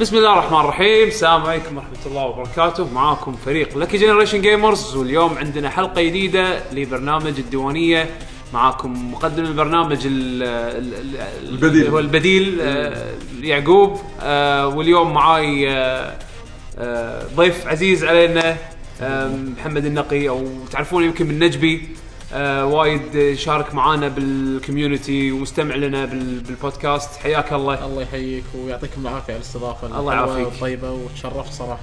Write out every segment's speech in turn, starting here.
بسم الله الرحمن الرحيم. السلام عليكم ورحمة الله وبركاته. معاكم فريق Lucky Generation Gamers واليوم عندنا حلقة جديدة لبرنامج الديوانية. معاكم مقدم البرنامج ال ال ال البديل. هو البديل آه يعقوب. آه واليوم معاي آه آه ضيف عزيز علينا آه محمد النقي أو تعرفونه يمكن من نجبي. آه وايد شارك معانا بال community ومستمع لنا بال- بالبودكاست حياك الله الله يحييك ويعطيكم العافية على الاستضافة الله يعافيك. والطيبة وتشرفت صراحة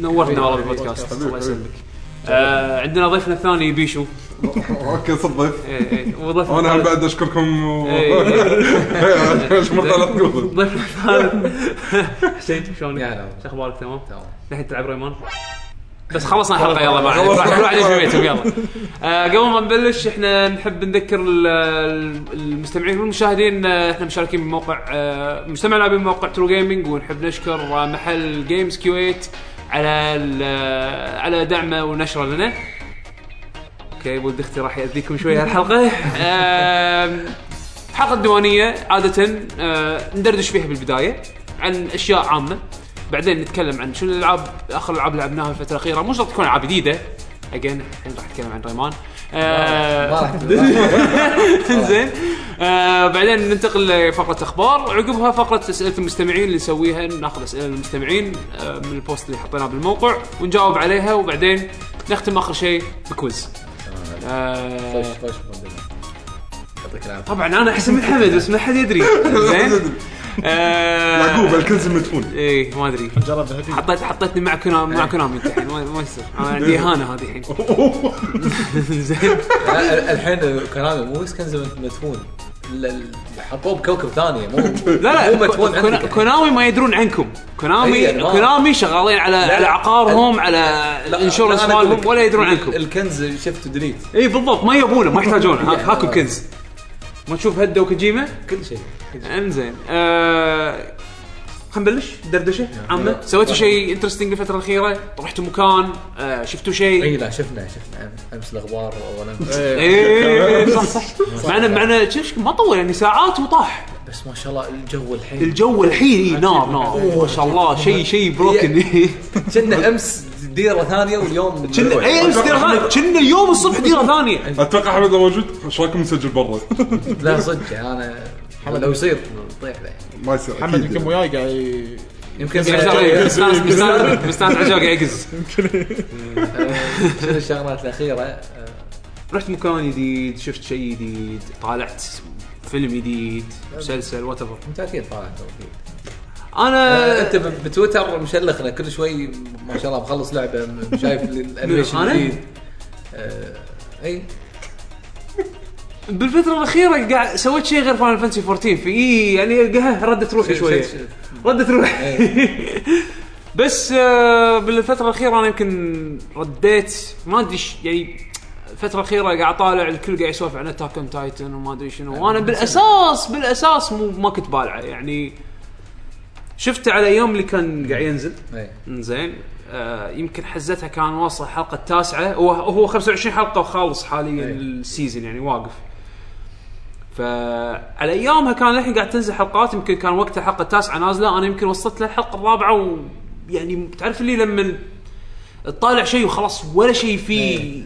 نورتنا والله بالبودكاست. الله. يسلمك آه عندنا ضيفنا الثاني بيشو أوكي صد ضيف إيه إيه وضيفنا وأنا هم بعد أشكركم و- إيه. إيش لا تقول ضيفنا الثالث حسين شلونك؟ يا هلا. شو أخبارك تمام؟ تمام. الحين تلعب ريمان؟ بس خلصنا الحلقة يلا كل واحد كل واحد يجي بيتهم يلا. آه قبل ما نبلش إحنا نحب نذكر ال- ال- المستمعين والمشاهدين آه، إحنا مشاركين بموقع آه، مجتمعنا بموقع True Gaming ونحب نشكر آه، محل Games Kuwait على على دعمه ونشره لنا. أوكي ولد أختي راح يأذيكم شوية هالحلقة. الحلقة الديوانية عادة ندردش فيها بالبداية عن أشياء عامة. بعدين نتكلم عن شنو الألعاب آخر اللي لعبناها الفترة الأخيرة. مو شرط تكون ألعاب جديدة. اجين الحين راح أتكلم عن ريمان. آه، زين. آه بعدين ننتقل لفقرة أخبار. عقبها فقرة أسئلة المستمعين اللي نسويها ناخذ أسئلة المستمعين آه من ال post اللي حطيناه بالموقع ونجاوب عليها وبعدين نختم آخر شيء ب quiz. آه مقدمة. يعطيك العافية. طبعا أنا أحسن من حمد بس ما حد يدري. زين. يعقوب الكنز المدفون إيه ما أدري. نجرب الهدي حطيت حطيتني مع Konami مع Konami انت الحين ما ما يصير. أنا عندي إهانة هذه الحين. زين. الحين Konami مو بس كنز مدفون حطوه بكوكب ثاني مو لا لا Konami ما يدرون عنكم. كونامي إيه، كونامي شغالين على على عقارهم على لا، ال insurance أنا مالهم ولا يدرون عنكم. الكنز شفت delete اي بالضبط ما يبونه ما يحتاجونه. ها- هاكم كنز. ما تشوف هدة وكوجيما كل شيء كل شيء. انزين آه خلينا نبلش دردشه عامه. سويتوا شيء interesting الفترة الأخيرة؟ رحتوا مكان آه شفتوا شيء؟ إي لا شفنا شفنا. أمس الأخبار أول أمس. إيه صح صح. معنا معنا ما طول يعني ساعات وطاح. بس ما شاء الله الجو الحين. الجو الحين إيه نار نار ما شاء الله شيء شيء بروكن كنا أمس ديرة ثانية واليوم كنا إي أمس ديرة ثانية. كنا اليوم الصبح ديرة ثانية. أتوقع حمد لو موجود إيش رايكم نسجل برا؟ لا صدق يعني أنا لو يصير. طيح له ما يصير محمد يمكن. وياي قاعد ي- يمكن مستانس مستانس مستانس عجاق قاعد يقز شنو الشغلات الأخيرة؟ آه، رحت مكان جديد شفت شيء جديد طالعت فيلم جديد مسلسل whatever أنت أكيد طالع توفيق آه، أنا أنت ب- بتويتر مشلخنا كل شوي ما شاء الله مخلص لعبة م- شايف ال animation أنا؟ الجديد آه، أي. بالفترة الأخيرة قاعد سويت شيء غير Final Fantasy 14 في إيه يعني ردت روحي شوية. شفت- ردت روحي. بس آه، بالفترة الأخيرة أنا يمكن رديت ما أدري يعني الفترة الأخيرة قاعد طالع الكل قاعد يسولف عن Attack on Titan وما أدري شنو. وأنا بالاساس بالأساس مو ما كنت بالعه يعني شفته على أيام اللي كان قاعد ينزل. اي زين آه يمكن حزتها كان واصل الحلقة التاسعة. هو هو 25 حلقة وخالص حاليا أي. ال season يعني واقف. فعلى أيامها كان الحين قاعد تنزل حلقات يمكن كان وقت الحلقة التاسعة نازله أنا يمكن وصلت للحلقة الرابعة ويعني تعرف اللي لما تطالع شيء وخلاص ولا شيء فيه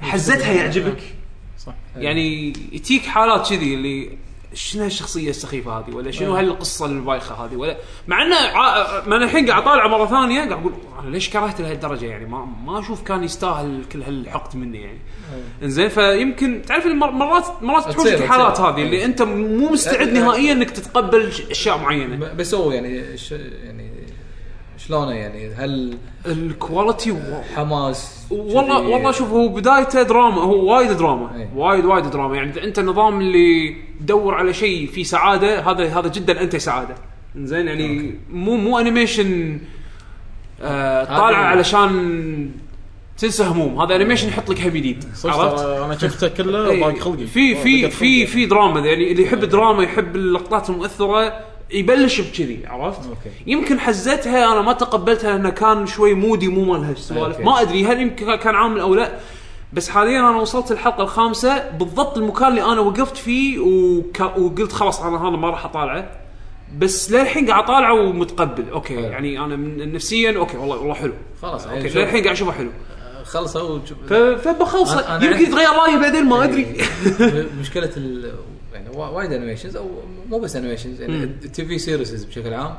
حزتها يعجبك. صح. يعني يتيك حالات كذي اللي شنو هالشخصية السخيفة هذه؟ ولا شنو هالقصة البايخة هذه؟ ولا مع إنه ع- ما أنا الحين قاعد اطالع مرة ثانية قاعد أقول أنا ليش كرهته لهالدرجة يعني؟ ما ما أشوف كان يستاهل كل هالحقد مني يعني. إنزين فيمكن تعرف مرات مرات تحوشك الحالات. هذه اللي أنت مو مستعد. نهائيا إنك تتقبل أشياء معينة. بس هو يعني ش... يعني شلونه يعني؟ هل ال quality حماس والله؟ والله شوف هو بدايته دراما هو وايد دراما. أي. وايد وايد دراما. يعني أنت النظام اللي تدور على شيء فيه سعادة هذا هذا جدا أنت سعادة. زين يعني مو مو animation آه طالعه علشان تنسى هموم. هذا animation يحط لك هم جديد عرفت؟ أنا شفته كله إيه، باق خلقي. في في في. في دراما يعني اللي يحب الدراما يحب اللقطات المؤثرة يبلش بكذي عرفت؟ okay. يمكن حزتها أنا ما تقبلتها لأنه كان شوي mood ي مو مال هالسوالف. ما أدري هل يمكن كان عامل أو لا. بس حاليا أنا وصلت الحلقة الخامسة. بالضبط المكان اللي أنا وقفت فيه وك... وقلت خلاص أنا هذا ما راح أطالعه. بس للحين قاعد أطالعه ومتقبل. okay يعني أنا من نفسيا okay والله والله حلو. خلاص okay يعني للحين قاعد أشوفه حلو. خلصوا وشوف- ف- فبخلصه يمكن عندي- يتغير رأيي بعدين ما أدري. مشكلة ال يعني وايد animations أو مو بس animations يعني. ال TV series بشكل عام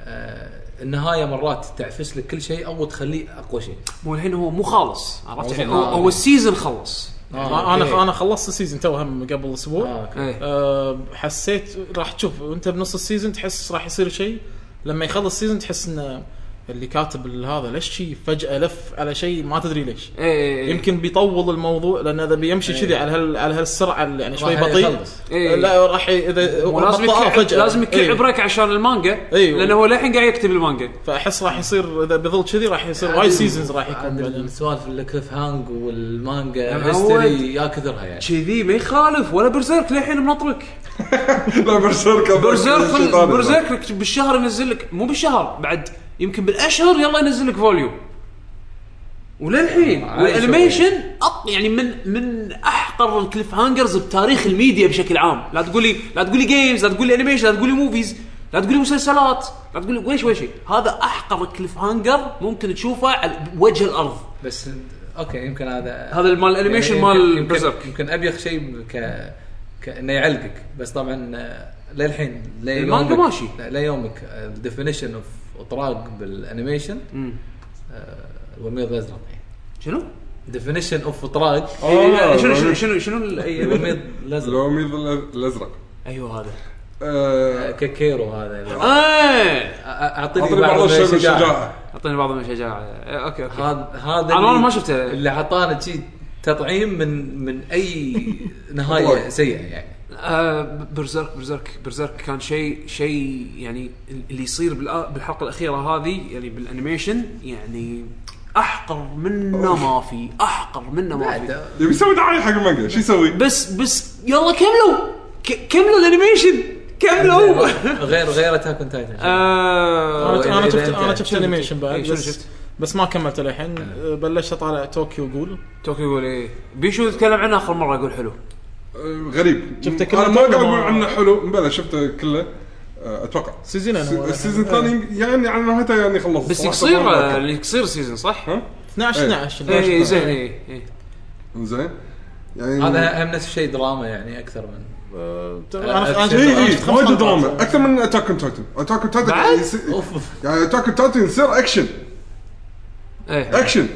آه النهاية مرات تعفس لك كل شيء أو تخليه أقوى شيء مو الحين هو مو خالص عرفت يعني هو. هو ال season خلص أنا okay. أنا خلصت ال season تو هم قبل أسبوع آه، okay. أه حسيت راح تشوف وأنت بنص ال season تحس راح يصير شيء لما يخلص ال season تحس إنه اللي كاتب هذا ليش شي فجأة لف على شيء ما تدري ليش إيه يمكن بيطول الموضوع لأن إذا بيمشي إيه. كذي على هال على هالسرعة اللي يعني شوي بطيء. إيه. لا راح إذا بطأه يكعب لازم يكعب إيه. break عشان المانجا أيوه. لأنه هو للحين قاعد يكتب المانجا فأحس راح يصير إذا بيظل كذي راح يصير وايد seasons راح يكون السوالف ال cliffhang والمانجا history يا كثرها يعني كذي ما يخالف ولا Berserk للحين منطرك لا Berserk Berserk Berserk بالشهر ينزل لك مو بالشهر بعد يمكن بالأشهر يلا ينزل لك volume. وللحين وال animation أط يعني من من أحقر ال cliffhangers بتاريخ الميديا بشكل عام. لا تقول لي لا تقول لي games لا تقول لي animation لا تقول لي movies لا تقول لي مسلسلات لا تقول لي ولا شيء ولا شيء هذا أحقر cliffhanger ممكن تشوفه على وجه الأرض. بس okay يمكن هذا هذا مال ال animation يعني مال يمكن, يمكن, يمكن أبيخ شيء ك كانه يعلقك. بس طبعا آه، للحين لا المانجا ماشي. لا- لا يومك الديفينيشن اوف اطراق بالانيميشن آه، الورميض الازرق شنو؟ ديفينيشن اوف اطراق. آه، إيه، شنو شنو شنو شنو ال- أي- الورميض الازرق؟ الوميض الازرق. أيوه هذا. آه، كيرو هذا. إيه. أعطيني اعطني بعض من الشيء الشجاعه أعطيني بعض من الشجاعه إيه، أوكي أوكي. هذا هذا أنا اللي- ما شفته. اللي أعطانا شيء تطعيم من من أي نهاية سيئة يعني. آه Berserk Berserk Berserk كان شيء شيء يعني اللي يصير بالآ- بالحلقة الأخيرة هذه يعني بال animation يعني أحقر منه ما في أحقر منه ما في. يبي يسوي دعايه حق المانجا شو يسوي؟ بس بس يلا كملوا! ك- كملوا ال animation! كملوا! غير غير Attack on Titan آه أنا شفت أنا شفت animation؟ بعد إيه، شفت؟ بس ما كملت للحين. أه، بلشت أطالع Tokyo Ghoul Tokyo Ghoul إيه. بيشو تكلم عنه آخر مرة يقول حلو. آه، غريب شفته كله أنا ما قاعد أقول عنه حلو مبلا شفته كله آه، أتوقع season ين هو. ال season الثاني يعني على نهايته يعني خلص بس ما آه،. اللي يصير season صح؟ ها 12 إيه. 12 إيه 12. زين إيه إيه زين يعني هذا هم نفس الشيء دراما يعني أكثر من آه، أنا أنا اي اي خمس وايد. دراما أكثر من Attack on Titan Attack on Titan بعد؟ أوف يعني Attack on Titan يصير أكشن إيه أكشن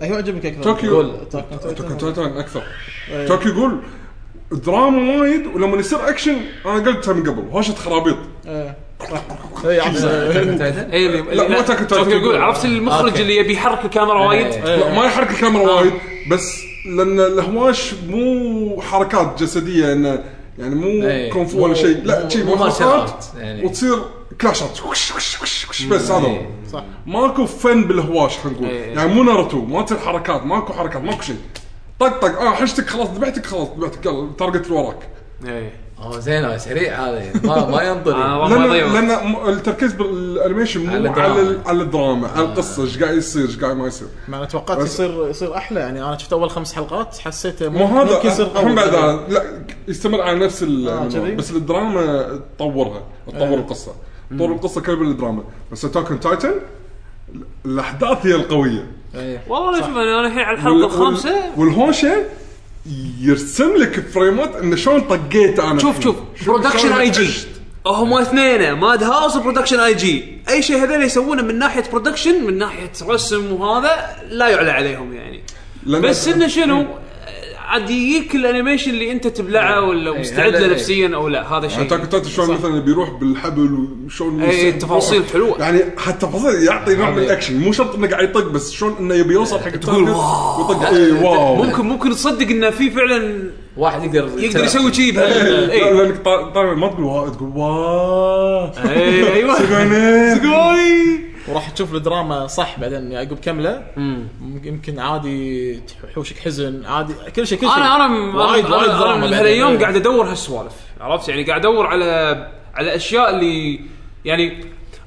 أم، أيوه عجبك أكثر Tokyo. Ghoul. Attack on Titan أكثر إيه. Tokyo Ghoul دراما وايد ولما يصير أكشن أنا قلتها من قبل هوشة خرابيط إيه. اي إيه اللي لا، مو يقول Titan. عرفت المخرج. اللي يبي يحرك الكاميرا وايد إيه. ما يحرك الكاميرا وايد بس لأن الهواش مو حركات جسدية إنه يعني مو إيه. كونغ فو ولا شيء لا شيء مو حركات يعني. وتصير clash ات وش وش وش وش بس هذا هو إيه. صح ماكو فن بالهواش خلينا نقول إيه. يعني مو ناروتو ما تصير حركات ماكو حركات ماكو شيء طق طق آه حشتك خلاص ذبحتك خلاص ذبحتك يلا target اللي وراك إيه آه زين سريع هذا ما ما ينطر آه، لأن. لأن التركيز بال animation مو على على الدراما. ال- على الدراما على القصة إيش قاعد يصير إيش قاعد ما يصير ما أنا توقعت يصير يصير أحلى يعني أنا شفت أول خمس حلقات حسيته مو هذا يصير بعد هذا. لا يستمر على نفس ال- آه،؟ بس الدراما تطورها تطور إيه. القصة تطور القصة كلها بالدراما بس Attack on Titan الأحداث هي القوية. إيه. والله شوف أنا الحين على الحلقة وال- الخامسة. والهوشه يرسم لك frame ات انه شلون طقيت أنا شوف. شوف. Production I.G. هم اثنين Madhouse و Production I.G أي شيء هذول يسوونه من ناحية production من ناحية رسم وهذا لا يعلى عليهم يعني. بس إنه شنو؟ عاد يجيك ال animation اللي انت تبلعه ولا إيه، مستعد له إيه. نفسيا أو لا هذا شيء. اتاك اون تايتن شلون مثلا بيروح بالحبل وشلون إيه، يصير- تفاصيل حلوة. يعني حتى تفاصيل يعطي نوع من الأكشن. مو شرط إنه قاعد يطق بس شلون إنه يبي يوصل حق تقول wow. ويطق. اي wow. ممكن ممكن تصدق إنه في فعلا واحد يقدر يقدر يسوي شيء إيه، بهال إيه. لأنك طا- طالع ما تقول wow تقول wow. إيه، أيوه. سجونين. وراح تشوف الدراما صح بعدين يعقوب كمله ممكن- يمكن عادي تحوشك حزن عادي كل شيء كل شيء أنا أنا وايد وايد دراما. هالأيام. قاعد أدور هالسوالف عرفت يعني قاعد أدور على على أشياء اللي يعني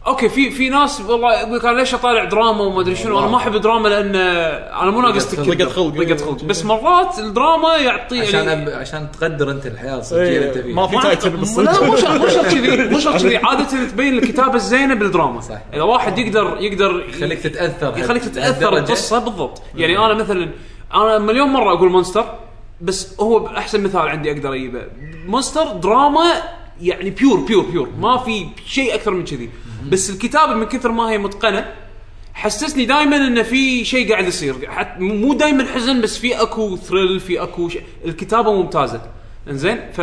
أوكي في في ناس والله يقول لك أنا ليش أطالع دراما وما أدري شنو؟ أنا ما أحب الدراما لأن أنا مو ناقص ضيقة. خلق. ضيقة خلق. بس مرات الدراما يعطي عشان يعني أب... عشان تقدر أنت الحياة الصجيه اللي أنت فيها. ما في title بالصدق لا مو شرط مو شرط كذي مو شرط كذي. عادة تبين الكتابة الزينة بالدراما. صح. إذا واحد يقدر يقدر يخليك تتأثر يخليك تتأثر. القصة بالضبط. يعني أنا مثلا أنا مليون مرة أقول Monster بس هو احسن مثال عندي أقدر أجيبه. Monster دراما يعني pure pure pure ما في شيء أكثر من كذي. بس الكتابه من كثر ما هي متقنة حسسني دائما انه في شيء قاعد يصير. حتى مو دائما حزن بس في أكو thrill في أكو شيء الكتابة ممتازة. إنزين ف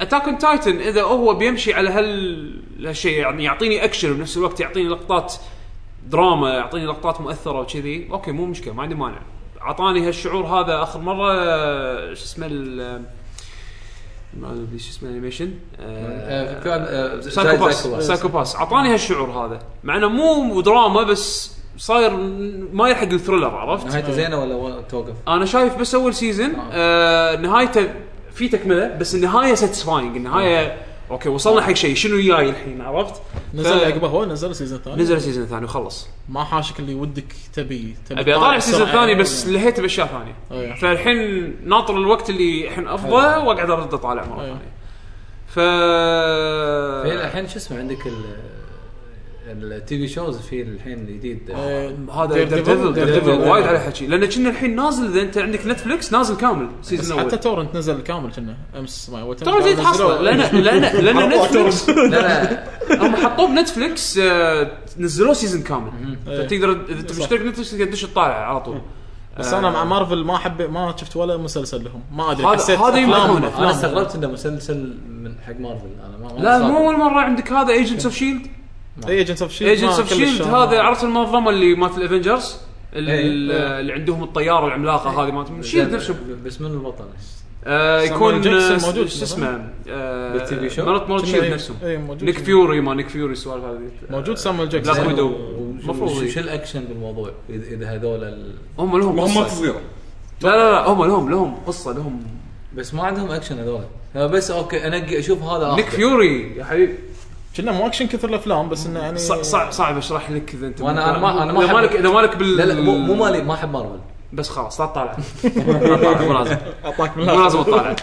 Attack on Titan إذا هو بيمشي على هال هالشيء يعني يعطيني اكشن وبنفس الوقت يعطيني لقطات دراما يعطيني لقطات مؤثرة وكذي. أوكي مو مشكلة ما عندي مانع. أعطاني هالشعور هذا آخر مرة شو اسمه ما ادري شو اسمه ال animation آه، كان آه، Psycho-Pass زي- زي- Psycho-Pass أعطاني هالشعور هذا. مع إنه مو دراما بس صاير ما يلحق ال thriller عرفت؟ نهايته زينة ولا توقف؟ أنا شايف بس أول season آه. نهايته في تكملة بس النهاية satisfying النهاية أوكي وصلنا حق شيء شنو جاي الحين عرفت؟ نزل ف- عقبه هو نزل season ثاني نزل ال season الثاني وخلص ما حاشك اللي ودك تبي تبي أبي أطالع ال season بسرعة. الثاني بس لهيت بأشياء ثانية أيه. فالحين ناطر الوقت اللي الحين افضى وأقعد أرد أطالع مرة أيه. ثانية ف في الحين شو اسمه عندك ال ال TV shows في الحين الجديد. آه، هذا Daredevil Daredevil. وايد عليه حكي لأن كنا الحين نازل إذا أنت عندك Netflix نازل كامل بس season حتى torrent نزل كامل كنا. أمس ما جيت حصله لأن لأن لأن Netflix هم حطوه ب Netflix آه، نزلوه season كامل. فتقدر إذا انت. مشترك Netflix تقدر تدش تطالع على طول. بس أنا مع مارفل ما احب ما شفت ولا مسلسل لهم. ما أدري هذا- حسيت هذا. أفلام. أنا استغربت إنه مسلسل من حق مارفل أنا ما لا. مو اول مره عندك هذا Agents of S.H.I.E.L.D. Agents of S.H.I.E.L.D. Agents of S.H.I.E.L.D. هذا عرفت المنظمة اللي مالت ال Avengers اللي, إيه. اللي عندهم الطيارة العملاقة هذه مالت S.H.I.E.L.D. نفسه بس من البطل آه يكون آه، موجود شو اسمه؟ آه، بال TV show؟ مرات مالت S.H.I.E.L.D. نفسهم موجود Nick Fury ما نيك فيوري السوالف هذه. موجود Samuel Jackson Black Widow المفروض شو الأكشن بالموضوع اذا إذا هذول ال... هم لهم قصة. صغيره لا لا لا هم لهم لهم قصة لهم بس ما عندهم أكشن هذول. بس أوكي انقي أشوف هذا Nick. Fury يا حبيبي. كنا مو اكشن كثر الأفلام بس إنه يعني صع- صعب صعب أشرح لك إذا أنت وأنا- أنا ما- أنا ما إذا مالك إذا مالك بال لا لا مو, مو مالي ما أحب مارفل. بس خلاص لا تطالع. لا تطالع مو لازم أعطاك مو. لازم تطالع.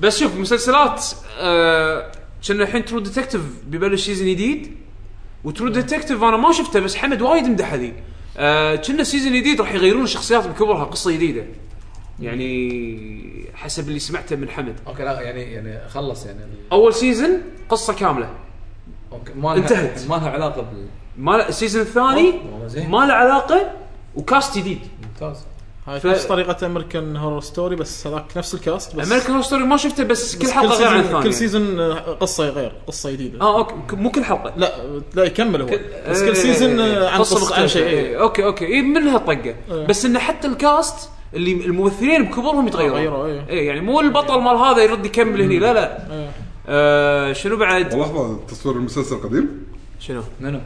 بس شوف مسلسلات آه، كنا الحين True Detective ببلش season جديد و True Detective أنا ما شفته بس حمد وايد مدح ذي آه، كنا season جديد راح يغيرون الشخصيات بكبرها قصة جديدة. يعني حسب اللي سمعته من حمد. أوكي لا يعني يعني خلص يعني. أول season قصة كاملة. أوكي ما لها- انتهت. ما لها علاقة بال ما ال season الثاني والله زين. ما له علاقة و cast جديد ممتاز هاي ف- نفس طريقة American Horror Story بس هذاك نفس ال cast بس American Story ما شفته بس كل بس حلقة غير عن season- الثانية كل season آه، قصة غير قصة جديدة آه أوكي ك- مو كل حلقة لا لا يكمل هو بس إيه، كل season إيه، آه، عن قصة قصة عن شيء إيه، إيه. أوكي أوكي اي منها طقة إيه. بس انه حتى ال cast اللي الممثلين بكبرهم يتغيرون غيروا، إيه. اي يعني مو البطل مال هذا يرد يكمل هني لا لا إيه. آه شنو بعد لحظة تصوير المسلسل قديم شنو منو؟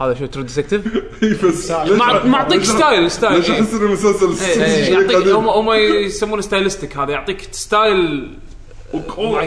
هذا show True Detective بس مع- معطيك style style ليش إيه. احس ان المسلسل إيه، يعطيك؟ هم هم يسمونه stylistic هذا يعطيك style.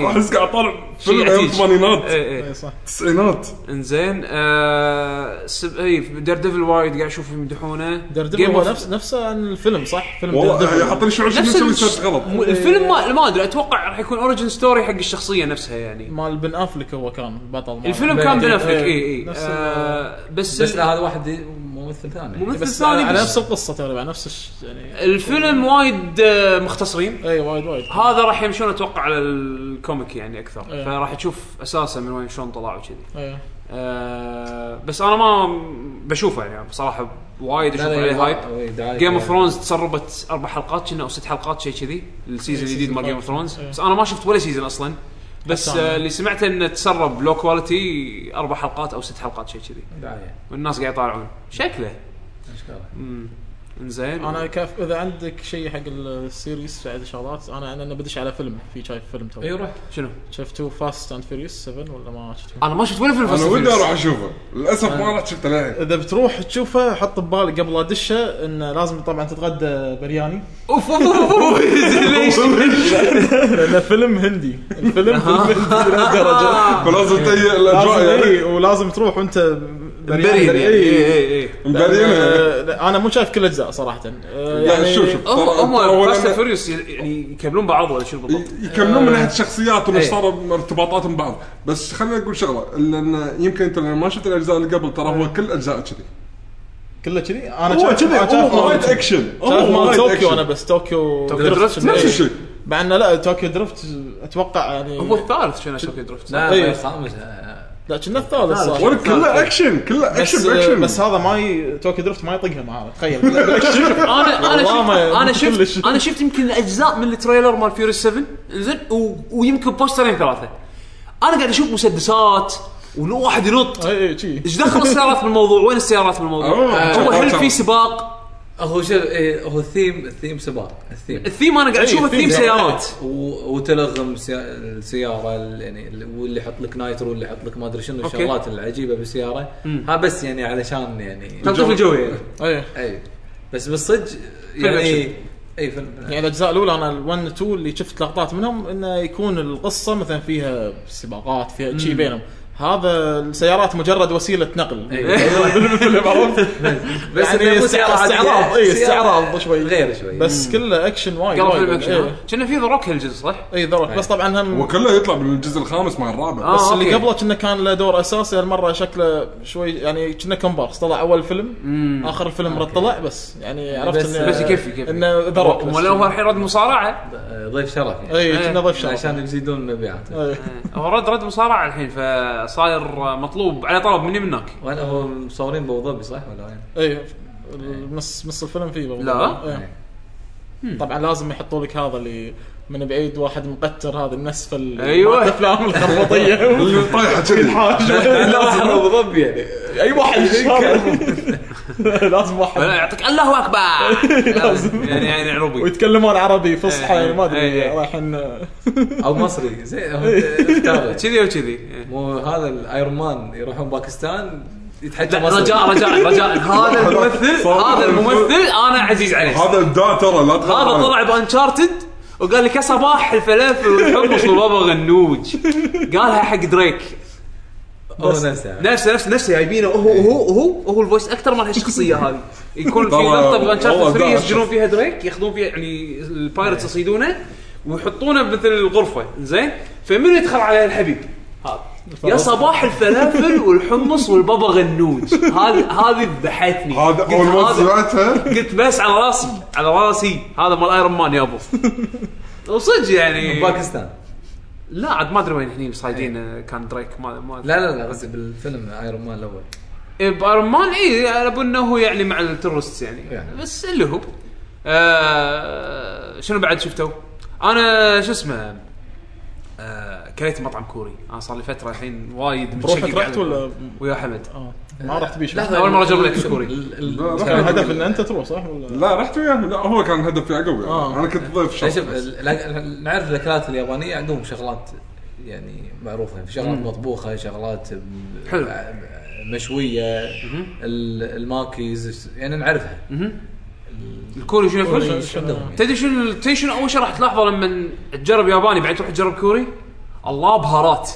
احس قاعد اطالع شيء فيلم أيام. الثمانينات اي اي إيه، صح. التسعينات إنزين آه سب... اي Daredevil وايد قاعد أشوف يمدحونه. Daredevil Game هو نفس نفسه عن الفيلم صح؟ فيلم والله Daredevil حاطين شعور شنو يسوي search غلط. الفيلم ما ما أدري أتوقع راح يكون origin story حق الشخصية نفسها يعني. مال Ben Affleck هو كان البطل مال الفيلم كان Ben. Affleck. اي اي نفس آه بس بس هذا واحد ممثل ثاني. ممثل بس ثاني على بس. نفس القصة تقريبا نفس الش... يعني الفيلم وايد آه، مختصرين. اي وايد وايد. هذا راح يمشون أتوقع على ال comic يعني أكثر. إيه. فراح تشوف أساسا من وين شلون طلعوا كذي إيه. آه بس أنا ما بشوفه يعني بصراحة وايد أشوف عليه hype Game of. Thrones تسربت أربع حلقات كنا أو ست حلقات شيء كذي ال season إيه، الجديد مال Game of Thrones. بس أنا ما شفت ولا season أصلا. بس. آه اللي سمعته إنه تسرب low quality أربع حلقات أو ست حلقات شيء كذي. والناس قاعد يطالعون. شكله. انزين أنا كيف اذا عندك شيء حق ال series بعد شغلات أنا أنا بدش على فيلم في شايف فيلم تو اي روح شنو؟ شفتوا Fast and Furious 7 ولا ما شفتوا؟ أنا ما شفت ولا فيلم أنا Fast and ودي. أروح أشوفه للأسف ما رحت شفته للحين إذا بتروح تشوفه حط ببالك قبل لا ادشه انه لازم طبعا تتغدى برياني أوف أوف أوف. ليش؟ لأنه فيلم هندي الفيلم فيلم هندي لهالدرجة فلازم تهيئ الأجواء يعني اي ولازم تروح وأنت مبرين يعني إيه. اي اي اي مبرينها آه، أنا مو شايف كل الاجزاء صراحة. آه، يعني شوف شوف هم فاست أولاً فوريوس يعني يكملون بعض ولا شو بالضبط؟ يكملون من ناحية الشخصيات ومش إيه. صار ارتباطاتهم ببعض بس خليني أقول شغلة لأن يمكن أنت لما ما شفت الأجزاء اللي قبل ترى هو كل أجزاء كذي. كله كذي؟ أنا هو شايف كذي هو وايد اكشن شايف هو مال طوكيو. أنا بس طوكيو طوكيو drift نفس الشيء. مع إنه لا طوكيو drift أتوقع يعني هو الثالث شنو طوكيو drift؟ لا إيه. آه، لا كنا الثالث صح كله اكشن كله بس اكشن بس هذا ما ي... توكيو drift ما يطقها معاه تخيل أنا أنا شفت أنا شفت. أنا شفت يمكن اجزاء من ال trailer مال فيوري 7 زين و- ويمكن poster ين ثلاثة أنا قاعد أشوف مسدسات ولو واحد ينط اي شي إيش دخل السيارات بالموضوع؟ وين السيارات بالموضوع؟ هو هل أوه. في سباق؟ هو شوف إيه، هو الثيم الثيم سباق الثيم. الثيم أنا قاعد أشوف الثيم سيارات. و- وتلغم سيا- السيارة ال- يعني ال- واللي يحط لك nitro واللي يحط لك ما أدري شنو okay. الشغلات العجيبة بالسيارة. ها بس يعني علشان يعني تلطيف الجو يعني أي. أي. بس بالصدق أكشن. يعني أي فيلم. يعني الأجزاء الأولى أنا ال 1 2 اللي شفت لقطات منهم إنه يكون القصة مثلا فيها سباقات فيها شيء بينهم. هذا السيارات مجرد وسيلة نقل. بالفيلم عرفت؟ بس يعني. استعراض اي استعراض شوي. غير شوي. بس كله اكشن وايد فيلم اكشن إيه. كنا في ذا روك هالجزء صح؟ اي ذا روك بس طبعا هم وكله يطلع بالجزء الخامس مع الرابع. آه. بس اللي. قبله كنا كان له دور أساسي. هالمرة شكله شوي يعني كنا كومبارس طلع أول فيلم آخر الفيلم رد طلع بس يعني عرفت انه بس يكفي يكفي. إنه ذا روك. امال هو الحين رد مصارعة. ضيف شرف يعني اي كنا ضيف شرف. عشان يزيدون المبيعات إيه. هو رد رد مصارعة الحين فصاير مطلوب على طلب مني منك وين هو مصورين بابو ظبي صح ولا وين؟ اي نص نص الفيلم فيه برضه. لا. إيه. طبعا لازم يحطوا لك هذا اللي من بعيد واحد مقتر هذا النسفة ال- أيوة. مالت الافلام الخربطية. اللي طايحة كذي. لا واحد ابو ظبي يعني أي واحد لازم واحد. لا، يعطيك الله أكبر. لازم. يعني يعني عربي ويتكلمون عربي فصحى إيه. يعني ما إيه. ادري رايحين. أو مصري زين كذي وكذي. مو هذا الايرون مان يروحون باكستان مصري. رجاء رجاء رجاء. هذا الممثل هذا الممثل أنا عزيز عليه. هذا ابداع ترى لا تخاف هذا. طلع بأنشارتد. وقال لك يا صباح الفلافل والحمص وبابا غنوج. قالها حق دريك. هو نفسه نفسه نفسه نفسه جايبينه هو هو هو هو ال voice actor مال هالشخصية هذه. يكون في لقطة والله بانشارتد 3 إبداع يسجنون فيها دريك ياخذون فيها يعني ال pirates يصيدونه ويحطونه بمثل الغرفة. زين؟ فمن يدخل عليه الحبيب؟ هذا. يا صباح الفلافل والحمص والبابا غنوج. هذه هذه ذبحتني. هذا قلت أول ما هذا- سمعتها. قلت بس على راسي على راسي هذا مال ايرون مان يا أبو. وصدق يعني باكستان. لا عاد ما أدري وين هني صايدين كان دريك ما ما لا لا لا قصدي بالفيلم ايرون مان الأول. إيه، بايرون مان اي على بالي إنه هو يعني مع الترست يعني. يعني. بس اللي هو آه شنو بعد شفتوا؟ أنا شو اسمه آه كليت مطعم كوري. أنا صار لي فترة الحين وايد بروحك متشقق رحت. ولا؟ ويا حمد آه. ما رحت بيش. لحظة، أول مرة ال- جربت ال- كوري. ال- ال- لا، كان الهدف إن أنت تروح صح؟ ولا؟ لا رحت وياه لا هو كان هدف يعقوب يعني. آه. أنا كنت ضيف يعني شخص. شوف ال- ال- نعرف الأكلات اليابانية عندهم شغلات يعني معروفة. في شغلات مطبوخة شغلات م- حلو. مشوية ال- الماكيز يعني نعرفها. الكوري شنو يفرق؟ عندهم تدري شنو تدري شنو أول شيء راح تلاحظه لما تجرب ياباني بعدين تروح تجرب كوري؟ الله بهارات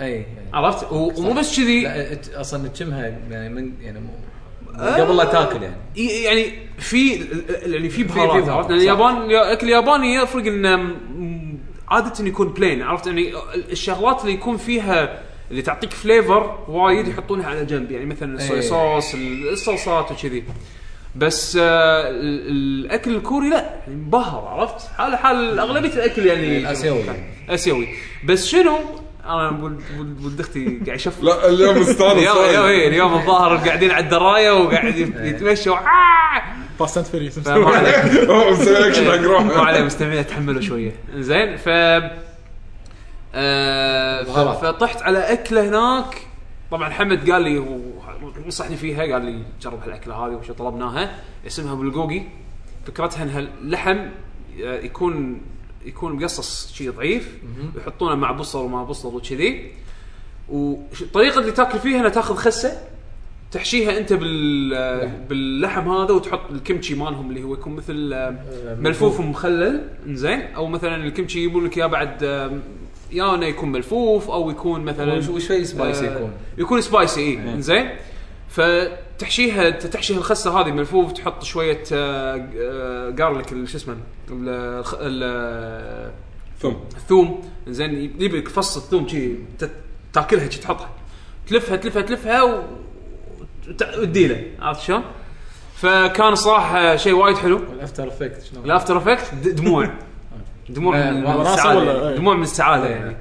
أي عرفت؟ و- ومو بس كذي لا أصلا تشمها يعني من يعني مو قبل لا تاكل يعني ي- يعني في يعني في بهارات عرفت؟ لأن صح. اليابان الاكل الياباني يفرق انه م- عادة يكون plain عرفت يعني الشغلات اللي يكون فيها اللي تعطيك flavor وايد يحطونها على جنب يعني مثلا الصويا إيه. صوص ال- الصلصات وكذي بس آه ال- الأكل الكوري لا يعني مبهر عرفت؟ حال حال أغلبية الأكل يعني الآسيوي. آسيوي بس شنو؟ أنا ولد أختي قاعد يشوف لا اليوم استانس اليوم اليوم. إيه، اليوم الظاهر قاعدين على الدراية وقاعد يتمشوا آه! fast and حق ما عليه مستمعين تحملوا شوية زين ف آه. فطحت على أكلة هناك طبعا حمد قال لي نصحني فيها قال لي جرب هالأكلة هذه وشو طلبناها. اسمها بلقوقي فكرتها إنها اللحم آه، يكون يكون مقصص شيء ضعيف يحطونه مع بصل وما بصل وكذي. والطريقة اللي تاكل فيها إنها تاخذ خسة تحشيها أنت بال باللحم هذا وتحط الكمشي مالهم اللي هو يكون مثل آه، ملفوف ومخلل إنزين. أو مثلا الكمشي يجيبون لك اياه بعد آه، يا انه يكون ملفوف أو يكون مثلا في spicy آه، يكون؟ يكون spicy اي زين. فتحشيها تحشي الخسة هذه ملفوف تحط شوية garlic شو اسمه ال- الخ- ال- ثم الثوم زين يبيك فص الثوم شي تاكلها شي تحطها. تلفها تلفها تلفها وتديله عرفت شلون؟ فكان صراحة شيء وايد حلو. ال after effect شلون؟ ال after effect دموع. دموع آه، من وناسة السعادة ولا- يعني. إيه. دموع من السعادة يعني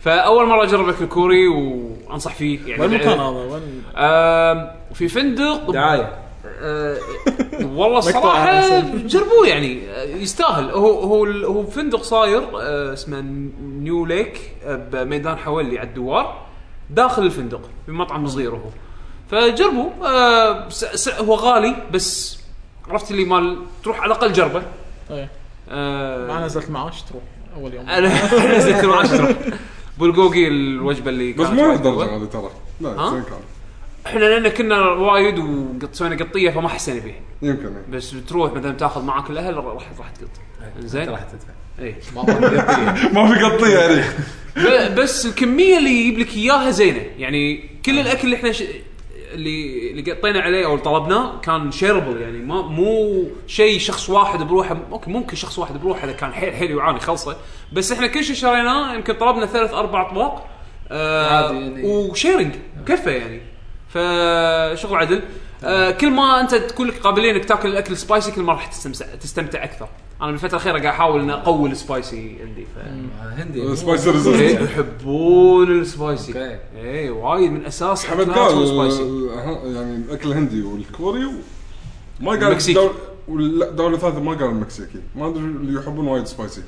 فأول مرة أجرب اكل كوري وأنصح فيه يعني وين المكان هذا؟ وين آم، في فندق دعاية آه، والله الصراحه. جربوه يعني آه، يستاهل هو هو ال- هو فندق صاير آه، اسمه نيو ليك آه، بميدان حولي على الدوار داخل الفندق في مطعم صغير هو فجربوا آه، س- س- هو غالي بس عرفت اللي مال تروح على الأقل جربه إيه. آه، ما نزلت معاش تروح أول يوم. أنا نزلت معاش تروح بلقوقي الوجبة اللي بس مو حلوة. هذه ترى. لا؟ زين كان. إحنا لأن كنا وايد وسوينا قطية فما حسينا فيه يمكن. إيه. بس تروح مثلا تاخذ معك الأهل راح راح تقط. زين؟ انت راح تدفع. اي ما في قطية. يعني بس الكمية اللي يجيب لك إياها زينة. يعني كل الأكل اللي إحنا ش... اللي اللي قطينا عليه أو طلبناه كان shareable يعني ما مو شيء شخص واحد بروحه okay ممكن شخص واحد بروحه إذا كان حيل حيل يعاني خلصه بس إحنا كل شيء شريناه يمكن طلبنا ثلاث أربع أطباق آه يعني. و sharing كفه يعني. فشغل عدل. آه كل ما أنت تكون لك قابلين انك تاكل الأكل spicy كل ما راح تستمتع تستمتع أكثر. أنا بالفترة الأخيرة قاعد أحاول ان أقوي ال spicy عندي ف... هندي. spicy إيه، resist يحبون ال spicy. okay. اي وايد من أساس حمد قال spicy آه، ها- يعني الأكل الهندي والكوري و... ما قال المكسيكي. دول... ولا دوله ثالثه ما قال المكسيكي. ما أدري اللي يحبون وايد spicy.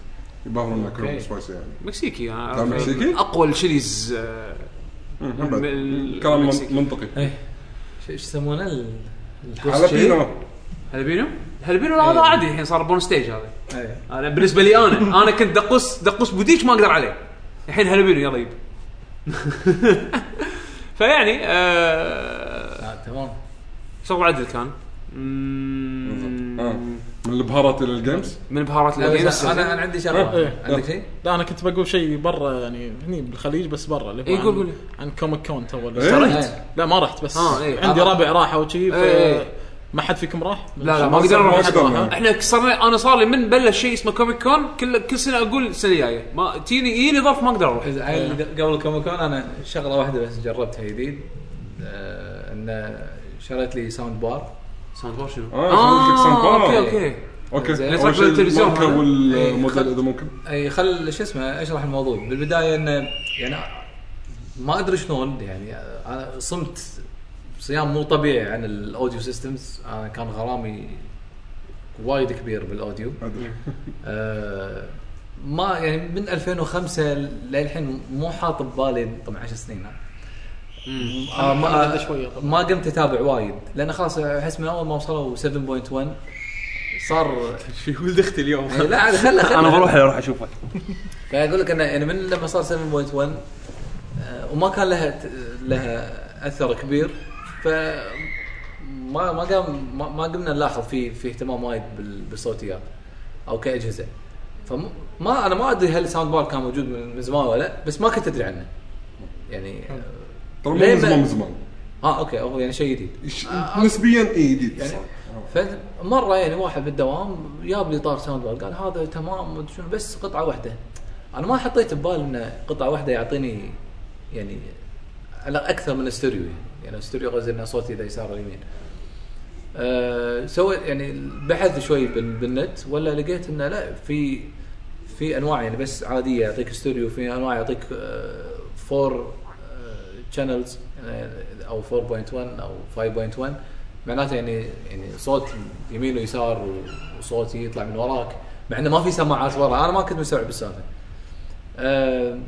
يباهرون أكلهم. spicy يعني. مكسيكي يعني كان مكسيكي؟ أقوى ال chilies آه، مم، هم بعد. من- كلام من-. منطقي. إيه. شو إيش يسمونه؟ ال- حلبينو هالبينو؟ هالبينو هذا عادي الحين صار bone stage هذا إيه أنا بالنسبة لي أنا أنا كنت دقوس دقوس بوديك ما أقدر عليه الحين jalapeño يلا يب فيعني آه آه، تمام شغل عدل كان آه. من البهارات إلى ال games من بهارات لا، ال games أنا أنا عندي. شغلة إيه. عندك شيء؟ لا أنا كنت بقول شيء برا يعني هني بالخليج بس برا اللي هو إيه، قول- عن- قول. عن Comic Con تو إيه؟ لا ما رحت بس إيه. عندي. ربع راحة وشي إيه. ما حد فيكم راح؟ لا لا ما قدرنا صار- نروح حد. راح. إحنا صرنا أنا صار لي من بلش شيء اسمه Comic Con كل كل سنة أقول السنة الجاية ما تجيني يجيني ظرف ما أقدر أروح إذا عيل قبل Comic Con أنا شغلة واحدة بس جربتها جديد آه، إن شريت لي sound bar sound bar شنو؟ آه، لك sound bar. okay okay okay. أول شيء التلفزيون الماركه هذا. والموديل إيه، إذا ممكن اي خل شو اسمه أشرح الموضوع بالبداية انه يعني ما أدري شلون يعني أنا صمت صيام مو طبيعي عن ال audio systems أنا كان غرامي وايد كبير بال audio. آه ما يعني من 2005 للحين مو حاط ببالي طبعا 10 سنين. آه ما. ما قمت أتابع وايد. لأن خلاص أحس من أول ما وصلوا 7.1 صار في ولد أختي اليوم؟ إيه، لا عاد خله خله أنا بروح أروح أشوفه. فاقول لك إنه يعني من لما صار 7.1 آه، وما كان لها لها أثر كبير. ف ما ما قام ما, ما قمنا نلاحظ في في اهتمام وايد بال- بالصوتيات أو كأجهزة. فما أنا ما أدري هل ال sound bar كان موجود من زمان ولا لأ بس ما كنت أدري عنه. يعني ترى مو ليه من ما- زمان من زمان. آه okay هو يعني شيء جديد. نسبيا اي جديد. يعني. فمره يعني واحد بالدوام جاب لي طار sound bar قال هذا تمام شنو بس قطعة واحدة. أنا ما حطيت ببال ان قطعة واحدة يعطيني يعني على أكثر من استوديو يعني. يعني استوديو قصدي إنه صوتي إذا يسار اليمين. أه سويت يعني بحثت شوي بال- بالنت ولا لقيت إنه لا في في أنواع يعني بس عادية يعطيك استوديو في أنواع يعطيك آه، four channels أو 4.1 أو 5.1 معناته يعني يعني صوت يمين ويسار وصوتي يطلع من وراك مع إنه ما في سماعات ورا. أنا ما كنت مستوعب السالفة. آه،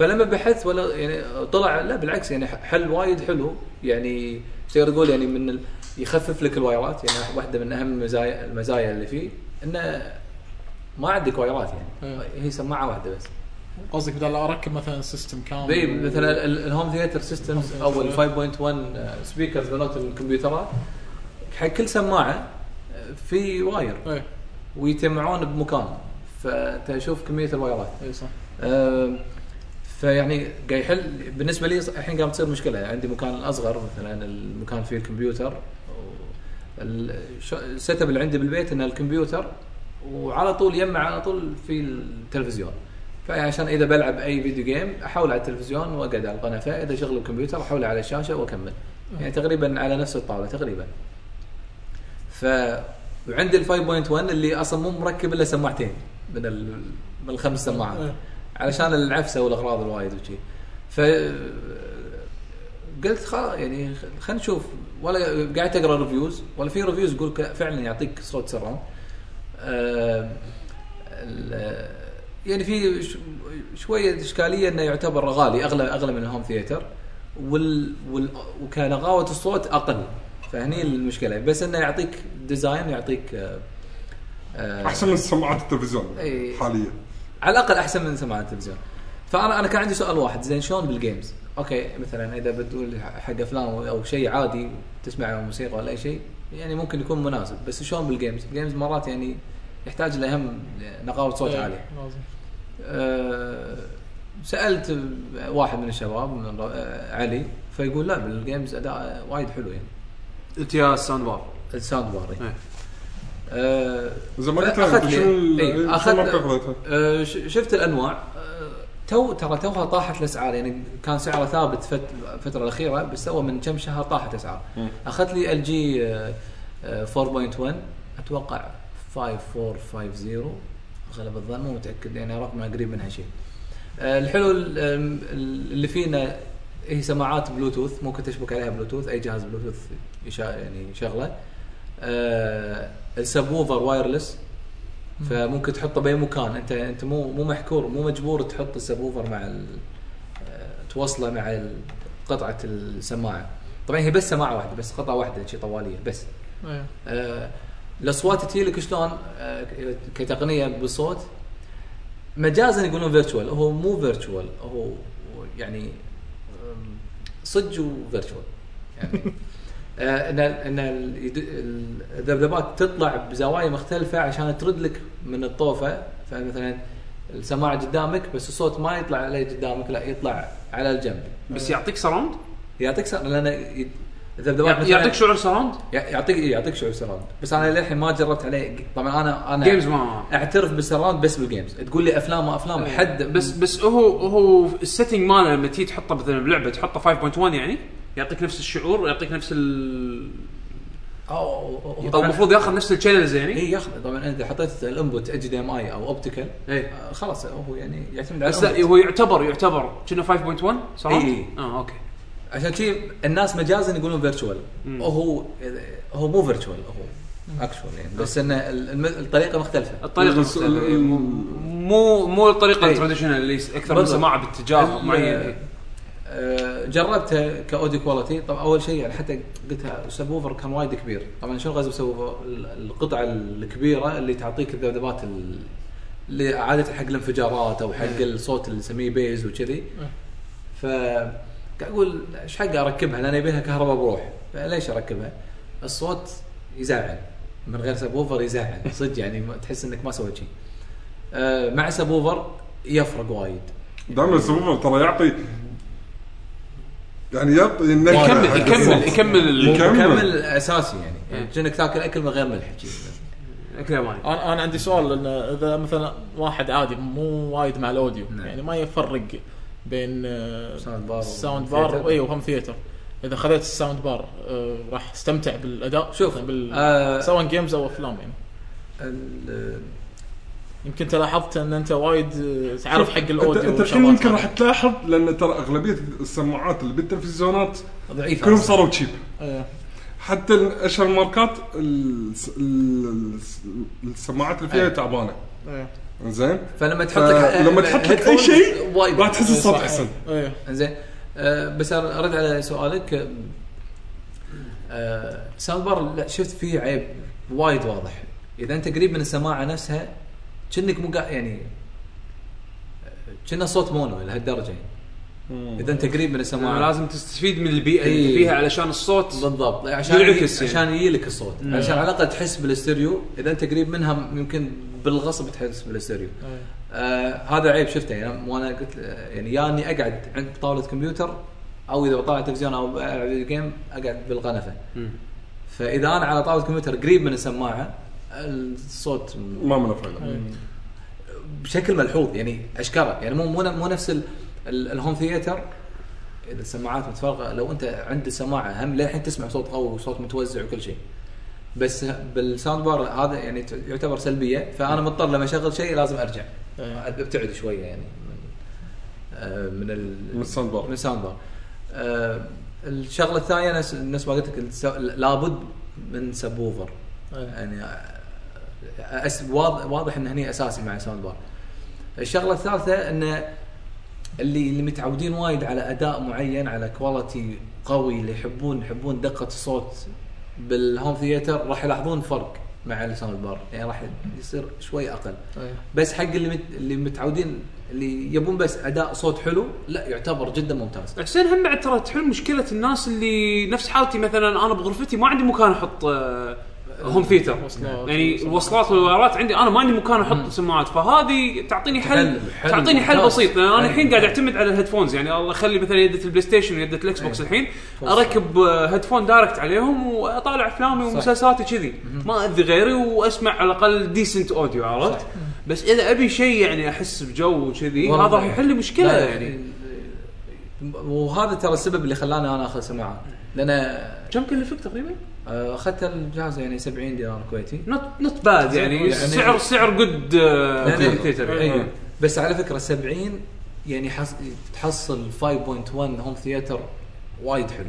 فلما بحثت ولا يعني طلع لا بالعكس يعني حل وايد حلو. يعني تقدر تقول؟ يعني من ال- يخفف لك ال wire ات. يعني واحدة من أهم المزايا المزايا اللي فيه انه ما عندك wire ات يعني. هي سماعة واحدة بس. قصدك بدل أركب مثلا system كامل؟ اي مثلا ال- ال home theater systems أو ال 5.1 speakers مالت الكمبيوترات. حق كل سماعة آه، في wire اي ويتجمعون بمكان. فتشوف كمية ال wire ات. اي صح. آه، فيعني قاعد يحل. بالنسبة لي الحين قام تصير مشكلة. عندي مكان أصغر مثلا المكان فيه الكمبيوتر. ال setup اللي عندي بالبيت ان الكمبيوتر. وعلى طول يمع على طول في التلفزيون. فعشان إذا بلعب أي video game احول على التلفزيون وأقعد على القناة. فإذا شغل الكمبيوتر احوله على الشاشة وأكمل. يعني تقريبا على نفس الطاولة تقريبا. ف وعندي ال 5.1 اللي أصلا مو مركب إلا سماعتين من ال... من الخمس سماعات. علشان العفسة والأغراض الوايد وشي. ف قلت خلاص يعني خلينا نشوف. ولا قاعد اقرا reviews ولا في reviews يقول فعلا يعطيك صوت surround ال- يعني في شوية إشكالية إنه يعتبر غالي أغلى أغلى من ال home theater وال, وال وكنقاوة الصوت أقل. فهني المشكلة. بس إنه يعطيك design يعطيك آه آه أحسن من سماعات التلفزيون. حاليا. على الأقل أحسن من سماعة التلفزيون فانا أنا كان عندي سؤال واحد زين شلون بال games؟ okay مثلا إذا بتقول حق افلام أو شيء عادي تسمع موسيقى ولا أي شيء يعني ممكن يكون مناسب بس شلون بال games؟ ال games مرات يعني يحتاج له هم نقاوة صوت إيه، عالية. لازم. أه سألت واحد من الشباب من آه، علي فيقول لا بال games أداء وايد حلو يعني انت يا ال sound bar ال sound bar إيه. أه لي- إيه، أخذت- الماركة اخذتها؟ أه ش- شفت الأنواع. أه تو ترى توها طاحت الاسعار يعني كان سعره ثابت فت- الفترة الأخيرة بس تو من كم شهر طاحت أسعار. أخذت لي LG 4.1 أتوقع 5450 أغلب الظن مو متأكد يعني رقمها قريب منها شيء. أه الحلو ال- ال- اللي فينا هي سماعات بلوتوث ممكن تشبك عليها بلوتوث أي جهاز بلوتوث يعني شغلة. أه ال subwoofer wireless فممكن تحطه بأي مكان. انت أنت مو مو محكور مو مجبور تحط ال subwoofer مع آه، توصله مع قطعة السماعة. طبعا هي بس سماعة واحدة بس قطعه واحدة شي طوالية بس. إيه. آه، الأصوات تجي لك شلون؟ آه، كتقنية بالصوت. مجازا يقولون virtual هو مو virtual هو يعني صج و virtual يعني آه، إن إن اليد- الذبذبات تطلع بزوايا مختلفة عشان ترد لك من الطوفة. فمثلا السماعه قدامك بس الصوت ما يطلع عليه قدامك لا يطلع على الجنب. بس يعطيك surround؟ يعطيك سر... لأن الذبذبات يعطيك شعور surround؟ يع- يعطيك إيه، يعطيك شعور surround. بس أنا للحين ما جربت عليه. طبعا أنا أنا games ما أعترف بال surround بس بال games تقول لي أفلام ما أفلام حد بس بس هو هو ال setting ماله لما تيجي تحطه مثلا بلعبة تحطه 5.1 يعني؟ يعطيك نفس الشعور ويعطيك نفس ال أو المفروض ياخذ نفس ال channels يعني؟ إي ياخذ. طبعا اذا حطيت ال input HDMI أو optical إيه خلاص هو يعني يعتمد على بس لا هو يعتبر يعتبر. كنا 5.1 surround إي. آه okay. عشان شي الناس مجازا يقولون virtual وهو هو مو virtual هو actual يعني. بس انه الم- الطريقة مختلفة. الطريقة مختلفة. مو- مو الطريقة. ال traditional اللي أكثر من. سماعه باتجاه معين. آه، جربتها ك audio quality. طبعا أول شيء يعني حتى قلتها ال subwoofer كان وايد كبير. طبعا شنو بال subwoofer ال- القطعة الكبيرة اللي تعطيك الذبذبات ال- اللي عادة حق الانفجارات أو حق الصوت اللي نسميه bass وكذي. ف قاعد أقول إيش حق أركبها؟ لأن يبيها كهرباء بروح. فليش أركبها؟ الصوت يزعل. من غير subwoofer يزعل. صدق يعني تحس إنك ما سويت شيء آه، مع subwoofer يفرق وايد. دائما ال subwoofer ترى يعطي يعني النكهه يكمل يكمل. يكمل يكمل. اساسي يعني إيه. كأنك تاكل أكل من غير ملح شي. أكل ياباني أنا أنا عندي سؤال لأن إذا مثلا واحد عادي مو وايد مع ال audio نعم. يعني ما يفرق بين sound bar و theater. bar اي وهم theater إذا خذيت ال sound bar آه، راح أستمتع بالأداء شوف، بال... آه، سواء games أو أفلام يعني يمكن انت لاحظت أن أنت وايد آه، تعرف حق ال audio أنت الحين يمكن. راح تلاحظ لأن ترى أغلبية السماعات اللي بالتلفزيونات ضعيفة. كلهم صاروا cheap إيه. حتى اشهر الماركات؟ الس- ال- السماعات اللي فيها أي. تعبانة. إيه. زين فلما تحط لك لما تحط لك أي شيء وايد. راح تحس الصوت. أحسن. إيه. زين آه بس أرد على سؤالك. آه sound bar شفت فيه عيب وايد واضح. إذا أنت قريب من السماعة نفسها كأنك مو يعني كأنه صوت mono لهالدرجه يعني إذا أنت قريب من السماعه لازم تستفيد من البيئه اللي إيه. انت فيها علشان الصوت بالضبط. عشان ينعكس يجي يعني. عشان يجي لك الصوت عشان على الأقل تحس بالاستوديو إذا أنت قريب منها يمكن بالغصب تحس بالاستوديو آه هذا عيب شفته. يعني وأنا قلت يعني يا أني أقعد عند طاولة كمبيوتر أو إذا بطالع تلفزيون أو ألعب فيديو جيم أقعد بالغنفة. فإذا أنا على طاولة كمبيوتر قريب من السماعة الصوت. ما منفع له بشكل ملحوظ يعني اشكره يعني مو مو مو نفس ال- ال- الهوم ثياتر إذا السماعات متفرغه لو أنت عند السماعة هم للحين تسمع صوت قوي وصوت متوزع وكل شيء. بس بال sound bar هذا يعني يعتبر سلبية فأنا مضطر لما أشغل شيء لازم أرجع. أبتعد شوية يعني من آه، من ال من ال sound bar. من ال sound bar. آه، الشغلة الثانية نفس ما قلت لك لابد من subwoofer. إيه. يعني واضح, واضح إن هني أساسي مع ال sound bar. الشغلة الثالثة إن اللي اللي متعودين وايد على أداء معين على quality قوي اللي يحبون يحبون دقة الصوت بال home theater راح يلاحظون فرق مع ال sound bar. يعني راح يصير شوي أقل. إيه. بس حق اللي مت اللي متعودين اللي يبون بس أداء صوت حلو لا يعتبر جدا ممتاز. حسين هم بعد ترى تحل مشكلة الناس اللي نفس حالتي مثلا أنا بغرفتي ما عندي مكان أحط آه، home theater. يعني الوصلات والويرات عندي أنا ما عندي مكان أحط سماعات فهذه تعطيني حل تعطيني حل. بسيط لأن أنا الحين قاعد. أعتمد على ال headphones يعني الله اخلي مثلا يده ال PlayStation ويده ال Xbox. الحين. أركب headphone direct عليهم وأطالع أفلامي ومسلسلاتي كذي ما اذي غيري وأسمع على الأقل decent audio عرفت بس إذا أبي شيء يعني أحس بجو كذي والله هذا راح يحل لي مشكله يعني وهذا ترى السبب اللي خلاني أنا آخذ سماعة لأن كم كلفك تقريبا؟ آه، اخذت الجهاز يعني 70 دينار كويتي. not not bad يعني, يعني- سعر سعر good يعني- theater أيوه. بس على فكرة 70 يعني حص... تحصل 5.1 home theater وايد حلو.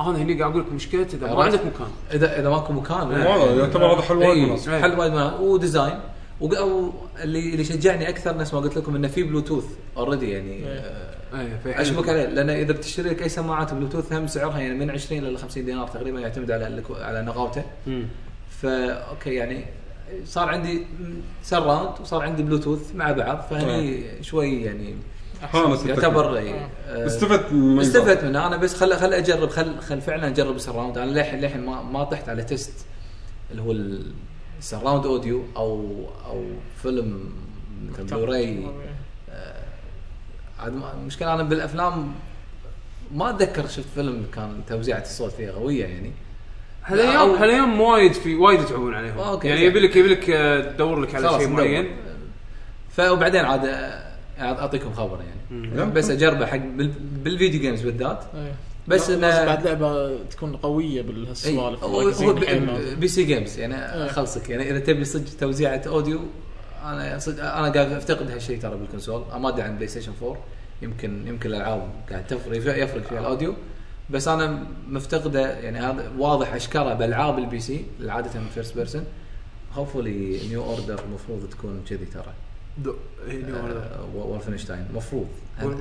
أنا هني قاعد أقول لك مشكلته إذا ما؟ عندك مكان. اذا إذا ماكو مكان والله يعتبر هذا حل وايد إيه، مناسب. حل وايد مناسب. و design وق- و- اللي اللي شجعني أكثر نفس ما قلت لكم إنه في Bluetooth already يعني إيه. آه، إيه في حل. اشبك عليه لأن إذا بتشتري لك أي سماعات بلوتوث هم سعرها يعني من 20 إلى 50 دينار تقريبا يعتمد على على نقاوته. فا okay يعني صار عندي surround وصار عندي بلوتوث مع بعض فهني شوي يعني يعتبر. إيه، آه، استفدت من استفدت منه أنا بس خل خل أجرب خل خل فعلا أجرب ال surround أنا للحين للحين ما ما طحت على test اللي هو ال surround audio أو أو فيلم مثل بلوراي عاد ما- المشكلة أنا بالأفلام ما أتذكر شفت فيلم كان توزيعه الصوت فيه قويه يعني هالايام هالايام وايد في وايد يتعبون عليهم okay، يعني. يبي لك يبي لك آه، تدور لك على شيء. معين فوبعدين عاد آه، عاد أعطيكم خبر يعني. بس أجربه حق بال- بال video games بالذات إيه. بس لازم بعد لعبة تكون قوية بالسوالف هو P- C games يعني. أخلصك. يعني إذا تبي صدق توزيعه audio أنا صدق أنا قاعد أفتقد هالشيء ترى بال console. ما أدري عن PlayStation 4 يمكن يمكن الألعاب قاعد تفرق يفرق فيها الأوديو. بس أنا مفتقده يعني هذا واضح أشكره بألعاب البي سي عادة فيرست بيرسون هوفولي نيو اوردر المفروض تكون كذي ترى. وولفنشتاين. المفروض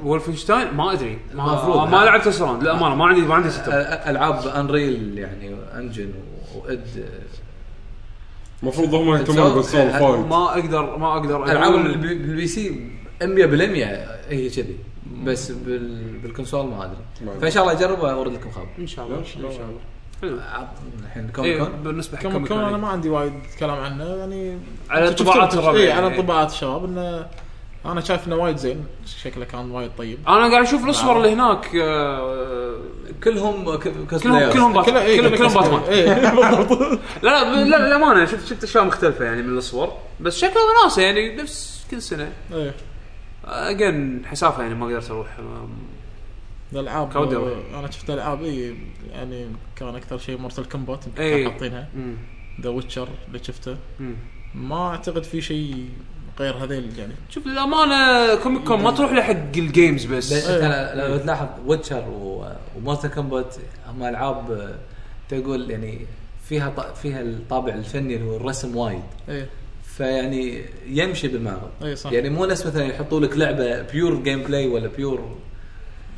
وولفنشتاين؟ ما أدري. ما المفروض. ما, ما لعبت سراوند للامانه ما عندي ما عندي اب ألعاب انريل يعني انجن وإد. المفروض هم يهتمون بالسولف أه، وايد ما أقدر ما أقدر ألعاب البي- بالبي سي 100% هي كذي. بس بال... بال console ما أدري. ما فإن شاء الله اجرب وأرد لكم خبر. إن شاء الله إن شاء الله. حلو. عط- الحين Comic إيه، Con بالنسبة حق Comic Con أنا Con ما عندي وايد كلام عنه يعني على شفت- انطباعات شفت- الربع اي يعني. على انطباعات الشباب إنه أنا شايف إنه وايد زين شكله كان وايد طيب. أنا قاعد أشوف الصور اللي هناك آه، كلهم كلهم. كلهم بات- كله إيه، كلهم كله كلهم باتمان إيه بالضبط لا لا للامانه شفت شفت أشياء مختلفة يعني من الصور بس شكله وناسه يعني نفس كل سنة. إيه. again حسافة يعني ما قدرت أروح. الألعاب. أنا شفت ألعاب إي يعني كان أكثر شيء Mortal Kombat حاطينها. The Witcher اللي شفته. مم. ما أعتقد في شيء غير هذيل يعني. شوف للأمانة Comic Con ما تروح لحق ال games بس. بس انت لو تلاحظ Witcher و Mortal Kombat هم ألعاب تقول يعني فيها فيها الطابع الفني اللي هو الرسم وايد. إيه فيعني يمشي بالمعرض إي صح. يعني مو ناس مثلا يحطوا لك لعبة pure gameplay ولا pure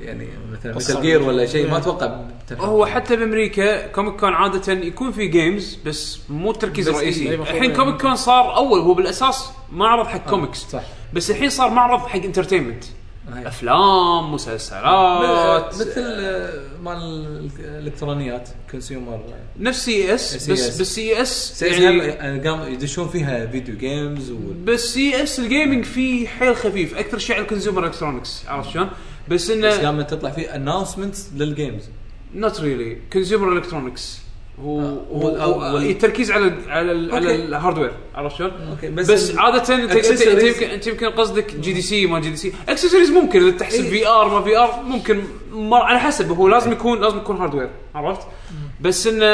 يعني مثلا. مثل gear ولا شيء ما. أتوقع. هو حتى بامريكا Comic Con عادة يكون في games بس مو التركيز الرئيسي إيه، الحين. Comic Con صار أول هو بالأساس معرض حق كوميكس صح بس الحين صار معرض حق entertainment هاي. أفلام مسلسلات مثل آه، مال الإلكترونيات consumer نفس CES بس CES. بس CES يعني يعني قام يدشون فيها video games و بس CES ال gaming فيه حيل خفيف أكثر شيء على ال consumer electronics عرفت شلون؟ بس بس انه قام تطلع فيه announcements لل games not really consumer electronics هو هو التركيز على ال على ال على. ال hardware عرفت شلون؟ okay بس, بس, بس عادة انت يمكن أنت يمكن قصدك جي دي سي ما جي دي سي اكسسوارز ممكن إذا تحسب إيه. VR ما VR ممكن على حسب هو لازم يكون لازم يكون hardware عرفت؟ بس إنه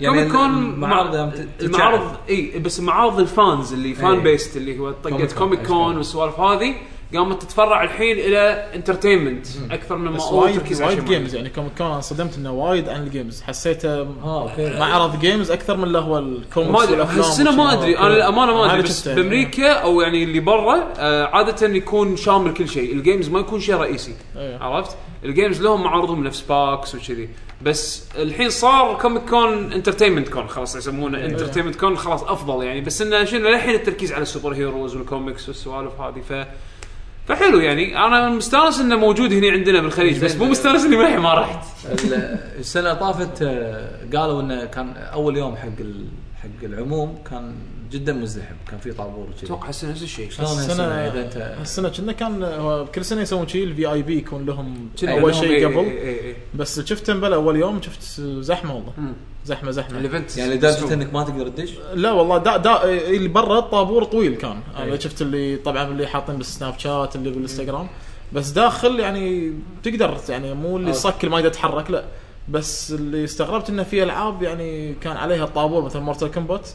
يعني con المعارض المعارض اي بس معارض ال fans اللي fan إيه. based اللي هو طقة Comic Con،. والسوالف هذه قامت تتفرع الحين إلى entertainment أكثر من ما هو وايد تركيز على وايد. games يعني Comic Con أنا صدمت إنه وايد عن ال games حسيته okay. معرض games أكثر من اللي هو الكوميكس ما أدري هالسنة ما. أدري. أنا للأمانة ما أدري بس يعني. بأمريكا أو يعني اللي برا آه عادة يكون شامل كل شيء. ال games ما يكون شيء رئيسي. إيه. عرفت؟ ال games لهم معارضهم نفس PAX وكذي. بس الحين صار Comic Con entertainment con خلاص يسمونه entertainment con خلاص أفضل يعني. بس إنه شنو للحين التركيز على ال super heroes وال comics والسوالف هذه. ف فحلو يعني. أنا مستانس إنه موجود هنا عندنا بالخليج بس مو مستانس إني ما ما رحت. ال- السنة طافت آه، قالوا إنه كان أول يوم حق ال- حق العموم كان جدا مزدحم كان في طابور وكذي أتوقع هسه نفس الشيء. شلون هالسنه إذا انت السنة كنا كان كل سنة يسوون شيء ال VIP يكون لهم أول شيء إيه قبل. إيه إيه. بس شفت بلا أول يوم شفت زحمة والله. زحمة زحمة. ال event يعني لدرجه إنك ما تقدر تدش؟ لا والله دا دا اللي برا الطابور طويل كان. أنا أي. شفت اللي طبعا اللي حاطين بال Snapchat اللي بالإنستغرام. بس داخل يعني تقدر يعني مو اللي آه. صك ما يقدر يتحرك لا. بس اللي استغربت إنه في ألعاب يعني كان عليها الطابور مثل Mortal Kombat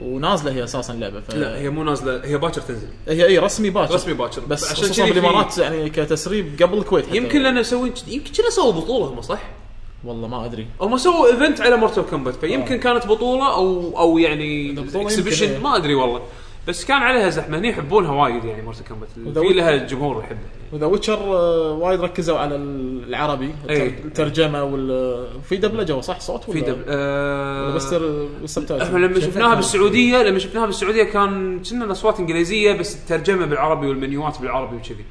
ونازلة هي أساسا لعبة ف... لا هي مو نازلة هي باكر تنزل. هي اي رسمي باكر. رسمي باكر. بس عشان خصوصا بالإمارات يعني كتسريب قبل الكويت حتى. يمكن لأن مسوين يمكن كنا سووا بطولة هم صح؟ والله ما أدري. هم سووا event على Mortal Kombat فيمكن كانت بطولة أو أو يعني يمكن إيه. ما أدري والله. بس كان عليها زحمة هني يحبونها وايد يعني Mortal Kombat في لها جمهور يحبها. وذا Witcher وايد ركزوا على العربي إي. الترجمة وال في دبلجه صح؟ صوت ولا؟ في dub ولا آه بس ال subtitle إحنا لما شفناها بالسعوديه لما شفناها بالسعودية كان كنا الاصوات إنجليزية بس الترجمة بالعربي وال menuات بالعربي وكذي.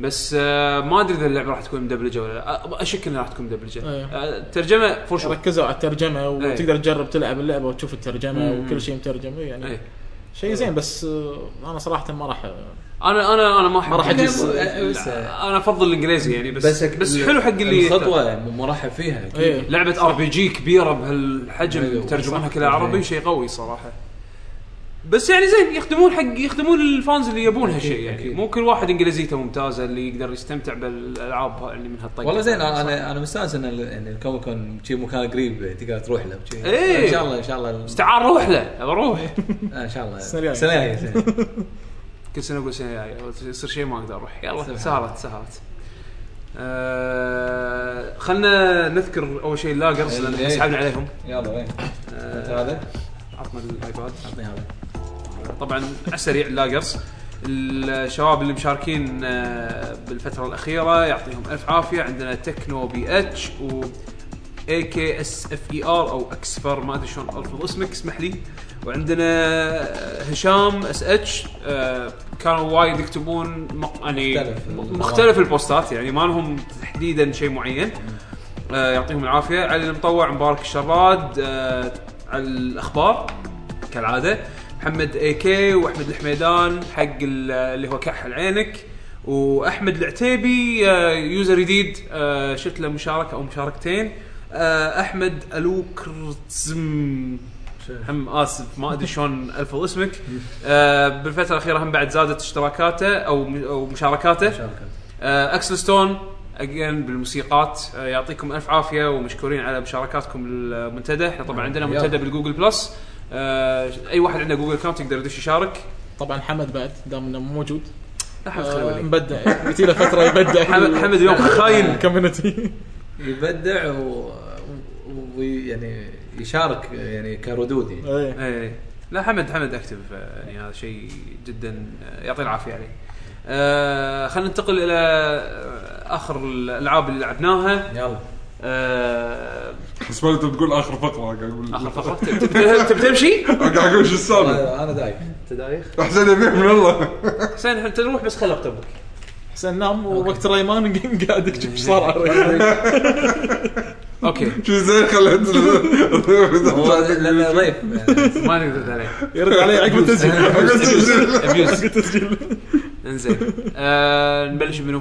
بس آه ما أدري إذا اللعبة راح تكون مدبلجة ولا لا آه، أشك إنها راح تكون مدبلجة إيه. آه الترجمه for sure ركزوا على الترجمة. وتقدر تجرب تلعب اللعبة وتشوف الترجمة مم. وكل شيء مترجم يعني إيه. شيء زين بس آه، أنا صراحة ما راح أنا أنا أنا ما أحب ما راح أجلس. بس- أنا أفضل الإنجليزي يعني بس بس, بس حلو حق اللي الخطوة مرحب فيها أكيد إيه. لعبة RPG كبيرة بهالحجم أيوة، ترجمونها. كلها عربي إيه. شيء قوي صراحة بس يعني زين يخدمون حق يخدمون ال fans اللي يبون هالشيء يعني. أكيد. مو كل واحد إنجليزيته ممتازة اللي يقدر يستمتع بالألعاب اللي من هالطقه والله زين أنا أنا مستأنس إن ال- يعني ال Comic Con شي مكان قريب تقدر تروح له. إيه. إن شاء الله إن شاء الله. تعال روح له روح. آه، إن شاء الله. السنة الجاية. كل سنة أقول سنة جاية. يصير شيء ما أقدر أروح. يلا سهلت سهلت آه خلنا نذكر أول شيء ال laggers لأن إيه. سحبنا عليهم. يلا وين؟ آه هذا؟ عطنا ال iPad. عطني هذا. طبعا على السريع ال laggers الشباب اللي مشاركين آه، بالفترة الأخيرة يعطيهم ألف عافية. عندنا Techno BH و A K S F A R أو أكسفر ما أدري شلون ألفظ اسمك اسمح لي. وعندنا آه، هشام SH آه، كانوا وايد يكتبون يعني مختلف. مختلف ال postات يعني ما لهم تحديدا شيء معين. يعطيهم العافية. علي المطوع مبارك الشراد على الأخبار كالعادة. محمد اي كي وأحمد الحميدان حق ال- اللي هو كحل عينك. وأحمد العتيبي آه، يوزر جديد آه، شفت له مشاركة أو مشاركتين. آه، أحمد ألوكرتزم. هم آسف ما أدري شلون ألفظ اسمك. آه، بالفترة الأخيرة هم بعد زادت اشتراكاته أو أو مشاركاته. آه، اكسل ستون اجين بالموسيقات. آه، يعطيكم ألف عافية ومشكورين على مشاركاتكم بالمنتدى إحنا طبعا عندنا. منتدى بال Google Plus. آه، أي واحد عنده Google account يقدر يدش يشارك. طبعا حمد بعد دام إنه مو موجود. لا حمد آه، مبدع. قلت له فترة يبدع. حمد حمد اليوم خاين. ال community يبدع و- ويعني يشارك يعني كردود يعني. إيه. إيه. لا حمد حمد active يعني هذا شيء جدا يعطيه العافية عليه. آه خلينا ننتقل إلى آخر الألعاب اللي لعبناها. يلا. آه بس ما أنت تقول آخر فقره قاعد أقول آخر فقره تبي تمشي؟ قاعد أقول شو السالفة. أنا أنا دايخ. أنت دايخ؟ أحسن يبيع من الله. حسين انت روح بس خل لابتوبك حسين نام ووقت ريمان قاعد يكتب إيش صار. أوكي. شو زين خليت هو لأنه ضيف. ما نقدر عليه يرد علي عقب التسجيل. abuse عقب التسجيل. انزين. آه، نبلش منو؟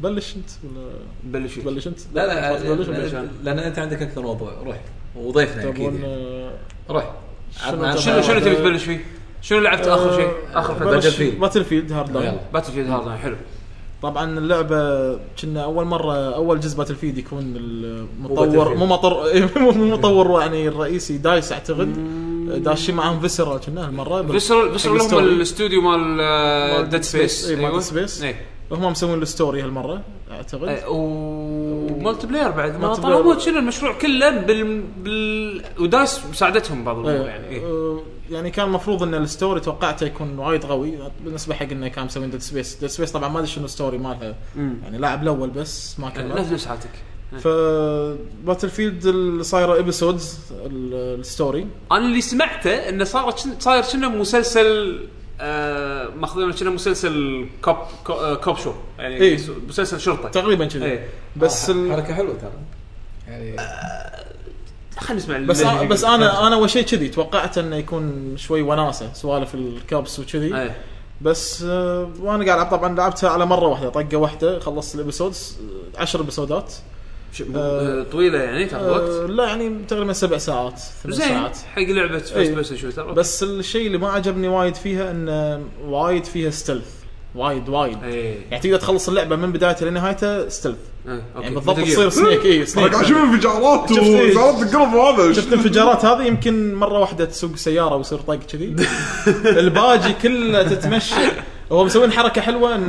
بلش انت ولا فيك. بلش انت؟ لا لا بلش ولا لأن لأن أنت عندك أكثر موضوع روح وضيفنا أكيد تبون يعني. آه، روح شنو شنو شنو تبي تبلش فيه؟ شنو لعبت آخر شيء؟ آخر فترة بلش Battlefield. Battlefield Hardline. Battlefield هذا حلو طبعا اللعبة كنا أول مرة أول جزء Battlefield يكون المطور. مو مطر مو مطور يعني الرئيسي DICE أعتقد داشين معاهم فيسرا كنا هالمرة فيسرال حق هم. الاستوديو مال ديد Dead سبيس مال Dead Space. هم مسوين الستوري هالمرة أعتقد ومالتي بلاير بعد ما بلاير. شنو المشروع كله بال بال ودايس مساعدتهم بعض الأمور إيه. يعني إيه. يعني كان المفروض إن الستوري توقعته يكون وايد قوي بالنسبة حق إنه كان مسوين ديد سبيس ديد سبيس طبعا ما أدري شنو الستوري مالها. يعني لاعب الأول بس ما كمل نفس حالتك ف Battlefield اللي صايره episodes ال story أنا اللي سمعته إنه صار صاير كنا مسلسل آه ماخذين كنا مسلسل cop co- آه، cop show. يعني إيه. مسلسل شرطة. تقريبا كذي. إيه. بس ال... حركة حلوة ترى. يعني خلينا نسمع بس أنا بس أنا أنا أول شيء كذي توقعت إنه يكون شوي وناسة سوالف ال cops وكذي. إيه. بس آه، وأنا قاعد طبعا لعبتها على مرة واحدة طقة واحدة خلصت ال episodes 10 episode ات. آه، طويلة يعني تاخذ وقت آه، لا يعني تقريبا سبع ساعات ثمان زين ساعات. حق لعبة first. person shooter بس الشيء اللي ما عجبني وايد فيها انه وايد فيها stealth وايد وايد. إيه. يعني تقدر تخلص اللعبة من بدايتها لنهايتها stealth إيه، أوكي. يعني بالضبط. تصير Snake اي أنا Snake قاعد أشوف انفجارات شفت إيه؟ وانفجارات القلب هذا. شفت الانفجارات هذه؟ يمكن مرة واحدة تسوق سيارة ويصير طق كذي. بال badge كله تتمشى. هو مسوين حركة حلوة ان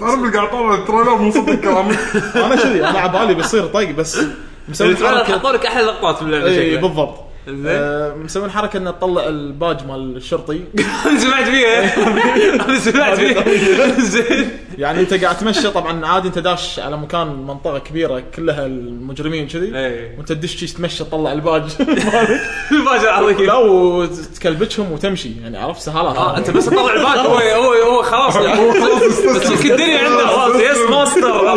تعرف اللي قاعد طالع ال trailer مو صدق كلامك أنا كذي أنا على بالي بيصير طق بس مسوين ال trailer حركة. حطوا لك أحلى لقطات من اللعبة اي شكلها. بالضبط. آه، مسوين حركة إنه تطلع الباج مال الشرطي. أنا سمعت فيها. أنا سمعت فيها. زين. يعني أنت قاعد تمشي طبعا عادي أنت داش على مكان منطقة كبيرة كلها المجرمين كذي. إيه. وأنت تدش شي تمشي تطلع الباج. مالك الباجر عظيم. لا وتكلبشهم وتمشي. يعني عرفت سهالات آه أنت بس تطلع الباج هو هو هو خلاص بس يمكن الدنيا عنده خلاص يس ماستر؟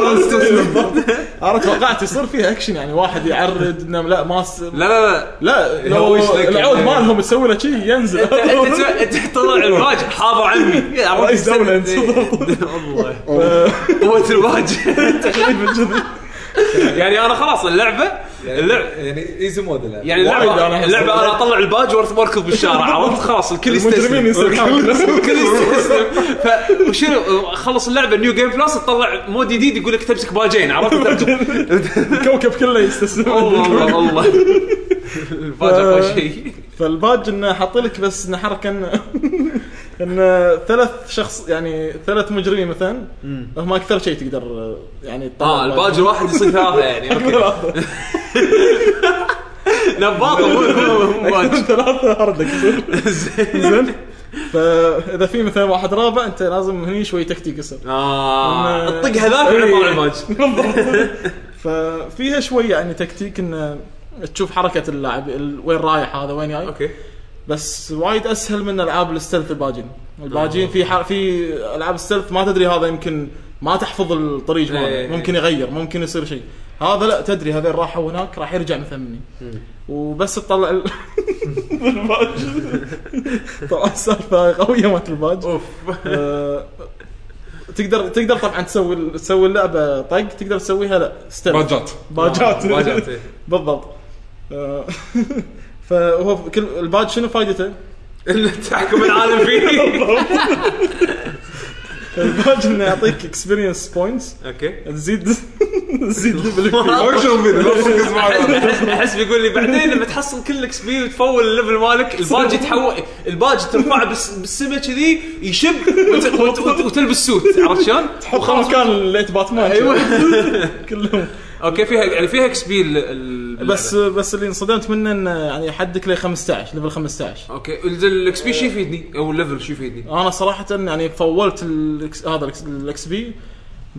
أنا توقعت يصير فيها اكشن يعني واحد يعرض إنه لا ما لا لا. لا لو العود يعني. مالهم تسوي له شي ينزل. انت تطلع الباج حاضر عمي عرفت؟ رئيس انت. والله. قوة الباج تقريبا كذي يعني أنا خلاص اللعبة اللعبه يعني easy mode. يعني اللعبه أنا اللعبة أنا أطلع الباج واركض بالشارع عرفت؟ خلاص الكل المجرمين يستسلم الكل يستسلم. ف- وشنو؟ خلص اللعبة new game plus تطلع mode جديد يقول لك تمسك باجين عرفت؟ الكوكب كله يستسلم. الله الله الباج اقوى شيء. فالباج إنه حاط لك بس إنه حركه إنه إنه ثلاث شخص يعني ثلاث مجرمين مثلا هم أكثر شيء تقدر يعني آه الباج. الواحد يصير ثلاثة يعني أوكي. نباط ثلاثة هاردك زين. فإذا في مثلا واحد رابع أنت لازم هني شوي تكتيك يصير آه الطق هذاك إيه. وطلع الباج. ففيها شوي يعني تكتيك إنه تشوف حركة اللاعب ال- وين رايح هذا وين جاي. أوكي. بس وايد أسهل من ألعاب الستلث الباجين. الباجين في ح... في ألعاب ال stealth ما تدري هذا يمكن ما تحفظ الطريق إيه. ماله. ممكن يغير ممكن يصير شيء. هذا لا تدري هذا راحوا هناك راح يرجع مثمني. وبس تطلع ال... الباج طبعا السالفة قوية مالت الباج. أوف. آه، تقدر تقدر طبعا تسوي تسوي اللعبة طق تقدر تسويها لا stealth badge ات. badge ات. badge ات إيه. بالضبط. آه، فهو كل الباج شنو فائدته؟ تحكم العالم فيه. الباج إنه يعطيك experience points أوكي. تزيد تزيد level ك أحس بيقول لي بعدين لما تحصل كل XP وتفول ال level مالك ال badge يتحول الباج ترفعه بالس- بالسما كذي يشب وت- وت- وت- وتلبس suit. عرفت شلون؟ تحط مكان light Batman. أيوه. كلهم. أوكي فيها يعني فيها XP بس بس اللي انصدمت منه انه يعني يحدك ل 15 level 15 أوكي ال XP شو يفيدني؟ أو ال level شو يفيدني؟ أنا صراحة يعني فولت هذا ال XP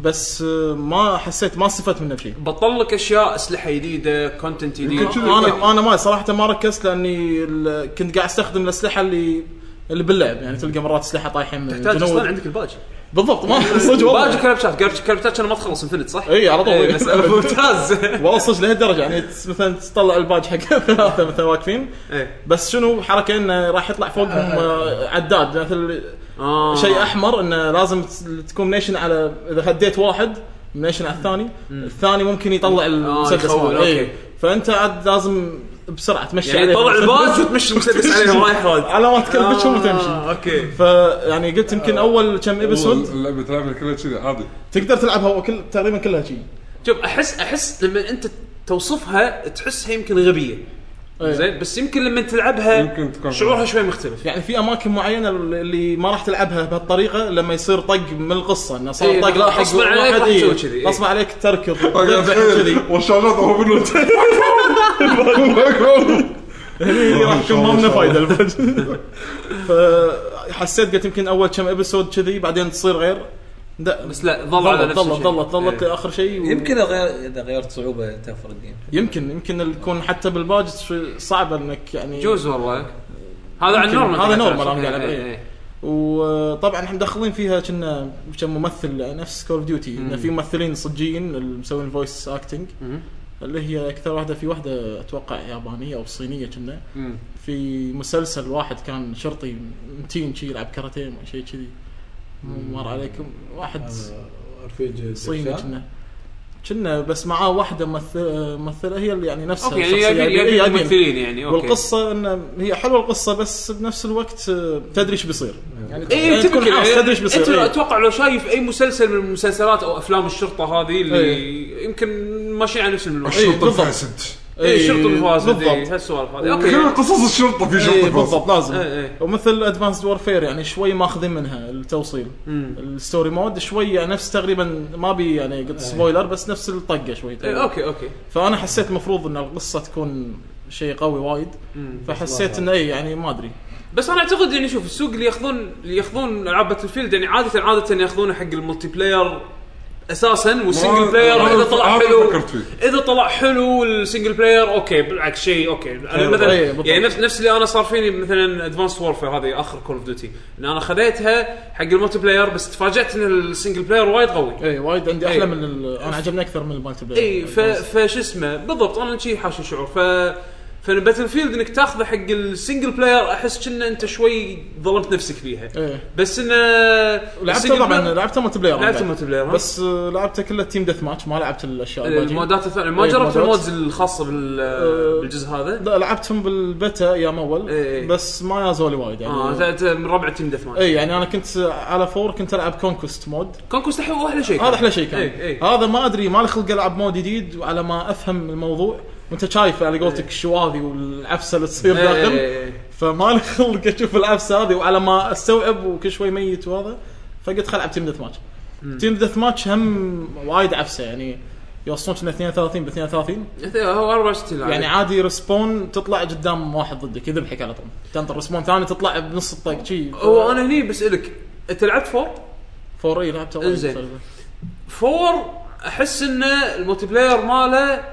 بس ما حسيت ما استفدت منه بشيء بطل لك أشياء أسلحة جديدة content جديد. أنا أنا ما صراحة ما ركزت لأني ال- كنت قاعد أستخدم الأسلحة اللي اللي باللعب يعني تلقى مرات أسلحة طايحين من تحتاج أصلا عندك الباج بالضبط ما صدق باجي والله كلبشات كلب- كلبشات كان ما تخلص infinite صح؟ إي على طول بس ممتاز والله صدق لهالدرجة يعني مثلا تطلع الباج حق ثلاثة مثلا واقفين. بس شنو حركة إنه راح يطلع فوقهم آه، عداد مثل آه. شيء أحمر إنه لازم تكون نيشن على إذا هديت واحد نيشن على الثاني الثاني ممكن يطلع المسدس ماله. أوكي. فأنت عاد لازم بسرعة تمشي يعني بالمسدس. الباج وتمشي المسدس عليهم رايح راد على ما وتمشي آه، أوكي. فيعني قلت يمكن أول كم episode اللعبة تلعبها كلها كذي عادي. تقدر تلعبها كل تقريبا كلها شيء شوف احس أحس لما أنت توصفها تحسها يمكن غبية. زين بس يمكن لما تلعبها يمكن تكون- شعورها شوي مختلف. يعني في أماكن معينة اللي ما راح تلعبها بهالطريقة لما يصير طق من القصة إنه صار إيه، طق لاحق غصباً عليك راح إيه، تسوي كذي، إيه. غصبا عليك تركض كذي. هو منو هني راح يكون ما منه فايدة الفج فحسيت قلت يمكن أول كم episode كذي بعدين تصير غير. لا بس لا ظل على ظلت نفس ظلت الشيء. ظلت ظلت إيه. لاخر شيء و- يمكن غير إذا غيرت صعوبة تفرق يعني يمكن يمكن يكون حتى بالباج شوي صعب إنك يعني جوز والله هذا عن يمكن. normal هذا normal. أنا قاعد إيه، إيه. وطبعا إحنا مدخلين فيها كنا كم ممثل نفس Call of Duty انه في ممثلين صجيين اللي مسوين voice acting. اللي هي أكثر واحدة في واحدة أتوقع يابانية أو صينية كنا. في مسلسل واحد كان شرطي متين شي يلعب كاراتيه شيء كذي مر عليكم واحد رفيج صيني كنا كنا بس معاه واحدة ممثله ممثلة هي اللي يعني نفسها أوكي يعني. يبي إيه، يبين. ممثلين يعني أوكي والقصة انه هي حلوة القصة بس بنفس الوقت تدري إيش بيصير يعني اي يعني تكون تبكي حاس تدري إيش بيصير أنت إيه. أتوقع لو شايف أي مسلسل من مسلسلات أو أفلام الشرطة هذه اللي إيه. يمكن ماشيين على نفس المنوال إيه، الشرطة. الفاسد اي الشرطه الفاسد بالضبط. إيه، هالسوالف هذه كل أوكي. قصص الشرطة في شرطة اي فاسد بالضبط. لازم. إيه، إيه. ومثل Advanced Warfare يعني شوي ماخذين منها التوصيل. ال story mode شوي يعني نفس تقريبا ما بي يعني قلت spoiler بس نفس الطقة شوي إيه، أوكي أوكي. فأنا حسيت المفروض إن القصة تكون شيء قوي وايد. فحسيت إنه اي يعني ما أدري. بس أنا أعتقد يعني شوف السوق اللي ياخذون اللي ياخذون ألعاب Battlefield يعني عادة عادة ياخذونه حق ال multiplayer أساسا وال single player اذا طلع حلو. إذا طلع حلو ال single player أوكي بالعكس شيء أوكي أنا مثلا بالضبط. يعني نفس نفس اللي أنا صار فيني مثلا Advanced Warfare هذه آخر Call of Duty إن أنا خذيتها حق ال multiplayer بس تفاجأت إن ال single player وايد قوي اي وايد عندي أحلى إيه. من ال- أنا عجبني أكثر من ال multiplayer اي ف... فش اسمه بالضبط أنا شي حاشي شعور ف ف Battlefield إنك تاخذه حق ال single player أحس كنا أنت شوي ظلمت نفسك فيها. إيه. بس انه لعبته طبعا لعبته multiplayer لعبته بعد. multiplayer؟ بس آه، لعبته كله team deathmatch ما لعبت الأشياء الباقية. ال mode ات الثانية. ما إيه، جربت. ال modes الخاصة بال... أه، بالجزء هذا؟ لا لعبتهم بالبتا أيام اول إيه، إيه. بس ما يازولي وايد يعني. آه من ربع team deathmatch اي يعني أنا كنت على four كنت ألعب conquest mode conquest أحلى شيء هذا أحلى شيء كان. هذا ما أدري ما لي خلق ألعب mode جديد وعلى ما أفهم الموضوع. وانت شايف على قولتك الشواذي والعفسة اللي تصير إيه، داخل؟ إيه، إيه. فما لي خلق أشوف العفسة هذه وعلى ما أستوعب وكل شوي ميت وهذا فقلت خل ألعب team deathmatch team deathmatch هم وايد عفسة يعني يوصلونك انه 32 ب 32 انت هو 64 لاعب يعني عادي. respawn تطلع قدام واحد ضدك يذبحك على طول. تنطر respawn ثاني تطلع بنص الطق شي. هو أنا هني بسألك أنت لعبت four؟ four إي إنزين. تقريباً. four أحس إنه ال multiplayer ماله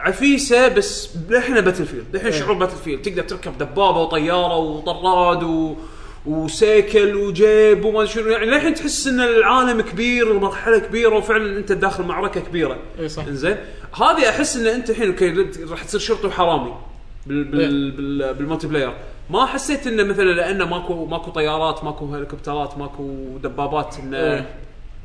عفيسة بس لحنا Battlefield إيه. شعور Battlefield تقدر تركب دبابة وطيارة وطراد و... وسيكل وجيب وما شنو. يعني للحين تحس إن العالم كبير المرحله كبيرة وفعلا أنت داخل معركة كبيرة. اي صح. إنزين. هذه أحس إن أنت الحين أوكي راح تصير شرطي وحرامي بال بال بال بال multiplayer. ما حسيت انه مثلا لأنه ماكو ماكو طيارات ماكو هليكوبترات ماكو دبابات انه إيه.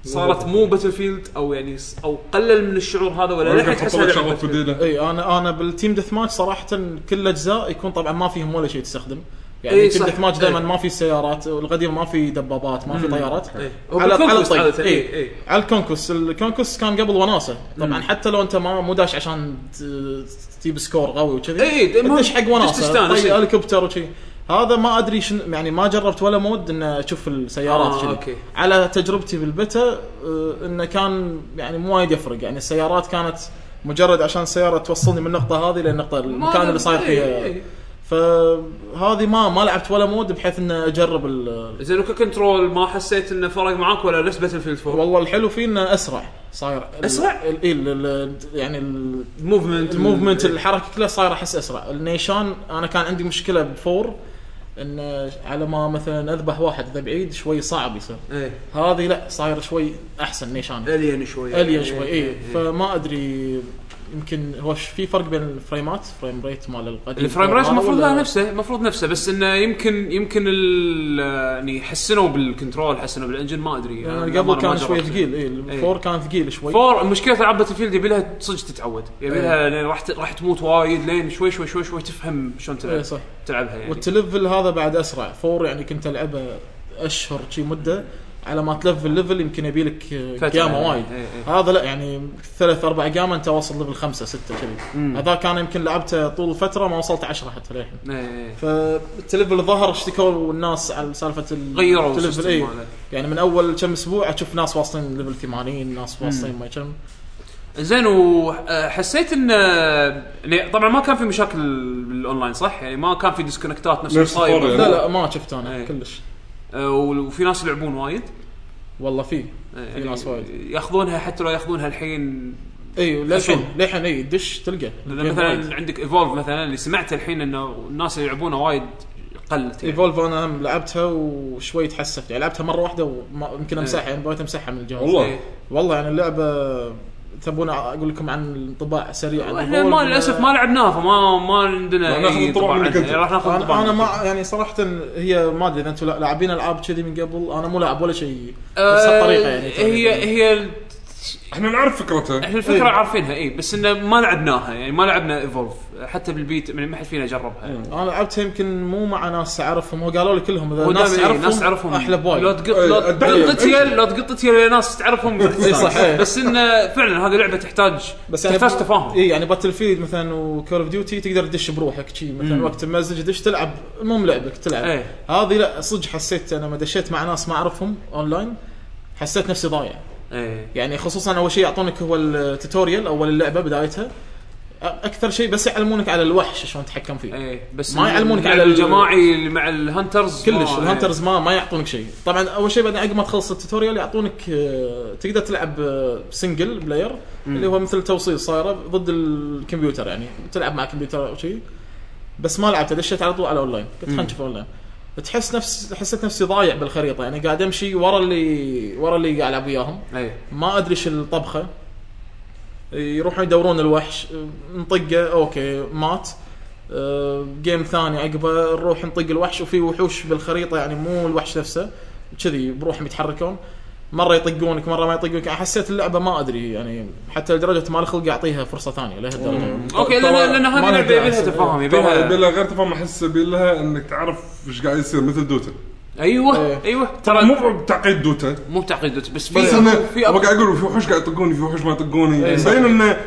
صارت مو Battlefield أو يعني س- أو قلل من الشعور هذا ولا للحين لك Battlefield. جديده إي أنا أنا بال team deathmatch صراحة كل الاجزاء يكون طبعا ما فيهم ولا شيء تستخدم يعني إي team صح. deathmatch دائما إي. ما في سيارات والقديم ما في دبابات ما في طيارات إيه. هو على على بال conquest عادة، إيه، إيه. على ال conquest ال conquest كان قبل وناسة طبعا حتى لو أنت ما مو داش عشان ت- تجيب score قوي وكذي إي، تدش حق وناسة تستانس، طي إي. هليكوبتر وشي هذا ما أدري شن يعني ما جربت ولا mode ان أشوف السيارات آه، أوكي. على تجربتي بالبتا آه، إنه كان يعني مو وايد يفرق. يعني السيارات كانت مجرد عشان السيارة توصلني من النقطة هذه للنقطة المكان اللي صاير فيه. فهذه ما ما لعبت ولا mode بحيث ان أجرب ال- زين وك control ما حسيت إنه فرق معاك ولا نفس Battlefield 4 والله الحلو فيه إنه أسرع صاير. ال- أسرع؟ ال- ال- ال- يعني ال- ال movement ال movement الحركة كلها صايرة أحس أسرع. النيشان أنا كان عندي مشكلة ب four. إن على ما مثلا أذبح واحد اذا بعيد شوي صعب يصير. إيه. هذه لا صاير شوي أحسن نيشان ألين شوي. ألين شوي اي فما أدري يمكن هو في فرق بين ال frame ات frame rate مال القديم ال frame rate المفروض لا؟ نفسه المفروض نفسه بس إنه يمكن يمكن ال- يعني حسنوا بال control حسنوا بال engine ما أدري. يعني قبل كان شوي. ثقيل اي إيه. ال four كان ثقيل شوي. فور مشكله ألعاب Battlefield يبي لها صدق تتعود. يبي إيه. لها راح راح تموت وايد لين شوي شوي شوي شوي تفهم شلون تلعب صح. تلعبها يعني. والتلفل هذا بعد أسرع. four يعني كنت ألعبه أشهر شي مدة. على ما تلفل level يمكن يبي لك إيه، وايد إيه، إيه. هذا لا يعني ثلاث أربع جامه أنت واصل level خمسة ستة كذي. هذا كان يمكن لعبته طول الفترة ما وصلت عشرة حتى للحين إيه،. فالتلفل ظهر اشتكوا الناس على سالفة ال- غيروا التلفل ال system اي ماله. يعني من أول كم أسبوع أشوف ناس واصلين level 80 ناس واصلين ما كم زين وحسيت إن يعني طبعا ما كان في مشاكل بالاونلاين صح؟ يعني ما كان في disconnect ات نفس يعني. لا لا ما شفت أنا. كلش آه، وفي ناس يلعبون وايد والله في في ناس وايد ياخذونها حتى لو ياخذونها الحين إي للحين. للحين إي دش تلقى لأن وايد. مثلا عندك Evolve مثلا اللي سمعت الحين إنه الناس اللي يلعبونه وايد قلت يعني Evolve أنا لعبتها وشوي تحسفت يعني لعبتها مرة واحدة ويمكن أمسحها يعني بغيت أمسحها من الجهاز والله. إيه. والله يعني اللعبة تبون أقول لكم عن انطباع سريع عن إحنا ما؟ للأسف ما لعبناها فما ما عندنا ناخذ أي انطباع عنها. أنت. راح ناخذ انطباع أنا. ما يعني صراحة هي ما أدري إذا أنتم لاعبين ألعاب كذي من قبل أنا مو لاعب ولا شيء نفس آه، الطريقة يعني هي هي إحنا نعرف فكرتها إحنا الفكرة إيه. عارفينها اي بس إنه ما لعبناها يعني ما لعبنا Evolve حتى بالبيت يعني ما حد فينا جربها يعني. أنا لعبتها يمكن مو مع ناس أعرفهم هو قالوا لي كلهم إذا ناس تعرفهم ناس تعرفهم أحلى لو بوايد تقط إيه، لو. تقط يل لو تقط ناس تعرفهم صح، إيه. بس إنه فعلا هذه لعبة تحتاج بس يعني تحتاج تفاهم اي يعني Battlefield مثلا و Call of Duty تقدر تدش بروحك شي مثلا. وقت مزج تدش تلعب المهم لعبك تلعب إيه. هذه لا صدق حسيت أنا لما دشيت مع ناس ما أعرفهم أونلاين حسيت نفسي ضايع إيه. يعني خصوصا أول شيء يعطونك هو ال tutorial اول اللعبة بدايتها. أكثر شيء بس يعلمونك على الوحش شلون تتحكم فيه. إيه بس ما يعلمونك على ال- الجماعي اللي مع ال hunters كلش ما- ال hunters ما ما يعطونك شيء. طبعا أول شيء بعدين عقب ما تخلص ال tutorial يعطونك آه، تقدر تلعب single player اللي هو مثل توصيل صايرة ضد الكمبيوتر يعني. تلعب مع كمبيوتر أو شيء. بس ما لعبت دشيت على طول على اونلاين قلت خلينا نشوف اونلاين تحس نفس حسيت نفسي ضايع بالخريطة. يعني قاعد أمشي ورا اللي ورا اللي قاعد العب وياهم إيه ما أدري إيش الطبخة. يروحون يدورون الوحش. نطقه. أوكي مات. أه، game ثاني عقبه. نروح نطق الوحش. وفي وحوش بالخريطة. يعني مو الوحش نفسه. كذي بروحهم يتحركون. مرة يطقونك مرة ما يطقونك. حسيت اللعبة ما أدري يعني حتى لدرجة ما لي خلق اعطيها فرصة ثانية لهالدرجه أوكي لأن لأن هذه لعبة لها يبي لها. تفاهم يبي لها غير تفهم أحس يبي لها إنك تعرف إيش قاعد يصير مثل دوتا. أيوه إيه. أيوه. ترى مو بتعقيد دوتا. مو بتعقيد بس في بس في أبغى قاعد أقول في وحوش قاعد يطقوني في وحوش ما يطقوني. إيه،. مبين إنه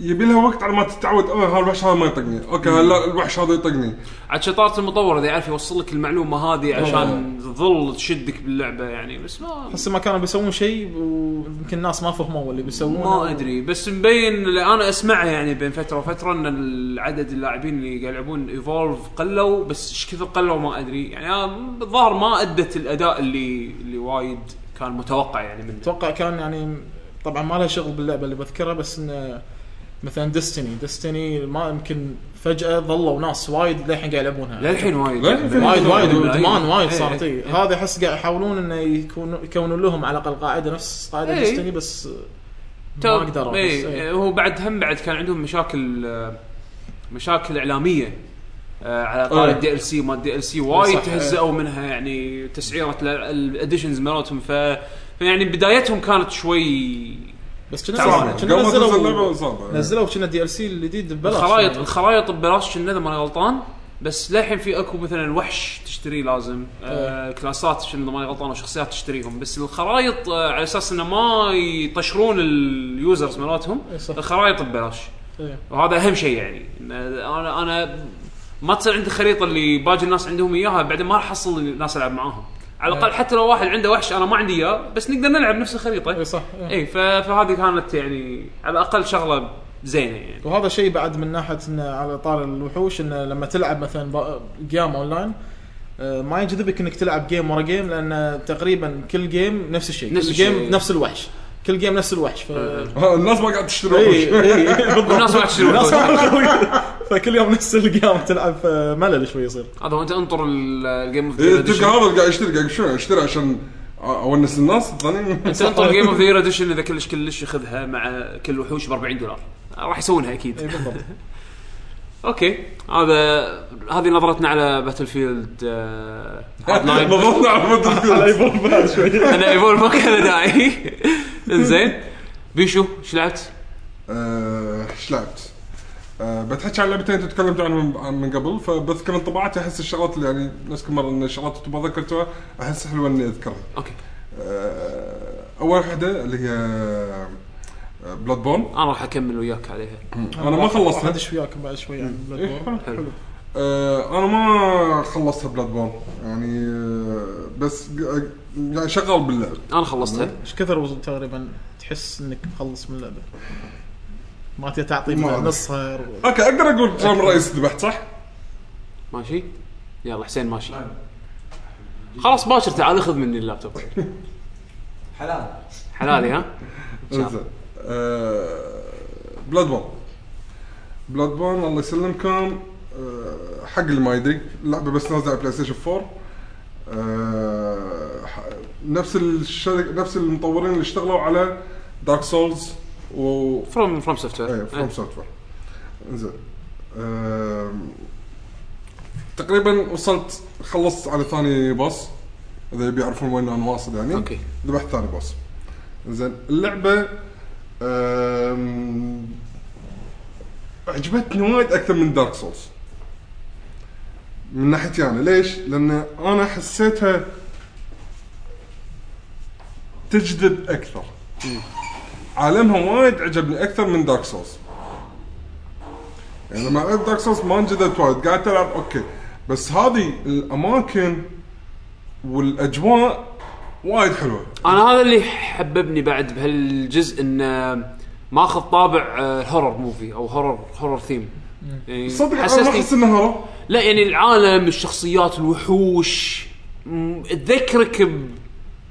يبي لها وقت على ما تتعود. أوه هذا الوحش هذا ما يطقني. أوكي لا الوحش هذا يطقني. عاد شطارة المطور إذا يعرف يوصل لك المعلومة هذه عشان تظل تشدك باللعبة يعني بس ما احس ما كانوا بيسوون شيء ويمكن الناس ما فهموا اللي بيسوونه. ما أدري بس مبين اللي أنا أسمعه يعني بين فترة وفترة إن العدد اللاعبين اللي قاعد يلعبون Evolve قلوا بس إيش كثر قلوا ما أدري. يعني الظاهر ما أدت الأداء اللي اللي وايد كان متوقع يعني منه. أتوقع كان يعني طبعا ما لها شغل باللعبة اللي بذكرها بس إنه مثلا Destiny Destiny ما يمكن فجأة ظلوا ناس وايد للحين قاعد يلعبونها للحين وايد للحين وايد وايد إيه، وادمان وايد إيه، صارت إيه. اي هذا احس قاعد يحاولون إنه يكون يكونون لهم على الأقل قاعدة نفس قاعدة إيه. Destiny بس ما قدروا بس إيه إيه. هو بعد هم بعد كان عندهم مشاكل مشاكل إعلامية آه، على طار. ال DLC ما ال DLC وايد صح، تهزأوا منها يعني تسعيرة ال editions مالتهم ف يعني بدايتهم كانت شوي بس كنا تعال. كنا قبل ما تنزل اللعبه نزلوا نزلوا كنا DLC الجديد ببلاش الخرايط يعني. الخرايط ببلاش كنا اذا ماني غلطان بس للحين في اكو مثلا وحش تشتريه لازم آه كلاسات شنو اذا ماني غلطان وشخصيات تشتريهم بس الخرايط آه على أساس إنه ما يطشرون ال users مالتهم. الخرايط ببلاش إيه. وهذا أهم شيء يعني أنا أنا ما تصير عندي خريطة اللي باقي الناس عندهم إياها بعدين ما راح احصل الناس ألعب معاهم على الأقل حتى لو واحد عنده وحش أنا ما عندي إياه بس نقدر نلعب نفس الخريطة إي صح. إي فهذه كانت يعني على الأقل شغلة زينة يعني وهذا شيء بعد من ناحية انه على طار الوحوش انه لما تلعب مثلا game online آه، ما يجذبك إنك تلعب game ورا game لأن تقريبا كل game نفس الشيء نفس الشيء. game نفس الوحش كل game نفس الوحش ف ها، الناس ما قاعد تشتري اي. اي بالضبط الناس ما تشتري الناس. ما- فكل يوم نفس ال game تلعب فملل شوي يصير. هذا وانت انطر ال- ال game of إيه، the هذا قاعد يشتري قاعد شو اشتري عشان أونس الناس الثانيين. أنت انطر game of the edition إذا كلش كلش ياخذها مع كل وحوش ب 40 دولار. راح يسوونها أكيد. اي بالضبط. أوكي. هذا هذه نظرتنا على Battlefield هارد لاين نظرنا على بدر على ايفون بعد شوي. أنا ايفول ما كان داعي. إنزين. بيشو إيش لعبت؟ آه، إيش لعبت؟ أه بتحكي عن لعبتين تكلمت عنهم من- قبل فبذكر انطباعاتي أحس الشغلات اللي يعني نفس كل مرة إن الشغلات اللي ما ذكرتها أحس حلوة إني أذكرها. أوكي. أه أول وحده اللي هي بلاد بون أنا راح أكمل وياك عليها. أنا ما خلصتها ادش وياك بعد شوي عن بلاد إيه، بورن. حلو. أه أنا ما خلصتها بلاد بون يعني آه، بس يعني شغال باللعب. أنا خلصتها. إيش كثر وصل تقريبا تحس إنك مخلص من اللعبة؟ ما تعطي. نصها أوكي أقدر أقول جرام الرئيس ذبحت صح؟ ماشي. يلا حسين ماشي. خلاص باشر تعال خذ مني اللابتوب. حلال. حلالي ها إنزين. Bloodborne Bloodborne الله يسلمكم آه، حق اللي ما يدري. اللعبه بس نازلة على PlayStation 4 آه، ح- نفس الشركة نفس المطورين اللي اشتغلوا على Dark Souls و From From Soft إيه From Software إنزين. آم، تقريبا وصلت خلصت على ثاني boss إذا يبي يعرفون وين أنا واصل يعني. أوكي. ذبحت ثاني boss زين اللعبة. عجبتني وايد أكثر من Dark Souls من ناحيتي أنا. ليش؟ لأن أنا حسيتها تجذب أكثر. عالمها وايد عجبني أكثر من Dark Souls يعني لما لعبت Dark Souls ما انجذبت وايد. قاعد ألعب أوكي. بس هذه الأماكن والأجواء وايد حلوة. أنا هذا اللي حببني بعد بهالجزء انه ماخذ طابع آه، horror movie أو horror horror theme يعني صدق أنا ما احس انها horror لا يعني العالم الشخصيات الوحوش تذكرك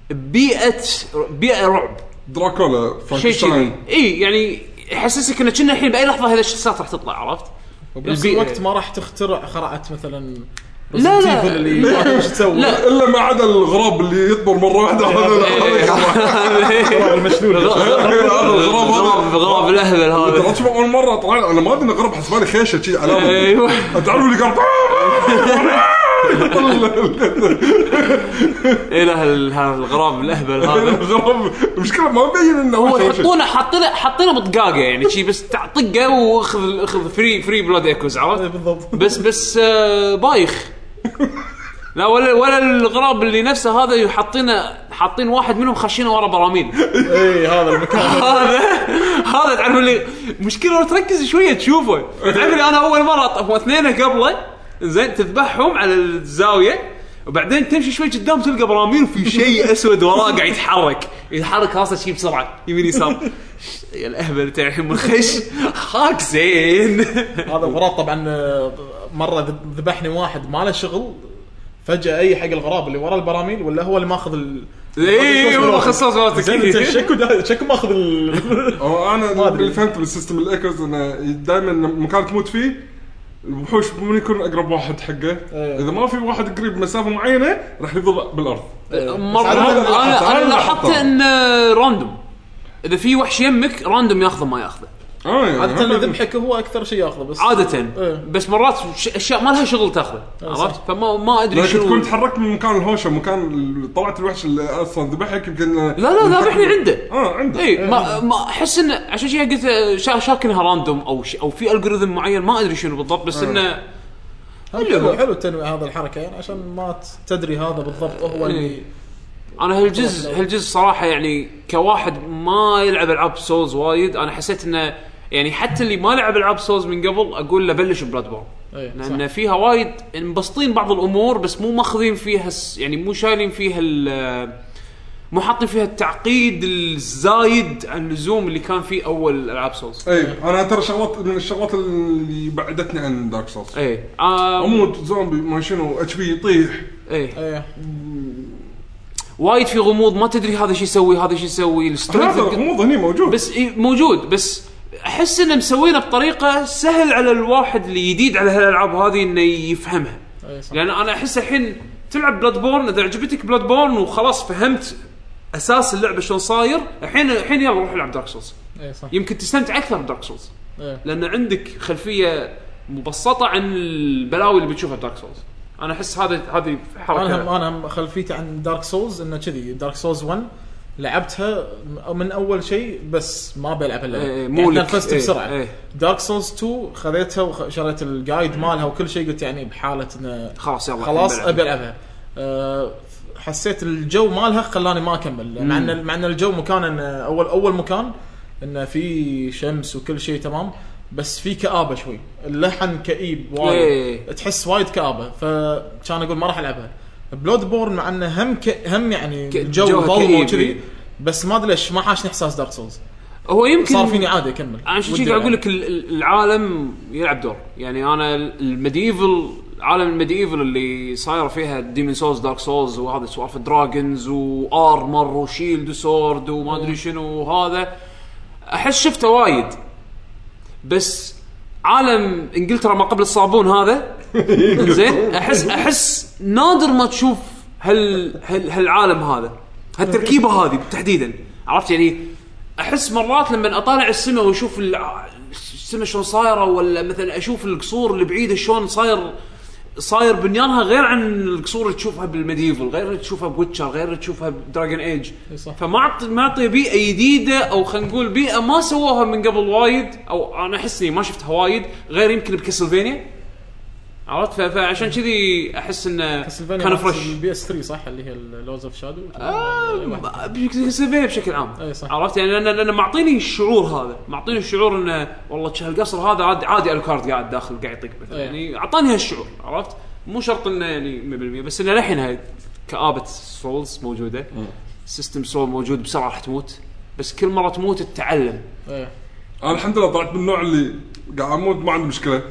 ببيئة بيئة رعب. دراكولا شيء فرانكشتاين إي يعني يحسسك انه كنا الحين بأي لحظة هذا الشخصيات راح تطلع عرفت؟ وبنفس. الوقت ما راح تخترع خرعه مثلا لا، لا. اللي ما تسوي لا. إلا ما عدا الغراب اللي يطبر مرة واحدة هذا هذا المشلول. الغراب هذا غراب الأهبل ترى هذا. شوف أول مرة طلع أنا ما أدري انه غراب حسبالي خيشة شي علامه إيوه. تعرف اللي قال إيه هذا الغراب الأهبل هذا. الغراب. المشكلة ما مبين إنه هو. يحطونه حاطينه حاطينه بطقاقة يعني شي بس طقة واخذ أخذ free free blood echoes عرفت؟ بالضبط. بس بس آه، بايخ. لا ولا ولا الغراب اللي نفسه هذا حاطينه حاطين واحد منهم خاشينه ورا براميل. اي هذا المكان. هذا هذا تعرف اللي مشكلة لو تركز شوية تشوفه. تعرف اللي أنا أول مرة اثنين قبله؟ زين تذبحهم على الزاوية. وبعدين تمشي شوي قدام تلقى براميل في شيء أسود وراه قاعد يتحرك. يتحرك راسه شي بسرعة يمين يسار. يا الأهبل أنت الحين منخش هاك زين. هذا الغراب طبعا آه، مرة ذب- ذبحني واحد ما له شغل فجأة أي حق الغراب اللي ورا البراميل ولا هو اللي ماخذ ال اي هو انت مالتك شكو شكو ماخذ ال أنا أدري. اللي فهمت بال system ال echoes إنه دائما المكان تموت فيه الوحوش من يكون أقرب واحد حقه. إيه. إذا ما في واحد قريب مسافة معينة راح يظل بالأرض. مرة هذا اللي أنا أنا لاحظت. انه random إذا في وحش يمك random ياخذه ما ياخذه. آه يعني عادة اللي ذبحك هو أكثر شيء ياخذه بس عادة. إيه. بس مرات ش- أشياء ما لها شغل تاخذه صح. عرفت؟ فما ما أدري لكن شنو. تكون تحركت من مكان الهوشة مكان ال- طلعت الوحش اللي أصلا ذبحك يمكن لا لا ذابحني عنده. آه عنده. اي ما ما أحس إنه عشان شي قلت شا- شاكنها random أو ش- أو في algorithm معين ما أدري شنو بالضبط بس إنه حلو حلو التنويع هذا الحركة يعني عشان ما ت- تدري هذا بالضبط هو اللي إيه. أنا هالجزء هالجزء صراحة يعني كواحد ما يلعب ألعاب Souls وايد أنا حسيت إنه يعني حتى اللي ما لعب العاب Souls من قبل أقول له بلش Bloodborne. إيه، لأن صح. فيها وايد مبسطين بعض الأمور بس مو ماخذين فيها يعني مو شايلين فيها مو حاطين فيها التعقيد الزايد عن اللزوم اللي كان فيه أول ألعاب Souls. اي أنا ترى شغلات من الشغلات اللي بعدتني عن Dark Souls اي أموت زومبي ما شنو HP يطيح. اي إيه. وايد في غموض ما تدري هذا شو يسوي هذا شو يسوي هذا الغموض هني موجود. بس إيه موجود بس أحس انه مسوينه بطريقة سهل على الواحد اللي جديد على هالألعاب هذه إنه يفهمها. لأن أنا أحس الحين تلعب Bloodborne إذا عجبتك Bloodborne وخلاص فهمت أساس اللعبة شلون صاير الحين الحين يلا روح العب Dark Souls يمكن تستمتع أكثر ب Dark Souls. لأن عندك خلفية مبسطة عن البلاوي اللي بتشوفها ب Dark Souls أنا أحس هذا هذه حركة أنا هم أنا هم خلفيتي عن Dark Souls إنه كذي Dark Souls 1 لعبتها من أول شيء بس ما بلعب اللعبه إيه، يعني مو لك. تنفست إيه، بسرعة. إيه. Dark Souls 2 خذيتها وشريت ال guide مالها وكل شيء قلت يعني بحالة انه خلاص يلا خلاص أبي ألعبها. أه حسيت الجو مالها خلاني ما أكمل مع إن مع إن الجو مكان أول أول مكان انه في شمس وكل شيء تمام بس في كآبة شوي. اللحن كئيب وايد. إيه. تحس وايد كآبة فكان أقول ما راح ألعبها. Bloodborne مع إنه هم ك... هم يعني ظلمه كئيب، وكذي إيه. بس ما أدري ليش ما حاشني إحساس Dark Souls هو يمكن صار فيني عادي أكمل. أنا عشان شي قاعد أقول ألعب. لك ال- ال- العالم يلعب دور. يعني أنا ال medieval عالم ال medieval اللي صايره فيها Demon's Souls Dark Souls وهذا سوالف dragons و armor و shield و sword وما أدري شنو وهذا. أحس شفته وايد. بس عالم إنجلترا ما قبل الصابون هذا زين احس أحس نادر ما تشوف هال هال هالعالم هذا هالتركيبة هذه تحديدا. عرفت يعني؟ أحس مرات لما أطالع السماء وأشوف السماء شلون صايرة ولا مثلا أشوف القصور اللي بعيدة شلون صاير صاير بنيانها غير عن القصور اللي تشوفها بال medieval غير اللي تشوفها ب Witcher غير اللي تشوفها ب Dragon Age. صح. فما ما أعطي بيئة جديدة أو خلينا نقول بيئة ما سووها من قبل وايد أو أنا أحس إني ما شفتها وايد غير يمكن ب Castlevania. عرفت؟ فعشان كذي أحس إنه كان fresh ال PS 3 صح؟ اللي هي ال Lords of Shadow Castlevania بشكل عام. إي صح. عرفت؟ يعني لأن لأن معطيني الشعور هذا. معطيني الشعور إنه والله هالقصر هذا عادي عادي Alucard قاعد داخل قاعد يطق مثلا. إيه. يعني أعطاني هالشعور عرفت؟ مو شرط إنه يعني 100% بس إنه للحين هاي كآبة Souls موجودة. system Souls موجود بسرعة راح تموت. بس كل مرة تموت تتعلم. إيه. أنا الحمد لله طلعت من النوع اللي قاعد أموت ما عندي مشكلة.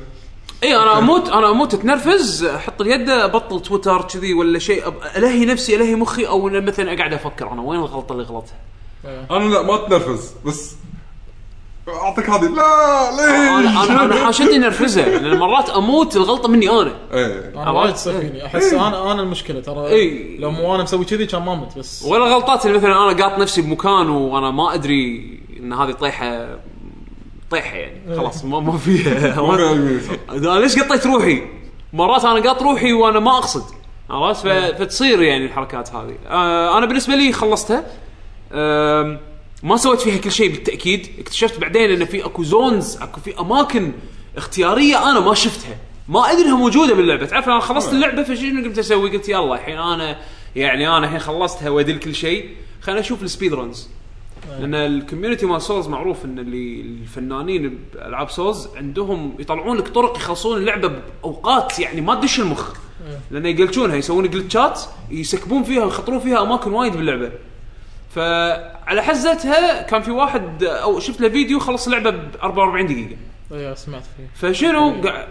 اي أنا أموت أنا أموت أتنرفز أحط اليد أبطل تويتر كذي ولا شيء أب- ألهي نفسي ألهي مخي أو مثلا أقعد أفكر أنا وين الغلطة اللي غلطها؟ أنا لا ما أتنرفز بس أعطيك هذه. لا ليش؟ أنا أنا, أنا حاشتني نرفزه لأن مرات أموت الغلطة مني أنا. إيه. أنا؟ وايد تصير فيني احس أنا أنا المشكلة ترى إي. لو مو أنا مسوي كذي كان ما مت بس ولا الغلطات اللي مثلا أنا قاط نفسي بمكان وأنا ما أدري إن هذه طيحة طيحه يعني. خلاص ما ما فيها. أنا ليش قطيت روحي؟ مرات أنا قاط روحي وأنا ما أقصد. عرفت؟ ف- فتصير يعني الحركات هذه. آه أنا بالنسبة لي خلصتها. ما سويت فيها كل شيء بالتأكيد. اكتشفت بعدين إن في أكو زونز أكو في أماكن اختيارية أنا ما شفتها. ما أدري إنها موجودة باللعبة. تعرف أنا خلصت اللعبة فشنو قمت أسوي؟ قلت يلا الحين أنا يعني أنا الحين خلصتها وأدري كل شيء. خليني أشوف ال speed runs لأن ال community مال Souls معروف إن اللي الفنانين بألعاب Souls عندهم يطلعون لك طرق يخلصون اللعبة بأوقات يعني ما تدش المخ. لأن يقلشونها يسوون glitch ات يسكبون فيها ويخطرون فيها أماكن وايد باللعبة. فعلى حزتها كان في واحد أو شفت له فيديو خلص اللعبة ب 44 دقيقة. اي سمعت فيه. فشنو؟ قع-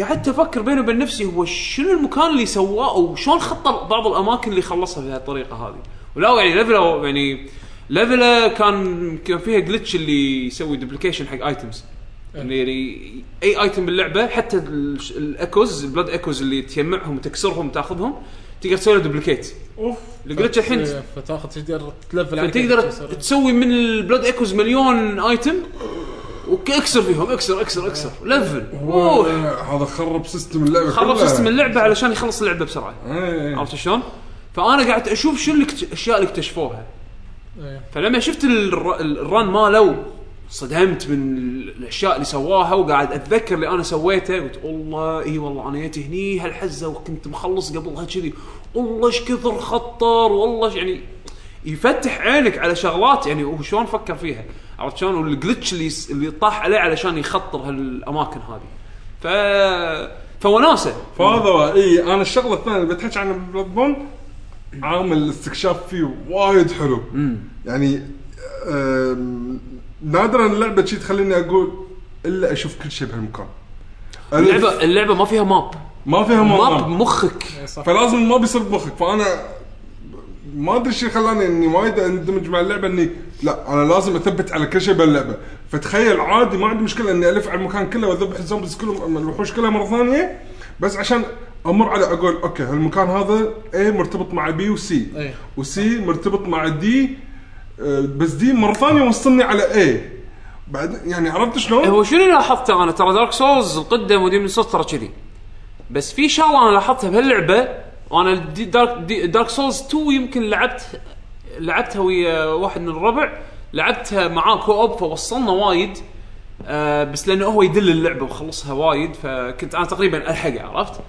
قعدت أفكر بيني وبين نفسي هو شنو المكان اللي سواه أو شلون خطر بعض الأماكن اللي خلصها بهالطريقة هذه. ولا يعني level ه يعني level ه كان كان فيها glitch اللي يسوي duplication حق items اللي يعني أي item باللعبة حتى ال- ال echoes ال blood echoes اللي تجمعهم وتكسرهم وتاخذهم تقدر تسوي له duplicate أوف. ال glitch الحين. إيه، فتاخذ تقدر تلفل على تقدر كيف تصير. تسوي من ال blood echoes مليون item واكسر فيهم. اكسر اكسر اكسر. level. هو اوه هذا خرب system اللعبة خرب. system اللعبة علشان يخلص اللعبة بسرعة. عرفت شلون؟ فأنا قاعد أشوف الاكت- الاشياء اللي اكتشفوها. إيه. فلما شفت الر- ال run ماله صدمت من ال- الأشياء اللي سواها وقاعد أتذكر اللي أنا سويته. قلت والله إي والله أنا جيت هني هالحزة وكنت مخلص قبلها كذي والله إيش كثر خطر والله إيش- يعني؟ يفتح عينك على شغلات يعني هو شلون فكر فيها؟ عرفت شلون؟ وال glitch اللي يس- اللي طاح عليه علشان يخطر هالأماكن هذه. ف فوناسه فهذا إي أنا الشغلة الثانية اللي بتحكي عن Bloodborne عامل الاستكشاف فيه وايد حلو. يعني آم، نادرا اللعبة شي تخليني أقول إلا أشوف كل شيء بهالمكان. اللعبه اللعبة ما فيها map. ما فيها map. map بمخك إيه، فلازم ما بيصير بمخك. فأنا ما أدري شو خلاني إني وايد أندمج مع اللعبة إني لا أنا لازم أثبت على كل شيء باللعبه فتخيل عادي ما عندي مشكلة إني ألف على المكان كله وأذبح ال zombies كلهم الوحوش كلها مرة ثانية بس عشان أمر على أقول okay هالمكان هذا A مرتبط مع B و C. و C مرتبط مع D آه، بس D مرة ثانية وصلني على A بعد يعني عرفت شلون؟ هو شنو اللي لاحظته أنا ترى Dark Souls القدم ودي من ترى كذي بس في شغلة أنا لاحظتها بهاللعبة وأنا دي Dark دي Dark Souls 2 يمكن لعبت لعبتها ويا واحد من الربع لعبتها معاه co-op فوصلنا وايد آه بس لأنه هو يدل اللعبة وخلصها وايد فكنت أنا تقريبا الحقه عرفت؟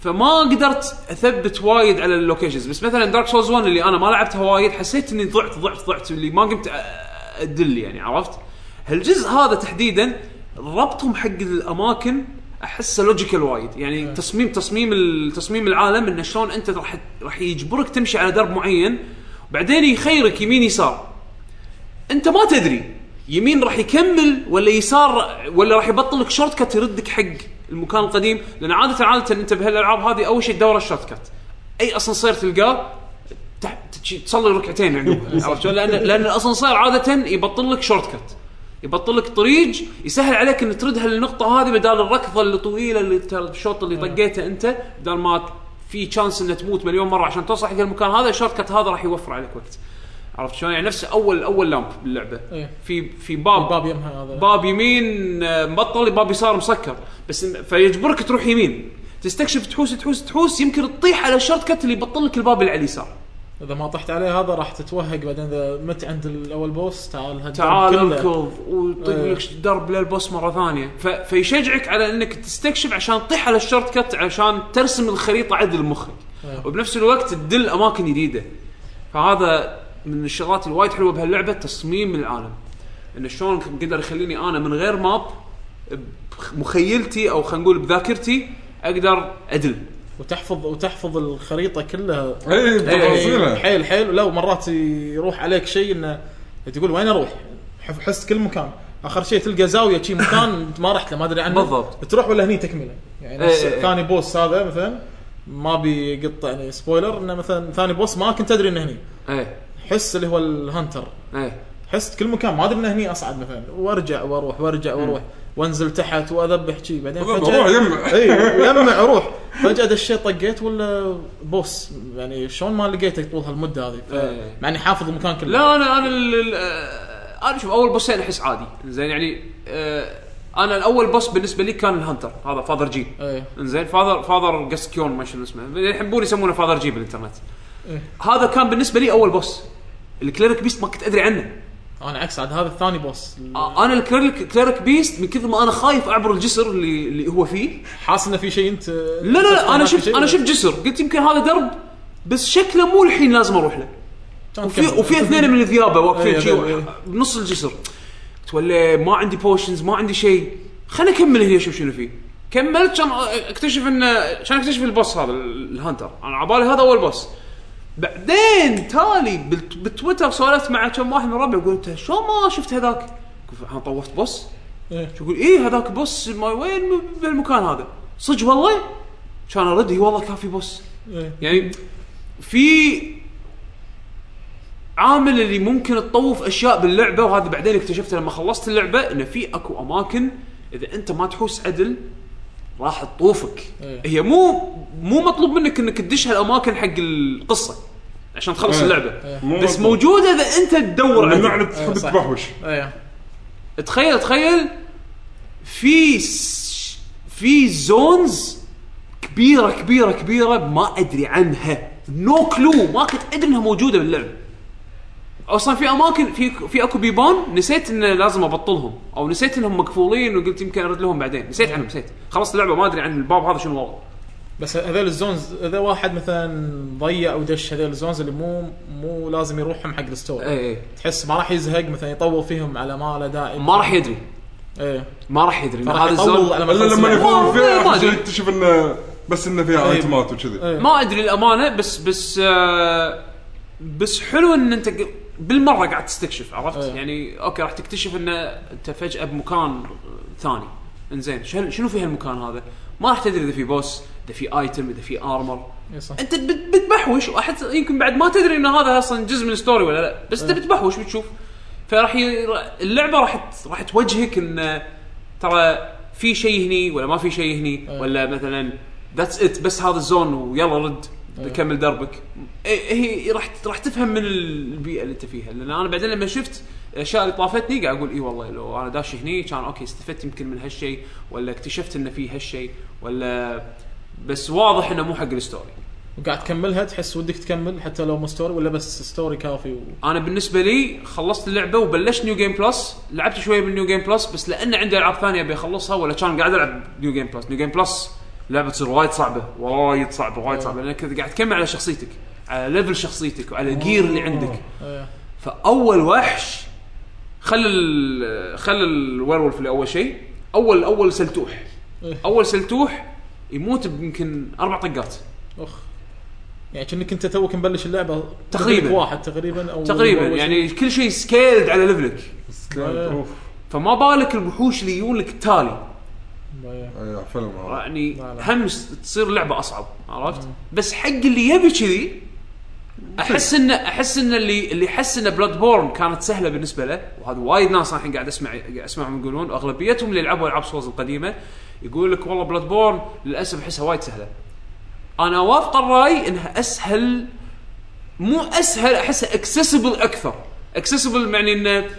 فما قدرت أثبت وايد على ال locations. بس مثلا Dark Souls 1 اللي أنا ما لعبتها وايد حسيت إني ضعت ضعت ضعت اللي ما قمت أدل يعني عرفت؟ هالجزء هذا تحديدا ربطهم حق الأماكن أحسه logical وايد. يعني تصميم تصميم ال- تصميم العالم إنه شلون أنت راح راح يجبرك تمشي على درب معين بعدين يخيرك يمين يسار. أنت ما تدري يمين راح يكمل ولا يسار ولا راح يبطل لك shortcut يردك حق المكان القديم لأن عاده عادة أنت بهالالعاب هذه أول شيء تدور ال shortcut أي اسانسير تلقاه تصلي ركعتين عقبه عرفت شلون؟ لأن لأن الاسانسير عادة يبطل لك shortcut يبطل لك طريق يسهل عليك إن ترد هالنقطة هذه بدال الركضة الطويله اللي الشوط اللي طقيته أنت بدال ما في chance انه تموت مليون مرة عشان توصل حق المكان هذا ال shortcut هذا راح يوفر عليك وقت. عرفت شلون؟ يعني نفس اول أول lamp باللعبة. إيه. في في باب الباب يمها هذا. باب يمين آه، مبطل باب يسار مسكر. بس فيجبرك تروح يمين. تستكشف تحوس تحوس تحوس. يمكن تطيح على ال shortcut اللي يبطل لك الباب اللي على اليسار. إذا ما طحت عليه هذا راح تتوهق بعدين إذا مت عند الأول boss تعال تعال كله. اركض وطق إيه. لك درب لل boss مرة ثانية. ف... فيشجعك على إنك تستكشف عشان تطيح على ال shortcut عشان ترسم الخريطة عدل بمخك إيه. وبنفس الوقت تدل أماكن جديدة. فهذا من الشغلات الوايد حلوة بهاللعبة تصميم العالم. إنه شلون قدر يخليني أنا من غير map بمخيلتي أو خلينا نقول بذاكرتي أقدر أدل. وتحفظ وتحفظ الخريطة كلها. اي تفاصيلها حيل حيل لا ومرات يروح عليك شيء إنه تقول وين أروح؟ حست كل مكان. آخر شيء تلقى زاوية شي مكان انت ما رحت له ما أدري عنه. بالضبط. تروح ولا هني تكمله. يعني نفس إيه إيه. ثاني boss هذا مثلا ما بيقط يعني spoiler إنه مثلا ثاني boss ما كنت أدري إنه هني. إيه. حس اللي هو ال hunter إيه. حست كل مكان ما أدري إنه هني أصعد مثلا. وأرجع وأروح وأرجع وأروح. وأنزل تحت وأذبح شي. بعدين فجاه يجمع. اي يجمع أروح فجأة دشيت طقيت ولا boss؟ يعني شلون ما لقيته طول هالمدة هذه؟ إيه. مع إني حافظ المكان كله. لا أنا أنا آه، أنا شوف أول boss ين أحس عادي. زين يعني آه، أنا الأول boss بالنسبة لي كان ال hunter هذا Father G. إيه. انزين Father Father Gascoigne ما شنو اسمه. يحبون يسمونه Father G بالإنترنت. إيه. هذا كان بالنسبة لي أول boss. ال Cleric Beast ما كنت أدري عنه. أنا عكس عاد هذا الثاني boss آه، أنا ال Cleric Cleric Beast من كثر ما أنا خايف أعبر الجسر اللي اللي هو فيه. حاسس إنه في شيء انت لا لا, لا أنا شفت أنا شفت جسر. قلت يمكن هذا درب بس شكله مو الحين لازم أروح له. وفي وفي اثنين من الذيابة واقفين إيه، شي إيه. بنص الجسر. قلت ولا ما عندي potions ما عندي شيء. خليني أكمل هنا أشوف شنو فيه. كملت كان أكتشف انه عشان أكتشف ال boss هذا ال- ال hunter أنا على بالي هذا أول boss بعدين تالي بالت- بالتويتر سولفت مع كم واحد من ربعي قلت شلون ما شفت هذاك؟ قلت أنا طوفت boss إيه. شو يقول إيه هذاك بوس ما وين بالمكان هذا صدق والله كان أرد إي والله كان في بوس إيه. يعني في عامل اللي ممكن تطوف أشياء باللعبة وهذا بعدين اكتشفته لما خلصت اللعبة إنه في أكو أماكن إذا أنت ما تحوس عدل راح تطوفك. إيه. هي مو مو مطلوب منك إنك تدش هالأماكن حق القصة عشان تخلص إيه. اللعبة. مو بس مطلوب. موجودة إذا أنت تدور النوع اللي تحب صح. تبحوش إيه. تخيل تخيل في س... في zones كبيره كبيره كبيرة ما أدري عنها. no clue ما كنت أدري إنها موجودة باللعبة. أصلا في أماكن في في أكو بيبان نسيت انه لازم أبطلهم أو نسيت إنهم مقفولين وقلت يمكن أرد لهم بعدين نسيت عنهم نسيت. خلصت اللعبة ما أدري عن الباب هذا شنو والله بس هذول ال zones إذا واحد مثلا ضيع أو دش هذول ال zones اللي مو مو لازم يروحهم حق ال story. اي اي تحس ما راح يزهق مثلا يطول فيهم على ما له داعي. ما راح يدري. إيه. ما راح يدري. فراح هذا يطول ال zone ما إلا لما. يفوز ما فيها يكتشف إنه بس إنه فيها إيه. أيتمات وكذي. إيه. ما أدري الامانه بس بس آه بس حلو إن أنت بالمرة قاعد تستكشف عرفت؟ إيه. يعني okay راح تكتشف ان أنت فجأة بمكان ثاني. إنزين شنو في هالمكان هذا؟ ما راح تدري إذا في boss إذا في item إذا في armor إي صح. أنت بت- بتبحوش واحد يمكن بعد ما تدري إن هذا أصلا جزء من ال story ولا لا بس أنت بتبحوش بتشوف. فراح ي... اللعبة راح ت- راح توجهك إن ترى في شيء هني ولا ما في شيء هني ولا مثلا that's it بس هذا ال zone ويلا رد. كمل دربك. إيه- هي راح راح تفهم من البيئة اللي انت فيها. لأن أنا بعدين لما شفت الاشياء اللي طافتني قاعد أقول إي والله لو أنا داش هني كان okay استفدت يمكن من هالشيء ولا اكتشفت إنه في هالشيء ولا بس واضح إنه مو حق ال story. وقاعد تكملها تحس ودك تكمل حتى لو مو story ولا بس story كافي و... أنا بالنسبة لي خلصت اللعبة وبلشت New Game Plus لعبت شوية بال New Game Plus بس لأن عندي ألعاب ثانية ابي اخلصها ولا كان قاعد ألعب New Game Plus New Game Plus لعبة تصير وايد صعبة وايد صعبة وايد صعبة. لأنك كنت قاعد تكمل على شخصيتك على level شخصيتك وعلى ال gear اللي عندك. إيه. فأول وحش خل ال خل ال werewolf اللي أول شيء أول أول سلتوح. إيه. أول سلتوح يموت بيمكن أربع طقات. أخ. يعني كأنك أنت توك مبلش اللعبة تقريباً. واحد تقريبا أو تقريبا يعني كل شيء scaled على level ك أوف. فما بالك الوحوش اللي يجون لك التالي شيء. إيه. اي فيلم هذا يعني. هم تصير اللعبه أصعب عرفت بس حق اللي يبي كذي أحس ان أحس إن اللي اللي حس إن Bloodborne كانت سهلة بالنسبة له وهذا وايد ناس الحين قاعد اسمع أسمعهم يقولون أغلبيتهم اللي يلعبوا ألعاب Souls القديمة يقول لك والله Bloodborne للأسف أحسها وايد سهلة أنا وافق الرأي إنها اسهل مو أسهل أحسها accessible أكثر accessible يعني إنه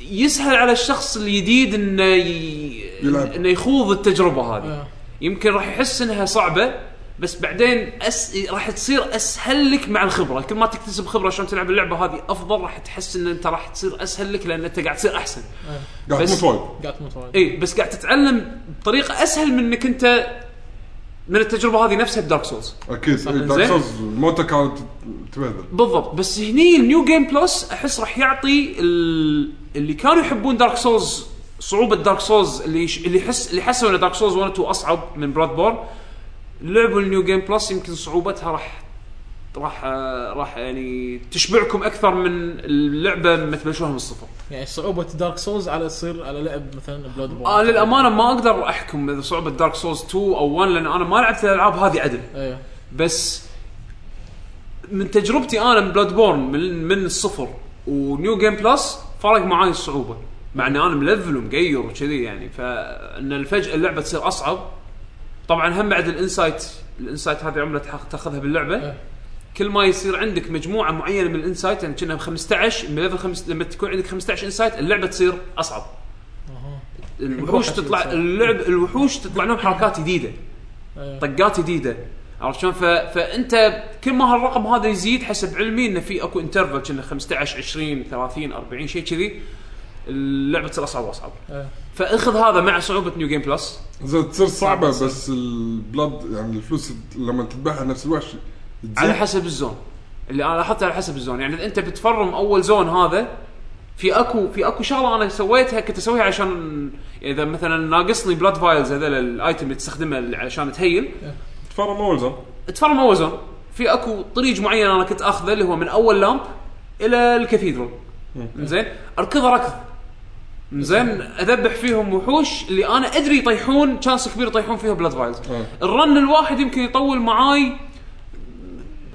يسهل على الشخص الجديد إنه. يلعب. إنه يخوض التجربة هذه. آه. يمكن راح يحس إنها صعبة بس بعدين أس... راح تصير أسهل لك مع الخبرة. كل ما تكتسب خبرة شلون تلعب اللعبة هذه أفضل راح تحس إن أنت راح تصير أسهل لك لأن أنت قاعد تصير أحسن. قاعد بس- تموت وايد. قاعد تموت وايد. اي بس قاعد تتعلم بطريقة أسهل من إنك أنت من التجربة هذه نفسها ب Dark Souls. أكيد. صح، إي، زين. Dark Souls الموتة كانت تبهذل. بالضبط. بس هني ال New Game Plus أحس راح يعطي ال... اللي كانوا يحبون Dark Souls صعوبة Dark Souls اللي يش... اللي يحس اللي حسوا إن Dark Souls 1 و 2 أصعب من Bloodborne لعبوا ال New Game Plus يمكن صعوبتها راح راح آه، راح يعني تشبعكم أكثر من اللعبة لما تبلشوها من الصفر. يعني صعوبة Dark Souls على تصير على لعب مثلا Bloodborne أنا للأمانة ما أقدر أحكم إذا صعوبة Dark Souls 2 أو 1 لأن أنا ما لعبت الألعاب هذه عدل. إيه بس من تجربتي أنا من Bloodborne من من الصفر و New Game Plus فرق معاي الصعوبة مع ان أنا ملفل ومقير وكذي يعني فإن فجاه اللعبة تصير أصعب طبعا هم بعد ال insight ال insight هذه عمره تح- تأخذها باللعبة إيه. كل ما يصير عندك مجموعة معينة من ال insight يعني كنا 15 من level خمس لما تكون عندك 15 insight اللعبة تصير أصعب الوحوش تطلع. اللعب الوحوش تطلع لهم حركات جديدة إيه. طقات جديدة عرفت شلون؟ ف... فأنت كل ما هالرقم هذا يزيد حسب علمي انه في أكو interval كنا 15 20 30 40 شيء كذي اللعبة تصير اصعب واصعب إيه. فاخذ هذا مع صعوبة New Game Plus زين تصير صعبة صعبة بس ال blood يعني الفلوس لما تذبحها نفس الوحش تزيد. على حسب ال zone. اللي أنا لاحظت على حسب ال zone. يعني إذا أنت بتفرم أول zone هذا في أكو في أكو شغلة أنا سويتها كنت أسويها عشان إذا مثلا ناقصني blood vials هذول ال item اللي تستخدمه اللي عشان تهيل. تفرم أول zone. تفرم أول zone. في أكو طريق معين أنا كنت أخذه اللي هو من أول lamp إلى ال cathedral. زين؟ أركضه ركض. زين أذبح فيهم وحوش اللي أنا أدري يطيحون chance كبير يطيحون فيها blood vials آه. ال run الواحد يمكن يطول معاي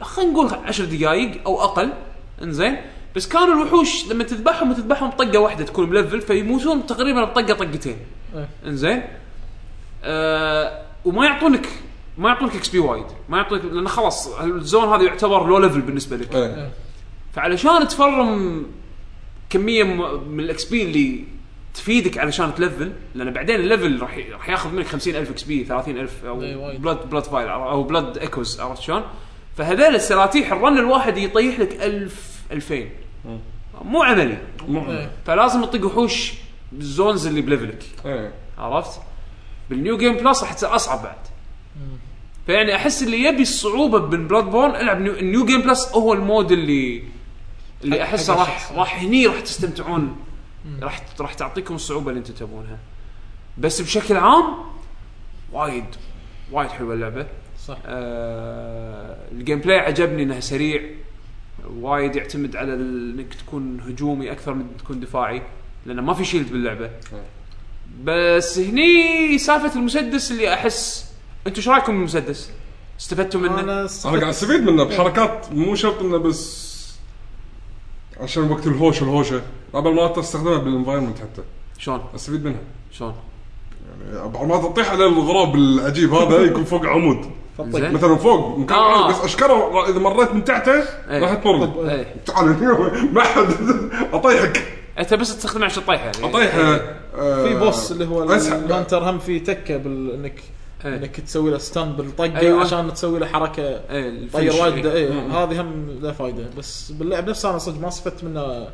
خلينا نقول 10 دقائق أو أقل. إنزين. بس كانوا الوحوش لما تذبحهم وتذبحهم طقة واحدة تكون ملفل فيموتون تقريبا بطقة طقتين. إيه. إنزين. آه وما يعطونك ما يعطونك XP وايد. ما يعطونك لأن خلاص ال zone هذا يعتبر low level بالنسبة لك. إيه فعلشان تفرم كمية من ال XP اللي تفيدك علشان تلفل لأن بعدين ال level راح راح ياخذ منك 50000 XP 30000 أو. blood blood vial أو blood echoes عرفت شلون؟ فهذول السلاتيح ال run الواحد يطيح لك 1000 2000 مو عملي إيه. فلازم تطق وحوش بال zones اللي ب level ك إيه عرفت؟ بال New Game Plus راح تصير أصعب بعد. فيعني أحس اللي يبي الصعوبة من Bloodborne ألعب New, Game Plus هو ال mode اللي اللي أحسه راح. راح هني راح تستمتعون راح راح تعطيكم الصعوبة اللي أنتم تبونها. بس بشكل عام وايد وايد حلوة اللعبة. صح. آه ال gameplay عجبني إنها سريع. وايد يعتمد على إنك تكون هجومي أكثر من تكون دفاعي لأن ما في shield باللعبة. بس هني سالفة المسدس اللي أحس أنتم إيش رأيكم بالمسدس؟ استفدتوا منه؟ أنا أنا قاعد أستفيد منه بحركات مو شرط إنه بس عشان وقت الهوش الهوشه قبل ما استخدمها بالانفايرمنت حتى. شلون؟ أستفيد منها. شلون؟ يعني بعض ما تطيح على الغراب العجيب هذا يكون فوق عمود. زين مثلا فوق. مكان آه. عالي، بس أشكره إذا مريت من تحته إيه. راح تمر. إيه. تعال ما حد أطيحك. أنت بس تستخدمه عشان تطيح يعني. اطيحه آه، في boss اللي هو. ال hunter هم في تكة بال إنك إيه. إنك تسوي له stun بالطقة أيوة. عشان تسوي له حركة. إيه طير. وايد إيه. هذه هم له فائده بس باللعب نفسه أنا صدق ما استفدت منه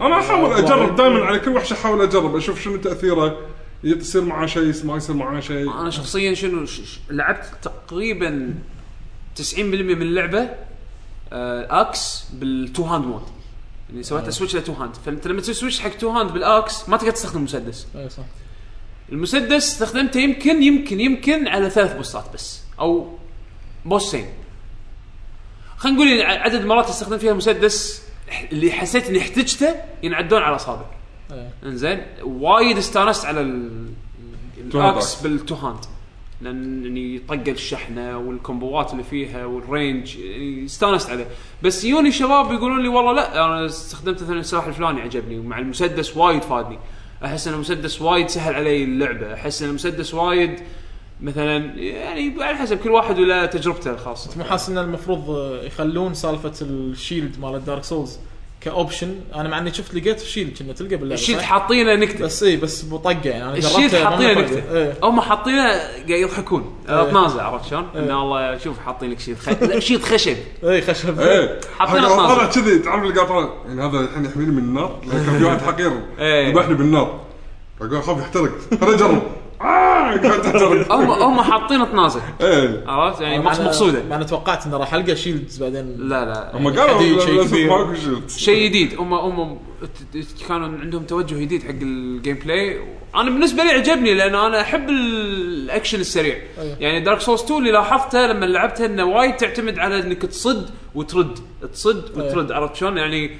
أنا أحاول. أجرب دائما على كل وحش أحاول أجرب أشوف شنو تأثيره يصير معاه شيء ما يصير معاه شيء. أنا شخصيا شنو ش- لعبت تقريبا 90% من اللعبة آه axe بال two-hand mode. يعني سويتها switch ل two-hand. فانت لما تسوي switch حق two-hand بال axe ما تقدر تستخدم المسدس. اي صح. المسدس استخدمته يمكن يمكن يمكن على ثلاث بوسات بس أو بوسين خلينا نقول عدد مرات استخدمت فيها المسدس اللي حسيت إني احتجته ينعدون على اصابع إيه. إنزين وايد استانست على ال- ال axe. بال two hand لأن يعني طق الشحنة والكومبوات اللي فيها وال range يعني استانست عليه بس يوني شباب يقولون لي والله لا أنا استخدمت مثلا السلاح الفلاني عجبني ومع المسدس وايد فادني أحس إن المسدس وايد سهل علي اللعبة أحس إن المسدس وايد مثلا يعني على حسب كل واحد ولا تجربته الخاصة مو حاسس إن المفروض يخلون سالفة ال shield مال ال Dark Souls ك option أنا مع إني شفت لقيت shield كنا تلقى باللعبة ال shield صح؟ حاطينه نكتة بس اي بس بطقه يعني أنا ما حاطينه نكتة فايدة. إيه. هم حاطينه قاعد يضحكون إيه. تنازع عرفت شلون؟ إن إيه. الله شوف حاطين لك خ... لا شيت خشب اي خشب إيه حاطين حق- أطناب. طلع كذي تعرف اللي قاعد طالع يعني هذا الحين يحميني من النار كان في واحد حقير إيه. ذبحني بالنار أقول اخاف يحترق خليني اجرب هم هم حاطين تنازع إيه. عرفت؟ يعني أنا- مقصودة. مع أنا توقعت انه راح ألقى شيلدز بعدين. لا لا. هم قالوا شيء. ماكو شيء جديد. هم هم كانوا عندهم توجه جديد حق ال gameplay أنا بالنسبة لي عجبني لأن أنا أحب ال- الأكشن السريع. أيوه. يعني Dark Souls 2 اللي لاحظته لما لعبتها إنه وايد تعتمد على إنك تصد وترد. تصد وترد عرفت شلون؟ يعني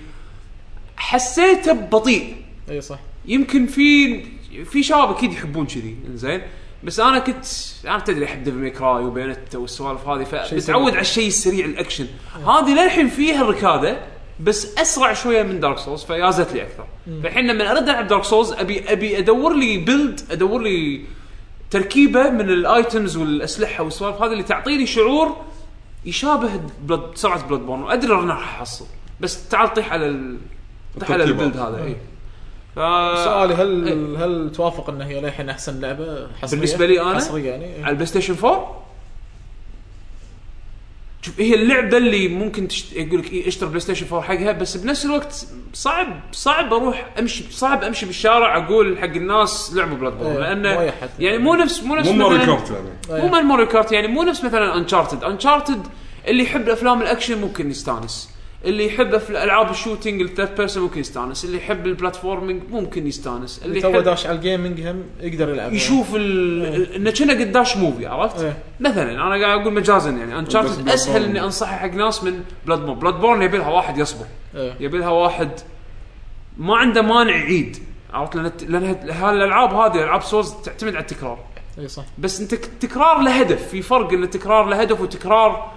حسيته بطيء. اي صح. يمكن في في شباب أكيد يحبون كذي زين بس أنا كنت أنا تدري أحب Devil May Cry و Bayonetta والسوالف هذه فمتعود على الشيء السريع الأكشن. هذه للحين فيها الركادة بس أسرع شوية من Dark Souls فيازت لي أكثر. فالحين لما أرد ألعب Dark Souls ابي أبي أدور لي build أدور لي تركيبة من ال items والأسلحة والسوالف هذه اللي تعطيني شعور يشابه بلد سرعة Bloodborne وادري اني راح أحصل بس تعال طيح على ال... طيح على. ال build هذا اي ف... سؤالي هل إيه. هل توافق ان هي للحين أحسن لعبة حصرية بالنسبة لي أنا؟ حصرية يعني إيه. على ال PlayStation 4 شوف هي اللعبة اللي ممكن تشت... يقول لك إيه اشتري PlayStation 4 حقها بس بنفس الوقت صعب صعب أروح أمشي صعب أمشي بالشارع أقول حق الناس لعبوا Bloodborne إيه، لأنه. يعني مو نفس مو نفس مو ماري مثلاً- Kart يعني مو مال Mario Kart يعني مو نفس مثلا Uncharted Uncharted اللي يحب أفلام الأكشن ممكن يستانس اللي يحب أفل- العاب ال shooting ال third person ممكن يستانس اللي يحب ال platforming ممكن يستانس اللي تو يحب داش على ال gaming هم يقدر يلعب يشوف ال- ال- إنه كنا قداش movie عرفت؟ إيه. مثلا أنا قاعد أقول مجازا يعني Uncharted. أسهل إني انصحها حق ناس من Bloodborne، Bloodborne يبي لها واحد يصبر، إيه. يبي لها واحد ما عنده مانع يعيد عرفت لأن لأن هالألعاب هذه ألعاب Souls تعتمد على التكرار، اي صح بس أنت تكرار له هدف، في فرق إن التكرار له هدف وتكرار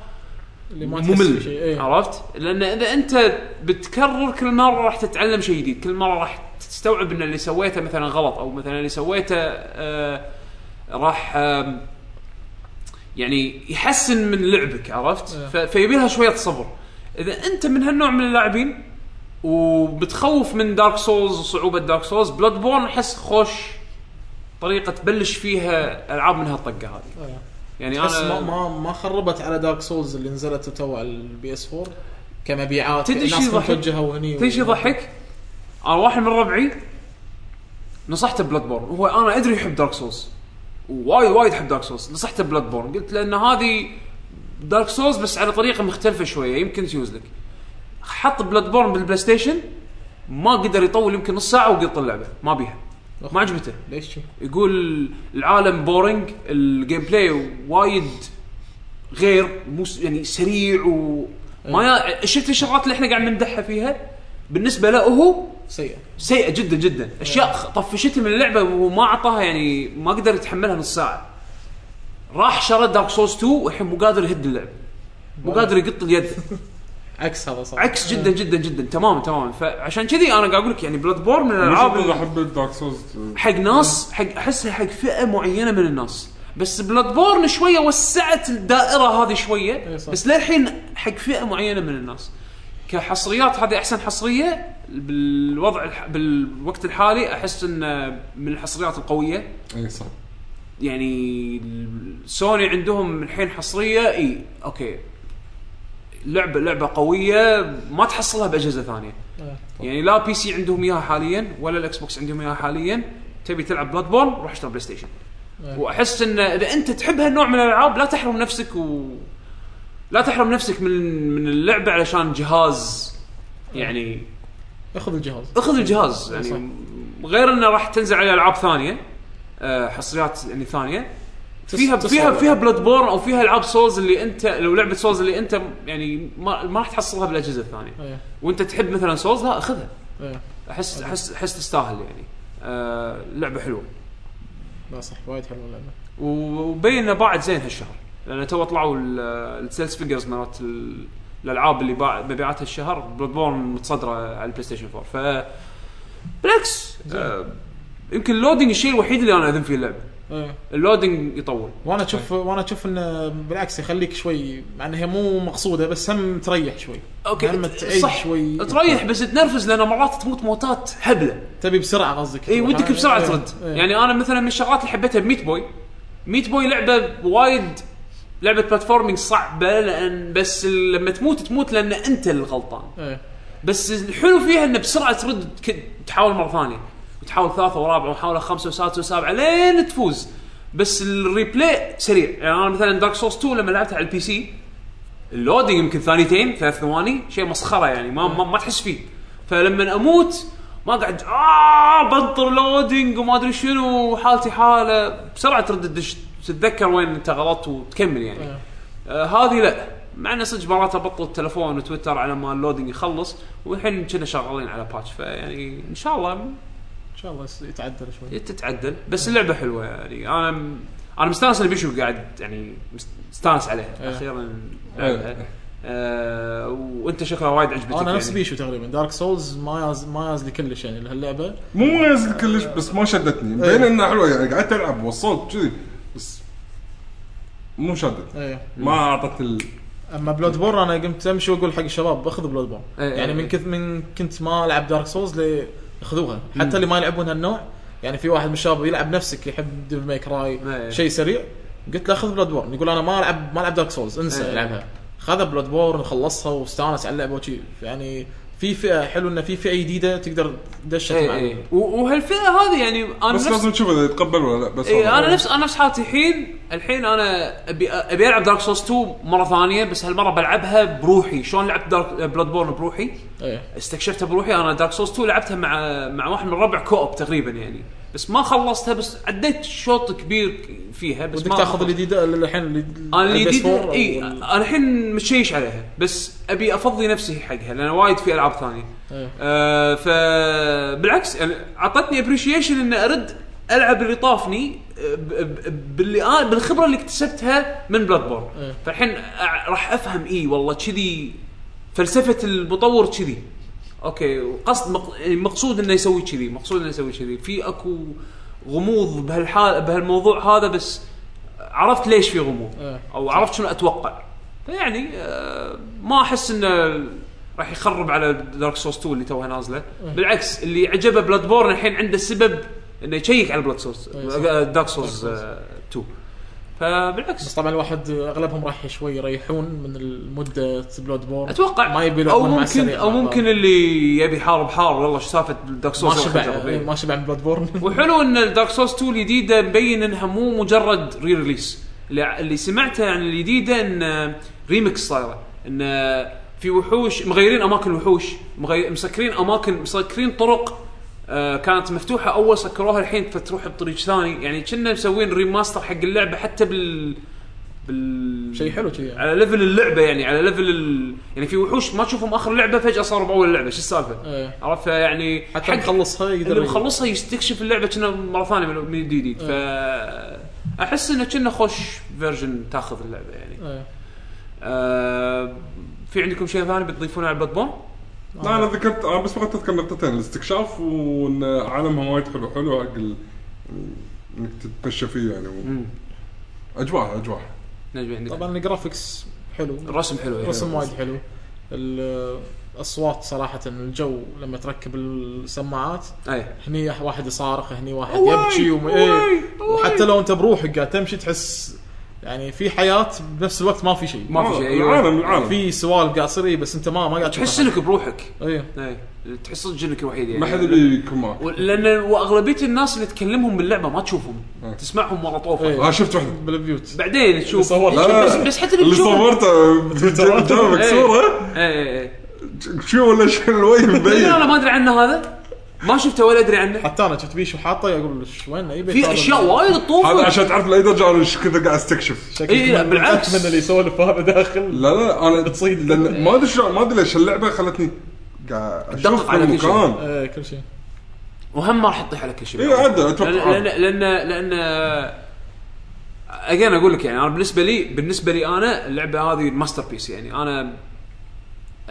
اللي ما ممل إيه. عرفت؟ لأن إذا أنت بتكرر كل مرة راح تتعلم شيء جديد، كل مرة راح تستوعب إن اللي سويته مثلا غلط أو مثلا اللي سويته آه راح آم، يعني يحسن من لعبك عرفت؟ ف- فيبي لها شوية صبر. إذا أنت من هالنوع من اللاعبين وبتخوف من Dark Souls وصعوبة Dark Souls Bloodborne احس خوش طريقة تبلش فيها ألعاب من هالطقة هذه. إيه. يعني أنا ما ما ما خربت على Dark Souls اللي نزلت تو على ال PS 4 كمبيعات تدري شو يضحك؟ تدري شو يضحك؟ أنا واحد من ربعي نصحته Bloodborne. هو أنا أدري يحب Dark Souls وايد وايد يحب Dark Souls نصحته Bloodborne. قلت له إن هذه Dark Souls بس على طريقة مختلفة شوية يمكن تيوز لك. حط Bloodborne بال PlayStation ما قدر يطول يمكن نص ساعة وقط اللعبة. ما بيها. ما عجبته. ليش؟ يقول العالم boring ال gameplay وايد غير مو س- يعني سريع وما يا... شفت الشغلات اللي إحنا قاعد نمدحها فيها؟ بالنسبة له هو سيئه سيئه جدا جدا. أشياء خ- طفشته من اللعبة وما أعطاها يعني ما قدر يتحملها نص ساعة. راح شرى Dark Souls 2 والحين مو قادر يهد اللعب. مو قادر يقط اليد. عكس هذا صار عكس جدا جدا جدا. تماما تماما. فعشان كذي أنا قاعد أقول لك يعني Bloodborne من الألعاب اللي أحب ال Dark Souls. حق ناس حق أحسها حق فئة معينة من الناس. بس Bloodborne شوية وسعت الدائرة هذه شوية. إي صح. بس للحين حق فئة معينة من الناس. كحصريات هذه أحسن حصرية. بالوضع الح... بالوقت الحالي أحس إن من الحصريات القوية. اي صح. يعني سوني عندهم الحين حصرية إي أوكي. لعبه لعبة قوية ما تحصلها بأجهزة ثانية. يعني لا PC عندهم إياها حاليا ولا ال Xbox عندهم إياها حاليا. تبي تلعب Bloodborne روح اشتري PlayStation وأحس إن إذا أنت تحب هالنوع من الألعاب لا تحرم نفسك و لا تحرم نفسك من من اللعبة علشان جهاز. يعني اخذ الجهاز. اخذ الجهاز. يعني غير إنه راح تنزل عليه ألعاب ثانية آه، حصريات يعني ثانية. فيها فيها. فيها Bloodborne أو فيها العاب Souls اللي انت لو لعبة Souls اللي أنت يعني ما, ما راح تحصلها بالأجهزة الثانية. إيه. وأنت تحب مثلا Souls لا أخذها. إيه. احس احس أحس تستاهل يعني. آه لعبة حلوة. لا صح وايد حلوة اللعبة. وبين باعت زين هالشهر. لأن تو طلعوا ال sales figures مالت ال- الألعاب اللي باع مبيعاتها الشهر Bloodborne متصدرة على ال PlayStation 4 ف بالعكس آه يمكن ال loading الشيء الوحيد اللي أنا أذن فيه اللعبة. ال loading يطول. وأنا أشوف وأنا أشوف إنه بالعكس يخليك شوي مع إنها هي مو مقصودة بس هم تريح شوي. أوكي هم تعيش صح شوي. تريح بس تنرفز لأن مرات تموت موتات هبلة. تبي بسرعة قصدك. اي. ودك بسرعة إيه. ترد. إيه. يعني أنا مثلا من الشغلات اللي حبيتها ب Meat Boy. Meat Boy لعبة وايد لعبة platforming صعبة لأن بس لما تموت تموت لأن أنت الغلطان. إيه. بس الحلو فيها إنه بسرعة ترد تحاول مرة ثانية. وتحاول ثالثة ورابعة وحاول خمسة وسادسة وسابعة لين تفوز. بس ال replay سريع. يعني أنا مثلا Dark Souls 2 لما لعبتها على ال PC ال loading يمكن ثانيتين ثلاث ثواني شيء مسخرة يعني ما ما, ما تحس فيه. فلما أموت ما قاعد آه بنطر loading وما أدري شنو حالتي حالة. بسرعة ترد تدش تتذكر وين أنت غلطت وتكمل يعني. إيه. آه هذه لا. مع إنه صدق مرات أبطل التلفون وتويتر على ما اللودنج يخلص والحين كنا شغالين على patch فيعني إن شاء الله شاء الله يتعدل شوي. تتعدل بس اللعبة حلوة يعني. أنا أنا مستانس إن بيشو قاعد يعني مست- مستانس عليها. إيه. أخيرا لعبها. إيه. آه وأنت شكلها وايد عجبتك أنا نفس يعني. بيشو تقريبا. Dark Souls ما ياز ما ياز لي كلش يعني لهاللعبة. مو مميز كلش بس ما شدتني. مبين إنها حلوة يعني. قعدت ألعب وصلت كذي بس مو شدت إيه. ما أعطت ال... أما Bloodborne أنا قمت أمشي وأقول حق الشباب أخذ بلود بور إيه، يعني إيه، من إيه. كث من كنت ما ألعب Dark Souls لي خذوها حتى اللي ما يلعبون هالنوع يعني في واحد من الشباب يلعب نفسك يحب Devil May Cry إيه. شيء سريع قلت له خذ Bloodborne يقول أنا ما العب ما ألعب Dark Souls انسى إيه. العبها خذ Bloodborne خلصها واستانس على اللعبة وشي. يعني في فئة حلو انه في فئة جديدة تقدر تدش اي اي و- وهالفئة هذه يعني أنا بس نفس لازم تشوف إذا يتقبل ولا لا بس اي. أنا نفس أنا نفس حالتي الحين. الحين أنا ابي أبي ألعب Dark Souls 2 مرة ثانية بس هالمرة بلعبها بروحي. شلون لعبت Dark Bloodborne بروحي؟ إيه. استكشفتها بروحي. أنا Dark Souls 2 لعبتها مع مع واحد من الربع co-op تقريبا يعني. بس ما خلصتها بس عديت شوط كبير فيها بس ما تاخذ الجديده الحين أنا الجديده إي أنا الحين متشيش عليها بس أبي أفضي نفسي حقها لأن وايد في ألعاب ثانية إيه. آه فبالعكس يعني أعطتني appreciation إني أرد ألعب اللي طافني آه، باللي أنا بالخبرة اللي اكتسبتها من Bloodborne إيه. فالحين راح أفهم إي والله كذي فلسفة المطور كذي أوكي. وقصد مق... مقصود إنه يسوي كذي مقصود إنه يسوي كذي. في أكو غموض بهالحال بهالموضوع هذا بس عرفت ليش في غموض؟ إيه. أو عرفت شنو أتوقع؟ فيعني آه ما أحس إنه راح يخرب على Dark Souls 2 اللي توها نازلة. بالعكس اللي عجبه Bloodborne الحين عنده سبب إنه يشيك على Blood Souls إيه،. Dark Souls 2 فبالعكس. بس طبعا الواحد أغلبهم راح شوي يريحون من المدة Bloodborne أتوقع ما يبي أو ممكن أو ممكن اللي يبي يحارب حار والله إيش سالفة Dark. Souls ما شبع ما شبع من Bloodborne وحلو إن ال Dark Souls 2 الجديدة مبين إنها مو مجرد re re-release اللي, سمعته عن الجديدة إن ريمكس صايرة. إن في وحوش مغيرين أماكن الوحوش. مسكرين اماكن مسكرين طرق آه كانت مفتوحة أول سكروها الحين فتروح بطريق ثاني يعني كنا مسوين remaster حق اللعبة حتى بال بال شيء حلو شي يعني. على level اللعبة يعني على level ال... يعني في وحوش ما تشوفهم آخر اللعبه فجأة صاروا بأول اللعبة شو السالفة؟ إيه. عرفت يعني حتى مخلصها يقدر اللي مخلصها يستكشف اللعبة كنا مرة ثانية من جديد ف أحس انه كنا خوش version تاخذ اللعبة يعني إيه. آه في عندكم شيء ثاني بتضيفونه على borne؟ لا أنا ذكرت أنا بس بغيت أذكر نقطتين الاستكشاف وإن عالمها وايد حلو حلو حق ال- إنك تتمشى فيه يعني. و- اجواء أجواء. عندك. طبعا ال graphics حلو. الرسم حلو يعني. الرسم وايد حلو. الأصوات صراحة الجو لما تركب السماعات أي. هني واحد يصارخ هني واحد يبكي وم... أواي، إيه. وحتى لو أنت بروحك قاعد تمشي تحس يعني في حياة بنفس الوقت ما في شيء. ما في شيء أيوه. العالم العالم. في سوالف قاعد تصير إيه، بس أنت ما ما قاعد تحس إنك بروحك. إيه. اي تحس صدق انك الوحيد يعني. ما حد يكون معك. لأن وأغلبية الناس اللي تكلمهم باللعبة ما تشوفهم. أه. تسمعهم ورا طوفة. إيه. آه شفت واحدة. بالبيوت بعدين تشوف. بس, لا، بس, بس حتى اللي صورته جابك إيه. صوره اي اي شو ولا شو الوجه لا مبين أنا ما أدري عنه هذا. ما شفته ولا أدري عنه. حتى أنا شفت بيشو حاطه أقول إيش وين يبي في أشياء وايد هذا تطوف عشان تعرف لاي درجه أنا إيش كذا قاعد استكشف. إيه، لا، من- بالعكس. من اللي يسولف هذا داخل. لا لا أنا تصيد. لأن ما أدري شلون ما أدري ليش اللعبة خلتني قاعد أشوف على كل شيء. المكان. إيه كل شيء. وهم ما راح تطيح على كل شيء إيه، أتوقع. لأن عدى. لأن لأن, لأن again أقول لك يعني أنا بالنسبة لي بالنسبة لي أنا اللعبة هذه masterpiece يعني. أنا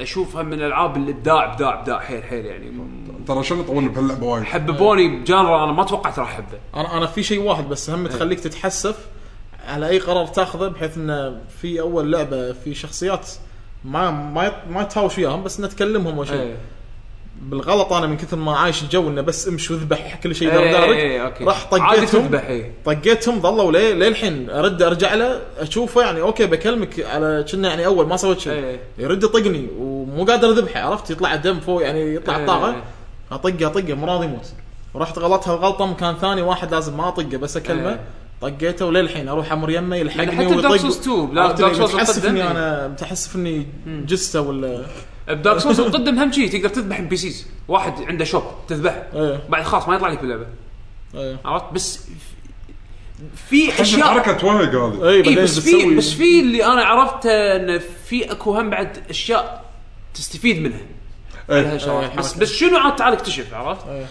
أشوفها من الألعاب الابداع ابداع ابداع حيل حيل يعني. ترى شنو طولنا بهاللعبة وايد؟ حببوني ب genre أنا ما توقعت راح احبه أنا أنا في شيء واحد بس هم تخليك تتحسف على أي قرار تاخذه بحيث إنه في أول لعبة في شخصيات ما ما ما تهاوش وياهم بس نتكلمهم وشيء إيه. بالغلط أنا من كثر ما عايش الجو إنه بس امش واذبح كل شيء إيه، دار إيه، إيه، أوكي. راح عادي طقيتهم إيه. طقيتهم ظلوا ليه للحين أرد أرجع له أشوفه يعني أوكي بكلمك على كنا يعني أول ما سويت شيء إيه. يرد يطقني ومو قادر أذبحه عرفت يطلع الدم فوق يعني يطلع إيه، الطاقه إيه. أطقه أطقه مو راضي يموت ورحت غلطها الغلطه مكان ثاني واحد لازم ما أطقه بس أكلمه إيه. طقيته وللحين أروح أمر يمه يلحقني يعني حتى Dark Souls 2 لا، عرفت Dark اللي Souls متحسف إني إيه. أنا متحسف إني جثة ولا ب Dark Souls القدم هم شيء تقدر تذبح NPCs واحد عنده shop تذبحه إيه. بعد خلاص ما يطلع لك باللعبه إيه عرفت بس في أشياء الحركة توهق هذه اي اي بس في بس في اللي أنا عرفته انه في أكو هم بعد أشياء تستفيد منها إيه. هالشغلات. إيه، بس. بس شنو عاد تعال اكتشف عرفت؟ إيه.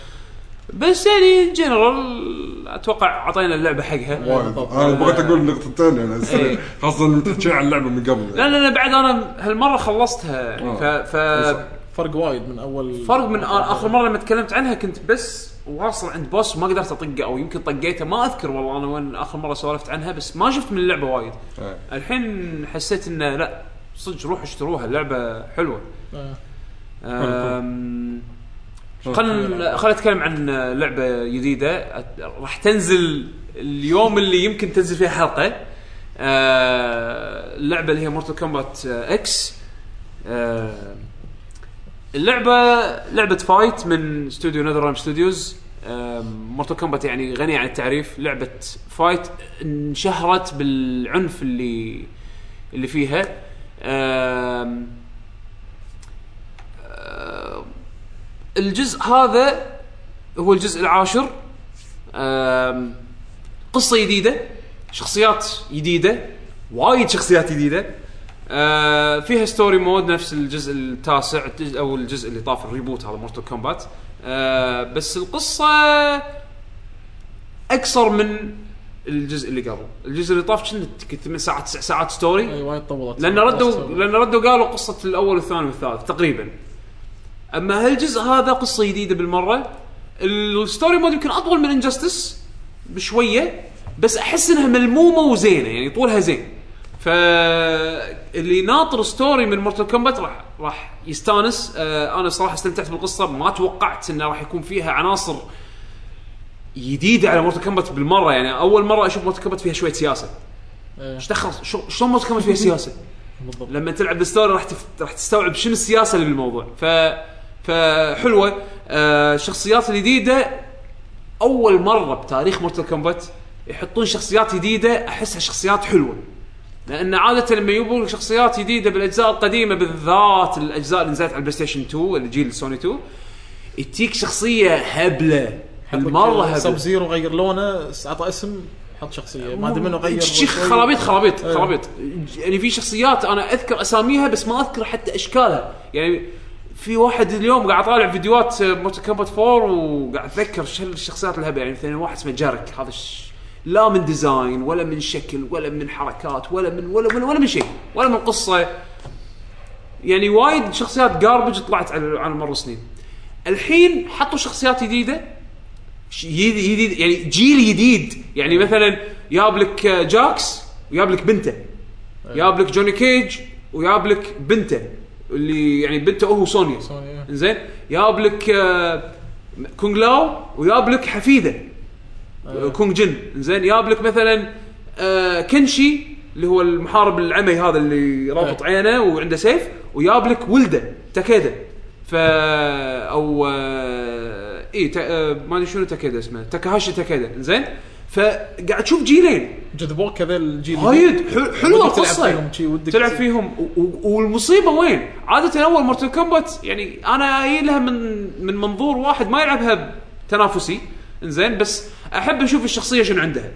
بس يعني جنرال أتوقع أعطينا اللعبة حقها وايد. أنا بغيت أقول نقطتين يعني إيه. خاصة إن متحكين عن اللعبة من قبل لا لا لا بعد أنا هالمرة خلصتها آه. ف, ف فرق وايد من اول فرق من آخر مرة لما تكلمت عنها كنت بس واصل عند بوس وما قدرت أطقه أو يمكن طقيته ما أذكر والله أنا وين آخر مرة سولفت عنها بس ما شفت من اللعبة وايد إيه. الحين حسيت إنه لا صدق روحوا اشتروها اللعبة حلوة آه. أم، خلنا خلينا نتكلم عن لعبة جديدة. راح تنزل اليوم اللي يمكن تنزل فيه حلقة. أه، اللعبة اللي هي Mortal Kombat X اللعبه لعبة fight من استوديو Nether Studios Mortal Kombat يعني غني عن التعريف. لعبة fight انشهرت بالعنف اللي اللي فيها. أه، الجزء هذا هو الجزء العاشر قصة جديدة شخصيات جديدة وايد شخصيات جديدة. أه، فيها story mode نفس الجزء التاسع أو الجزء اللي طاف ال reboot هذا مورتال كومبات أه، بس القصة أكثر من الجزء اللي قبل. الجزء اللي طاف كنت 8 ساعات 9 ساعات story إي وايد طولت. لأن ردوا لأن ردوا قالوا قصة الأول والثاني والثالث تقريبا. أما هالجزء هذا قصة جديدة بالمرة؟ ال story mode يمكن أطول من Injustice بشوية بس أحس إنها ملمومة وزينة يعني طولها زين. فاللي ناطر story من مورتال كومبات راح راح يستانس. آه أنا صراحة استمتعت بالقصة ما توقعت إنه راح يكون فيها عناصر جديدة على مورتال كومبات بالمرة. يعني أول مرة أشوف مورتال كومبات فيها شوية سياسة. إيه. إيش دخل؟ شلون مورتال كومبات فيها سياسة؟ بالضبط. لما تلعب بال story راح تف... راح تستوعب شنو السياسة اللي بالموضوع ف فحلوة. آه الشخصيات الجديده أول مرة بتاريخ مورتال كومبات يحطون شخصيات جديدة أحسها شخصيات حلوة. لأن عادة لما يجيبون لك شخصيات جديدة بالأجزاء القديمة بالذات الأجزاء اللي نزلت على البلاي ستيشن 2 الجيل سوني 2 تجيك شخصية هبلة. سب هبلة. زيرو. غير لونه اعطى اسم حط شخصية. ما أدري منه غير. خرابيط خرابيط إيه. خرابيط. يعني في شخصيات أنا أذكر أساميها بس ما أذكر حتى أشكالها. يعني في واحد اليوم قاعد طالع فيديوهات مورتال كومبات 4 وقاعد أتذكر شو الشخصيات الهبلة يعني مثلا واحد اسمه جارك. هذا الش... لا من design ولا من شكل ولا من حركات ولا من ولا ولا, ولا من شيء. ولا من قصة. يعني وايد شخصيات garbage طلعت على على مر السنين. الحين حطوا شخصيات جديدة. ش- جديد جديد. يعني جيل جديد. يعني مثلا جاب لك جاكس وجاب لك بنته. جاب لك جوني كيج وجاب لك بنته. اللي يعني بنته هو سونيا. سونيا. زين جاب لك آه، كونغ لاو وجاب لك حفيدة. آه، كونغ جن. زين جاب لك مثلا آه، كنشي اللي هو المحارب العمي هذا اللي رابط إيه. عينه وعنده سيف وجاب لك ولده تاكيدا. ف أو آه، اي تا... آه، ما أدري شنو تاكيدا اسمه. تاكاهاشي تاكيدا. زين فقاعد تشوف جيلين. جذبوك هذا الجيل وايد حل- حلوة القصة. تلعب فيهم. والمصيبة وين؟ عادة أول مورتال كومبات يعني أنا جاي لها من من منظور واحد ما يلعبها تنافسي إنزين بس أحب أشوف الشخصية شنو عندها.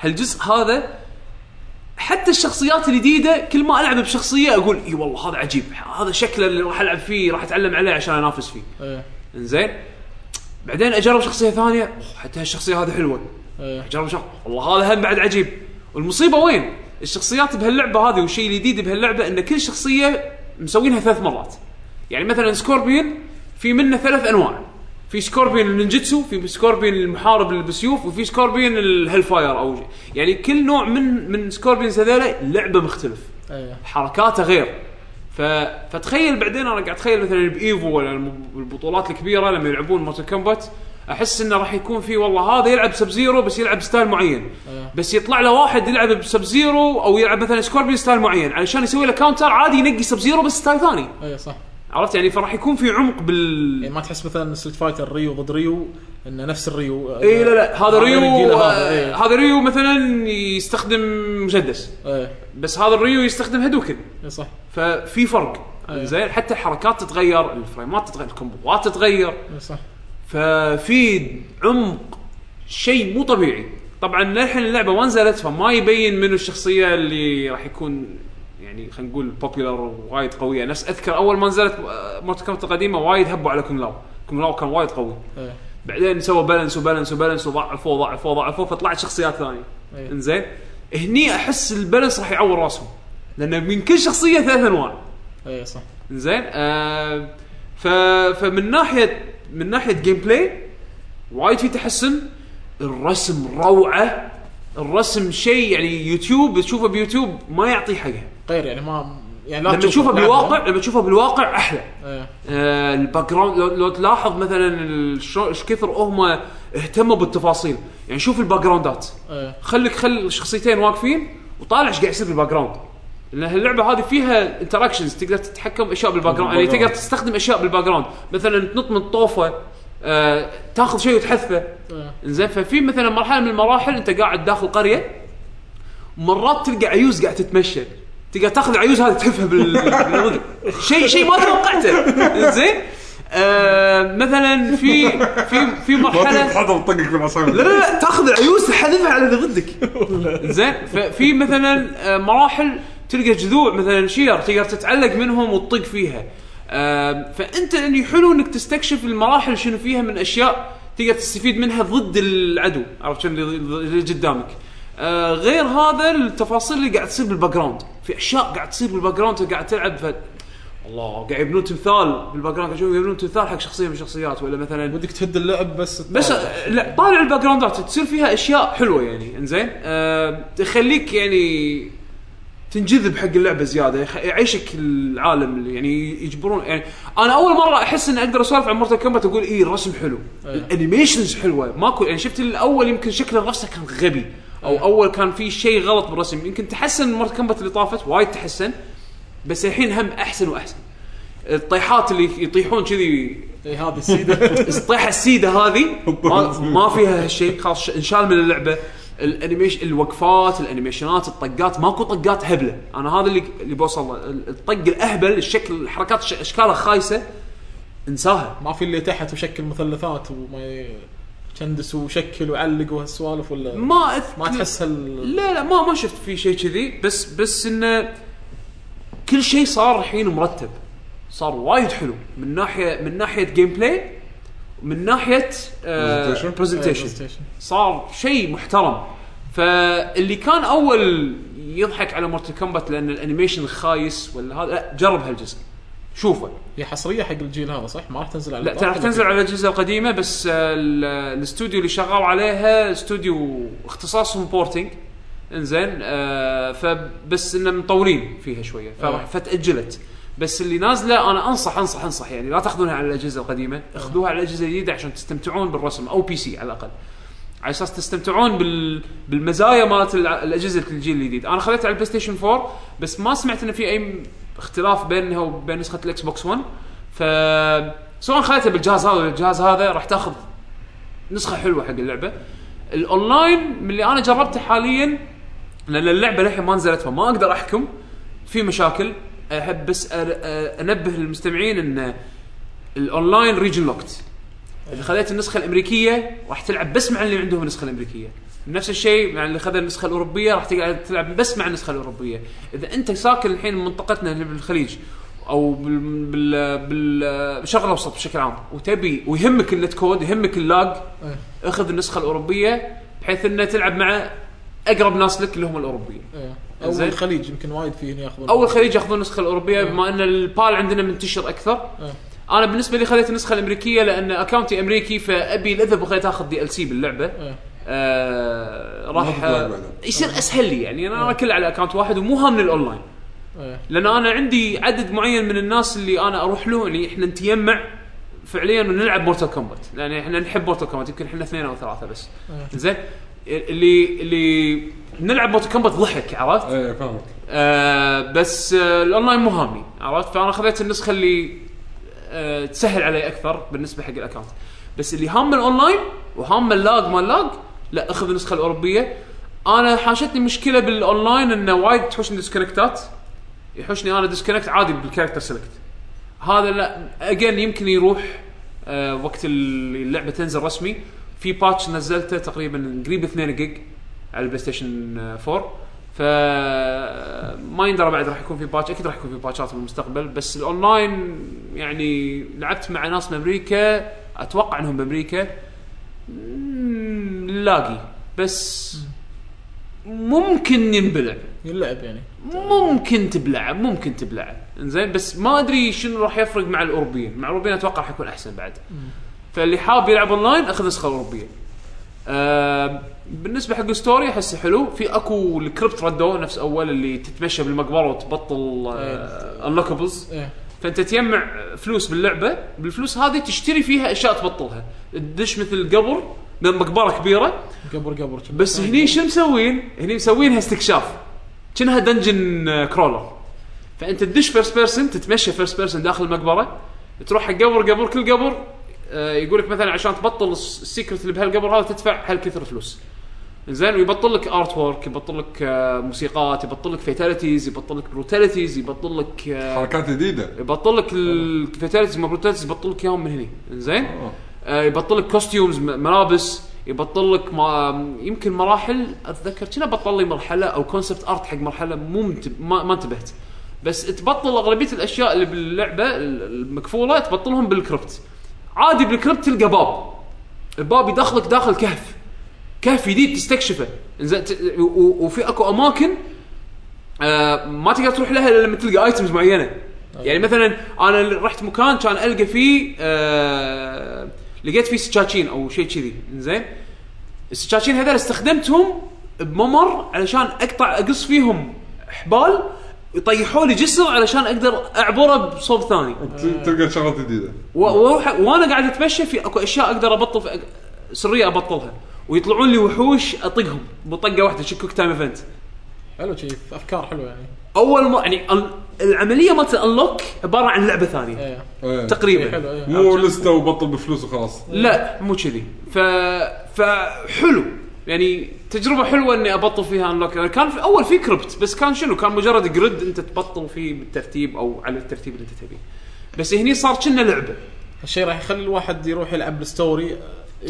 هالجزء هذا حتى الشخصيات الجديدة كل ما ألعب بشخصية أقول إي والله هذا عجيب هذا شكله اللي راح ألعب فيه راح أتعلم عليه عشان أنافس فيه. إيه، إنزين بعدين أجرب شخصية ثانية حتى هالشخصية هذه حلوة. أجرب شغلة والله هذا هم بعد عجيب. والمصيبه وين؟ الشخصيات بهاللعبة هذه والشيء الجديد بهاللعبة إن كل شخصية مسوينها ثلاث مرات. يعني مثلا سكوربيون في منه ثلاث أنواع. في سكوربيون النينجتسو في سكوربيون المحارب اللي بالسيوف وفي سكوربيون ال hellfire أو يعني كل نوع من من سكوربيونز هذول لعبة مختلف. إيه. حركاته غير. ف... فتخيل بعدين أنا قاعد أتخيل مثلا بإيفو ولا البطولات الكبيرة لما يلعبون مورتال كومبات أحس إنه راح يكون في والله هذا يلعب سب زيرو بس يلعب style معين. بس يطلع له واحد يلعب بسب زيرو أو يلعب مثلا سكوربيون style معين. علشان يسوي له counter عادي ينقي سب زيرو بس ستايل ثاني. اي صح. عرفت؟ يعني فراح يكون في عمق بال يعني ما تحس مثلا ستريت فايتر ريو ضد ريو إنه نفس الريو اي لا لا. هذا ريو هذا آه، إيه. هذا ريو مثلا يستخدم مسدس. إيه. بس هذا الريو يستخدم هدوكن. إيه صح. ففي فرق. أيوة. زين؟ حتى الحركات تتغير ال frameات تتغير ال comboات تتغير. إيه صح. ففي عمق شيء مو طبيعي. طبعا للحين اللعبة ما نزلت فما يبين منو الشخصية اللي راح يكون يعني خلينا نقول popular وايد قوية. نفس أذكر أول ما نزلت مورتال كومبات القديمة وايد هبوا على كونغ لاو. كونغ لاو كان وايد قوي. إيه. بعدين سووا balance و balance و balance وضعفوه ضعفوه ضعفوه فطلعت شخصيات ثانية. أي. إنزين؟ هني أحس ال balance راح يعور راسهم. لأن من كل شخصية ثلاث انواع إيه صح. زين آه ف فمن ناحية من ناحية gameplay وايد في تحسن. الرسم روعة. الرسم شيء يعني يوتيوب تشوفه بيوتيوب ما يعطي حقها غير يعني ما يعني لما تشوفه. بالواقع لما تشوفه بالواقع أحلى. إيه. آه ال background لو, لو تلاحظ مثلا إيش كثر هم اهتموا بالتفاصيل. يعني شوف ال backgroundات إيه. خليك خل شخصيتين واقفين وطالع إيش قاعد يصير بال background لأن اللعبه هذه فيها interactions تقدر تتحكم أشياء بال background يعني تقدر تستخدم أشياء بال background مثلا تنط من طوفة آه تاخذ شيء وتحذفه. إيه زين ففي مثلا مرحلة من المراحل أنت قاعد داخل قرية مرات تلقى عيوز قاعد تتمشى. تقدر تاخذ العيوز هذه تحذفها بال. شيء شيء ما توقعته. زين آه مثلا في في في مرحله تطقك بالعصايه لا لا لا تاخذ العيوز تحذفها على اللي ضدك. زين ففي مثلا آه، مراحل تلقى جذوع مثلا شير تقدر تتعلق منهم وتطق فيها. آه، فأنت اللي حلو إنك تستكشف المراحل شنو فيها من أشياء تقدر تستفيد منها ضد العدو عرفت شنو اللي قدامك آه، غير هذا التفاصيل اللي قاعد تصير بال background في أشياء قاعد تصير بال background قاعد تلعب فالله قاعد يبنون تمثال بال background قاعد يبنون تمثال حق شخصية من الشخصيات. ولا مثلا ودك تهد اللعب بس بس تطالع. لا طالع ال backgroundات تصير فيها أشياء حلوة يعني إنزين؟ أه تخليك يعني تنجذب حق اللعبة زيادة. يعيشك العالم اللي يعني يجبرون يعني أنا أول مرة أحس إني أقدر أسولف عن مورتال كومبات أقول اي الرسم حلو. إيه. ال animations حلوة. ماكو يعني شفت الأول يمكن شكل الرسم كان غبي أو أول كان في شيء غلط بالرسم. يمكن تحسن Mortal Kombat اللي طافت وايد تحسن بس الحين هم أحسن وأحسن. الطيحات اللي يطيحون كذي اي هذه السيدة. الطيحة السيدة هذه ما, ما فيها هالشيء خلاص إنشال من اللعبة. ال animation الوقفات ال animation ات الطقات ماكو طقات هبلة. أنا هذا اللي اللي بوصل الطق الأهبل الشكل الحركات اشكالها خايسة انساها. ما في اللي تحت وشكل مثلثات وما يشندس وشكل وعلق وهالسوالف ولا ما أذكر ما تحس هال لا لا ما ما شفت في شيء كذي. بس بس إنه كل شيء صار الحين مرتب. صار وايد حلو. من ناحيه من ناحية gameplay ومن ناحية presentation. presentation presentation. صار شيء محترم فاللي كان أول يضحك على مورتل كومبات لأن ال animation خايس ولا هذا لا جرب هالجزء شوفه هي حصرية حق الجيل هذا صح؟ ما راح تنزل على لا ترى راح تنزل على الأجهزة القديمة بس آه، ال- الاستوديو اللي شغال عليها استوديو اختصاصهم porting إنزين آه فبس انه مطولين فيها شوية فراح آه. فتأجلت بس اللي نازلة أنا انصح انصح أنصح. يعني لا تأخذونها على الأجهزة القديمة. أخذوها على الأجهزة الجديدة عشان تستمتعون بالرسم. أو PC على الأقل. على أساس تستمتعون بال... بالمزايا مالت الأجهزة الجيل الجديد. أنا خذيتها على ال PlayStation 4 بس ما سمعت انه في أي اختلاف بينها وبين نسخة ال Xbox 1 ف سواء خذيتها بالجهاز هذا الجهاز هذا راح تأخذ نسخة حلوة حق اللعبة. الأونلاين من اللي أنا جربته حاليا لأن اللعبة للحين ما نزلت فما أقدر أحكم. في مشاكل. أحب بس أنبه المستمعين إن ال online region locked إذا خذيت النسخة الأمريكية راح تلعب بس مع اللي عندهم النسخة الأمريكية نفس الشيء مع اللي خذ النسخة الأوروبية راح تقعد تلعب بس مع النسخة الأوروبية إذا أنت ساكن الحين منطقتنا اللي بالخليج أو بال- بالشرق الأوسط بشكل عام وتبي ويهمك ال netcode يهمك ال lag إيه. أخذ النسخة الأوروبية بحيث إنه تلعب مع أقرب ناس لك اللي هم الأوروبيين إيه. أو زين. الخليج يمكن وايد فيه ياخذون أول الخليج ياخذون النسخه الأوروبية بما أن ال PAL عندنا منتشر أكثر إيه. أنا بالنسبة لي خذيت النسخة الأمريكية لأن account ي أمريكي فأبي اذا بغيت أخذ DLC باللعبة إيه. آه راح بعدين. يصير أسهل لي يعني أنا أنا كله على account واحد ومو هامني الاونلاين إيه. لأن أنا عندي عدد معين من الناس اللي أنا أروح له يعني إحنا نتجمع فعليا ونلعب Mortal Kombat لأن إحنا نحب Mortal Kombat يمكن إحنا اثنين أو ثلاثة بس إيه. زين اللي اللي نلعب Mortal Kombat ضحك عرفت؟ إيه فاهمك. آه بس آه الأونلاين مو هامني عرفت؟ فأنا خذيت النسخة اللي آه تسهل علي أكثر بالنسبة حق ال account. بس اللي هام الأونلاين وهام ال lag ما ال lag لا أخذ النسخة الأوروبية. أنا حاشتني مشكلة بالأونلاين انه وايد تحوشني disconnect ات يحوشني أنا disconnect عادي بال character select هذا لا again يمكن يروح آه وقت اللعبة تنزل رسمي. في patch نزلته تقريبا قريب 2 جيج. على ال PlayStation آه، 4 ف ما يندرى بعد راح يكون في patch أكيد راح يكون في باتشات بالمستقبل بس الأونلاين يعني لعبت مع ناس من أمريكا أتوقع إنهم بامريكا laggy. بس ممكن ينبلع. يلعب يعني. ممكن تبلع ممكن تبلع. إنزين بس ما أدري شنو راح يفرق مع الأوروبيين. مع الأوروبيين أتوقع راح يكون أحسن بعد. فاللي حاب يلعب أونلاين أخذ نسخة اوروبيه آه بالنسبة حق ال story احسه حلو. في أكو ال Krypt ردوه نفس أول اللي تتمشى بالمقبرة وتبطل آه unlockables إيه. فأنت تجمع فلوس باللعبة بالفلوس هذه تشتري فيها أشياء تبطلها. تدش مثل قبر من مقبرة كبيرة. قبر قبر. بس هني شو مسوين؟ هني مسوينها استكشاف. كأنها dungeon crawler فأنت تدش first person تتمشى first person داخل المقبرة تروح حق قبر قبر كل قبر. يقول لك مثلا عشان تبطل الس- ال secret اللي بهالقبر هذا تدفع هالكثر فلوس. زين ويبطل لك artwork يبطل لك آه، موسيقات يبطل لك fatalities يبطل لك brutalities يبطل لك آه، حركات جديدة. يبطل لك ال fatalities ما brutalities يبطل لك اياهم من هني. زين آه. آه يبطل لك costumes ملابس يبطل لك ما يمكن مراحل أتذكر كنا بطل لي مرحلة أو concept art حق مرحلة مو ما, ما انتبهت. بس تبطل أغلبية الأشياء اللي باللعبة ال- المكفولة تبطلهم بال Krypt عادي بال Krypt تلقى باب. الباب يدخلك داخل كهف. كهف جديد تستكشفه. إنزين و- وفي أكو أماكن آه ما تقدر تروح لها إلا لما تلقى items معينة. يعني مثلا أنا رحت مكان كان ألقى فيه آه لقيت فيه سكاكين أو شيء كذي. زين السكاكين هذول استخدمتهم بممر علشان أقطع أقص فيهم حبال يطيحوا لي جسر علشان أقدر أعبره بصوب ثاني. ت- تلقى شغلات جديدة. و- وأروح وأنا قاعد أتمشى في أكو أشياء أقدر أبطل في سرية أبطلها. ويطلعون لي وحوش أطقهم بطقة واحدة شي quick time event حلو شيء أفكار حلوة يعني. أول ما يعني ال- العملية مالت ال unlock عبارة عن لعبة ثانية. إيه. إيه. تقريبا. حلو إيه. مو لستة وبطل بفلوس وخلاص. لا مو كذي. ف فحلو. يعني تجربة حلوة إني أبطل فيها unlock يعني كان في أول في Krypt بس كان شنو؟ كان مجرد grid أنت تبطل فيه بالترتيب أو على الترتيب اللي أنت تبيه. بس هني صار كنا لعبة. هالشيء راح يخلي الواحد يروح يلعب ال story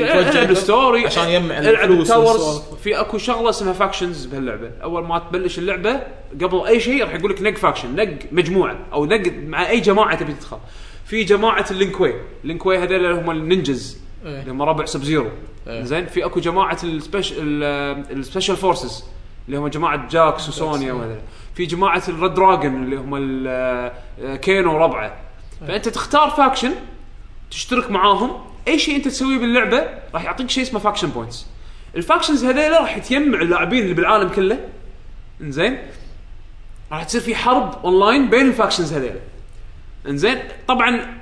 ألعب ال story عشان يجمع الفلوس ال towers. في أكو شغلة اسمها factions بهاللعبة. أول ما تبلش اللعبة قبل أي شيء راح يقول لك نق faction نق مجموعة أو نق مع أي جماعة تبي تدخل. في جماعة اللين كوي اللين كوي هذول هم النينجاز. اللي هم ربع سب زيرو إيه. زين في اكو جماعة ال spec ال special forces اللي هم جماعة جاكس وسونيا وهذا. في جماعة الريد دراجون اللي هم آه، كينو وربعه فأنت تختار faction تشترك معاهم. أي شيء أنت تسويه باللعبة راح يعطيك شيء اسمه faction points ال factions هذيلا راح تجمع اللاعبين اللي بالعالم كله. إنزين؟ راح تصير في حرب اونلاين بين ال factions هذيلا. إنزين؟ طبعا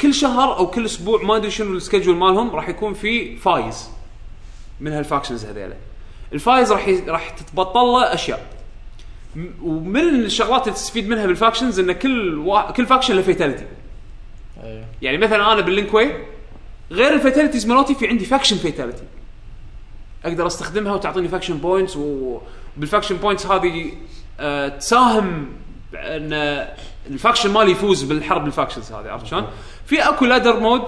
كل شهر أو كل أسبوع ما أدري شنو ال schedule مالهم راح يكون في فايز من هال factions هذيلا. الفايز راح ي... راح تتبطل له أشياء. م- ومن الشغلات اللي تستفيد منها بال factions إن كل وا... كل faction له fatality إيه. يعني مثلا أنا باللين كوي غير ال fatalities مالتي في عندي faction fatality أقدر أستخدمها وتعطيني faction points وبال faction points هذه آه تساهم ان ال faction مالي يفوز بالحرب ال factions هذه عرفت شلون؟ في اكو ladder mode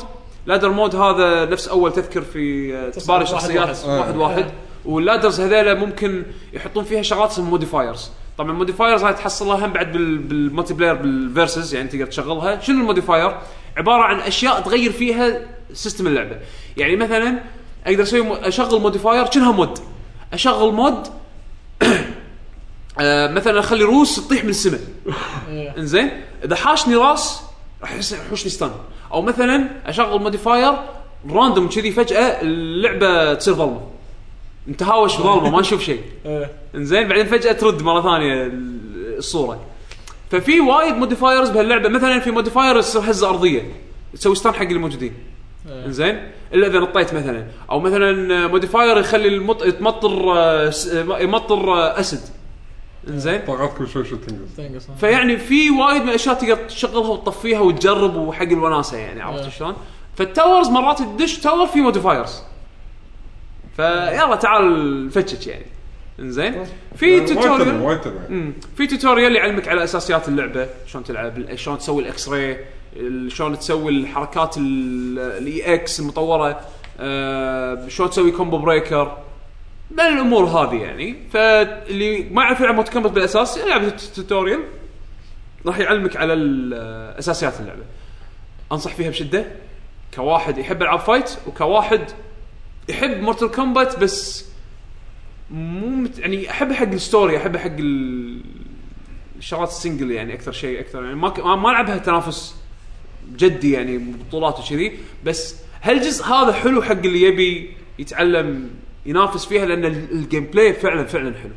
ladder mode هذا نفس أول تذكر في آه، تباري واحد شخصيات. واحد. واحد واحد. وال ladders هذيلا ممكن يحطون فيها شغلات اسمها modifiers طبعا ال modifiers هاي تحصلها هم بعد بال- بال multiplayer بال versus يعني تقدر تشغلها. شنو ال modifier عبارة عن أشياء تغير فيها system اللعبة. يعني مثلا أقدر أسوي أشغل modifier شنها mod أشغل mod آه مثلا أخلي روس تطيح من السماء. إيه. إنزين؟ إذا حاشني راس راح يحوشني stun أو مثلا أشغل modifier random كذي فجأة اللعبة تصير ظلمة. انت هاوش ظلمة ما نشوف شيء. إيه. إنزين بعدين فجأة ترد مرة ثانية ال- الصورة. ففي وايد modifiers بهاللعبة. مثلا في modifier يصير هزه أرضية. تسوي stun حق الموجودين. إيه. إنزين. إلا إذا نطيت مثلا. أو مثلا modifier يخلي المط... يتمطر آه، يمطر آه، acid. إنزين؟ طاقات كل شوي شو تنقص. تنقص فيعني في وايد من الأشياء تقدر تشغلها وتطفيها وتجرب وحق الوناسة يعني عرفت إيه. شلون؟ فال towers مرات تدش tower في modifiers فيلا تعال فتشك يعني. إنزين؟ في وايد تبع- tutorial. في tutorial يعلمك على أساسيات اللعبة شلون تلعب شلون تسوي ال X-ray ال- شلون تسوي الحركات ال EX المطورة آه، شلون تسوي combo breaker من الأمور هذه يعني؟ فاللي ما يعرف يلعب مورتال كومبات بالأساس يلعب ال tutorial راح يعلمك على أساسيات اللعبة. أنصح فيها بشدة. كواحد يحب ألعاب fight وكواحد يحب مورتال كومبات بس مو مت... يعني أحب حق ال story أحب حق ال... الشغلات ال single يعني أكثر شيء أكثر يعني ما ك... ما ألعبها تنافس جدي يعني بطولات وكذي بس هالجزء هذا حلو حق اللي يبي يتعلم ينافس فيها لأن ال- ال gameplay فعلا فعلا حلو.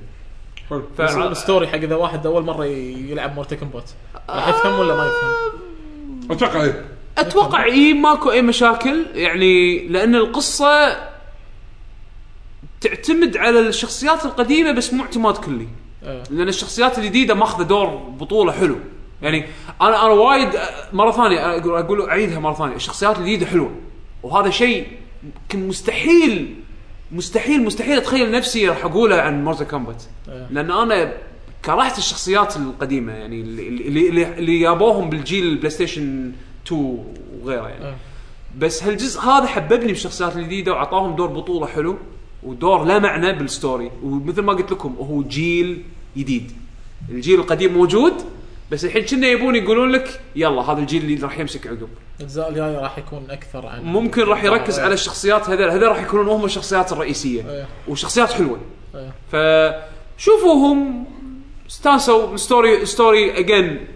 حلو. ال story حق إذا واحد أول مرة يلعب مورتال كومبات راح يفهم ولا ما يفهم؟ أتوقع إيه. أتوقع اي ماكو أي مشاكل. يعني لأن القصة تعتمد على الشخصيات القديمة بس مو اعتماد كلي. إيه. لأن الشخصيات الجديدة ماخذة دور بطولة حلو. يعني أنا أنا وايد مرة ثانية أقول أقول أعيدها مرة ثانية. الشخصيات الجديدة حلوة. وهذا شيء مستحيل مستحيل مستحيل أتخيل نفسي راح أقوله عن مورتال كومبات إيه. لأن أنا كرهت الشخصيات القديمة يعني اللي اللي, اللي, جابوهم بالجيل البلاي ستيشن 2 وغيره يعني إيه. بس هالجزء هذا حببني بالشخصيات الجديده وعطاهم دور بطولة حلو ودور لا معنى بال story ومثل ما قلت لكم هو جيل جديد الجيل القديم موجود بس الحين كنا يبون يقولون لك يلا هذا الجيل اللي راح يمسك عقب. الأجزاء الجاية راح يكون أكثر عن ممكن راح يركز. على الشخصيات هذول. هذول راح يكونون هم الشخصيات الرئيسية. إيه. وشخصيات حلوة. إيه. فشوفوهم. استانسوا story story again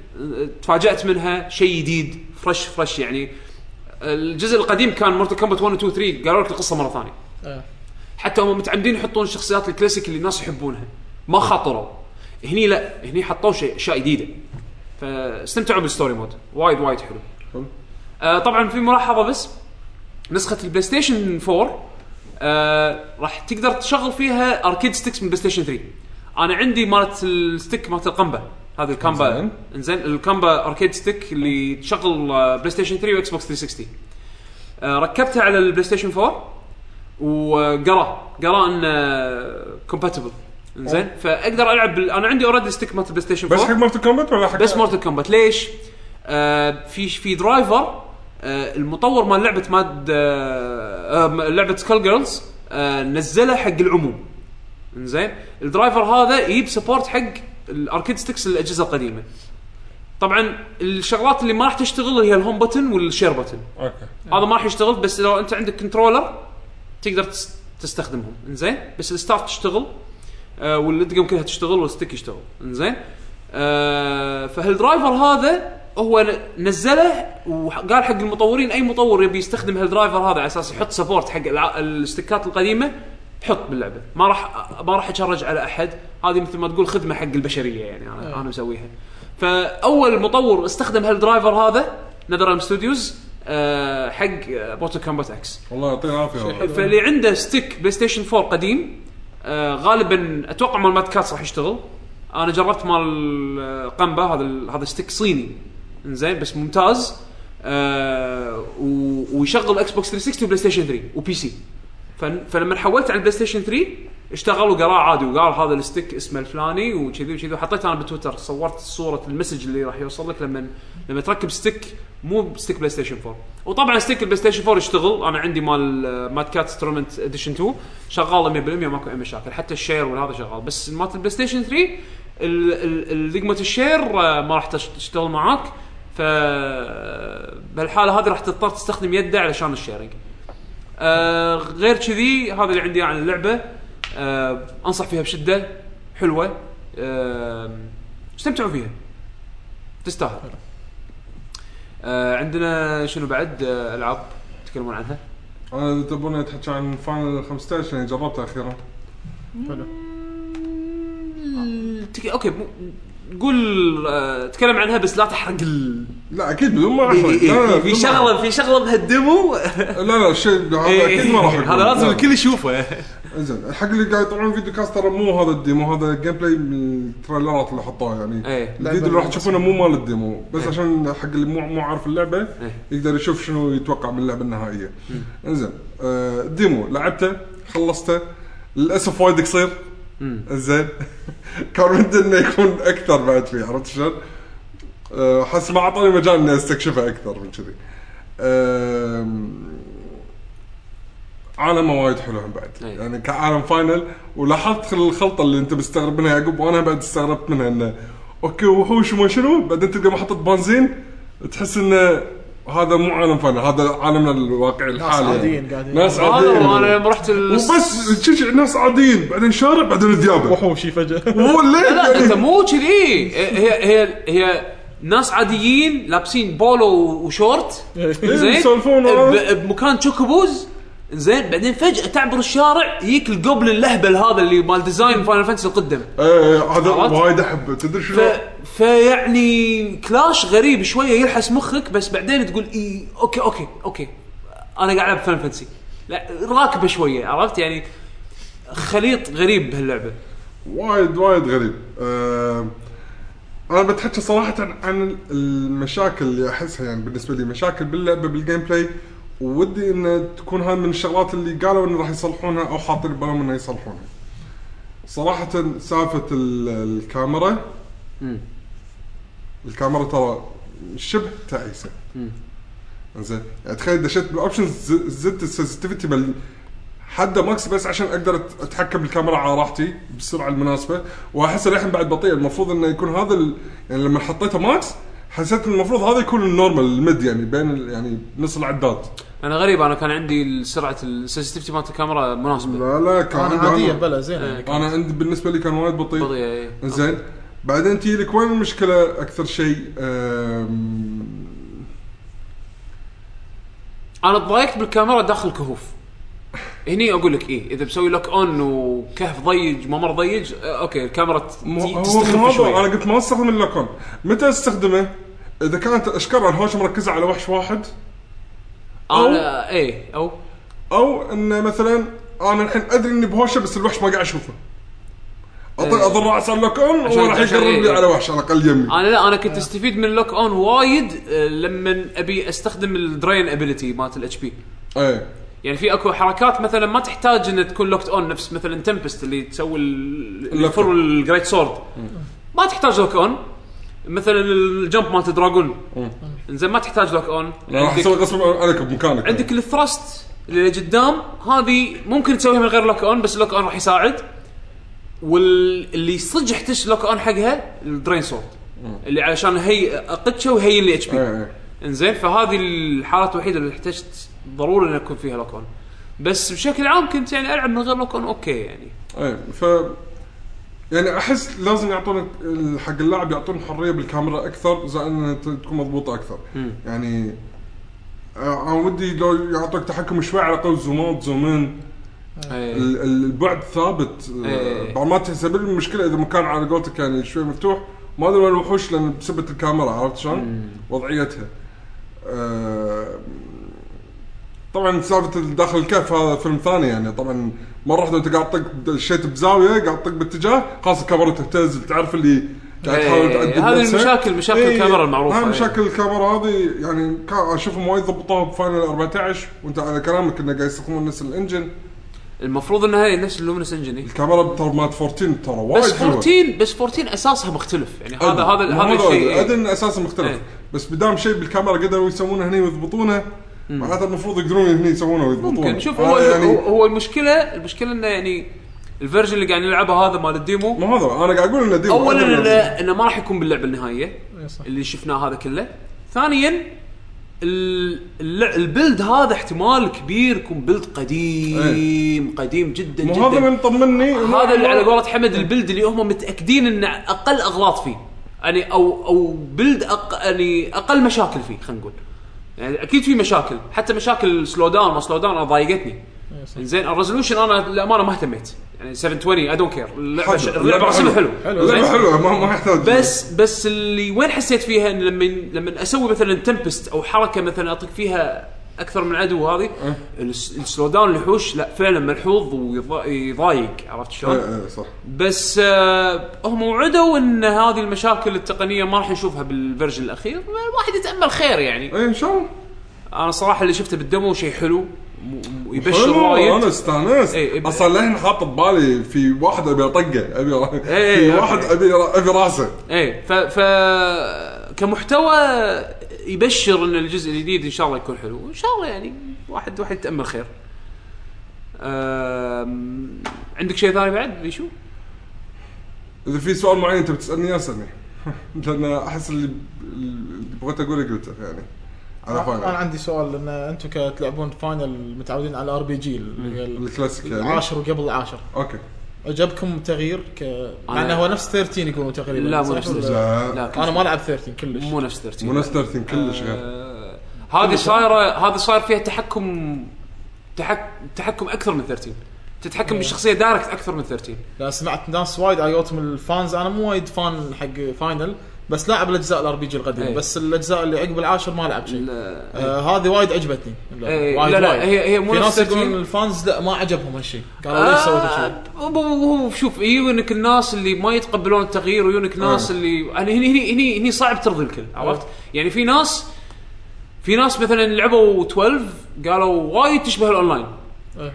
تفاجأت منها. شيء جديد. fresh fresh يعني. الجزء القديم كان مورتال كومبات 1 و 2 3 قالوا لك القصة مرة ثانية. إيه. حتى هم متعمدين يحطون الشخصيات الكلاسيك اللي الناس يحبونها. ما خاطروا. هني لا. هني حطوا شيء أشياء جديدة. فاستمتعوا بال story mode. وايد وايد حلو. آه طبعا في ملاحظة بس. نسخة البلاي ستيشن 4 آه راح تقدر تشغل فيها arcade sticks من بلاي ستيشن 3 أنا عندي مالت ال stick مالت الكامبا. هذه الكامبا زين. إنزين. الكامبا arcade stick اللي تشغل بلاي ستيشن 3 واكس بوكس 360 آه ركبتها على البلاي ستيشن 4 وقرأ. قرأ إنه compatible انزين فأقدر ألعب بال... أنا عندي already stick مالت البلاي ستيشن 4 بس حق مورتال كومبات ولا حق بس مورتال كومبات ليش؟ آه في في driver آه المطور مال لعبة ماد آه آه لعبة Skullgirls آه نزله حق العموم. انزين ال driver هذا يجيب support حق ال arcade sticks الأجهزة القديمة. طبعا الشغلات اللي ما راح تشتغل هي ال home button وال share button أوكي. هذا ما راح يشتغل بس لو أنت عندك controller تقدر تس- تستخدمهم. انزين بس ال start تشتغل. آه والدقم كلها تشتغل وال stick يشتغل. إنزين؟ آه فهال driver هذا هو نزله وقال حق المطورين أي مطور يبي يستخدم هال driver هذا على أساس يحط support حق الستيكات القديمة؟ حط باللعبة. ما راح ما راح أ charge على أحد. هذه مثل ما تقول خدمة حق البشرية يعني أنا أنا مسويها. فأول مطور استخدم هال driver هذا NetherRealm Studios آه حق Mortal Kombat X والله يعطيه العافية. فاللي عنده stick بلاي ستيشن 4 قديم آه غالبا أتوقع مال Mad Catz راح يشتغل. أنا جربت مال آه، Qanba هذا هذا stick صيني. إنزين بس ممتاز. آه ويشغل إكس بوكس 360 وبلاي ستيشن 3 و PC فلما حولت على البلاي ستيشن 3 اشتغل وقراه عادي وقال هذا ال stick اسمه الفلاني وكذي وكذي. وحطيت أنا بتويتر صورت صورة ال message اللي راح يوصل لك لما لما تركب stick مو stick بلاي ستيشن 4 وطبعا stick البلاي ستيشن 4 يشتغل. أنا عندي مال آه، Mad Catz Tournament Edition 2 شغاله 100% ماكو أي مشاكل. حتى ال share والهذا شغال. بس مالت البلاي ستيشن 3 ال- ال- ال- دقمة ال share آه، ما راح تش- تشتغل معاك. ف بهالحالة هذه راح تضطر تستخدم يده علشان ال sharing. آه غير كذي هذا اللي عندي عن اللعبة. آه أنصح فيها بشدة حلوة آه استمتعوا فيها. تستاهل. آه عندنا شنو بعد؟ آه ألعاب تتكلمون عنها؟ أنا اذا تبون أحكي عن Final 15 يعني جربته أخيرا. حلو. تك... أوكي مو... قول آه تكلم عنها بس لا تحرق ال... لا أكيد بدون ما أحرق. إيه، في شغله في شغلة بهال demo. لا لا الشيء هذا أكيد ما راح. هذا لازم لا. الكل يشوفه. زين الحق اللي قاعد يطالعون video cast ترى مو هذا ال demo هذا gameplay من التريلرات اللي حطوها يعني إيه. الفيديو اللي راح تشوفونه مو مال ال demo بس عشان حق اللي مو مو عارف اللعبة إيه. يقدر يشوف شنو يتوقع من اللعبة النهائية إنزين آه ال demo لعبته خلصته للأسف وايد قصير زين كان ودي إنه يكون أكثر بعد فيه عرفت شلون؟ آه، حس ما أعطاني مجال إني أستكشفه أكثر من كذي. عالمه وايد حلو هم بعد. أي. يعني كعالم Final ولاحظت الخلطة اللي انت مستغرب منها يعقوب وأنا بعد استغربت منها إنه أوكي وحوش وما شنو؟ بعدين تلقى محطة بنزين تحس انه هذا مو عالم Final هذا عالمنا الواقعي الحالي. عاديين يعني. قاعدين. ناس عاديين أنا لما رحت ال... وبس تشوف ناس عاديين. بعدين شارع بعدين ذيابه وحوشي فجأة. هو ليه لا أنت مو كذي. هي هي هي ناس عاديين لابسين بولو وشورت. زين؟ يسولفون وهذا. ب- بمكان Chocobos زين بعدين فجأة تعبر الشارع يجيك ال goblin اللهبل هذا اللي مال design Final Fantasy القديم. إيه هذا؟ وايد احبه تدري. شنو؟ فيعني clash غريب شوية يلحس مخك بس بعدين تقول إي أوكي أوكي أوكي. أنا قاعد ألعب Final Fantasy لا راكبة شوية عرفت؟ يعني خليط غريب بهاللعبة. وايد وايد غريب. آه أنا بتحكي صراحة عن المشاكل اللي أحسها يعني بالنسبة لي مشاكل باللعبة بال gameplay ودي إن تكون هاي من الشغلات اللي قالوا انه راح يصلحونها أو حاطين ببالهم إنه يصلحونها. صراحة سالفة ال- الكاميرا. الكاميرا ترى شبه تعيسة. زين يعني تخيل دشيت بال options زدت ال sensitivity بال حده max بس عشان أقدر أتحكم بالكاميرا على راحتي بالسرعه المناسبة. وأحس الحين بعد بطيء. المفروض إنه يكون هذا ال... يعني لما حطيته max حسيت المفروض هذا يكون ال normal ال mid يعني بين ال... يعني نص العداد. أنا غريب أنا كان عندي سرعة ال sensitivity مالت الكاميرا مناسبة. لا لا كان أنا عادية بلا زين. إيه. أنا عندي بالنسبة لي كان وايد بطيء. بطيئه إيه. زين. بعدين تجي لك وين المشكلة أكثر شيء. أنا تضايقت بالكاميرا داخل كهوف هني أقول لك إيه إذا مسوي lock on وكهف ضيج ممر ضيج أوكي الكاميرا ت- مو- ت- هو تستخف مو هذا شوي أنا قلت ما أستخدم ال lock on متى أستخدمه؟ إذا كانت اشكال الهوشه مركزة على وحش واحد. أنا إيه أو أو إن مثلا أنا الحين أدري إني بهوشة بس الوحش ما قاعد أشوفه. إيه. أضل راسي على ال lock on عشان- هو راح عشان يقرب إيه. لي على وحش على الأقل يمي. أنا لا أنا كنت أستفيد من ال lock on وايد آه، لما أبي أستخدم ال drain ability مالت ال HP إيه. يعني في أكو حركات مثلا ما تحتاج ان تكون locked on نفس مثلا Tempest اللي تسوي ال- اللي اللوك يفر ال greatsword ما تحتاج lock on مثلا ال jump مالت dragoon زين ما تحتاج lock on. راح أسوي غصب عليك بمكانك. عندك ال thrust اللي قدام هذه ممكن تسويها من غير lock on بس ال lock on راح يساعد. واللي صدق يحتاج lock on حقها ال drain sword. اللي علشان هي اقتشه وهي اللي HP. إيه، إيه. إنزين فهذه الحالات الوحيدة اللي احتجت ضروري ان يكون فيها lock on بس بشكل عام كنت يعني ألعب من غير lock on أوكي يعني. إيه ف يعني أحس لازم يعطونك ال- حق اللاعب يعطون حرية بالكاميرا أكثر زائد أنها تكون مضبوطة أكثر. يعني آه، أنا ودي لو يعطوك تحكم شوي على الاقل زومات زومين إيه. ال- ال- البعد ثابت. آه، إيه. بعض ما تحسب المشكلة إذا مكان على قولتك يعني شوي مفتوح. ما أدري وين الوحوش لأن بسبة الكاميرا عرفت شلون؟ وضعيتها. آه، طبعا سالفة داخل الكهف هذا فيلم ثاني يعني. طبعا مرة واحدة أنت قاعد تطق شيت بزاوية قاعد تطق باتجاه خلاص الكاميرا تهتز تعرف اللي قاعد إيه، تحاول تعدل هذه. المشاكل- مشاكل إيه، الكاميرا المعروفة، هاي إيه. مشاكل الكاميرا هذه يعني أشوفهم وايد ضبطوها ب Final 14 وأنت على كلامك إنه قاعد يستخدمون نفس ال engine المفروض انها هي نفس ال Luminous engine. الكاميرا ترى مالت 14 ترى وايد بس حلوة. 14 بس 14 أساسها مختلف يعني هذا هذا هذا الشيء أدري. إن أساسا مختلف. بس بدام شيء بالكاميرا قدروا يسوونه هني ويضبطونه معناته المفروض يقدرون هني يسوونه ويضبطونه. ممكن. شوف هو يعني هو, المشكلة المشكلة إنه يعني ال version اللي قاعد نلعبه هذا مال ال demo مو هذا أنا قاعد أقول إنه demo. اولا انه إنه ما راح يكون باللعبة النهائية. اللي شفناه هذا كله. ثانيا ال- الل- ال build هذا احتمال كبير يكون build قديم قديم جدا مو هذا اللي جدا مطمني. هذا اللي ما- على قولة حمد البيلد اللي هم متأكدين ان أقل أغلاط فيه. يعني أو أو build أق... يعني أقل مشاكل فيه خلينا نقول. يعني أكيد في مشاكل. حتى مشاكل slow down ما slow down أنا ضايقتني. زين ال resolution أنا للأمانة ما اهتميت. يعني 720 I don't care اللعبه حلو. ش- اللعبه رسمها حلو. اللعبه؟ حلوة ما ما يحتاج. بس بس اللي وين حسيت فيها إن لما لما أسوي مثلا tempest أو حركة مثلا أطق فيها أكثر من عدو هذه. ال s- ال slow down الوحوش لا فعلا ملحوظ ويضايق عرفت شلون؟ إيه، إيه، صح. بس آه هم وعدوا إن هذه المشاكل التقنية ما راح نشوفها بال version الأخير. الواحد يتأمل خير يعني. اي إن شاء الله. أنا صراحة اللي شفته بال demo شيء حلو يبشر حلو أنا وايد استانست. إيه، إيه. أصلا للحين حاط ببالي في واحد أبي أطقه أبي في إيه، واحد أوكي. أبي أبي راسه. إيه ف, ف كمحتوى يبشر إن الجزء الجديد إن شاء الله يكون حلو. وان شاء الله يعني واحد واحد يتأمل خير. عندك شيء ثاني بعد بيشو؟ إذا في سؤال معين انت بتسالني اياه اسالني لأن أحس اللي اللي بغيت أقوله قلته يعني. على أنا Final عندي سؤال لأن أنتم كتلعبون Final متعودين على RPG ال classic يعني. العاشر وقبل العاشر. أوكي. عجبكم تغيير ك مع إنه هو نفس 13 يقولون تقريبا لا، مو نفس ولا- 13. لا. لا أنا ما لعب 13 كلش. مو نفس 13 مو نفس 13 كلش غير. آه، هذه صايره هذه صاير فيها تحكم تحك... تحكم أكثر من 13 تتحكم بالشخصية direct أكثر من 13 لا سمعت ناس وايد عيوتهم ال fans. أنا مو وايد fan حق Final. بس لاعب الأجزاء ال RPG القديم إيه. بس الأجزاء اللي عقب العاشر ما لعب شيء آه هذه وايد عجبتني إيه، وايد لا، لا، وايد. هي- هي مو في ناس 13. يقولون ال fans لا ما عجبهم هالشيء قالوا ليش سويت هالشيء آه، هو شوف يجونك الناس اللي ما يتقبلون التغيير ويجونك ناس آه. اللي يعني هني هني هني هني صعب ترضي الكل عرفت؟ يعني في ناس في ناس مثلا لعبوا 12 قالوا وايد تشبه الاونلاين إيه.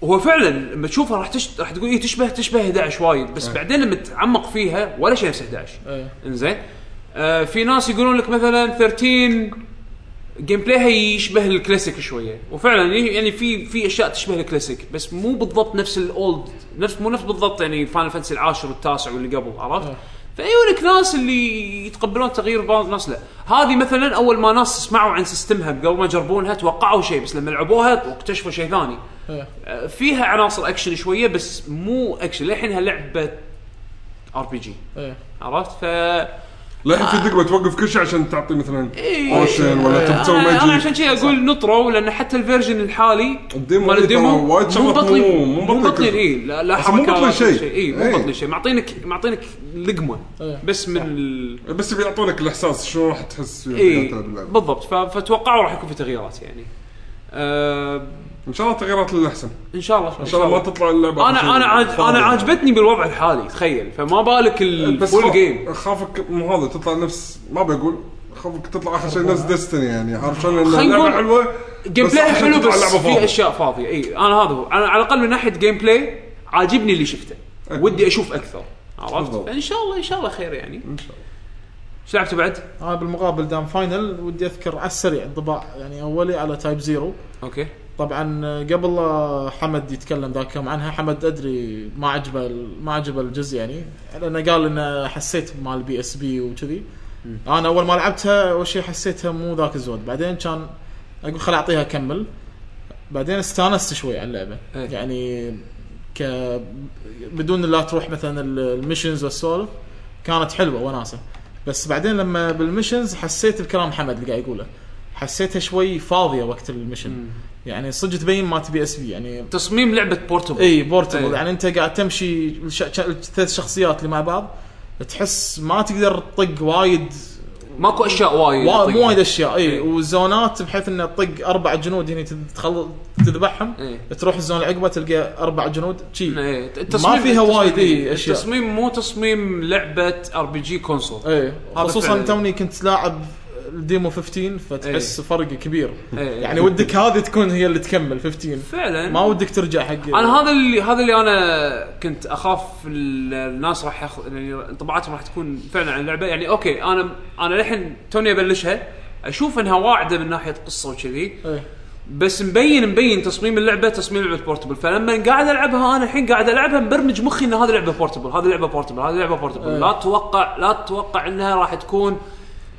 وهو فعلا لما تشوفها راح تش... راح تقول إيه تشبه تشبه 11 وايد بس بعدين لما تتعمق فيها ولا شيء نفس 11 إيه. إنزين؟ آه في ناس يقولون لك مثلا 13 gameplay ها يشبه الكلاسيك شوية. وفعلا يعني في في أشياء تشبه الكلاسيك بس مو بالضبط نفس ال old نفس مو نفس بالضبط يعني Final Fantasy العاشر والتاسع واللي قبل عرفت؟ فيونك ناس اللي يتقبلون التغيير بعض ناس لا. هذه مثلا أول ما ناس سمعوا عن system ها قبل ما يجربونها توقعوا شيء بس لما لعبوها واكتشفوا شيء ثاني. فيها عناصر اكشن شوية بس مو اكشن للحينها لعبه RPG إيه. عرفت ف للحين في دقمه توقف كل شيء عشان تعطي مثلا إيه. اوشن ولا تبي تسوي أنا أنا عشان magic كذا أقول نطروا لأن حتى ال version الحالي ال demo مال إيه ال demo وايد مو شغلات مبطلين مو- مبطلين كل- اي لا لا مو مبطلين ولا شيء. اي مو إيه. مبطلين شيء معطينك معطينك لقمة إيه. بس من ال... بس بيعطونك الإحساس شلون راح تحس فيه اللعبة. بالضبط. فتوقعوا راح يكون في تغييرات يعني آه إن شاء الله تغييرات للأحسن. إن شاء الله إن شاء الله ما تطلع اللعبه أنا أنا عاج... أنا عاجبتني بالوضع الحالي تخيل. فما بالك بس ال full game خافك مو هذا تطلع نفس ما بقول. خافك تطلع آخر شيء نفس Destiny يعني عارف شلون؟ اللعبة حلوة gameplay حلو بس في فاضية. أشياء فاضية. إي أنا هذا هو. أنا على الأقل من ناحية gameplay عاجبني اللي شفته. أكيد. ودي أشوف أكثر. عرفت. فان شاء الله إن شاء الله خير يعني. إن شاء الله. إيش لعبتوا بعد؟ أنا بالمقابل دام Final ودي أذكر على السريع انطباع يعني أولي على Type-0 أوكي. طبعا قبل حمد يتكلم ذاك يوم عنها حمد أدري ما عجبه ما عجبه الجزء يعني. لأنه قال إنه حسيت مال PSP وكذي. أنا أول ما لعبتها أول شيء حسيتها مو ذاك الزود. بعدين كان أقول خل أعطيها أكمل. بعدين استانست شوي على اللعبة. إيه. يعني ك بدون لا تروح مثلا ال missions والسولف كانت حلوة وناسة. بس بعدين لما بال missions حسيت بكلام حمد اللي قاعد يقوله. حسيتها شوي فاضية وقت ال mission يعني صدق تبين مال PSP يعني تصميم لعبة portable إي portable إيه. يعني أنت قاعد تمشي الثلاث شخصيات اللي مع بعض تحس ما تقدر تطق وايد ماكو أشياء وايد وا- طيب. مو وايد أشياء إي. وال zone ات بحيث إنه تطق أربع جنود هنا تخل... تذبحهم إيه. تروح ال zone العقبة تلقى أربع جنود شي. ما فيها وايد إي أشياء التصميم مو تصميم لعبة RPG console إي خصوصا. توني كنت لاعب ال demo 15 فتحس فرق كبير. إيه. يعني ودك هذه تكون هي اللي تكمل 15 فعلا. ما ودك ترجع حق أنا هذا اللي هذا اللي أنا كنت أخاف ال- الناس راح ياخذ يعني انطباعاتهم راح تكون فعلا عن اللعبة. يعني أوكي أنا أنا للحين توني أبلشها. أشوف إنها واعدة من ناحية قصة وكذي. إيه. بس مبين مبين تصميم اللعبة تصميم لعبه portable فلما قاعد ألعبها أنا الحين قاعد ألعبها مبرمج مخي إن هذه لعبة portable هذه لعبة portable هذه لعبة portable إيه. لا تتوقع لا تتوقع إنها راح تكون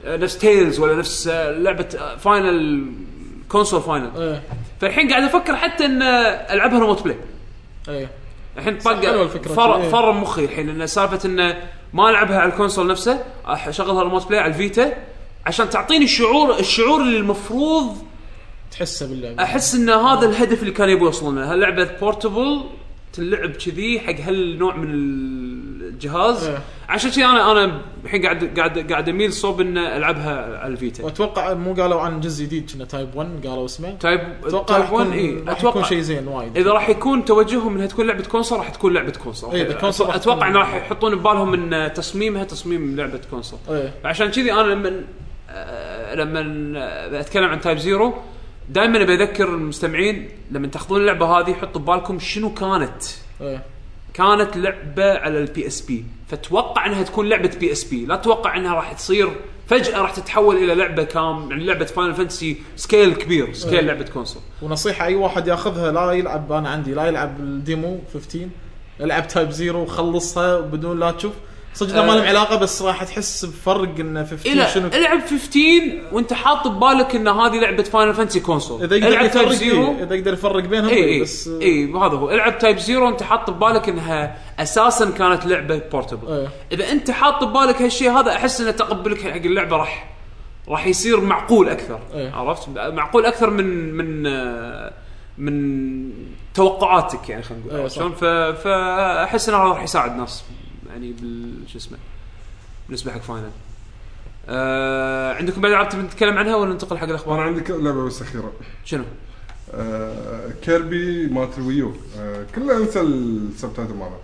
نفس Tales ولا نفس آه، لعبة Final console Final إيه. فالحين قاعد أفكر حتى إن ألعبها Remote Play إيه. الحين طق فر إيه. فر مخي الحين انه سالفة انه ما ألعبها على ال console نفسه أشغلها Remote Play على ال Vita عشان تعطيني الشعور الشعور اللي المفروض تحسه باللعبة. أحس إن هذا الهدف اللي كان يبغى يوصلون له هاللعبه portable تلعب كذي حق هالنوع من الجهاز إيه. عشان كذي أنا أنا الحين قاعد قاعد قاعد أميل صوب ان ألعبها على ال Vita. وأتوقع مو قالوا عن جزء جديد كنا Type 1 قالوا اسمه. Type Type 1 يكون إي أتوقع شيء زين وايد. إذا راح يكون توجههم إنها تكون لعبة console راح تكون لعبة console إيه، إذا console أتوقع انه راح يحطون ببالهم إن تصميمها تصميم لعبة console إيه. فعشان كذي أنا لما لما أتكلم عن Type Zero دائما أبي أذكر المستمعين لما تأخذون اللعبة هذه حطوا ببالكم شنو كانت. إيه. كانت لعبة على ال PSP فتوقع إنها تكون لعبة PSP لا تتوقع إنها راح تصير. فجأة راح تتحول إلى لعبة كام يعني لعبة Final Fantasy scale كبير scale لعبة console ونصيحة أي واحد ياخذها لا يلعب أنا عندي لا يلعب ال demo 15 العب Type Zero وخلصها بدون لا تشوف. صدق ما آه. لهم علاقة بس راح تحس بفرق إنه 15 إلى شنو العب 15 وانت حاط ببالك إن هذه لعبة Final Fantasy console إذا يقدر العب Type يفرق Zero إيه، إذا يقدر يفرق بينهم اي إيه، بس اي هذا هو العب Type Zero انت حاط ببالك إنها أساسا كانت لعبة portable إيه. إذا أنت حاط ببالك هالشيء هذا أحس ان تقبلك حق اللعبة راح راح يصير معقول أكثر إيه. عرفت معقول أكثر من من آه، من توقعاتك يعني خلينا نقول إيه،. شلون فأحس انه راح يساعد ناس يعني بال شو اسمه بالنسبة حق Final. آه عندكم بعد العاب نتكلم عنها ولا ننتقل حق الأخبار؟ عندي ك- لعبة بس أخيرة. شنو؟ آه Kirby مالت ال Wii U. آه كله انسى ال subtitle ماله.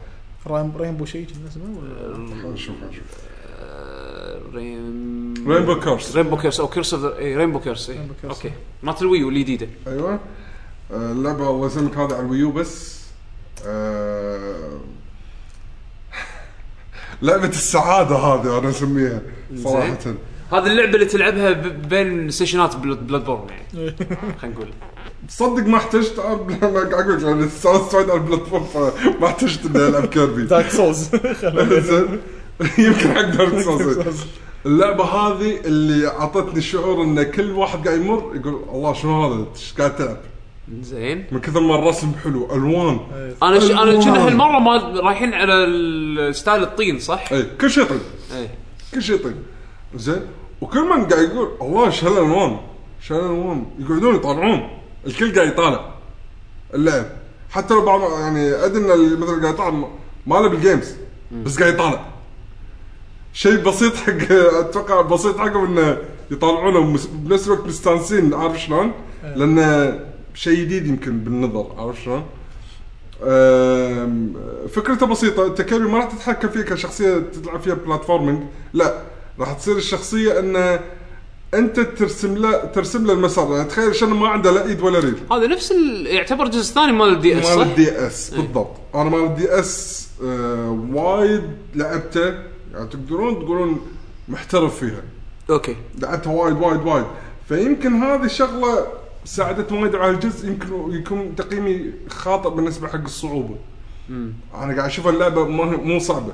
Rain- Rainbow شيء كنا اسمه ولا؟ نشوف نشوف. آه، Rain Rainbow Curse Rainbow Curse أو Curse of اي Rainbow Curse اي Curse. أوكي. مالت ال Wii U الجديده أيوه. آه، اللعبة الله يسلمك هذه على ال Wii U بس. آه لعبة السعادة هذه أنا أسميها صراحة. هذه اللعبة اللي تلعبها ب- بين session ات Bloodborne يعني. خلينا نقول. تصدق ما احتجت ألعب- لا أقول لك لأن استانست وايد على ال platform فما احتجت إني ألعب Kirby Dark Souls زين. يمكن حق Dark Souls اللعبة هذه اللي أعطتني شعور إن كل واحد قاعد يمر يقول الله شنو هذا؟ إيش قاعد تلعب؟ زين. من كثر ما الرسم حلو ألوان. أنا ش... أنا. كنا هالمرة ما رايحين على ال style الطين صح؟ اي كل شيء طيب اي كل شيء طيب زين. وكل من قاعد يقول الله إيش هالألوان؟ إيش هالألوان؟ يقعدون يطالعون الكل قاعد يطالع. اللعب حتى لو بعض يعني أدري إن مثلا قاعد يطالع ما- له بال games بس قاعد يطالع. شيء بسيط حق أتوقع بسيط حقهم إنه يطالعونه بنفس الوقت مستانسين عارف شلون؟ لأنه شيء جديد يمكن بالنظر عارف شلون؟ فكرته بسيطة أنت Kirby ما راح تتحكم فيها كشخصية تلعب فيها platforming لا راح تصير الشخصية ان أنت ترسم له ترسم له المسار يعني تخيل شنو ما عنده لا إيد ولا رجل هذا نفس ال... يعتبر الجزء الثاني مال ال DS مال؟ ال D S بالضبط. أنا مال ال DS آه وايد لعبته يعني تقدرون تقولون محترف فيها. أوكي. لعبتها وايد وايد وايد. فيمكن هذه الشغلة ساعدت وايد على الجزء يمكن يكون تقييمي خاطئ بالنسبة حق الصعوبة. أنا قاعد أشوف اللعبة ما مو صعبة.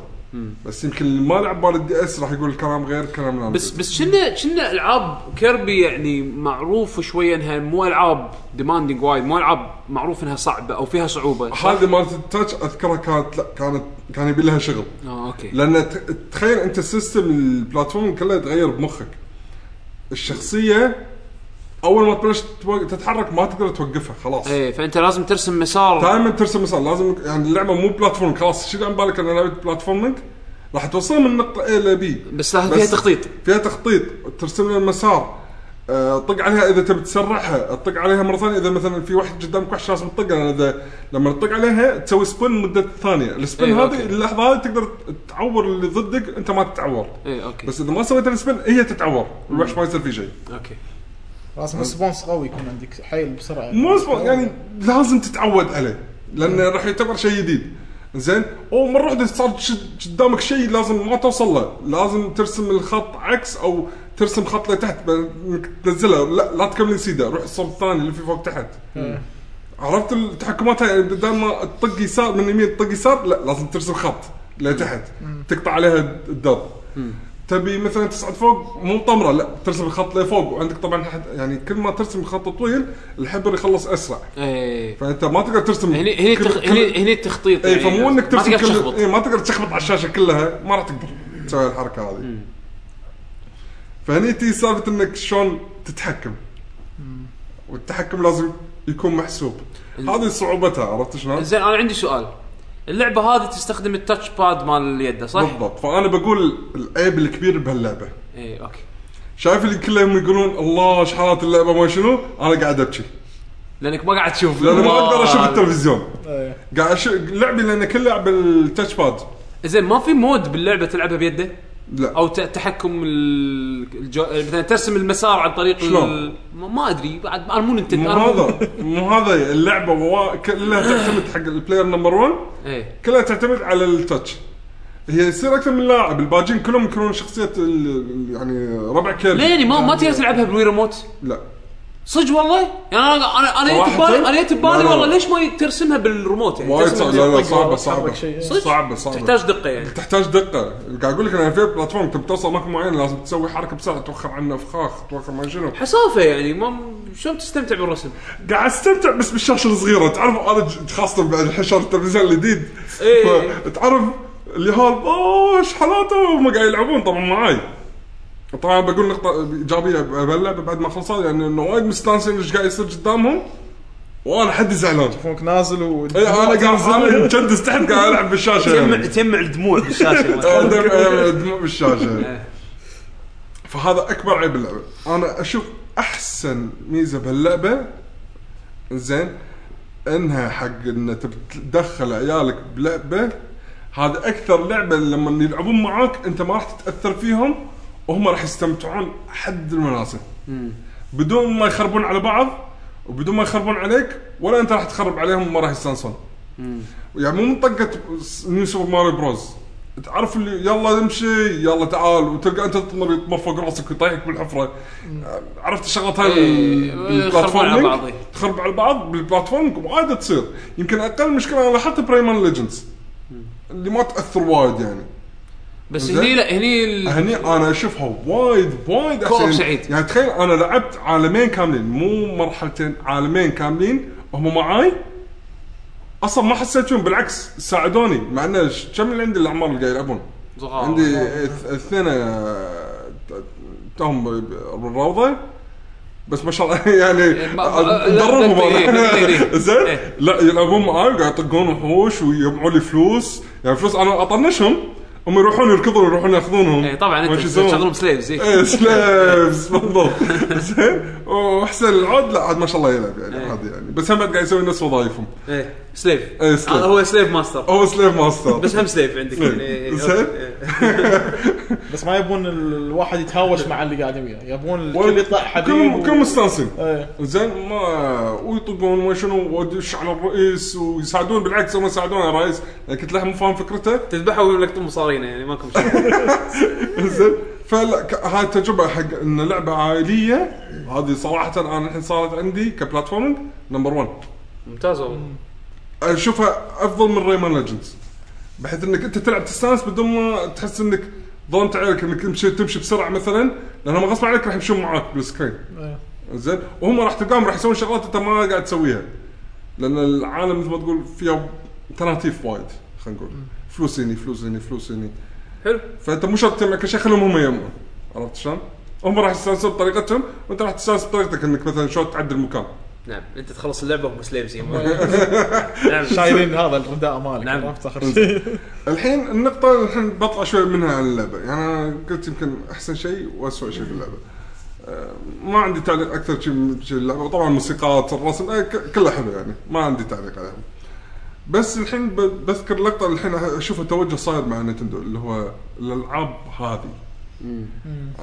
بس يمكن اللي ما لعب مال ال DS راح يقول الكلام غير كلام لا بس بس شنو شنو ألعاب Kirby يعني معروف شوية إنها مو ألعاب demanding وايد مو ألعاب معروف إنها صعبة أو فيها صعوبة؟ هذه مالت ال touch أذكرها كانت لا كانت كان يبي لها شغل. آه أوكي. لأن تخيل أنت system ال platform كله يتغير بمخك. الشخصية أول ما تبلش تتحرك ما تقدر توقفها خلاص. إيه فأنت لازم ترسم مسار. دائما ترسم مسار لازم يعني اللعبة مو platform خلاص. شيل عن بالك إن لعبه platforming؟ راح توصل من نقطه A ل B. بس فيها تخطيط. فيها تخطيط. ترسم لها المسار. آه، طق عليها إذا تبي تسرعها. طق عليها مرة ثانية. إذا مثلا في واحد قدامك وحش لازم تطق إذا لما تطق عليها تسوي spin مدة ثانية. ال spin إيه، هذه. اللحظة هذه تقدر تعور اللي ضدك أنت ما تتعور. إيه أوكي. بس إذا ما سويت ال spin هي تتعور. الوحش ما يصير فيه شيء. أوكي. لازم response قوي يكون عندك حيل بسرعة. مو أسبوع، يعني لازم تتعود عليه لأنه راح يعتبر شيء جديد. زين؟ ومره واحدة صار شد- قدامك شيء لازم ما توصل له. لازم ترسم الخط عكس أو ترسم خط لتحت تنزله. لا لا تكمل سيده روح الصوب الثاني اللي في فوق تحت. عرفت التحكمات هاي؟ بدل ما تطق يسار من يمين تطق يسار لا لازم ترسم خط لتحت. تقطع عليها الدرب تبي مثلا تصعد فوق مو طمرة لا ترسم الخط لفوق. وعندك طبعا حد يعني كل ما ترسم خط طويل الحبر يخلص أسرع. إيه. فأنت ما تقدر ترسم هني هني كل- تخ... كل- هني هني التخطيط اي يعني. فمو إنك ما ترسم تقدر كل تشخبط اي ما تقدر تشخبط على الشاشة كلها ما راح تقدر تسوي الحركة هذه. فهني تي سالفة إنك شلون تتحكم. والتحكم لازم يكون محسوب. هذه صعوبتها عرفت شلون؟ زين أنا عندي سؤال. اللعبة هذه تستخدم ال touch pad مال اليد صح؟ بالضبط فأنا بقول العيب الكبير بهاللعبة إيه أوكي شايف اللي كلهم يقولون الله إيش حلاة اللعبة ما شنو أنا قاعد أبكي لأنك ما قاعد تشوف لأن ما أقدر أشوف. التلفزيون إيه. قاعد أشوف لعبي لأن كل لعب بال touch pad زين ما في mode باللعبة تلعبها بيده؟ لا. أو تحكم ال- الجو... مثلا ترسم المسار عن طريق شلون؟ ال... ما- أدري. بعد أنا مو ننتج مو هذا. مو هذا اللعبة وا... كلها تعتمد حق ال player number 1 إيه. كلها تعتمد على ال touch هي يصير أكثر من لاعب. الباقين كلهم يكونون شخصية ال... يعني ربع Kirby ليه يعني ما ما تقدر تلعبها بال Wii remote؟ لا. صدق والله؟ يعني أنا أنا أنا جيت؟ ببالي أنا جيت ببالي. والله ليش ما ترسمها بالريموت يعني وايد لا لا صعبة صعبة. صدق؟ صعبة صعبة تحتاج دقة يعني تحتاج دقة قاعد أقول لك أنا في بلاتفورم تبي توصل مكان معين لازم تسوي حركة بسرعة توخر عنه فخاخ توخر ما شنو حسافه يعني ما شلون تستمتع بالرسم؟ قاعد أستمتع بس بالشاشة الصغيرة تعرف أنا خاصة بعد حشر التلفزيون الجديد إيه. تعرف اللي هال أوه إيش حالاته هم قاعد يلعبون طبعا معاي طبعا بقول نقطة ايجابية باللعبة بعد ما خلصت يعني إنه وايد مستانسين إيش قاعد يصير قدامهم. وأنا حدي زعلان. فوق نازل و اي أنا قاعد أنا مجدس تحت قاعد ألعب بالشاشة تجمع يعني. تجمع الدموع بالشاشة. آه، دم- آه، دموع بالشاشة. فهذا أكبر عيب اللعبة. أنا أشوف أحسن ميزة بهاللعبه زين إنها حق ان تدخل عيالك بلعبة. هذا أكثر لعبة لما يلعبون معاك أنت ما راح تتأثر فيهم. وهم راح يستمتعون حد المناسب بدون ما يخربون على بعض وبدون ما يخربون عليك ولا أنت راح تخرب عليهم وما راح يستانسون. يعني مو من طقة New Super Mario Bros تعرف اللي يلا نمشي يلا تعال وتلقى أنت تطمر يطمر راسك ويطيحك بالحفرة. عرفت الشغلات هاي إيه، يخربون على بال platforming؟ بعض،. تخرب على بعض بال platform وايد تصير. يمكن أقل مشكلة أنا لاحظت ب Rayman Legends اللي ما تأثر وايد يعني. بس. هني لا هني هني أنا أشوفها وايد وايد احسن سعيد. يعني تخيل أنا لعبت عالمين كاملين مو مرحلتين عالمين كاملين هم معاي أصلا ما حسيت فيهم بالعكس ساعدوني مع إنه كم اللي عندي الاعمار اللي قاعد يلعبون صغار. عندي اث- اثنين آه، توهم بالروضة بس ما شاء الله يعني ندربهم. إيه. زين إيه. لا يلعبون معاي وقاعد يطقون وحوش ويجمعوا لي فلوس يعني فلوس أنا أطنشهم هم يروحون يركضون يروحون ياخذونهم إيه طبعا أنت. تشغلهم سليفز. إيه سليفز بالضبط زين وحسين العود لا عاد ما شاء الله يلعب يعني إيه. هذا يعني بس هم قاعد يسوي نفس وظائفهم إيه slave إيه، slave. هو slave master هو slave master بس هم slave عندك إيه. يعني إيه، زين. إيه. بس ما يبون ال- الواحد يتهاوش مع اللي قاعد وياه يبون الكل يطلع حبيب و- كلهم مستانسين؟ إيه. زين ما ويطقون ما شنو ودش على الرئيس ويساعدون بالعكس هم يساعدون على الرئيس كنت لحم مو فاهم فكرته؟ تذبحوا ويقوم لك مصارينه يعني ماكو مشكلة. زين فلا هاي تجربه حق إن لعبة عائلية هذه صراحة أنا الحين صارت عندي ك platforming number 1 ممتاز والله. أشوفها أفضل من Rayman Legends بحيث إنك أنت تلعب تستانس بدون ما تحس إنك ظلمت عليك إنك تمشي تمشي بسرعة مثلا لانهم غصب عليك راح يمشون معاك بال screen. إيه. زين؟ وهم راح تلقاهم راح يسوون شغلات أنت ما قاعد تسويها. لأن العالم مثل ما تقول فيها تناتيف وايد خلينا نقول. فلوس هني فلوس هني فلوس هني. حلو. فأنت مو شرط تجمع كل شيء خليهم هم يجمعون عرفت شلون؟ هم راح يستانسون بطريقتهم وأنت راح تستانس بطريقتك إنك مثلا شلون تعدل المكان. نعم أنت تخلص اللعبة وهم سليبسي نعم شايلين هذا الرداء مالك نعم. عرفت آخر شيء الحين النقطة الحين بطلع شوي منها عن اللعبة، يعني أنا قلت يمكن أحسن شيء وأسوأ شيء في اللعبة. آه، ما عندي تعليق أكثر شيء من شيء اللعبة، وطبعا الموسيقات، الرسم ك- كلها حلو يعني، ما عندي تعليق عليهم. بس الحين بذكر لقطة الحين أشوفها توجه صاير مع Nintendo اللي هو الألعاب هذه.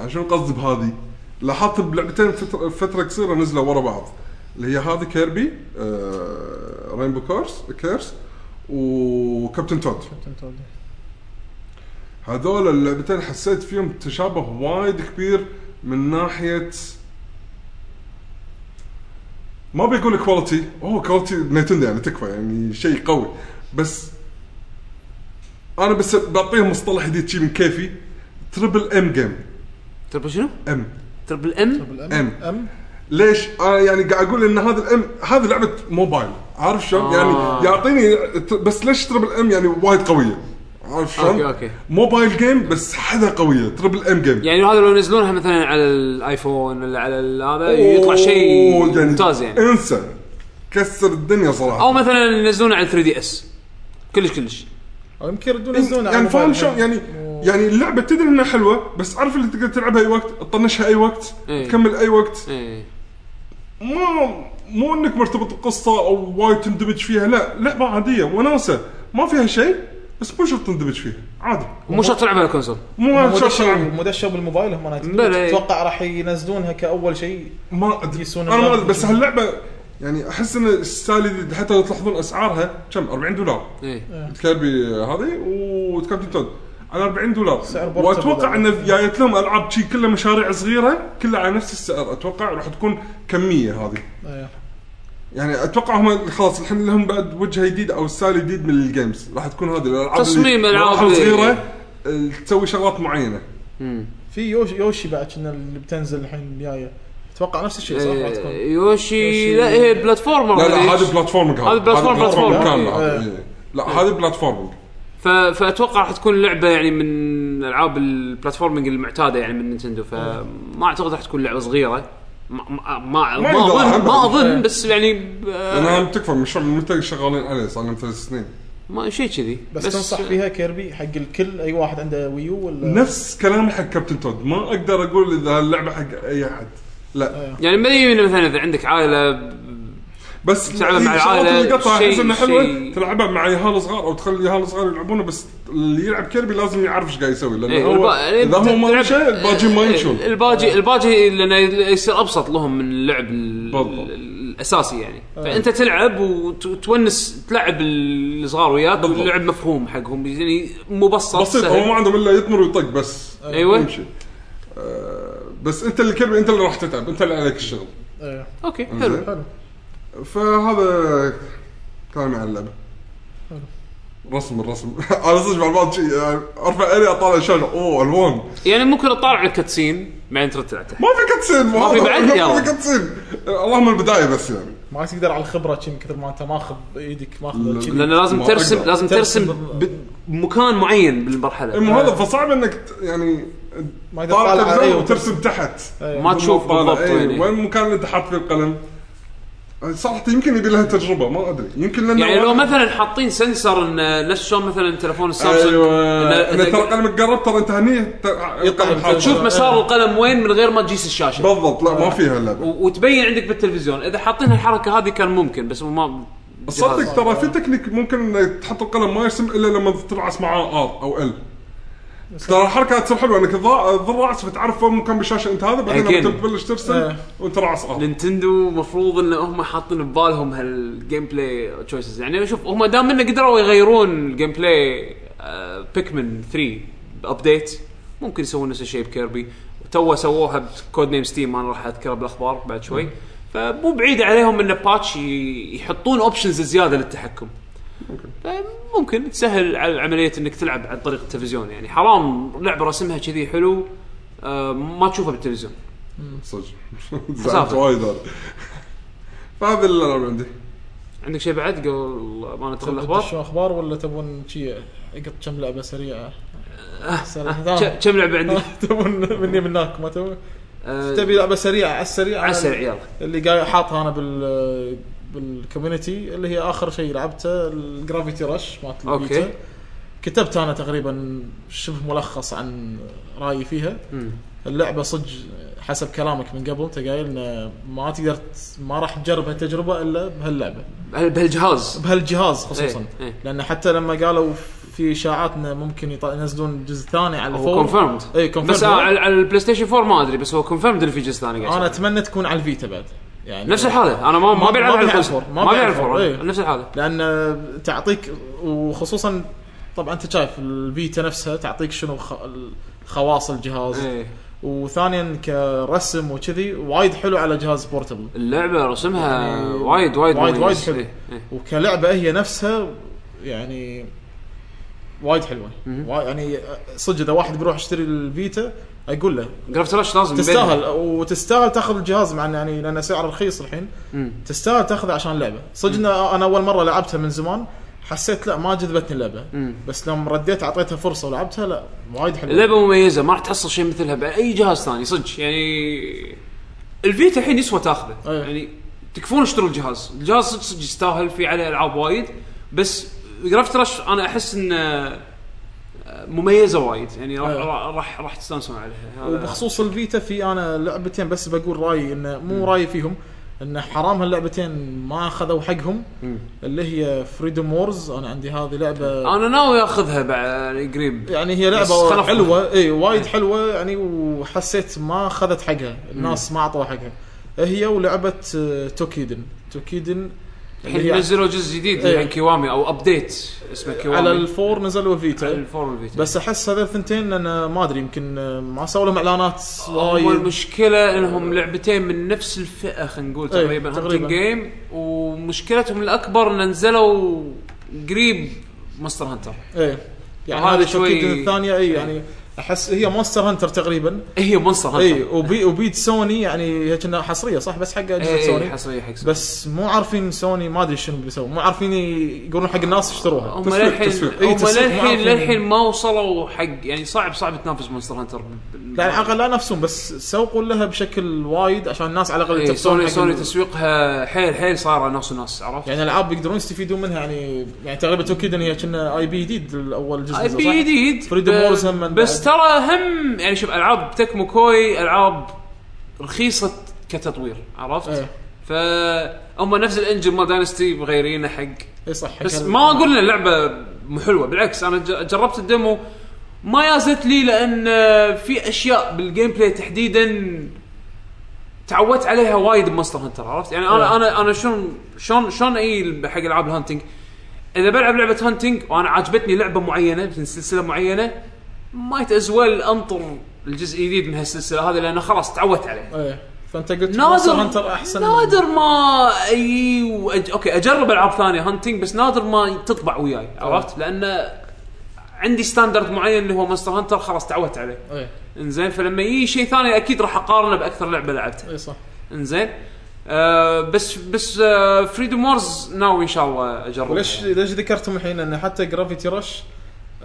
شنو قصدي بهذه؟ لاحظت بلعبتين فترة, فترة قصيرة نزلوا ورا بعض. اللي هي هذه Kirby آه Rainbow Course Curse و Captain Toad. هذول اللعبتين حسيت فيهم تشابه وايد كبير من ناحية ما بيقول quality أوه quality Nintendo يعني تكفى يعني شيء قوي. بس أنا بس بعطيهم مصطلح جديد شي من كيفي. triple M game triple شنو؟ M triple M M M ليش؟ أنا يعني قاعد أقول إن هذا ال M هذه لعبة موبايل. عارف شلون؟ آه. يعني يعطيني بس ليش triple M يعني وايد قوية؟ عارف شلون؟ okay okay. mobile game بس حدا قوية triple M game يعني هذا لو ينزلونها مثلا على الآيفون ولا على هذا يطلع شيء أوه، ممتاز يعني. انسى. كسر الدنيا صراحة. أو مثلا ينزلونه على 3 DS. كلش كلش. أو يمكن يردون ينزلون يعني فاهم شلون؟ يعني يعني اللعبة تدري إنها حلوة بس عارف اللي تقدر تلعبها أي وقت؟ تطنشها أي وقت؟ إيه. تكمل أي وقت؟ إيه. ما مو إنك مرتبط بقصه أو وايد تندمج فيها لا لعبة عادية وناسة. ما فيها شيء بس مو شرط تندمج فيها عادي. مو شرط تلعب على ال console. مو مو شرط. مو دشوا بالموبايل هم أتوقع راح ينزلونها كأول شيء. ما أدري. أنا ما. أدري بس هاللعبة يعني أحس إن السالي دي حتى لو تلاحظون أسعارها كم؟ 40 دولار. إيه. Kirby هذه و Captain Toad على 40 دولار. وأتوقع. أن جايت لهم ألعاب شي كلها مشاريع صغيرة كلها على نفس السعر. أتوقع راح تكون كمية هذه. إيه. يعني أتوقع هم خلاص الحين لهم بعد وجه جديد أو style جديد من ال games راح تكون هذه الألعاب تصميم اللي- صغيرة آه، تسوي شغلات معينة. في Yoshi Yoshi بعد كنا اللي بتنزل الحين الجايه أتوقع نفس الشيء صح؟ راح تكون. إيه، Yoshi Yoshi- لا هي platformer لا لا. هذه. platforming هذه platform- platform. كامله إيه. إيه. لا هذه platforming ف... فأتوقع راح تكون لعبة يعني من ألعاب ال platforming المعتادة يعني من Nintendo فما أعتقد راح تكون لعبة صغيرة. ما ما ما, اظن. ما أظن بس يعني ب- لأنها تكفى من متى شغالين عليه صار لهم ثلاث سنين. ما شيء كذي. بس, تنصح فيها Kirby حق الكل؟ أي واحد عنده Wii U ولا؟ نفس كلامي حق Captain Toad ما أقدر أقول إذا اللعبه حق أي أحد. لا. يعني ما مثلا إذا عندك عائلة بس تلعب مع إيه، قطع شيء- احس انها حلوة شيء- تلعبها مع يهال صغار أو تخلي يهال صغار يلعبونه بس اللي يلعب كيربي لازم يعرف إيش قاعد يسوي لأنه إيه، هو الب- إذا هو ما تلعب- مشى الباجي ما يمشون الباجي الباجي لأنه يصير أبسط لهم من اللعب ال- بالضبط. الأساسي يعني فأنت تلعب وتونس تلعب الصغار وياك بالضبط. اللعب مفهوم حقهم يعني مبسط بسيط سهل. هو ما عندهم إلا يطمر ويطق بس أيوة. يمشي آه، بس أنت اللي Kirby أنت اللي راح تتعب أنت اللي عليك الشغل إيه. okay إنزين. حلو حلو فهذا كلامي عن اللعبة رسم الرسم أنا صدق بعد بعض شيء يعني أرفع الي أطالع الشاشه أوه الوان يعني ممكن تطالع ال cutscene بعدين ترد ما في cutscene ما في بعد؟ ما. في cutscene اللهم البداية بس يعني ما تقدر على الخبرة من كثر ما أنت ماخذ إيدك ماخذ. لأن لازم ترسم أقدر. لازم ترسم بمكان معين بالمرحلة المهم هذا فصعب إنك يعني ما تطالع وترسم. تحت إيه. ما تشوف بالضبط إيه، يعني. وين المكان اللي انت حاط فيه القلم صراحة يمكن يبي لها تجربة ما أدري. يمكن لأن يعني لو مثلا حاطين سنسر إن نفس شلون مثلا تلفون السامسونج أيوه. إن- ترى قلمك قرب ترى أنت هني. تشوف مسار القلم وين من غير ما تجيس الشاشة. بالضبط. لا ما فيها اللعبه و- وتبين عندك بالتلفزيون. إذا حاطين الحركه هذه كان ممكن بس ما صدق. ترى في تكنيك ممكن تحط القلم ما يرسم إلا لما ترعس معاه R أو L. ترى الحركة تصير حلوة انك تضل راص فتعرف وين مكان بالشاشة أنت هذا بعدين تبلش ترسم إيه. وانت راص R Nintendo مفروض إن هم حاطين ببالهم هال gameplay choices يعني شوف هم دام إنه قدروا يغيرون ال gameplay ب Pikmin 3 update ممكن يسوون نفس الشيء ب Kirby. تو سووها ب Code Name S.T.E.A.M. أنا راح اذكرها بالأخبار بعد شوي. فمو بعيد عليهم إن patch يحطون options زيادة للتحكم. ممكن تسهل على عمليه إنك تلعب عن طريق التلفزيون يعني حرام لعبة رسمها كذي حلو آه، ما تشوفها بالتلفزيون صدق. زعلت وايد هذا فهذا اللي أنا عندي عندك شيء بعد قبل ما ندخل الأخبار؟ تدشون أخبار ولا تبون شي أقط كم لعبة سريعة؟ سلام. ك- كم لعبة عندك؟ تبون مني منك ما تبون آه، تبي لعبة سريعة على السريع على السريع يلا اللي قاعد حاطها أنا بال بال community اللي هي آخر شيء لعبته ال Gravity Rush مالت. ال Vita كتبت أنا تقريبا شبه ملخص عن رأيي فيها. اللعبة صدق حسب كلامك من قبل أنت قايل إنه ما تقدر ما راح تجرب هالتجربة إلا بهاللعبة بهال- بهالجهاز بهالجهاز خصوصا إيه، إيه. لأن حتى لما قالوا في إشاعات إنه ممكن ينزلون جزء ثاني على ال four confirmed اي confirmed. بس على ال PlayStation 4 ما أدري بس هو confirmed إنه في جزء ثاني أنا. أتمنى تكون على ال Vita بعد يعني نفس الحالة أنا ما ما بيلعب ما على ال four four. ما بيلعب بيلعب four. four إيه. نفس الحالة لأن تعطيك وخصوصا طبعا أنت شايف ال Vita نفسها تعطيك شنو. خواص الجهاز إيه. وثانيا كرسم وكذي وايد حلو على جهاز portable اللعبة رسمها يعني وايد وايد وايد-. وايد حلو. إيه، إيه. وكلعبة هي نفسها يعني وايد حلوة مم. وا- يعني صدق إذا واحد بيروح يشتري ال Vita أقول له Gravity Rush لازم تستاهل. وتستاهل تاخذ الجهاز مع يعني لأنه سعره رخيص الحين. مم. تستاهل تاخذه عشان اللعبة. صدق أنا أول مرة لعبتها من زمان حسيت لا ما جذبتني اللعبة. مم. بس لما رديت أعطيتها فرصة ولعبتها لا وايد حلوة. اللعبة مميزة ما راح تحصل شيء مثلها بأي جهاز ثاني صدق. يعني ال Vita الحين يسوى تاخذه. أيه. يعني تكفون اشتروا الجهاز. الجهاز صدق صدق يستاهل في عليه ألعاب وايد. بس Gravity Rush أنا أحس انه مميزة وايد يعني راح أيه. راح راح تستانسون عليها. وبخصوص ال Vita في أنا لعبتين بس بقول رأيي إنه مو رأيي فيهم إن حرام هاللعبتين ما أخذوا حقهم. اللي هي Freedom Wars أنا عندي هذه لعبة أنا ناوي أخذها بعد قريب. يعني هي لعبة حلوة إي وايد حلوة يعني وحسيت ما أخذت حقها الناس ما أعطوها حقها. هي ولعبة آه، Toukiden. Toukiden الحين هي نزلوا جزء جديد إيه. عن Kiwami أو update اسمه Kiwami. على ال four نزلوا Vita ال four وال Vita بس أحس هذول الثنتين أنا ما أدري يمكن ما سووا لهم إعلانات وايد. المشكلة إنهم لعبتين من نفس الفئة خلينا نقول إيه، تقريبا game ومشكلتهم الأكبر إن نزلوا قريب Monster Hunter إيه يعني هذه شوي- الثانية اي يعني أحس هي Monster Hunter تقريبا هي Monster Hunter اي وبي وبيد سوني يعني هي كنا حصرية صح بس حق اجهزه اي سوني حصرية حق سوني. بس مو عارفين سوني ما أدري شنو بيسوون مو عارفين يقولون حق الناس اشتروها هم للحين. إيه، هم ما للحين ما وصلوا حق يعني صعب صعب تنافس Monster Hunter لا على الاقل لا نفسهم بس سوقوا لها بشكل وايد عشان الناس على الأقل إيه يتفقون سوني سوني تسويقها حيل حيل صايرة ناس وناس عرفت؟ يعني الألعاب بيقدرون يستفيدون منها يعني يعني تقريبا Toukiden هي كنا IP جديد الأول جزء IP؟ جديد ب- Wars هم بس. ترى هم يعني شوف ألعاب Tecmo Koei ألعاب رخيصة كتطوير عرفت؟ إيه فهم نفس ال engine مال Dynasty مغيرينه حق اي صح بس ما أقول ان اللعبة مو حلوة بالعكس أنا جربت ال demo ما يازت لي لأن في أشياء بال gameplay تحديدا تعودت عليها وايد ب Monster Hunter عرفت يعني أنا إيه. أنا أنا شلون شلون شلون أي حق ألعاب ال hunting إذا بلعب لعبة hunting وأنا عاجبتني لعبة معينة من سلسلة معينة ما ازول انطر الجزء الجديد من هالسلسلة هذه لأن خلاص تعودت عليه. إيه فأنت قلت Monster نادر Hunter أحسن نادر ما أي وأج... okay أجرب ألعاب ثانية hunting بس نادر ما تطبع وياي عرفت؟ لأن عندي standard معين اللي هو Monster Hunter خلاص تعودت عليه. إيه. إنزين فلما يجي شيء ثاني أكيد راح أقارنه بأكثر لعبة لعبتها اي صح. إنزين. آه بس بس آه فريدوم وورز ناوي إن شاء الله اجرب وليش ليش ذكرتم الحين؟ ان حتى Gravity Rush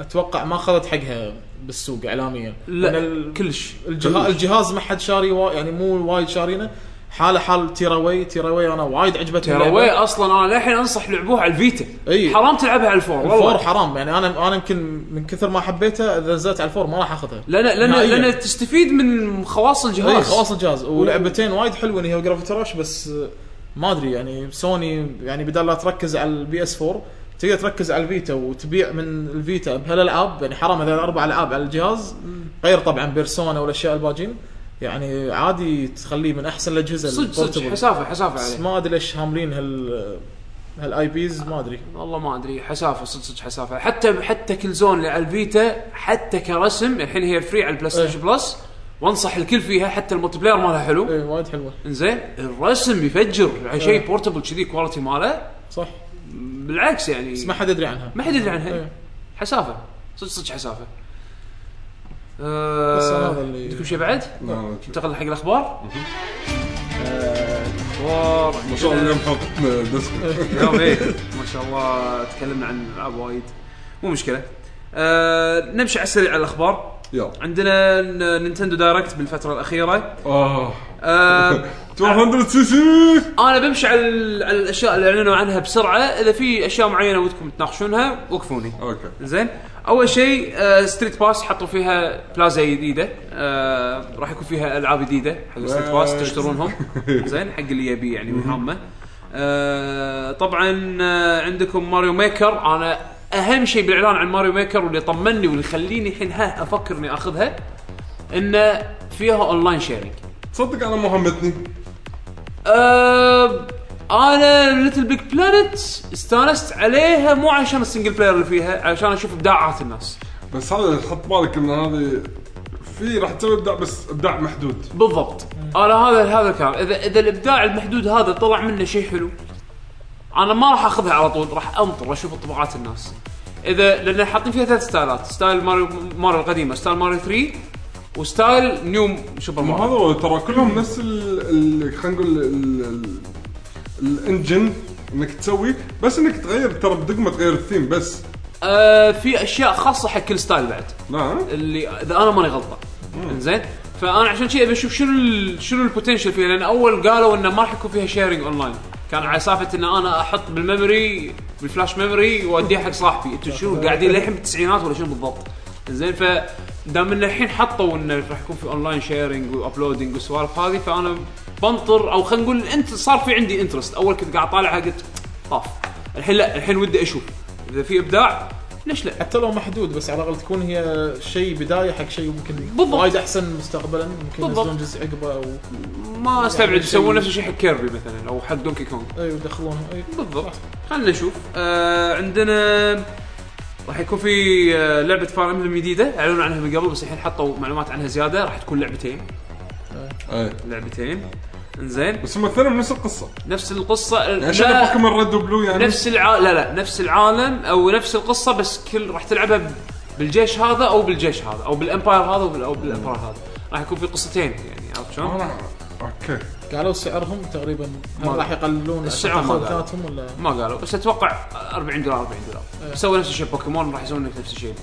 أتوقع ما أخذت حقها بالسوق اعلاميا. لا كلش. الجهاز الجهاز ما حد شاري وا... يعني مو وايد شارينه. حاله حال Tearaway Tearaway أنا وايد عجبتني اللعبة. أصلا أنا للحين أنصح لعبوها على ال Vita. إي. حرام تلعبها على ال four ال four والله حرام. يعني أنا أنا يمكن من كثر ما حبيتها إذا نزلت على ال four ما راح أخذها. لأن لأن نهائياً. لأن تستفيد من خواص الجهاز. اي خلاص الجهاز ولعبتين وايد حلوة هي و Gravity Rush بس ما أدري يعني سوني يعني بدل لا تركز على ال PS 4 تقدر تركز على ال Vita وتبيع من ال Vita بهالألعاب يعني حرام هذول أربع ألعاب على الجهاز غير طبعا Persona والأشياء الباجين. يعني عادي تخليه من أحسن الأجهزة صدق صدق. حسافة حسافة عليه. ما أدري ليش هاملين هال هال IPs ما أدري. والله ما أدري حسافة صدق صدق حسافة. حتى حتى Killzone اللي على ال Vita حتى كرسم الحين هي free على ال PlayStation Plus وأنصح الكل فيها حتى ال multiplayer مالها حلو. إيه وايد حلوة. إنزين الرسم يفجر يعني شيء إيه. portable كذي quality ماله. صح. بالعكس يعني. بس ما حد يدري عنها. ما حد يدري عنها. إيه. حسافة. صدق صدق حسافة. أه بس هذا اللي- عندكم شيء بعد؟ ننتقل حق الأخبار. آه، الاخبار ما شاء الله اليوم حاطط ديسك. اليوم إيه ما شاء الله تكلمنا عن ألعاب وايد. مو مشكلة. آه نمشي على السريع على الأخبار. يلا. عندنا Nintendo Direct بالفترة الأخيرة. آه. آه 200 سي سي أنا بمشي على, على الأشياء اللي أعلنوا عنها بسرعة. إذا في أشياء معينة ودكم تناقشونها وقفوني. okay. زين. أول شيء آه StreetPass حطوا فيها بلازا جديدة. آه راح يكون فيها ألعاب جديدة حق StreetPass تشترونهم. زين حق اللي يبي يعني ويهمه آه طبعا آه عندكم Mario Maker أنا أهم شيء بالإعلان عن Mario Maker واللي طمني واللي يخليني الحين ها أفكر اني أخذها انه فيها online sharing تصدق أنا مو همتني أه أنا LittleBigPlanet استانست عليها مو عشان ال single player اللي فيها عشان أشوف إبداعات الناس. بس هذا حط بالك إن هذه في راح تسوي إبداع بس إبداع محدود. بالضبط. أنا هذا هذا الكلام إذا إذا الإبداع المحدود هذا طلع منه شيء حلو. أنا ما راح أخذها على طول راح أنطر أشوف إبداعات الناس. إذا لأن حاطين فيها ثلاث style ات style ماريو ماريو القديمة style ماريو 3 و style New Super ما ماريو. هذا هو ترى كلهم نفس ال خلينا نقول ال- ال- ال engine إنك تسوي بس إنك تغير ترى بدقمه تغير الثيم بس. آه في أشياء خاصة حق كل style بعد. لا اللي إذا أنا ماني غلطان زين فأنا عشان كذا بشوف شنو ال شنو ال potential فيها لأن أول قالوا إنه ما راح يكون فيها sharing online كان على سالفه إن أنا أحط بال memory بال flash memory واديها حق صاحبي. أنتم شنو قاعدين للحين بالتسعينات ولا شنو بالضبط؟ زين ف دام إن الحين حطوا انه راح يكون في online sharing و uploading والسوالف هذه فأنا بنطر أو خلينا نقول أنت صار في عندي interest أول كنت قاعد طالعها قلت طاف. الحين لا الحين ودي أشوف. إذا في إبداع ليش لا؟ حتى لو محدود بس على الأقل تكون هي شيء بداية حق شيء ممكن بالضبط. وايد أحسن مستقبلا ممكن. ينزلون جزء عقبه أو ما أستبعد يعني يسوون شيء- نفس الشيء حق Kirby مثلا أو حق Donkey Kong أيوه يدخلونها اي بالضبط. خلينا نشوف. آه عندنا راح يكون في آه لعبة Fire Emblem جديدة. أعلنوا عنها من قبل بس الحين حطوا معلومات عنها زيادة. راح تكون لعبتين. إيه لعبتين. انزين بس هم اثنين نفس القصة. نفس القصة يعني شنو لا Pokemon Red و Blue يعني. نفس الع... لا لا نفس العالم أو نفس القصة بس كل راح تلعبها ب- بالجيش هذا أو بالجيش هذا أو بال empire هذا وبال- أو بال empire هذا. راح يكون في قصتين يعني عرفت شلون؟ أنا okay. قالوا سعرهم تقريبا هل ما- راح يقللون السعر عشان ما تاخذ قالوا. ذاتهم ولا؟ ما قالوا بس أتوقع 40 دولار 40 دولار. إيه. سووا نفس الشيء بوكيمون راح يسوون نفس الشيء.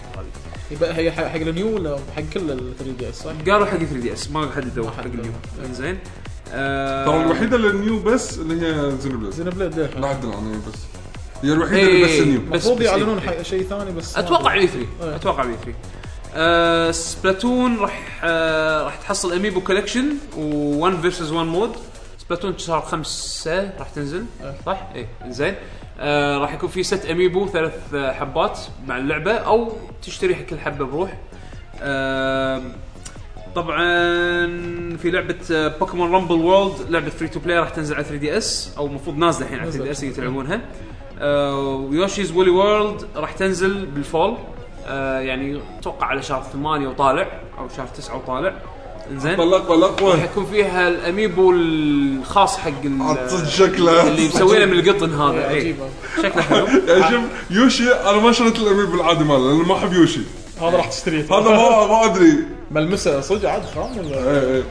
يبقى هي حق ال New ولا حق كل ال 3DS صح؟ قالوا حق 3DS ما حددوا حق. ال New. انزين آه ترى الوحيدة اللي نيو بس اللي هي زينوبليد زين بليد إيه. لا عدل عني بس هي الوحيدة اللي بس إيه، نيو بس- المفروض بس يعلنون إيه. حق شيء ثاني بس أتوقع أدري. اي 3 إيه. أتوقع اي 3 آه سبلاتون راح آه راح تحصل اميبو كولكشن و1 فيرسز 1 مود سبلاتون شهر خمسة راح تنزل إيه. صح؟ إيه زين آه راح يكون في ست اميبو ثلاث آه، حبات مع اللعبة أو تشتري كل حبه بروح آه طبعا في لعبة Pokemon Rumble World لعبة free to play راح تنزل على 3DS أو المفروض نازلة الحين على 3DS. تلعبونها و Yoshi's Woolly World راح تنزل بال fall. آه يعني أتوقع على شهر 8 وطالع أو شهر 9 وطالع. إنزين. طلق راح طلق يكون فيها ال amiibo الخاص حق شكله. اللي مسوينه من القطن هذا. إيه،. عجيب شكله حلو. شوف Yoshi أنا ما شريت ال amiibo العادي ماله لأن ما أحب Yoshi. هذا راح تشتريه. هذا ما ما أدري. ملمسة صدق عاد خام ولا؟ إيه إيه.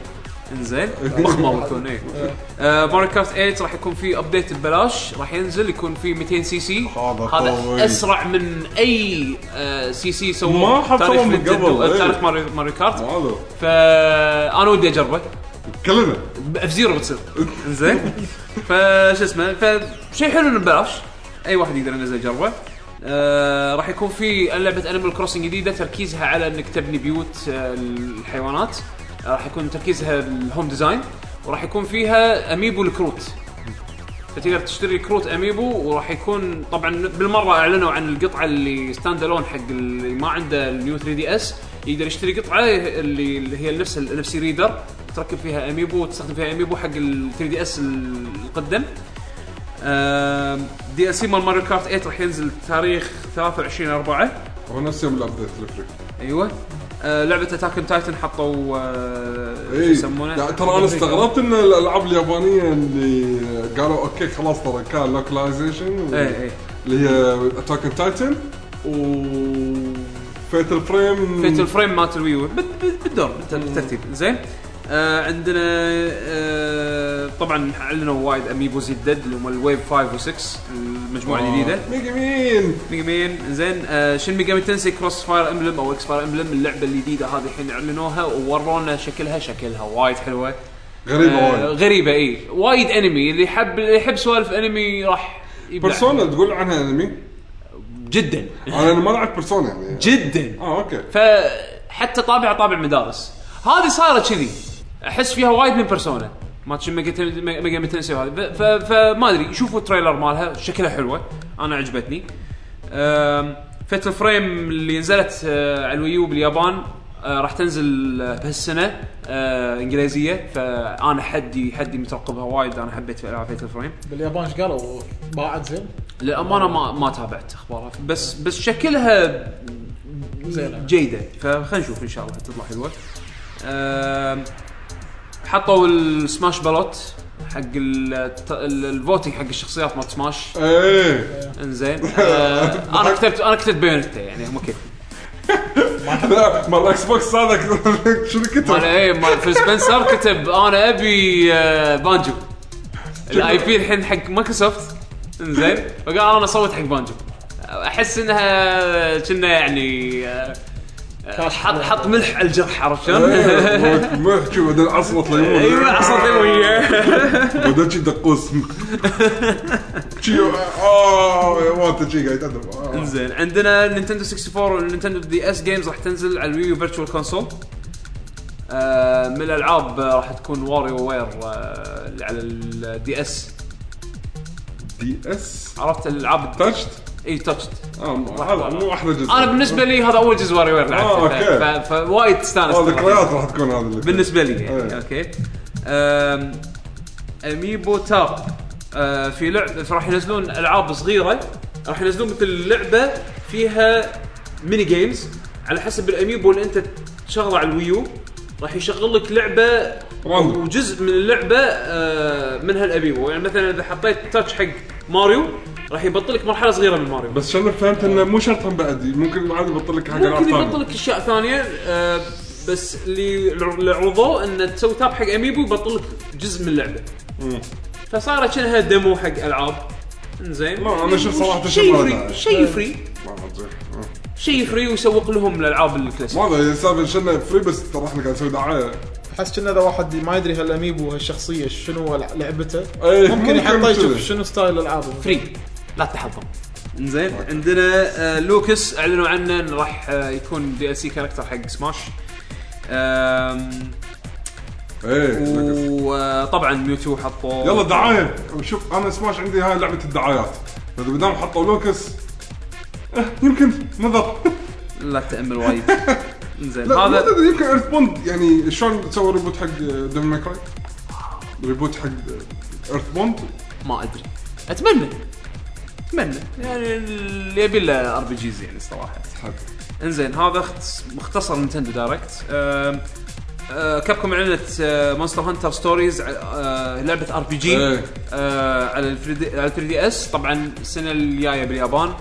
إنزين ضخمه بتكون إيه آه Mario Kart 8 راح يكون في update ببلاش. راح ينزل يكون في 200 سي سي. هذا. أسرع من أي آه سي سي سووه ما حد تاريخ سواه من قبل، إيه. تاريخ Mario Mario Kart فانا ودي أجربه. كلنا. F-Zero بتصير. إنزين. فش اسمه فشيء حلو إنه ببلاش. أي واحد يقدر ينزل يجربه. آه راح يكون في لعبه Animal Crossing جديدة تركيزها على إنك تبني بيوت آه الحيوانات. آه راح يكون تركيزها ال home design وراح يكون فيها amiibo الكروت. فتقدر تشتري كروت amiibo وراح يكون طبعا بالمرة أعلنوا عن القطعة اللي stand alone حق اللي ما عنده ال New 3DS يقدر يشتري قطعة اللي, اللي هي نفس ال NFC reader تركب فيها amiibo وتستخدم فيها amiibo حق ال 3DS القدم. ال DLC مال Mario Kart 8 راح ينزل تاريخ 23 4 هو نفس يوم ال update ال free أيوه. آه لعبة Attack Titan حطوا آه شو اي يسمونه؟ يعني ترى أنا استغربت إن الألعاب اليابانية اللي قالوا okay خلاص ترى كان localization اي اي اللي هي Attack Titan و فيتل فريم فيت الفريم مالت الويو. بال- بال- بالدور بالت- بالترتيب زين. آه عندنا آه طبعا اعلنوا وايد أميبوز جدد اللي هم الويف 5 و6 المجموعة الجديدة. ميجا مين؟ ميجا مان زين آه شن ميجامي تنسي كروس فاير امبلم أو إكس فاير امبلم اللعبة الجديدة هذه الحين أعلنوها وورونا شكلها شكلها وايد حلوة. غريبة آه وايد. غريبة إي. وايد انمي اللي يحب اللي يحب سوالف انمي راح Persona تقول عنها انمي جدا. أنا ما لعبت Persona يعني. جدا. آه okay. فحتى طابع طابع مدارس. هذه صارت كذي أحس فيها وايد من Persona. ماتش ميجا ف- ف- فما أدري شوفوا ال trailer مالها شكلها حلوة. أنا عجبتني. Fatal Frame اللي نزلت آه، على ال Wii U باليابان آه، راح تنزل آه، بهالسنة إنجليزية. فأنا حدي حدي مترقبها وايد. أنا حبيت العاب Fatal Frame باليابان إيش قالوا؟ باعت زين للأمانة ما ما تابعت أخبارها. بس بس شكلها زينة. جيدة. فخلينا نشوف إن شاء الله تطلع حلوة. حطوا ال Smash ballot حق ال voting حق الشخصيات مال سماش. إيه. إنزين. آه، أنا كتبت أنا كتبت Bayonetta يعني هم كيف لا مال ال Xbox هذا شنو مال كتب؟ إيه مال Phil Spencer كتب أنا أبي آه، بانجو ال IP الحين حق مايكروسوفت إنزين. فقال أنا اصوت حق بانجو أحس إنها كنا يعني آه، آه، حط حط ملح على الجرح عرفت شلون؟ ملح شو بعدين عصرت ليمون أيوه عصا ليمونيه بعدين شي دقوس. شي آه وانت شي قاعد آه. إنزين عندنا Nintendo 64 وال Nintendo DS games راح تنزل على ال Wii U virtual console آه من الألعاب راح تكون WarioWare آه اللي على ال DS. DS؟ عرفت الألعاب؟ Touched اي Touched آه مو- هذا مو أحلى جزء. أنا بالنسبة لي هذا أول جزء WarioWare آه، لعبته ف- فوايد تستانس آه ترى. ذكريات راح تكون هذا اللي بالنسبة لي يعني. أوكي. Amiibo Tap. أه، في لعب راح ينزلون ألعاب صغيرة. راح ينزلون مثل لعبة فيها mini games على حسب ال Amiibo اللي أنت تشغله على ال Wii U راح يشغل لك لعبة. وجزء من اللعبة من هال Amiibo. يعني مثلا إذا حطيت touch حق ماريو راح يبطل لك مرحلة صغيرة من ماريو. بس شنو فهمت إنه مو شرط هم بعد. ممكن عادي يبطل لك حق العاب ممكن يبطل لك أشياء ثانية آه بس اللي اللي عرضوه ان تسوي tap حق Amiibo يبطل لك جزء من اللعبة. مم. فصارت كأنها demo حق ألعاب. زين لا، أنا أشوف صراحة شيء free. شيء free ما أدري. آه. شيء free ويسوق لهم الألعاب الكلاسيك. ما أدري السالفه شنو free بس ترى إحنا قاعد نسوي دعاية. أحس كنا اذا واحد ما يدري هال Amiibo هالشخصيه شنو لع- لعبته؟ إيه، ممكن يحطه يشوف. شنو style ألعابه. free. لا تحطم زين عندنا آه Lucas أعلنوا عنه انه راح آه يكون DLC character حق سماش آم، إيه وطبعا Mewtwo حطوا يلا دعاية. شوف أنا سماش عندي هاي لعبة الدعايات. فإذا بدام حطوا Lucas إيه، يمكن نظر. لا تأمل وايد. زين. هذا تدري يمكن EarthBound يعني شلون سووا reboot حق Devil May Cry reboot حق EarthBound ما أدري. أتمنى. أتمنى. يعني اللي يبي له RPGs يعني صراحة إنزين هذا مختصر Nintendo Direct آم، آه، Capcom إعلنت Monster Hunter Stories لعبة RPG. على ال 3 على 3DS طبعا السنة الجاية باليابان.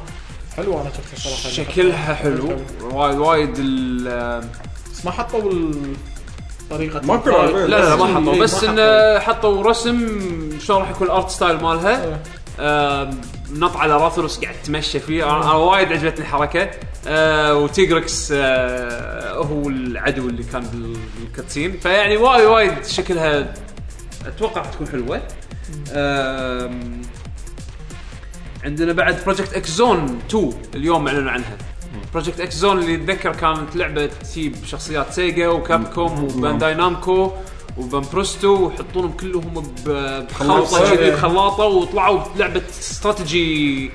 حلوة أنا شفتها صراحة شكلها حلو. وايد وايد ال- بس ما حطوا ال- طريقة ماكو. لا لا, لا ما حطوا. بس. إنه حطوا رسم شلون راح يكون ال art style مالها. إيه. نط على Rathalos قاعد تمشى فيه. أنا أنا وايد عجبتني الحركة. آه و Tigrex آه هو العدو اللي كان بال- بال cutscene. فيعني وايد وايد شكلها أتوقع تكون حلوة. آم، عندنا بعد Project X Zone 2 اليوم أعلنوا عنها. Project X Zone اللي اتذكر كانت لعبة تجيب شخصيات Sega و Capcom و Bandai Namco و Banpresto ويحطونهم كلهم ب- بخلطه خلاصة. كذي بخلاطة وطلعوا بلعبة استراتيجي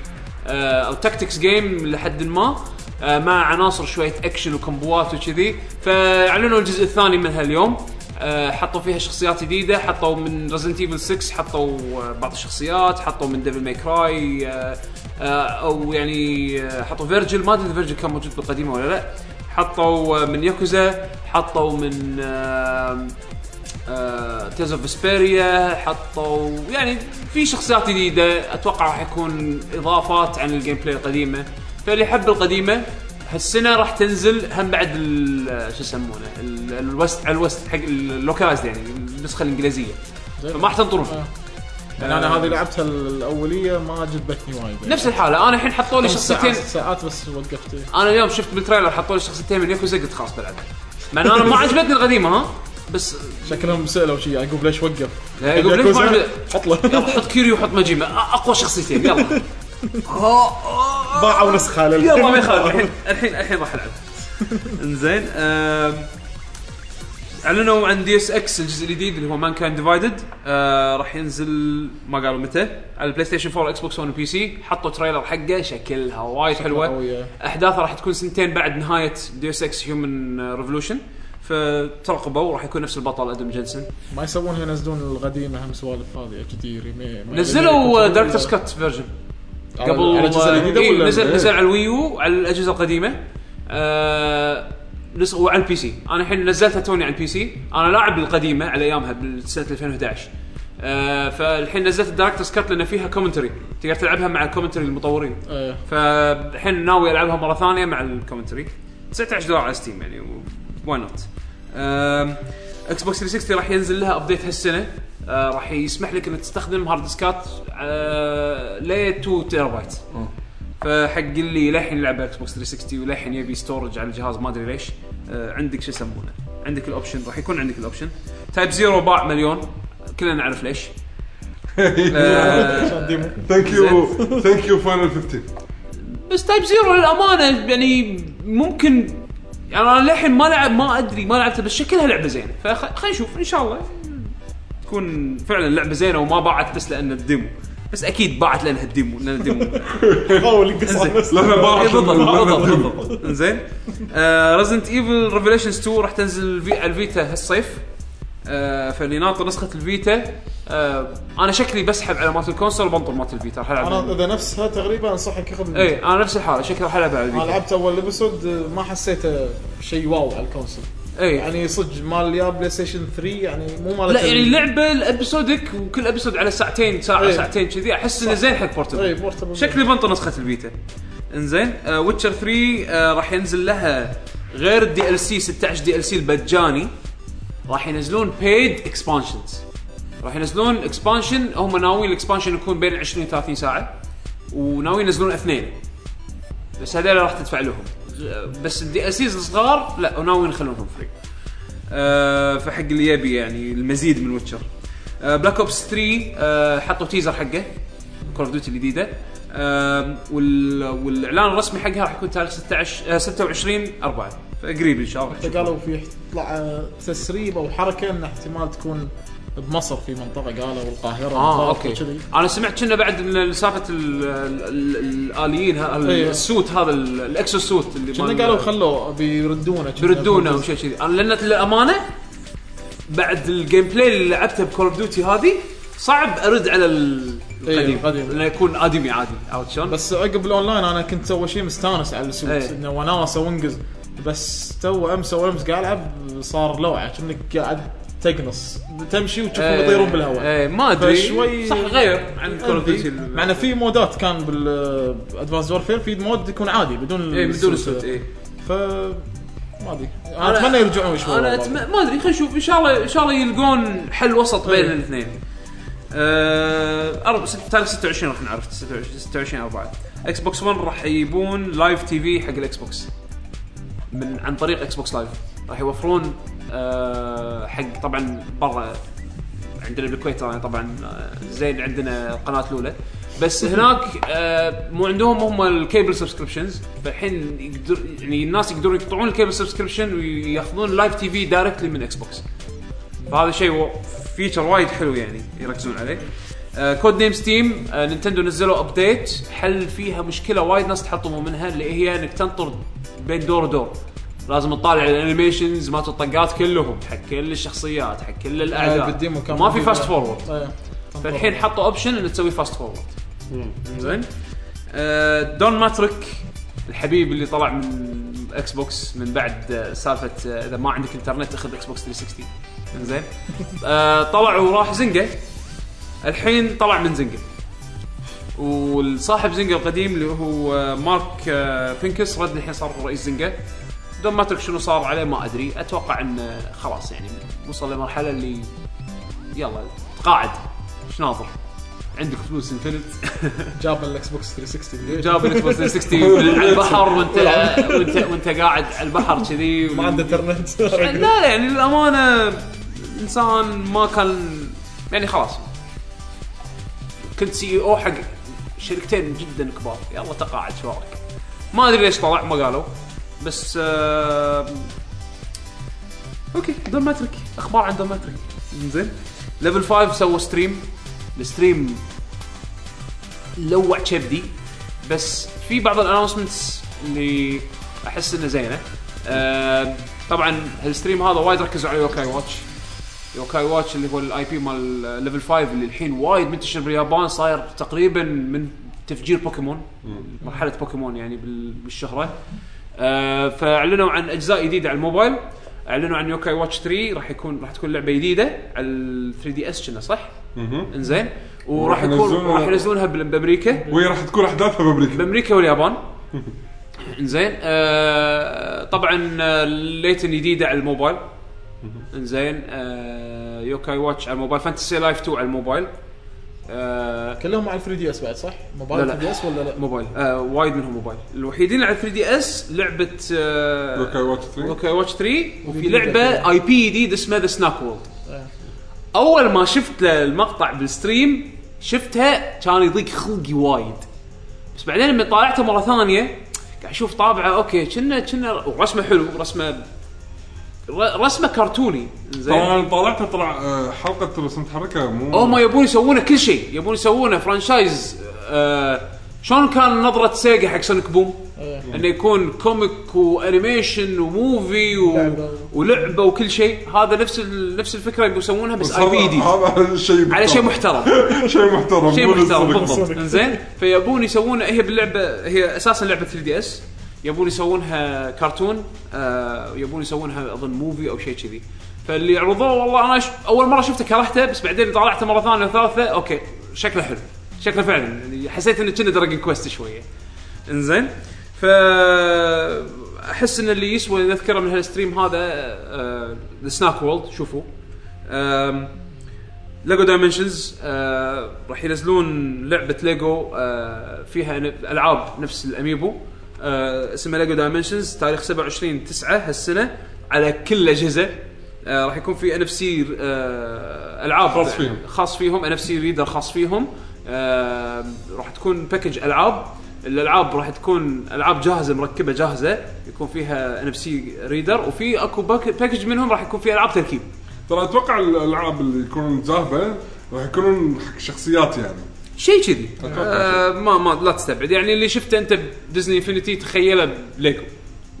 آه، أو tactics game لحد ما. آه، مع عناصر شوية action و combat وكذي. فأعلنوا الجزء الثاني منها اليوم حطوا فيها شخصيات جديدة حطوا من Resident Evil 6 حطوا آه، بعض الشخصيات حطوا من Devil May Cry أو يعني آه، حطوا Vergil ما أدري Vergil كان موجود بالقديمة ولا لا. حطوا آه، من ياكوزا حطوا من Tales of Vesperia حطوا يعني في شخصيات جديدة أتوقع راح يكون إضافات عن ال gameplay القديمة. فاللي يحب القديمة هالسنة راح تنزل هم بعد ال- شو يسمونه ال- ال West على ال West حق ال localized يعني النسخة الإنجليزية. زين. فما راح تنطرون. يعني أنا هذه لعبتها الأولية ما عجبتني وايد. يعني. نفس الحالة. أنا الحين حطوا لي شخصيتين. ساعات, ساعات بس وقفت. أنا اليوم شفت بال trailer حطوا لي شخصيتين من ياكوزا قلت خلاص بلعبها مع إن أنا ما عجبتني القديمة ها؟ بس شكلهم سألوا شيء يعقوب ليش وقف؟ يعقوب ليش ما؟ حط له. يلا حط Kiryu وحط Majima. أقوى شخصيتين يلا. باعوا نسخه يلا ما يخالف الحين الحين الحين راح العب إنزين أعلنوا عن Deus Ex الجزء الجديد اللي هو Mankind Divided راح ينزل ما قالوا متى على ال PlayStation 4 Xbox 1 و PC حطوا trailer حقه شكلها وايد حلوة. قوية. احداثها راح تكون سنتين بعد نهاية Deus Ex Human Revolution فترقبوا راح يكون نفس البطل Adam Jensen ما يسوونها ينزلون القديمه هم سوالف هذه HD remake نزلوا director's cut version قبل الأجهزة الجديدة إيه ولا نزل نزل على ال Wii U على الأجهزة القديمة. آه وعلى ال PC أنا الحين نزلتها توني على ال PC أنا لاعب القديمة على أيامها بسنه 2011 آه فالحين نزلت ال director's cut لأن فيها commentary تقدر تلعبها مع ال commentary المطورين. إيه فالحين ناوي ألعبها مرة ثانية مع ال commentary 19 دولار على Steam يعني why not Xbox 360 راح ينزل لها update هالسنة. آه راح يسمح لك إنك تستخدم hard disk ات آه ل 2 تيرا بايت فحق اللي للحين يلعب Xbox 360 وللحين يبي storage على الجهاز ما أدري ليش. آه عندك شو يسمونه؟ عندك ال option راح يكون عندك ال option Type Zero باع مليون كلنا نعرف ليش. آه thank you thank you Final 15 بس Type Zero للأمانة يعني ممكن يعني أنا للحين ما لعب ما أدري ما لعبتها بس شكلها لعبة زينة. فخلينا نشوف إن شاء الله. تكون فعلا لعبة زينة وما باعت بس لأن ال demo. بس أكيد باعت لأنها ال demo لأن ال demo. حاول ينقص نفسه لما إيه، باعت بالضبط بالضبط إنزين. Resident Evil Revelations 2 راح تنزل في على ال Vita هالصيف. آه، فاللي ناطر نسخة ال Vita. آه، أنا شكلي بسحب على مالت ال console وبنطر مالت ال Vita راح ألعب أنا إذا نفسها تقريبا انصحك ال Vita. اي أنا نفس الحالة شكلي راح ألعب على أنا ال Vita لعبت أول episode ما حسيته شيء wow على ال console. اي يعني صدق مال يا PlayStation 3 يعني مو مال لا يعني اللعبه ال episode ك وكل episode على ساعتين ساعة إيه. ساعتين كذي أحس إنه زين حق اي portable portable شكلي بنطر نسخة ال Vita إنزين Witcher 3 آه راح ينزل لها غير ال DLC 16 DLC المجاني راح ينزلون paid expansions راح ينزلون expansion هم ناويين ال expansion يكون بين 20 و 30 ساعة وناويين ينزلون اثنين. بس هذول راح تدفع لهم. آه، بس ال DLCs الصغار لا وناويين يخلونهم free آه فحق اللي يبي يعني المزيد من Witcher. آه Black Ops 3 آه حطوا teaser حقه Call of Duty الجديدة. آه وال والإعلان الرسمي حقها راح يكون تاريخ 16 آه 26 4 فقريب إن شاء الله حتى قالوا في يطلع تسريب أو حركة إن احتمال تكون بمصر في منطقة قالوا والقاهره آه okay وكذي. أنا سمعت كنا بعد سالفه ال- ال- ال- الآليين إيه. ال suit هذا ال- ال exo suit اللي كنا قالوا خلوا بيردونه بيردونه في أو شيء كذي أنا لأن للأمانة بعد ال gameplay اللي لعبته ب Call of Duty هذه صعب أرد على إيه، القديم القديم. انه يكون أدمي عادي عرفت شلون؟ بس عقب الأونلاين أنا كنت أول شيء مستانس على ال suit إيه. إنه وناسة وانقز بس تو أمس أول أمس قاعد ألعب صار لوعة كأنك قاعد تقنص تمشي وتشوفهم يطيرون بالهواء. إيه ما أدري. فشوي- صح غير عن Call of Duty مع انه في mode ات كان بال Advanced Warfare في mode يكون عادي بدون إيه بدون ال suit إيه. ف ما أدري. أنا أتمنى يرجعون شوي أنا. أتم... ما أدري خلينا نشوف. إن شاء الله إن شاء الله يلقون حل وسط بين إيه. الاثنين. آه... ست... تاريخ 26 راح نعرف. 26 26 4 Xbox 1 راح يجيبون live TV حق ال Xbox. من عن طريق Xbox Live راح يوفرون آه... حق طبعا برا عندنا بالكويت طبعا آه، زين عندنا القناه الأولى. بس هناك آه، مو عندهم هم ال cable subscriptions. فالحين يقدر يعني الناس يقدرون يقطعون ال cable subscription وياخذون live TV directly من Xbox فهذا شيء feature وايد حلو يعني يركزون عليه. آه Code Name S.T.E.A.M. آه Nintendo نزلوا update حل فيها مشكلة وايد ناس تحطموا منها اللي هي إنك تنطر بين دور ودور لازم تطالع ال animations مالت الطقات كلهم. حق كل الشخصيات حق كل الأعداء. بال demo كان ما في. fast forward إيه. فالحين حطوا option إنك تسوي fast forward زين. آه، Don Mattrick الحبيب اللي طلع من Xbox من بعد آه، سالفة آه، إذا ما عندك انترنت أخذ Xbox 360 زين. آه، طلع وراح Zynga الحين طلع من Zynga والصاحب Zynga القديم اللي هو آه، Mark آه، Pincus رد الحين صار رئيس Zynga Don Mattrick شنو صار عليه ما أدري. أتوقع انه خلاص يعني وصل لمرحلة اللي يلا تقاعد. إيش ناطر؟ عندك فلوس infinite جاب ال Xbox 360 ليش؟ جاب الإكس بوكس 360 من على البحر وانت وانت وانت قاعد على البحر كذي ما عنده إنترنت. لا لا يعني للأمانة إنسان ما كان يعني خلاص. كنت CEO حق شركتين جدا كبار. يلا تقاعد شو رايك ما أدري ليش طلع ما قالوا. بس آه okay Don Mattrick أخبار عن Don Mattrick زين. Level 5 سووا stream ال stream لوع كبدي. بس في بعض ال announcements اللي أحس إنه زينة. آه طبعا ال stream هذا وايد ركزوا على Yo-kai Watch Yo-kai Watch اللي هو ال IP مال Level 5 اللي الحين وايد منتشر باليابان صاير تقريبا من تفجير بوكيمون. مرحلة بوكيمون يعني بال- بالشهرة. فأعلنوا عن أجزاء جديدة على الموبايل. أعلنوا عن Yo-kai Watch 3 راح يكون راح تكون لعبة جديدة على ال 3 DS كنا صح؟ إنزين. وراح يكون راح ينزلونها بأمريكا. وهي راح تكون أحداثها بأمريكا. بأمريكا واليابان. إنزين. آه طبعا آه، Layton جديدة على الموبايل. إنزين. آه Yo-kai Watch على الموبايل. Fantasy Life 2 على الموبايل. آه كلهم على 3 DS بعد صح؟ موبايل لا، لا. 3 DS ولا لا؟ موبايل آه وايد منهم موبايل الوحيدين على 3 DS لعبة آه Yo-kai Watch 3 Yo-kai Watch 3 وفي لعبة. IP جديد اسمه The Snack World آه. أول ما شفت له المقطع بال stream شفتها كان يضيق خلقي وايد بس بعدين لما طالعته مرة ثانية قاعد أشوف طابعه okay كنا كنا ورسمه حلو رسمة رسمة كرتوني. زين. طبعا طلعتها طلع آه، حلقة رسم متحركه مو هم يبون يسوونه كل شيء. يبون يسوونه franchise آه شلون كان نظرة Sega حق Sonic Boom؟ إيه. إنه يكون comic و animation و movie و... لعبة. ولعبه وكل شيء. هذا نفس ال... نفس الفكرة يبون يسوونها بس IP هذا هذا شيء على شيء محترم. شيء محترم شيء مو محترم للصدق. بالضبط. انزين فيبون يسوونها هي باللعبة هي أساسا لعبة 3 DS. يبون يسوونها كرتون آه يبون يسوونها أظن movie أو شيء كذي. فاللي عرضوه والله أنا ش... أول مرة شفته كرهته بس بعدين طالعته مرة ثانية وثالثة okay شكله حلو. شكله فعلا يعني حسيت إنه كنا Dragon Quest شوية. إنزين. ف أحس إن اللي يسوى نذكره من هالستريم هذا The Snack World شوفوا. Lego Dimensions آه راح ينزلون لعبة ليجو آه فيها ألعاب نفس ال amiibo. آه اسمها Lego Dimensions تاريخ 27 9 هالسنة على كل الاجهزه آه راح يكون في NFC ألعاب. خاص فيهم. خاص فيهم NFC reader خاص فيهم. آه راح تكون package ألعاب. الألعاب راح تكون ألعاب جاهزة مركبة جاهزة. يكون فيها NFC reader وفي أكو pack- package منهم راح يكون فيه ألعاب تركيب. ترى أتوقع الألعاب اللي يكونون ذاهبه راح يكونون حق شخصيات يعني. شيء كذي. آه ما ما لا تستبعد. يعني اللي شفته أنت ب Disney Infinity تخيله بليجو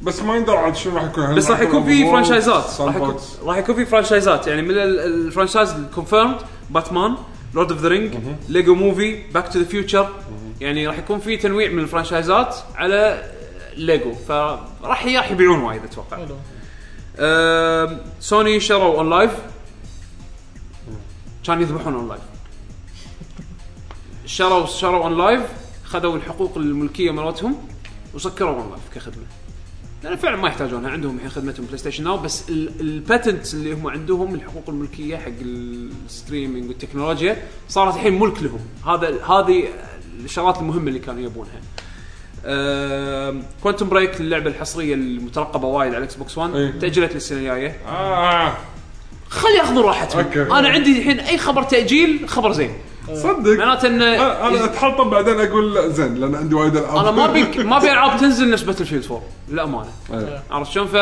بس ما يندرى عاد شنو راح يكون. بس راح يكون في franchise ات راح يكون sandbox؟ راح يكون في franchise ات يعني من ال- ال franchise ال confirmed Batman Lord of the Ring Lego Movie Back to the Future يعني راح يكون في تنويع من ال franchise ات على ليجو فراح راح يبيعون وايد أتوقع. سوني شروا OnLive كان يذبحون OnLive شروا شروا OnLive خذوا الحقوق الملكية مالتهم وسكروا OnLive كخدمة. لأن فعلا ما يحتاجونها. عندهم الحين خدمتهم PlayStation Now بس ال patent اللي هم عندهم الحقوق الملكية حق ال streaming والتكنولوجيا صارت الحين ملك لهم. هذا هذه الشغلات المهمة اللي كانوا يبونها. Quantum Break اللعبة الحصرية المترقبة وايد على ال Xbox 1 إيه. تاجلت للسنة الجاية. آه. خلي ياخذون راحتهم. أنا عندي الحين أي خبر تأجيل خبر زين. صدق. معناته انه أنا أنا اتحطم بعدين أقول لا زين لأن عندي وايد ألعاب. أنا ما بي ما ابي ألعاب تنزل نفس Battlefield 4 للأمانة. إيه. عرفت شلون؟ ف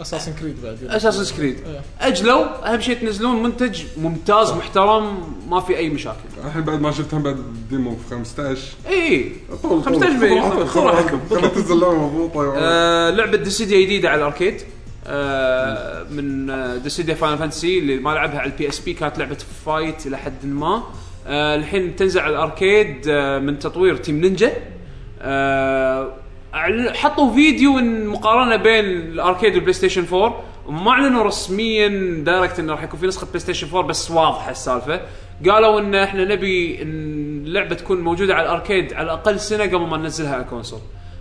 Assassin's Creed بعد. Assassin's Creed إيه. أجلوا أهم شيء تنزلون منتج ممتاز محترم ما في أي مشاكل. الحين بعد ما شفتهم بعد ال demo في 15 إي. طول- 15 طول- بي- خذوا-. خذوا- خذوا تنزل لعبة مضبوطة. آه لعبة Dissidia جديده على ال arcade. آه من آه Dissidia Final Fantasy اللي ما لعبها على ال PSP كانت لعبة fight إلى حد ما. آه الحين تنزل على ال arcade آه من تطوير Team Ninja آه حطوا فيديو مقارنة بين ال arcade وال PlayStation 4 وما أعلنوا رسميا direct انه راح يكون في نسخة PlayStation 4 بس واضحة السالفة. قالوا إن إحنا نبي اللعبه تكون موجودة على ال arcade على الأقل سنة قبل ما ننزلها على ال console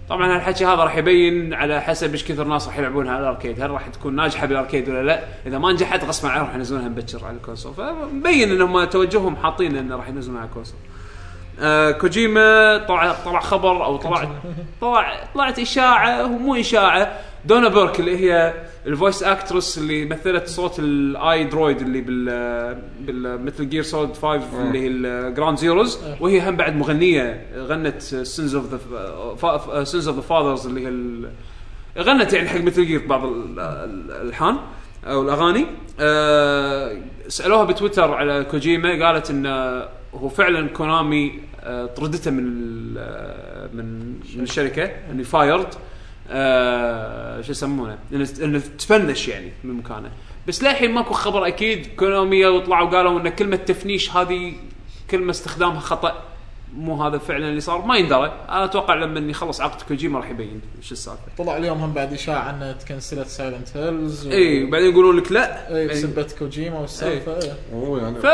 طبعا هالحكي هذا راح يبين على حسب إيش كثر ناس راح يلعبونها على ال arcade. هل راح تكون ناجحة بال arcade ولا لا؟ إذا ما نجحت غصبا عنهم راح ينزلونها مبكر على ال console. فمبين إنهم توجههم حاطين انه راح ينزلونها على ال console. آه كوجيما طلع طلع خبر أو طلع طلع طلعت إشاعة هو مو إشاعة. دونا بيرك اللي هي ال voice actress اللي مثلت صوت ال iDroid اللي بال بال Metal Gear Solid 5 اللي هي ال Ground Zeroes وهي هم بعد مغنية غنت Sins of the Sins of the Fathers اللي هي ال- غنت يعني حق Metal Gear بعض ال- ال- الألحان أو الأغاني. أه سألوها بتويتر على كوجيما قالت إن هو فعلا Konami أه طردته من آه، من من الشركة إنه fired أه شو يسمونه؟ إنه تفنش يعني من مكانه بس للحين ماكو خبر أكيد Konami وطلعوا قالوا إن كلمة تفنيش هذه كلمة استخدامها خطأ. مو هذا فعلا اللي صار. ما يندرى. أنا أتوقع لما يخلص عقد كوجيما راح يبين شو السالفة. طلع اليوم هم بعد إشاعة انه تكنسلت Silent Hills و... اي بعدين يقولون لك لا. اي بسبه كوجيما والسالفة. إيه. أوه يعني ف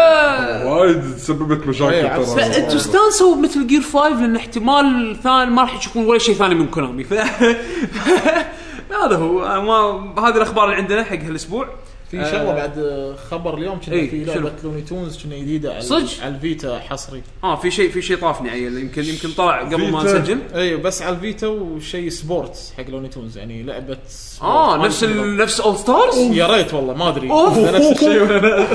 وايد سببت مشاكل إيه، ترى. فأنتوا استانسوا ب Metal Gear 5 لأن احتمال ثاني ما راح تشوفون ولا شيء ثاني من Konami ف هذا هو. ما هذه الأخبار اللي عندنا حق هالأسبوع. في آه. شغلة بعد خبر اليوم كنا إيه، في؟ لعبة Looney Tunes كنا جديدة على صدق؟ على ال Vita حصري آه في شيء في شيء طافني عيل يمكن يمكن طلع قبل ما. نسجل اي بس على ال Vita وشيء sport حق Looney Tunes يعني لعبة. آه نفس. نفس All Stars يا ريت والله ما أدري نفس الشيء ولا لا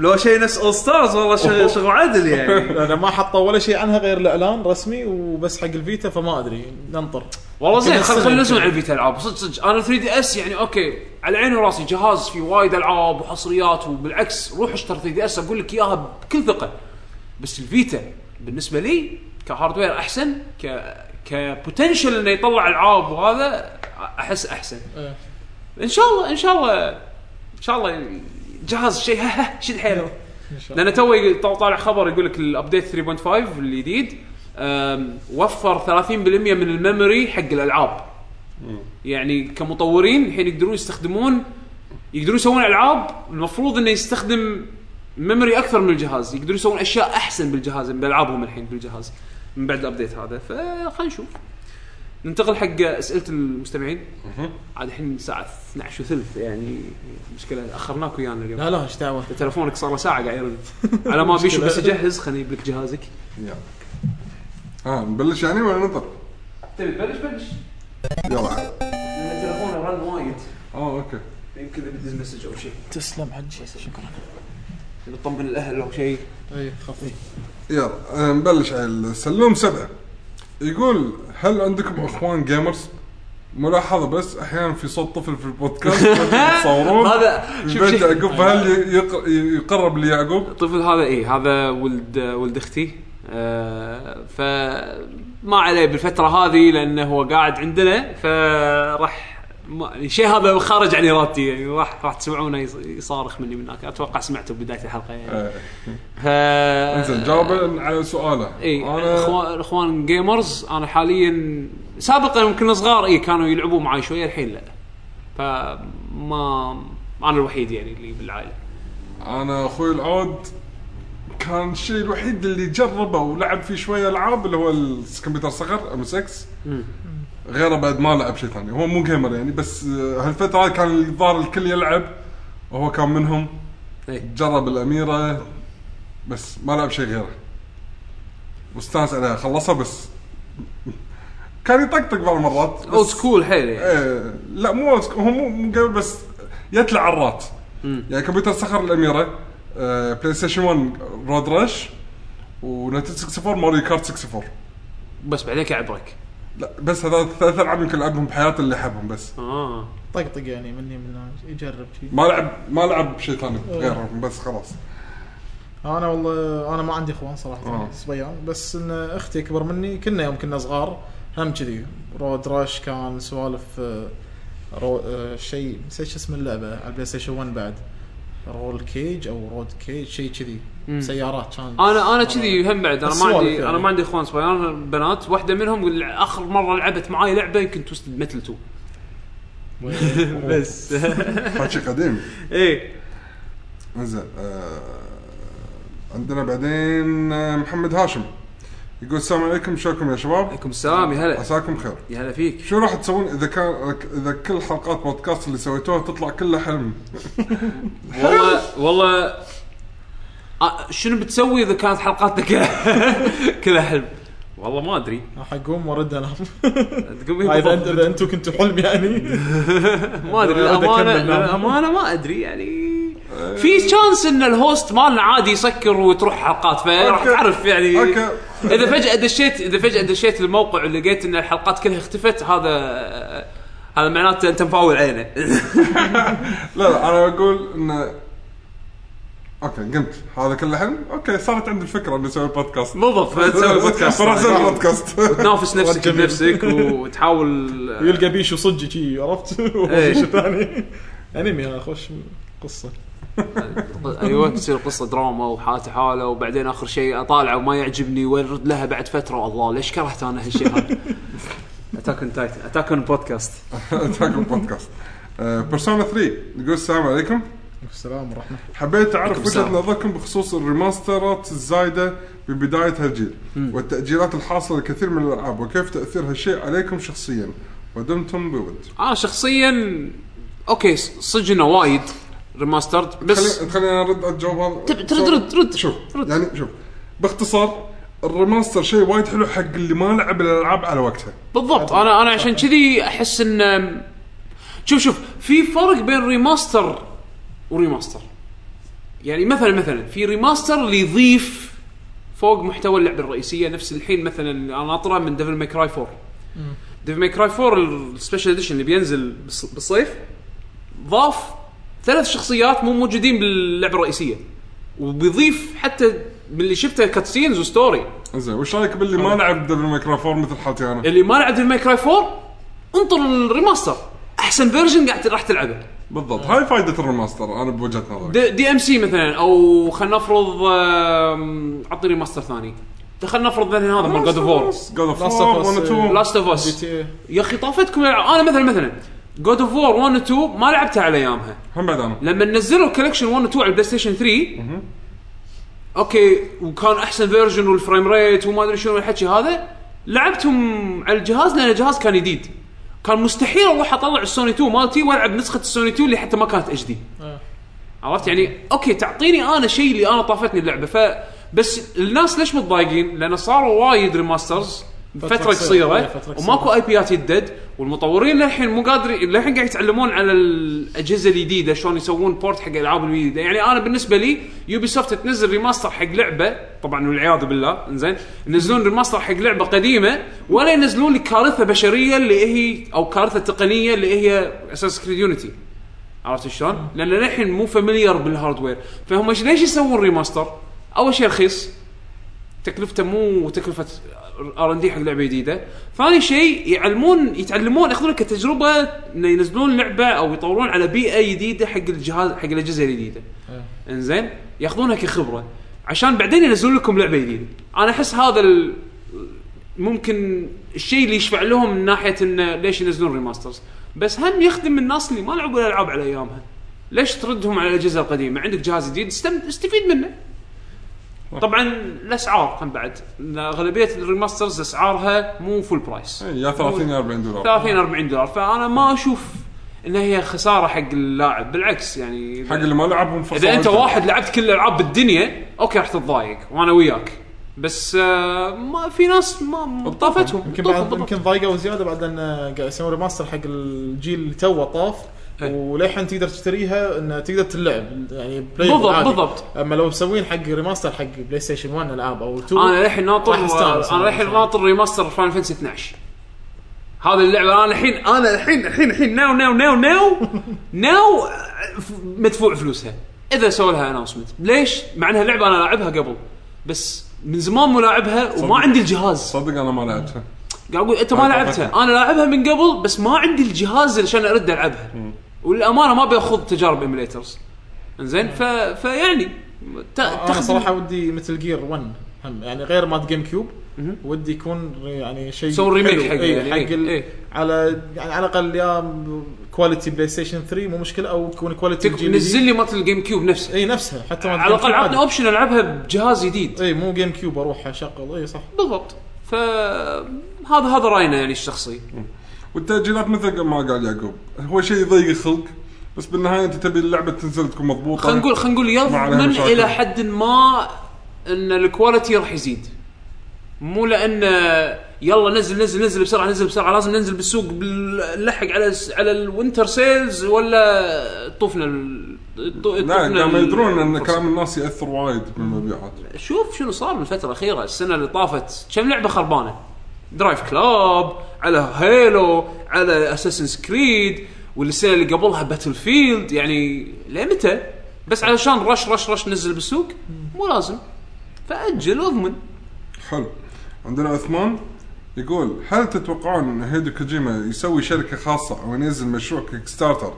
لو شيء نفس All Stars والله شغل شغل عدل يعني. أنا ما حطوا ولا شيء عنها غير الإعلان رسمي وبس حق ال Vita فما أدري ننطر. والله زين يمكن خل. على ال Vita العاب. صدق صدق. أنا 3 DS يعني okay على عيني وراسي جهاز فيه وايد ألعاب وحصريات وبالعكس روح اشتري 3 DS. أقول لك إياها بكل ثقة. بس الفيتا بالنسبة لي ك hardware أحسن ك ك potential إنه يطلع ألعاب وهذا أحس أحسن. إيه. إن شاء الله إن شاء الله إن شاء الله جهاز شيء ها ها شد حيله. لأن توي طالع خبر يقول لك ال update 3.5 الجديد وفر 30% من ال memory حق الألعاب. يعني كمطورين الحين يقدرون يستخدمون يقدرون يسوون ألعاب المفروض إنه يستخدم memory أكثر من الجهاز. يقدرون يسوون أشياء أحسن بالجهاز بألعابهم الحين بالجهاز من بعد ال update هذا. فخلينا نشوف. ننتقل حق أسئلة المستمعين. عاد الحين الساعة 12 وثلث يعني مشكلة أخرناك ويانا اليوم. لا لا إيش دعوة؟ تلفونك صار له ساعة قاعد يرن على ما بيشو بس يجهز خليني أجيب لك جهازك. يلا. ها نبلش يعني ولا ننطر؟ تبي تبلش؟ بلش. يلا. لأن تلفونه رن وايد. آه okay. يمكن بدز message أو شيء تسلم حجي. شكرا. تطمن الأهل أو شيء اي خفيف. يلا آه، نبلش على سلوم سبعة. يقول هل عندكم أخوان gamers؟ ملاحظة بس أحيانا في صوت طفل في البودكاست تصورون هذا شوف شيء يعقوب يق- يقرب ليعقوب؟ الطفل هذا إيه هذا ولد ولد أختي آه فما عليه بالفترة هذه لأنه هو قاعد عندنا فراح ما- شيء هذا خارج عن إرادتي. يعني راح راح تسمعونه يص- يصارخ مني من هناك. أتوقع سمعته بداية الحلقة يعني. آه، ف انزين جاوبا على سؤاله. اي أنا اخوان gamers أنا حاليا سابقا يمكن كنا صغار اي كانوا يلعبوا معي شوية الحين لا. فما أنا الوحيد يعني اللي بالعائلة. أنا أخوي العود كان الشيء الوحيد اللي جربه ولعب فيه شوية ألعاب اللي هو الكمبيوتر صخر MSX غيره بعد ما لعب شيء ثاني. هو مو gamer يعني بس هالفترة كان الظاهر الكل يلعب وهو كان منهم. جرب الأميرة بس ما لعب شيء غيره. واستانس عليها خلصها بس. كان يطقطق بعض المرات old school حيل يعني. إيه لا مو old school، هو مو قبل بس يتلع عرات يعني كمبيوتر صخر الأميرة آه PlayStation 1 Road Rash و Nintendo 64 Mario Kart 64 بس بعدين كعبرك لا بس هذا ثلاث ألعاب يمكن لعبهم بحياته اللي حبهم بس. آه. طقطق يعني مني من هنا يجرب شيء ما لعب ما لعب شيء ثاني غيره بس خلاص. أنا والله أنا ما عندي إخوان صراحة آه. صبيان. بس إن أختي أكبر مني كنا يوم كنا صغار هم كذي. Road Rash كان سوالف آه، رو آه، شيء نسيت شو اسم اللعبة على ال PlayStation 1 بعد. Rollcage أو Road Cage شيء كذي. سيارات كان. أنا أنا كذي هم بعد. أنا ما عندي يعني. أنا ما عندي إخوان صبيان بنات. واحدة منهم آخر مرة لعبت معاي لعبة يمكن Twisted Metal 2 بس. حكي قديم إيه. انزين آه عندنا بعدين آه، محمد هاشم. يقول السلام عليكم. شلونكم يا شباب؟ عليكم السلام. يا هلا. عساكم خير. يا هلا فيك. شو راح تسوون إذا كان إذا كل حلقات بودكاست اللي سويتوها تطلع كلها حلم؟ والله والله شنو بتسوي إذا كانت حلقاتنا كلها كلها حلم والله ما أدري. حقوم وأرد انام إيه إذا انت؟ إذا أنتم كنتوا حلم يعني. ما أدري. للامانه. للامانه ما أدري يعني. في chance إن ال host مالنا عادي يسكر وتروح حلقات فراح okay. تعرف يعني. okay. إذا فجأة دشيت إذا فجأة دشيت الموقع ولقيت إن الحلقات كلها اختفت هذا هذا معناته أنت مفاول عينه لا لا أنا أقول انه okay قمت. هذا كله حلم okay صارت عندي الفكرة إني أسوي بودكاست بالضبط فتسوي بودكاست راح أسوي بودكاست تنافس نفسك. بنفسك وتحاول ويلقى بيشو صجي شي عرفت؟ إيه. وشيء ثاني. أنمي هذا خوش قصة. أيوه تصير قصة دراما وحالته حالة وبعدين آخر شيء أطالعه وما يعجبني وارد لها بعد فترة. الله ليش كرهت أنا هالشيء هذا؟ Attack on Titan attack on podcast تاكم بودكاست Persona 3 يقول السلام عليكم. السلام ورحمة حبيت أعرف وجهة. نظركم بخصوص الريماسترات الزايدة ببدايه هالجيل والتأجيلات الحاصلة لكثير من الألعاب وكيف تأثير هالشيء عليكم شخصيا؟ ودمتم بود. أنا شخصيا okay صدق انه وايد remastered بس خلينا خلينا نرد على الجواب هذا. ترد رد رد شوف رد. يعني شوف. باختصار ال remaster شيء وايد حلو حق اللي ما لعب الألعاب على وقتها. بالضبط. أنا أنا عشان كذي أحس إن شوف شوف في فرق بين remaster و remaster. يعني مثلا مثلا في remaster اللي يضيف فوق محتوى اللعبة الرئيسية نفس الحين مثلا أنا ناطره من Devil May Cry 4 Devil May Cry 4 ال Special Edition اللي بينزل بالص- بالصيف ضاف ثلاث شخصيات مو موجودين باللعبة الرئيسية. وبيضيف حتى من اللي شفته cutscenes و story زين وش رأيك باللي ما لعب Devil May Cry 4 مثل حالتي أنا؟ اللي ما لعب Devil May Cry 4 انطر ال remaster. أحسن version قاعد راح تلعبه. بالضبط. هاي فائده ال remaster أنا بوجهة نظري D, DMC مثلا أو خلينا نفرض عطني remaster ثاني. خلينا نفرض مثلا هذا مال God of War God of War Us. 1 2 Last of Us يا أخي طافتكم. أنا مثلا مثلا. God of War 1 و 2 ما لعبتها على أيامها. هم بعد أنا لما نزلوا collection 1 و 2 على ال PlayStation 3 okay وكان أحسن version وال frame rate وما أدري شنو الحكي هذا لعبتهم على الجهاز لأن الجهاز كان جديد. كان مستحيل أروح أطلع السوني 2 مالتي وألعب نسخة السوني 2 اللي حتى ما كانت HD آه. عرفت يعني okay تعطيني أنا شيء اللي أنا طافتني اللعبة ف بس الناس ليش متضايقين؟ لأن صاروا وايد remasters فترة قصيرة. إيه، قصيرة. وماكو IPات يدد والمطورين للحين مو قادرين للحين قاعد يتعلمون على الأجهزة الجديدة شلون يسوون port حق الالعاب الجديدة يعني أنا بالنسبة لي Ubisoft تنزل remaster حق لعبة طبعا والعياذ بالله إنزين ينزلون remaster حق لعبة قديمة ولا ينزلون لي كارثة بشرية اللي هي أو كارثة تقنية اللي هي Assassin's Creed Unity عرفت شلون؟ لأن للحين مو familiar بال hardware فهم ليش يسوون remaster؟ أول شيء رخيص تكلفته مو تكلفة R&D حق لعبه جديدة. ثاني شيء يعلمون يتعلمون يأخذون كتجربة إنه ينزلون لعبة أو يطورون على بيئة جديدة حق الجهاز حق الأجهزة الجديدة. إنزين؟ يأخذونها كخبرة. عشان بعدين ينزلون لكم لعبة جديدة. أنا أحس هذا ال... ممكن الشيء اللي يشفع لهم من ناحية انه ليش ينزلون remasters بس هم يخدم الناس اللي ما لعبوا الألعاب على أيامها. ليش تردهم على الأجهزة القديمة؟ عندك جهاز جديد استفيد منه. طبعا الاسعار هم بعد. أغلبية ال remasters أسعارها مو full price إيه، يا 30 يا 40 دولار. 30 40 دولار. فأنا ما أشوف إن هي خسارة حق اللاعب. بالعكس يعني حق اللي ما لعبهم إذا أنت. واحد لعبت كل الألعاب بالدنيا okay راح تتضايق. وأنا وياك. بس آه ما في ناس ما طافتهم. يمكن بعد. يمكن ضايقوا زياده بعد أن قاعد يسوون remaster حق الجيل اللي توه طاف. وللحين تقدر تشتريها انها تقدر تلعب. يعني play بالضبط، عادي. بالضبط. أما لو مسوين حق remaster حق PlayStation 1 العاب أو 2 أنا للحين ناطر أنا أنا للحين. ناطر remaster Final Fantasy 12 هذه اللعبة أنا الحين أنا الحين الحين الحين ناو ناو ناو ناو ناو مدفوع فلوسها. إذا سووا لها announcement ليش؟ مع إنها لعبة أنا لاعبها قبل. بس من زمان مو لاعبها وما صدق. عندي الجهاز. صدق أنا ما لعبتها. قاعد أقول أنت ما لعبتها. أنا لاعبها من قبل بس ما عندي الجهاز عشان أرد ألعبها. والأمانة ما بيأخذ تجارب emulators إنزين؟ ف... فيعني ت... أنا صراحة ودي Metal Gear 1 هم يعني غير مات GameCube ودي يكون يعني شيء يسوون remake إيه، يعني، حق ال- إيه. على يعني على الأقل يا quality PlayStation 3 مو مشكلة أو يكون quality تك... نزل لي مالت ال GameCube نفسه. اي نفسها حتى مات على الأقل عطني. option ألعبها بجهاز جديد. اي مو GameCube أروح أشغل. اي صح. بالضبط. ف هذا هذا رأينا يعني الشخصي. والتأجيلات مثل ما قال يعقوب. هو شيء يضيق الخلق بس بالنهاية أنت تبي اللعبة تنزل تكون مضبوطة. خلينا نقول خلينا نقول ما يضمن. إلى حد ما إن ال quality راح يزيد. مو لأن يلا نزل نزل نزل بسرعة نزل بسرعة لازم ننزل بالسوق نلحق على على ال winter sales ولا طو- لا قاموا يدرون إن. كلام الناس يأثر وايد بالمبيعات. شوف شنو صار بالفترة الأخيرة السنة اللي طافت كم لعبة خربانة؟ Driveclub على Halo على Assassin's Creed والسنة اللي قبلها Battlefield يعني لمتى بس علشان rush rush rush نزل بالسوق مو لازم. فأجل وأضمن. حلو. عندنا عثمان يقول هل تتوقعون أن هيدو كوجيما يسوي شركة خاصة أو ينزل مشروع Kickstarter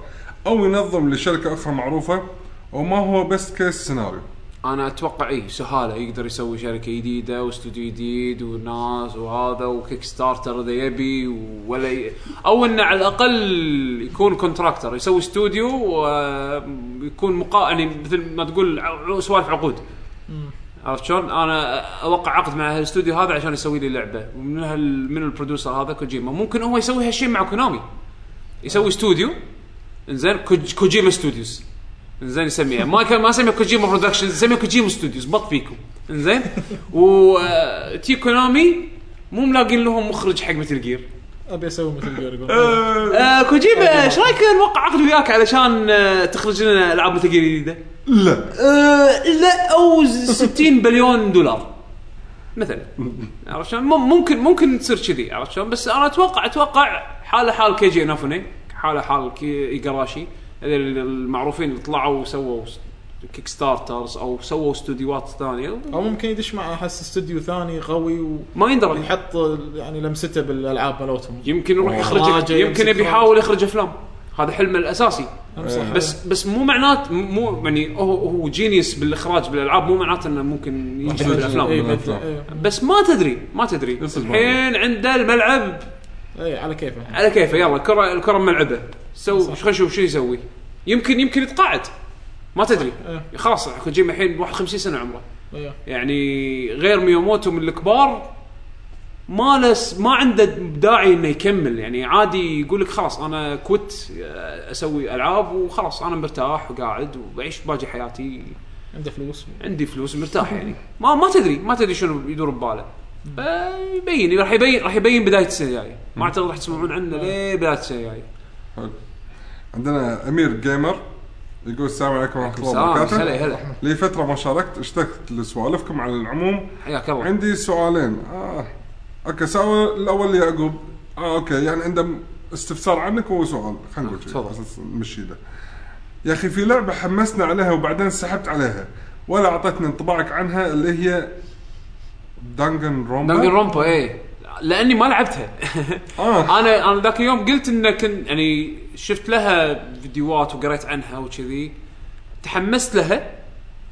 أو ينظم لشركة أخرى معروفة؟ وما هو best case scenario أنا أتوقع إيه سهالة. يقدر يسوي شركة جديدة واستوديو جديد وناس وهذا و Kickstarter إذا يبي ولا ي... أو إنه على الأقل يكون contractor يسوي استوديو ويكون مقا يعني مثل ما تقول سوالف عقود. عرفت شلون؟ أنا أوقع عقد مع الاستوديو هذا عشان يسوي لي لعبة. ومن هال من ال producer هذا كوجيما. ممكن هو يسوي هالشيء مع كونامي. يسوي استوديو. إنزين كوج- كوجيما Studios. انزين يسميها ما كان ما اسميها كوجيما Productions يسميها كوجيما Studios بط فيكم. انزين وتي كونامي مو ملاقين لهم مخرج حق مثل جير أبي أسوي مثل جير آه كوجيما إيش رأيك نوقع عقد وياك علشان آه تخرج لنا ألعاب Metal Gear جديدة؟ لا. آه لا أو 60 بليون دولار. مثلا. عرفت شلون؟ مم- ممكن ممكن تصير كذي عرفت شلون؟ بس أنا أتوقع أتوقع حالة حال كيجي إنافوني حالة حال كوجي إيجاراشي المعروفين اللي طلعوا وسووا Kickstarters أو سووا استوديوهات ثانية. أو ممكن يدش مع أحس استوديو ثاني قوي ما يندرى. ويحط يعني لمسته بالألعاب مالتهم. يمكن يروح يخرج يمكن يبي. يحاول يخرج أفلام. هذا حلمه الأساسي. بس بس مو معنات مو يعني هو هو genius بالإخراج بالألعاب. مو معناته إنه ممكن ينجح بالأفلام. إيه، بس ما تدري ما تدري. الحين عنده الملعب إيه على كيفه. على كيفه يلا الكره الكره ملعبه. سو خلينا نشوف شو يسوي. يمكن يمكن يتقاعد. ما تدري. إيه. خلاص كوجيما الحين 51 سنة عمره. إيه. يعني غير مياموتو من الكبار ما لس ما عنده داعي إنه يكمل. يعني عادي يقول لك خلاص أنا كوت أسوي ألعاب وخلاص أنا مرتاح وقاعد وبعيش باقي حياتي. عنده فلوس. عندي فلوس مرتاح يعني. ما ما تدري ما تدري شنو يدور بباله. فيبين راح يبين راح يبين بداية السنة الجاية. ما أعتقد راح تسمعون عنه ليه بداية السنة الجاية. حلو عندنا أمير جيمر يقول السلام عليكم ورحمة الله وبركاته. هلا هلا. لي فترة ما شاركت اشتقت لسوالفكم على العموم. حياك الله. عندي سؤالين. آه. okay سؤال الأول ليعقوب. آه okay يعني عنده استفسار عنك وسؤال خلينا نقول شيء تفضل. على أساس نمشي له يا أخي في لعبة حمسنا عليها وبعدين سحبت عليها ولا أعطتني انطباعك عنها اللي هي Danganronpa Danganronpa إيه. لأني ما لعبتها. آه. أنا أنا ذاك اليوم قلت إنه كنت يعني شفت لها فيديوهات وقريت عنها وكذي. تحمست لها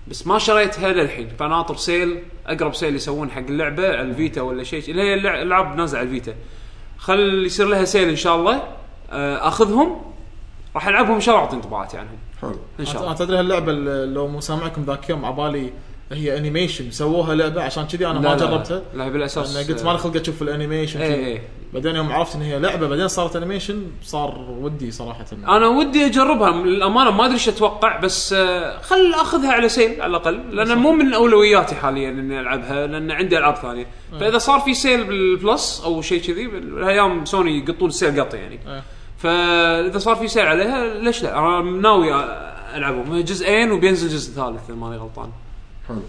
بس ما شريتها للحين. فناطر sale أقرب sale يسوون حق اللعبة على الفيتا ولا شيء. اللي هي الالعاب نازله على الفيتا. خل يصير لها sale إن شاء الله. آه، أخذهم. راح ألعبهم ان شاء الله اعطي انطباعاتي عنهم. حلو. إن شاء أنا الله تدري هاللعبة لو مو سامعكم ذاك يوم عبالي هي animation سووها لعبة عشان كذي أنا لا، ما لا،. جربتها. لا بالأساس لأن قلت ما خلق أشوف ال animation كذي. إيه. بعدين يوم عرفت إن هي لعبة بعدين صارت animation صار ودي صراحة. أنا ودي أجربها للأمانة ما أدري إيش أتوقع بس آه، خل أخذها على sale على الأقل لأن مو من أولوياتي حاليا إني ألعبها لأن عندي ألعاب ثانية. فإذا صار في sale بالبلس أو شيء كذي بالأيام سوني يقطون ال sale قط يعني. إيه. فإذا صار في sale عليها ليش لا؟ أنا ناوي ألعبهم. جزئين وبينزل جزء ثالث إذا ماني غلطان. حلو.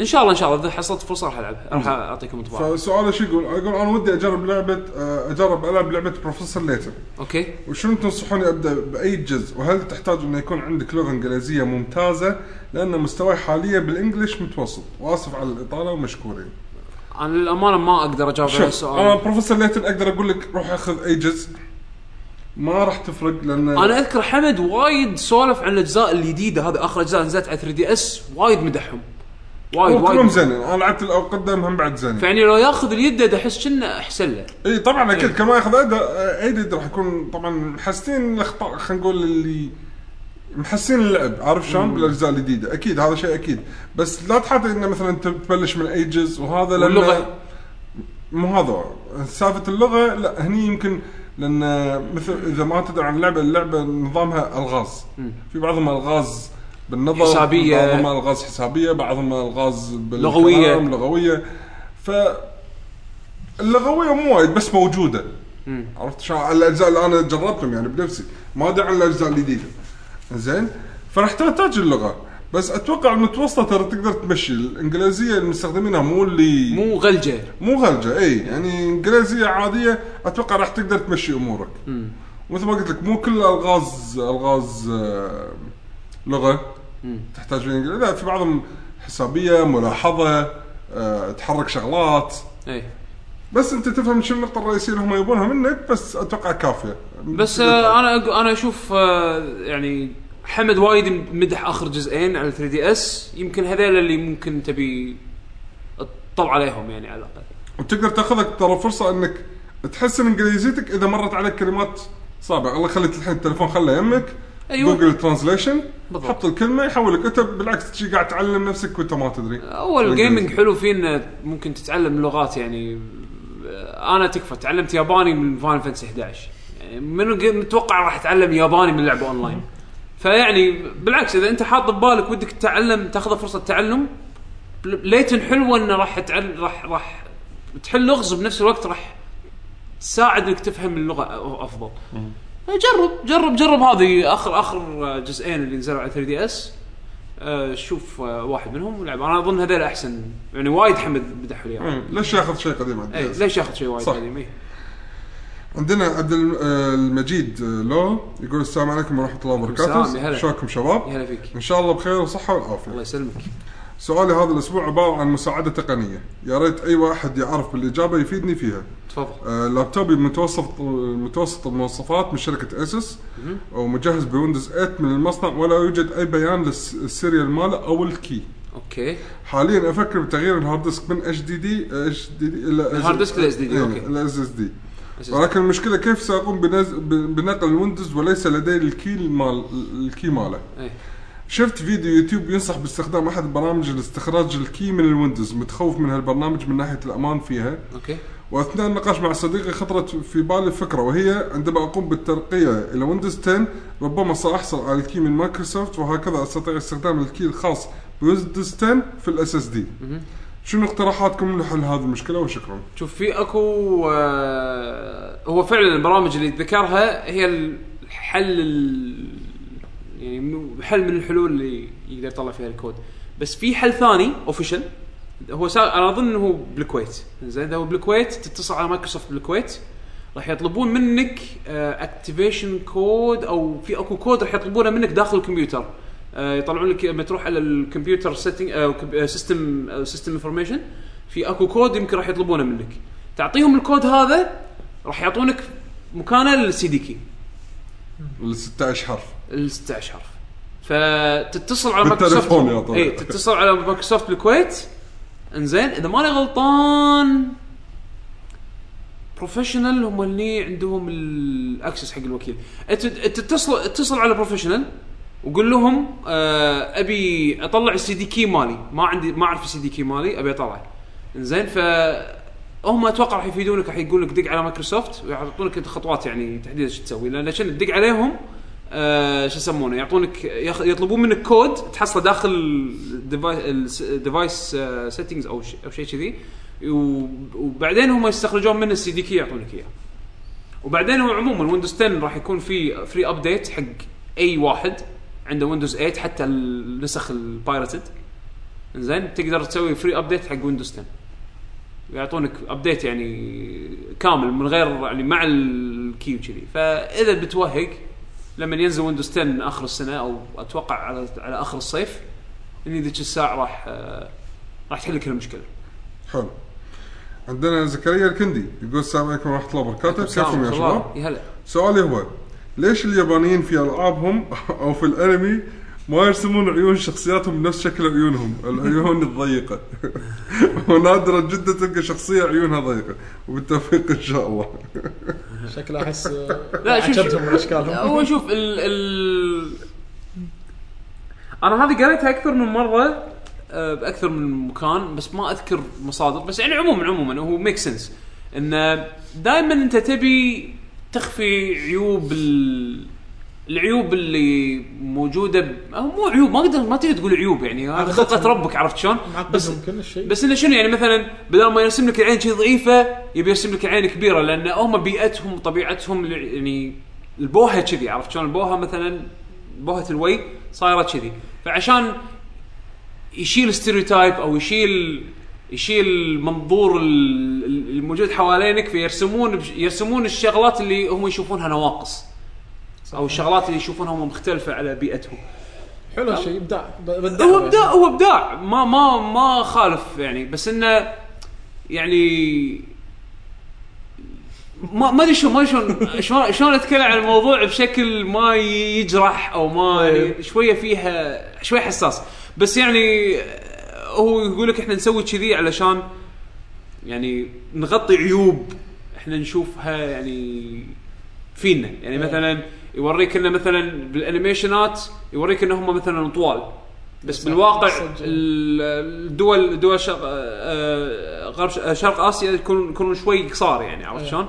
إن شاء الله إن شاء الله. إذا حصلت فرصة راح العبها راح أعطيكم انطباع. فسؤاله شو يقول؟ يقول أنا ودي أجرب لعبة آه، أجرب ألعب لعبة Professor Layton أوكي. وشنو تنصحوني أبدأ بأي جزء؟ وهل تحتاج انه يكون عندك لغة إنجليزية ممتازة؟ لأن مستواي حاليا بال English متوسط. وآسف على الإطالة ومشكورين. أنا للأمانة ما أقدر أجاوب على شوف أنا السؤال Professor Layton أقدر أقول لك روح أخذ أي جزء. ما راح تفرق لأن أنا أذكر حمد وايد سولف عن الأجزاء الجديدة هذه. آخر أجزاء نزلت على 3DS وايد مدحهم. وايد هو كلهم وايد زينين أنا لعبت القدام هم بعد زينين فيعني لو ياخذ اليد احس كنا احسن له. إي طبعا أكيد. إيه. كل ما ياخذ يديد يديد راح يكون طبعا محسنين الأخطاء خلينا نقول اللي محسين اللعب. عارف شلون؟ بالأجزاء الجديدة. أكيد هذا شيء أكيد. بس لا تحط إنه مثلا تبلش من اي جزء وهذا واللغة؟ مو هذا. سالفة اللغة لا هني يمكن لأن مثل إذا ما تدري عن اللعبة اللعبة نظامها ألغاز. في بعضهم ألغاز بالنظر حسابية. بعضهم الغاز حسابية بعضهم الغاز لغوية. لغوية. ف اللغوية مو وايد بس موجودة. عرفت شلون؟ الأجزاء اللي أنا جربتهم يعني بنفسي. ما أدري عن الأجزاء الجديده زين؟ فراح تحتاج اللغة. بس أتوقع المتوسطه ترى تقدر تمشي. الإنجليزية اللي مستخدمينها مو اللي مو غلجة. مو غلجة إي. يعني إنجليزية عادية أتوقع راح تقدر تمشي أمورك. ومثل ما قلت لك مو كل الغاز الغاز آه، لغة. تحتاج. لا في بعضهم حسابية ملاحظة آه، تحرك شغلات. إي. بس أنت تفهم شو النقطة الرئيسية اللي هم يبونها منك بس أتوقع كافية. بس آه أنا أق- أنا أشوف آه يعني حمد وايد مدح آخر جزئين على 3DS. يمكن هذول اللي ممكن تبي تطلع عليهم يعني على الأقل. وتقدر تأخذك ترى فرصة إنك تحسن إنجليزيتك إذا مرت عليك كلمات صعبة. الله خليت الحين التليفون خله يمك. أيوة. Google translation. حط الكلمة يحول لك انت بالعكس تجي قاعد تعلم نفسك وانت ما تدري. أول. ال gaming حلو فيه إنه ممكن تتعلم لغات يعني آه، أنا تكفى. تعلمت ياباني من Final Fantasy 11 يعني منو متوقع راح أتعلم ياباني من لعبة أونلاين. فيعني بالعكس إذا أنت حاط ببالك ودك تتعلم تاخذ فرصة تعلم Layton حلوة إنه راح تعل راح راح تحل لغز بنفس الوقت راح تساعد انك تفهم اللغة أفضل. جرب جرب جرب هذه آخر آخر جزئين اللي نزلوا على 3DS آه، شوف آه، واحد منهم ولعب أنا أظن هذول أحسن يعني وايد حمد مدحوا لي. مم. ليش ياخذ شيء قديم عندي اي ليش ياخذ شيء وايد. قديم إي. عندنا عبد آه، المجيد لو يقول السلام عليكم ورحمة الله وبركاته. شلونكم شباب؟ يا هلا فيك إن شاء الله بخير وصحة الله والعافيه يسلمك سؤالي هذا الأسبوع عبارة عن مساعدة تقنية يا ريت أي واحد يعرف بالإجابة يفيدني فيها تفضل. آه، لابتوبي متوسط متوسط المواصفات من شركة اسس ومجهز ب Windows 8 من المصنع ولا يوجد أي بيان لل serial ماله أو ال key. okay. حاليا أفكر بتغيير ال hard disk من HDD HDD ال hard disk ل SDD، okay. إلى SSD ولكن المشكلة كيف سأقوم بنقل ال Windows وليس لدي ال key مال ال key ماله؟ اي شفت فيديو يوتيوب ينصح باستخدام أحد البرامج لاستخراج ال key من ال Windows متخوف من هالبرنامج من ناحية الأمان فيها. okay. واثناء النقاش مع صديقي خطرت في بالي فكره وهي عندما أقوم بالترقية إلى Windows 10 ربما سأحصل على ال key من مايكروسوفت وهكذا أستطيع استخدام ال key الخاص ب Windows 10 في ال SSD. شنو اقتراحاتكم لحل هذه المشكلة وشكرا. شوف في أكو آه هو فعلا البرامج اللي ذكرها هي الحل ال- يعني حل من الحلول اللي يقدر يطلع فيها الكود بس في حل ثاني official هو سا... أنا أظن إنه هو بالكويت. زين إذا هو بالكويت تتصل على مايكروسوفت بالكويت. راح يطلبون منك activation code أو في أكو كود راح يطلبونه منك داخل الكمبيوتر. آه، يطلعون لك لما تروح على الكمبيوتر setting system system information في أكو كود يمكن راح يطلبونه منك. تعطيهم الكود هذا راح يعطونك مكانه لل CD key ال 16 حرف. ال 16 حرف فتتصل على مايكروسوفت. اي تتصل على مايكروسوفت بالكويت. انزين إذا ماني غلطان Professional هم اللي عندهم ال access حق الوكيل. تتصل اتصل على Professional وقول لهم آه أبي أطلع ال CD key مالي. ما عندي ما أعرف ال CD key مالي أبي أطلعه. انزين ف هم أتوقع راح يفيدونك راح يقول لك دق على مايكروسوفت ويعطونك خطوات يعني تحديدا شو تسوي. لأن عشان تدق عليهم آه شو يسمونه؟ يعطونك يطلبون منك كود تحصله داخل ال device settings أو ش- أو شيء كذي. وبعدين هم يستخرجون منه ال CD key يعطونك إياه. وبعدين هو عموما Windows 10 راح يكون في free update حق أي واحد عنده Windows 8 حتى النسخ ال pirated زين تقدر تسوي free update حق Windows 10 يعطونك update يعني كامل من غير يعني مع ال key وكذي. فإذا بتوهق لما ينزل ويندوز 10 آخر السنة أو أتوقع على على آخر الصيف إني ذيك الساعة راح آه، راح تحل كل المشكلة. حلو. عندنا زكريا الكندي يقول السلام عليكم ورحمة الله وبركاته. كيفكم يا شباب؟ سؤالي هو ليش اليابانيين في ألعابهم أو في الأنمي ما يرسمون عيون شخصياتهم بنفس شكل عيونهم. العيون الضيقة. ونادرا جدا تلقى شخصية عيونها ضيقة. وبالتوفيق إن شاء الله. شكله أحس لا، شوف- عجبتهم من أشكالهم. هو شوف ال ال أنا هذه قريتها أكثر من مرة آه، بأكثر من مكان بس ما أذكر مصادر. بس يعني عموما عموما هو ميك سنس انه دائما أنت تبي تخفي عيوب ال... العيوب اللي موجودة ب... أو مو عيوب ما أقدر ما تقدر تقول عيوب يعني. هذا. خلقة ربك عرفت شلون؟ بس كل شيء. بس انه شنو يعني؟ مثلا بدل ما يرسم لك العين شي ضعيفة يبي يرسم لك العين كبيرة لأن هم بيئتهم وطبيعتهم ل- يعني البوهة كذي عرفت شلون؟ البوهة مثلا بوهة الوي صايرة كذي. فعشان يشيل ستيريوتايب أو يشيل يشيل منظور ال- ال- الموجود حوالينك فيرسمون يرسمون الشغلات اللي هم يشوفونها نواقص. أو الشغلات اللي يشوفونها هم مختلفة على بيئتهم حلو الشيء إبداع. هو. إبداع هو إبداع. ما ما ما خالف يعني. بس إنه يعني ما ما أدري شلون ما شلون شلون شلون أتكلم عن الموضوع بشكل ما يجرح أو ما يعني شوية فيها شوية حساس. بس يعني هو يقول لك إحنا نسوي كذي علشان يعني نغطي عيوب إحنا نشوفها يعني فينا. يعني مثلا يوريك إنه مثلا بالانيميشنات يوريك انهم مثلا طوال بس بالواقع الدول دول شرق آه، غرب ش- شرق آسيا يكون يكونون شوي قصار يعني عرفت إيه. شلون؟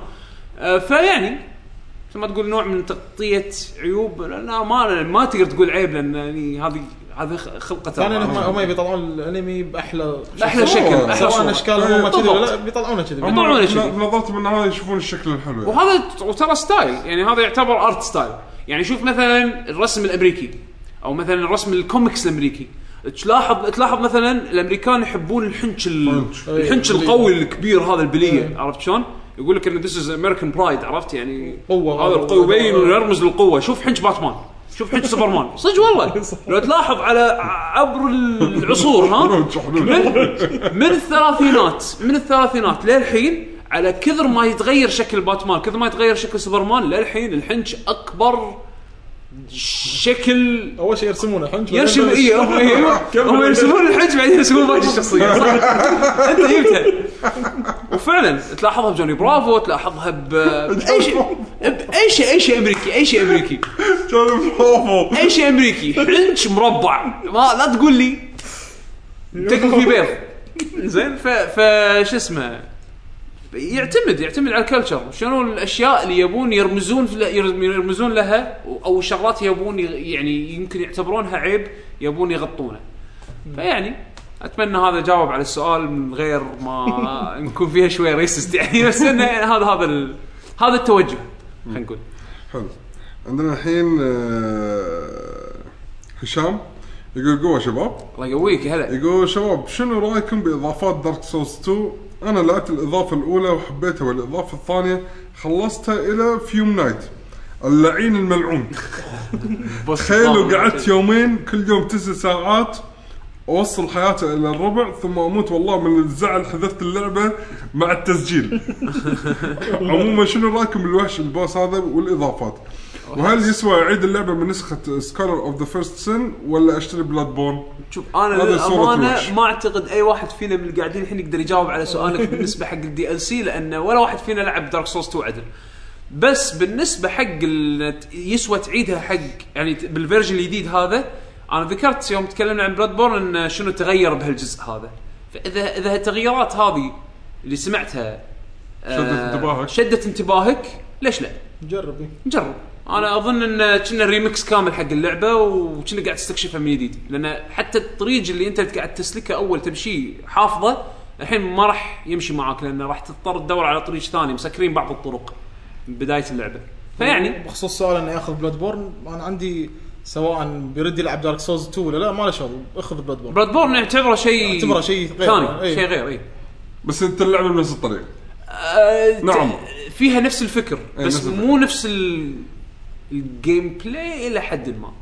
آه، فيعني مثل ما تقول نوع من تغطية عيوب لا ما ما تقدر تقول عيب لأن يعني هذه هذه خلقة ثانيا هم. هم بيطلعون الأنمي بأحلى بأحلى شكل. شكل أحلى سواء. اشكالهم هم كذي ولا. لا بيطلعونه كذي هم- طبعاً شذي. بنظرتهم ان هذا يشوفون الشكل الحلو يعني. وهذا وترى style يعني هذا يعتبر art style يعني شوف مثلا الرسم الأمريكي أو مثلا الرسم الكوميكس الأمريكي تلاحظ تلاحظ مثلا الأمريكان يحبون الحنش ال... الحنش. القوي الكبير هذا البلية. عرفت شلون؟ يقول لك إن this is American pride عرفت يعني قوة. هذا القوي يبين ويرمز للقوة شوف حنش باتمان شوف حنش سوبرمان. صدق والله. لو تلاحظ على عبر العصور ها. من من الثلاثينات من الثلاثينات للحين على كثر ما يتغير شكل باتمان كثر ما يتغير شكل سوبرمان للحين الحنش أكبر شكل اول شيء يرسمونه حنج يرسم اي هم هم يرسمون الحنش بعدين يرسمون باقي الشخصية. صح أنت جبتها وفعلا تلاحظها بجوني برافو تلاحظها ب بأي شيء. باي شيء أي شيء أمريكي أي شيء أمريكي. كان برافو. أي شيء أمريكي. حنش مربع. ما لا تقول لي. تاكل فيه بيض. زين ف ف شو اسمه؟ يعتمد يعتمد على ال culture شنو الأشياء اللي يبون يرمزون يرمزون لها أو الشغلات يبون يعني يمكن يعتبرونها عيب يبون يغطونه. فيعني أتمنى هذا جاوب على السؤال من غير ما نكون فيها شوية racist يعني بس انه هذا هذا ال- هذا التوجه خلينا نقول. حلو. عندنا الحين آه، هشام يقول قوة شباب. الله يقويك هلا. يقول شباب شنو رأيكم بإضافات دارك سولز 2 أنا لعبت الإضافة الأولى وحبيتها والإضافة الثانية خلصتها إلى Fume Knight. اللعين الملعون. تخيلوا قعدت يومين كل يوم تسع ساعات أوصل حياته إلى الربع ثم أموت. والله من الزعل حذفت اللعبة مع التسجيل. عموما شنو رأيكم بالوحش ال boss هذا والإضافات؟ وهل يسوى أعيد اللعبة من نسخة Scholar of the First Sin ولا أشتري بلاد بورن؟ شوف أنا هذا صورة الوحش. للامانه ما أعتقد أي واحد فينا من اللي قاعدين الحين يقدر يجاوب على سؤالك بالنسبة حق ال DLC لأن ولا واحد فينا لعب دارك سولز 2 عدل بس بالنسبة حق ال- يسوى تعيدها حق يعني بال version الجديد هذا أنا ذكرت يوم تكلمنا عن بلاد بورن إن شنو تغير بهالجزء هذا فإذا إذا التغييرات هذه اللي سمعتها آه، شدت انتباهك. شدت انتباهك ليش لا؟ جرب إيه. نجرب أنا أظن إن كنا ريمكس كامل حق اللعبة وكنا قاعد تستكشفها من جديد لأن حتى الطريق اللي أنت قاعد تسلكه أول تمشيه حافظة الحين ما راح يمشي معاك لأن راح تضطر تدور على طريق ثاني مسكرين بعض الطرق من بداية اللعبة فيعني بخصوص سؤال انه ياخذ بلاد بورن أنا عندي سواء بيرد يلعب دارك سوز 2 ولا لا ما له شغل أخذ بلاد بورن براد بورن نعتبره شيء اعتبره شيء غير. ثاني إيه. شيء غير اي بس أنت اللعبة بنفس الطريقة آه، ت- نعم. فيها نفس الفكر إيه، بس نفس الفكر. مو نفس ال- ال gameplay إلى حد ما.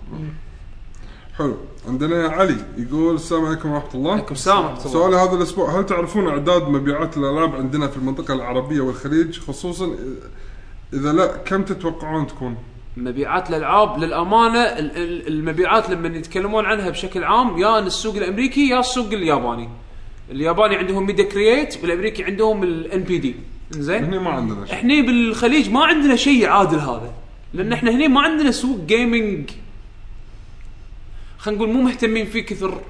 حلو. عندنا علي يقول السلام عليكم ورحمة الله. عليكم السلام ورحمة الله. سؤالي هذا الأسبوع هل تعرفون أعداد مبيعات الألعاب عندنا في المنطقة العربية والخليج؟ خصوصا إذا لا كم تتوقعون تكون؟ مبيعات الألعاب للأمانة ال- ال- المبيعات لما يتكلمون عنها بشكل عام يا السوق الأمريكي يا السوق الياباني. الياباني عندهم Media Create والأمريكي عندهم ال NPD زين هني ما عندنا شيء. إحنا بالخليج ما عندنا شيء يعادل هذا. لأن إحنا هنا ما عندنا سوق gaming خلينا نقول مو مهتمين فيه كثر.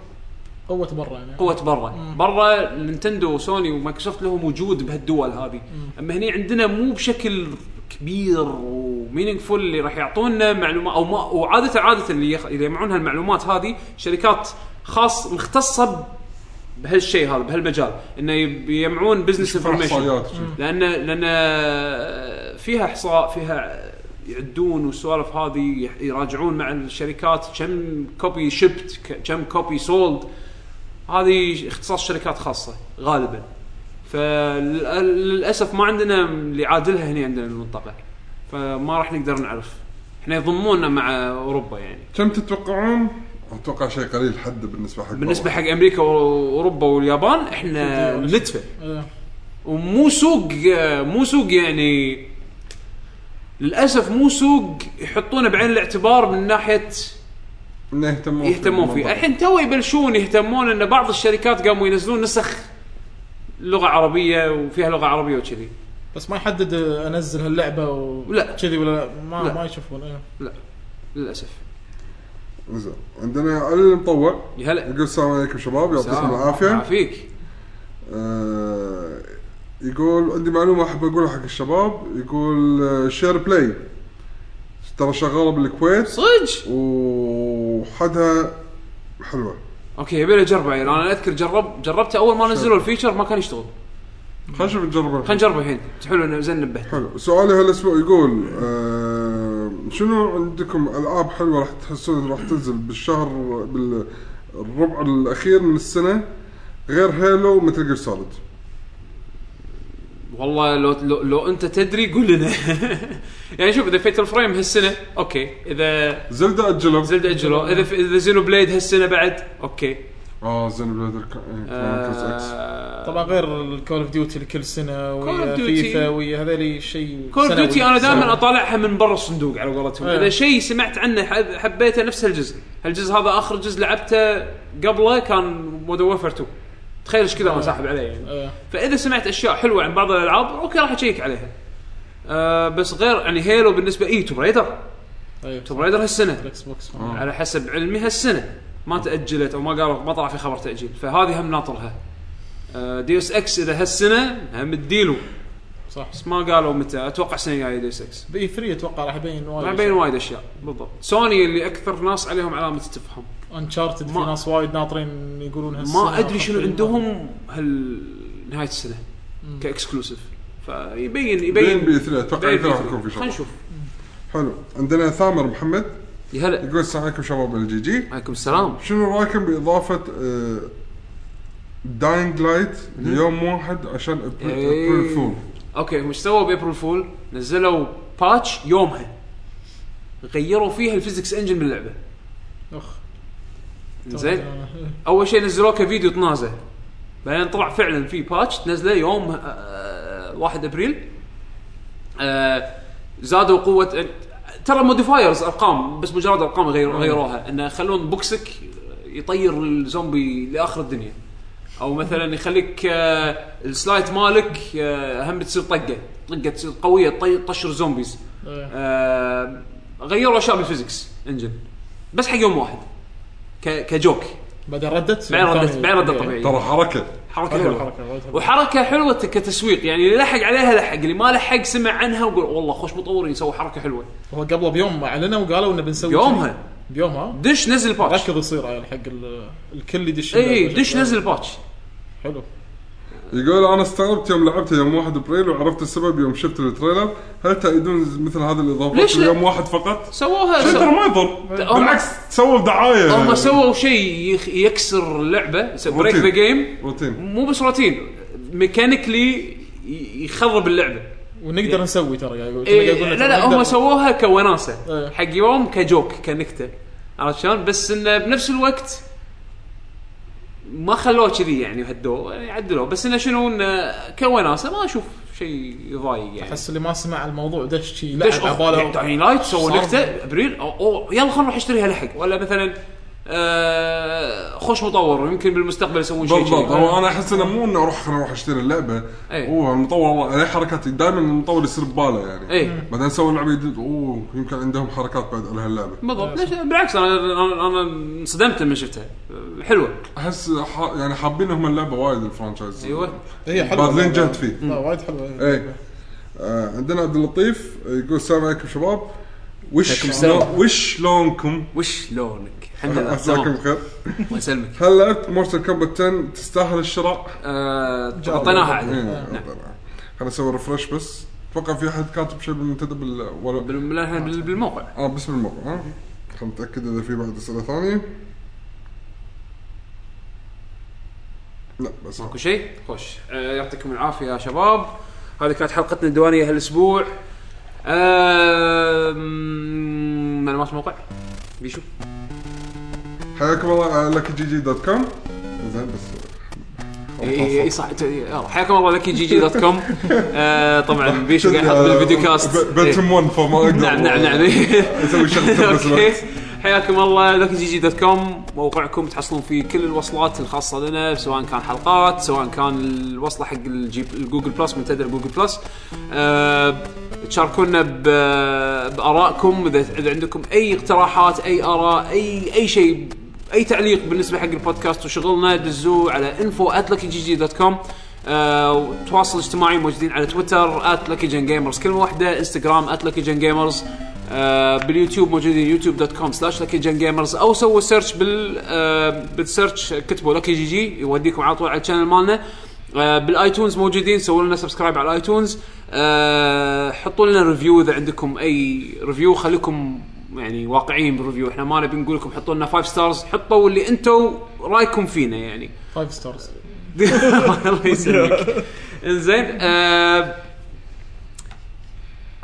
قوة برا يعني. قوة برا. برا نينتندو وسوني ومايكروسوفت لهم وجود بهالدول هذه. أما هني عندنا مو بشكل كبير و meaningful اللي راح يعطونا معلومات أو ما وعاده عادة اللي يجمعون هالمعلومات هذه شركات خاص مختصة بهالشيء هذا بهالمجال. إنه يجمعون business information. لأن لأن فيها إحصاء فيها يعدون والسوالف هذه يراجعون مع الشركات كم copy shipped كم copy sold هذه اختصاص شركات خاصة غالبا. فللأسف ما عندنا اللي يعادلها هنا عندنا بالمنطقة فما راح نقدر نعرف. إحنا يضمونا مع أوروبا يعني. كم تتوقعون؟ أتوقع شيء قليل حد بالنسبة حق بالنسبة حق أمريكا وأوروبا واليابان إحنا نتفه. ومو سوق مو سوق يعني للأسف مو سوق يحطونه بعين الاعتبار من ناحية إنه يهتمون يهتمون فيه. الحين تو يبلشون يهتمون إن بعض الشركات قاموا ينزلون نسخ لغة عربية وفيها لغة عربية وكذي بس ما يحدد أنزل هاللعبة لا. وكذي ولا ما لا. ما يشوفون إيه. لا للأسف زين عندنا علي المطوع يا هلا يقول السلام عليكم شباب يعطيكم. العافية يعافيك آه، يقول عندي معلومة أحب أقولها حق الشباب يقول آه، Share Play ترى شغاله بالكويت. صدق؟ وحدها حلوة. okay يبي له جربه يعني أنا أذكر جرب جربته أول ما نزلوا ال feature ما كان يشتغل. خلينا نشوف نجربها. خلينا نجربه الحين. حلو إنه زين نبهت. حلو. سؤالي هالاسبوع يقول آه شنو عندكم ألعاب حلوة راح تحسون راح تنزل بالشهر بالربع الأخير من السنة غير هيلو ومتل جير سوليد والله لو لو, لو انت تدري قول لنا. يعني شوف إذا Fatal Frame هالسنة okay. إذا زلدا اجلوا زلد اجلو إذا إذا Xenoblade هالسنة بعد okay. آه Xenoblade X. آه طبعا غير الكول أوف ديوتي لكل سنة ويا. فيفا ويا هذول شيء كول اوف. ديوتي أنا دائما. أطالعها من برا الصندوق على قولتهم. إيه. إذا شيء سمعت عنه حب- حبيته نفس هالجزء هالجزء هذا آخر جزء لعبته قبله كان مودرن وورفر 2 تخيل إيش كذا أنا ساحب عليه يعني. إيه. فإذا سمعت أشياء حلوة عن بعض الألعاب okay راح أ check عليها. آه بس غير يعني هيلو بالنسبة إي Tomb Raider أيوه Tomb Raider هالسنة. الاكس بوكس على حسب علمي هالسنة. ما تأجلت أو ما قالوا ما طلع في خبر تأجيل. فهذه هم ناطرها. Deus Ex إذا هالسنة هم ت delay و صح. بس ما قالوا متى. أتوقع السنة الجايه Deus Ex ب E 3 أتوقع راح يبين وايد راح يبين وايد أشياء. بالضبط. سوني اللي أكثر ناس عليهم علامة استفهام. Uncharted في ناس وايد ناطرين يقولون هالسنة ما أدري شنو. عندهم هال نهايه السنة ك exclusive. فيبين بين يبين ب E 3 أتوقع بين ب E 3 راح يكون في خلينا شغل نشوف. حلو. عندنا ثامر محمد. يا هلا. يقول السلام عليكم شباب ال GG عليكم السلام. شنو رأيكم بإضافة Dying Light ليوم واحد عشان. April Fool Okay هم إيش سووا ب April Fool؟ نزلوا patch يومها. غيروا فيها ال physics engine باللعبه أخ. زين. أول شيء نزلوه كفيديو طنازه بعدين طلع فعلا في patch تنزله يوم آه 1 أبريل. آه زادوا قوة ترى modifiers أرقام بس مجرد أرقام غير غيروها. إنه يخلون بوكسك يطير الزومبي لآخر الدنيا. أو مثلا يخليك آه ال slide مالك آه هم تصير طقة طقة تصير قوية طي- تطشر zombies إيه. آه غيروا أشياء بال physics engine بس حق يوم واحد ك- كجوك بعدين ردت بعدين ردت ثاني. بعدين ردت. طبيعي ترى حركة حركة حلوة حلوة حلوة. وحركة حلوة كتسويق يعني اللي لحق عليها لحق اللي ما لحق سمع عنها وقول والله خوش مطورين سووا حركة حلوة هو قبله بيوم أعلنوا وقالوا إنه بنسوي يومها. بيومها دش نزل patch ركض يصير حق ال- الكل يدش اي. دش نزل patch حلو يقول أنا استغربت يوم لعبتها يوم 1 ابريل وعرفت السبب يوم شفت ال trailer هل تأيدون مثل هذه الاضافات ليش؟ يوم واحد فقط؟ سووها ترى. ما يضر بالعكس سووا دعايه هم سووا شيء يخ- يكسر اللعبة break the routine. game routine مو بس routine mechanically يخرب اللعبة ونقدر نسوي ترى يعني إيه لا لا هم سووها كوناسة إيه. حق يوم كجوك كنكتة عرفت شلون؟ بس انه بنفس الوقت ما خلوه كذي يعني هدوه يعني عدلوه بس إنه شنو إنه كوناسة ما أشوف شيء يضايق يعني. أحس اللي ما سمع الموضوع دش شي لعب على باله Dying Light سووا صار- نكتة أبريل أو, أو يلا خلينا نروح نشتريها لحق. ولا مثلا آه خوش مطور يمكن بالمستقبل يسوون شيء بالضبط. هو أنا أحس إنه مو إنه أروح أروح أشتري اللعبة. إيه. هو المطور والله عليه حركات دائما المطور يصير بباله يعني. إيه. بعدين سووا لعبة جديدة. أوه يمكن عندهم حركات بعد على هاللعبة. بالضبط. ليش؟ بالعكس أنا أنا انصدمت لما شفتها. حلوة. أحس ح... يعني حابين هم اللعبة وايد ال franchise. أيوه. هي حلوة. باذلين جهد فيه. لا وايد حلوة. إيه. آه عندنا عبد اللطيف يقول السلام عليكم شباب. وش وش لونكم؟ وش لونك؟ الحمد لله. عساكم تمام بخير الله يسلمك. هل لعبت Mortal Kombat 10 تستاهل الشراء؟ آه، غطيناها إيه عليه خلينا نسوي refresh بس. أتوقع في أحد كاتب شيء بالمنتدى بال ولا بال- بالموقع. آه باسم الموقع ها؟ خلينا نتأكد إذا في بعد أسئلة ثانية. لا بس ماكو شيء؟ خوش. آه، يعطيكم العافية يا شباب. هذه كانت حلقتنا الديوانية هالاسبوع آم، معلومات الموقع بيشو. حياكم الله على Lucky GG dot com. زين بس اي اي صح ت- يلا. حياكم الله Lucky GG dot com. آه، طبعا بيشو قاعد يحط بال video cast إيه. Pentium 1 فما أقدر. نعم نعم. نعم Okay. الوقت حياكم الله Lucky GG dot com. موقعكم تحصلون فيه كل الوصلات الخاصة لنا سواء كان حلقات سواء كان الوصلة حق ال Google Plus منتدى Google Plus. أه تشاركونا بآرائكم. إذا عندكم أي اقتراحات أي آراء اي أي شيء أي تعليق بالنسبة حق البودكاست وشغلنا دزوه على info@luckyGG.com آه، تواصل اجتماعي موجودين على تويتر @luckygengamers. كلمة واحدة إنستغرام @luckygengamers. آه، باليوتيوب موجودين YouTube dot com slash gamers أو سووا search بال آه، بال search كتبوا Lucky GG يوديكم على طول على ال channel مالنا. آه، بال iTunes موجودين سووا لنا subscribe على ال iTunes حطوا لنا review إذا عندكم أي review خليكم يعني واقعيين بال review إحنا ما نبي نقول لكم حطوا لنا 5 stars حطوا اللي أنتم رأيكم فينا يعني. 5 stars الله يسلمك. إنزين آه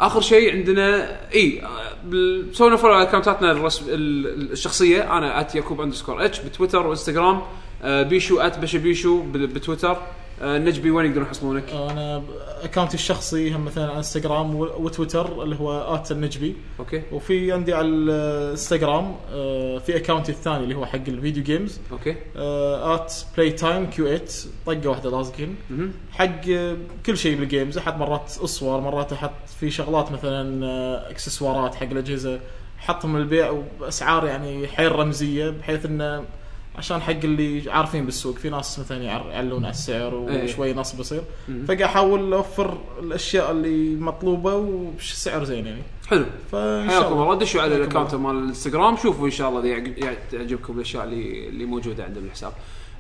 آخر شيء عندنا إي آه، سوينا follow على account اتنا الرسم الشخصية. أنا at يعقوب underscore H بتويتر وإنستغرام آه بيشو at بشا بيشو بال- بتويتر. آه نجبي وين يقدرون يحصلونك؟ أنا account ي الشخصي هم مثلا على انستغرام وتويتر اللي هو at النجبي. Okay. وفي عندي على الانستغرام آه، في account ي الثاني اللي هو حق ال video games okay. at Playtime Q 8 طقة واحدة لازقين. حق آه، كل شيء بال games أحط مرات اصور مرات أحط في شغلات مثلا آه، اكسسوارات حق الأجهزة. أحطهم للبيع وباسعار يعني حيل رمزية بحيث إنه عشان حق اللي عارفين بالسوق في ناس مثلا يعلون على السعر إيه. وشوي نصب يصير فقاعد أحاول أوفر الأشياء اللي مطلوبة وبسعر زين يعني. حلو. فإن شاء حياكم الله. دشوا على ال account مال الانستغرام شوفوا إن شاء الله إذا تعجبكم الأشياء اللي اللي موجودة عندنا بالحساب.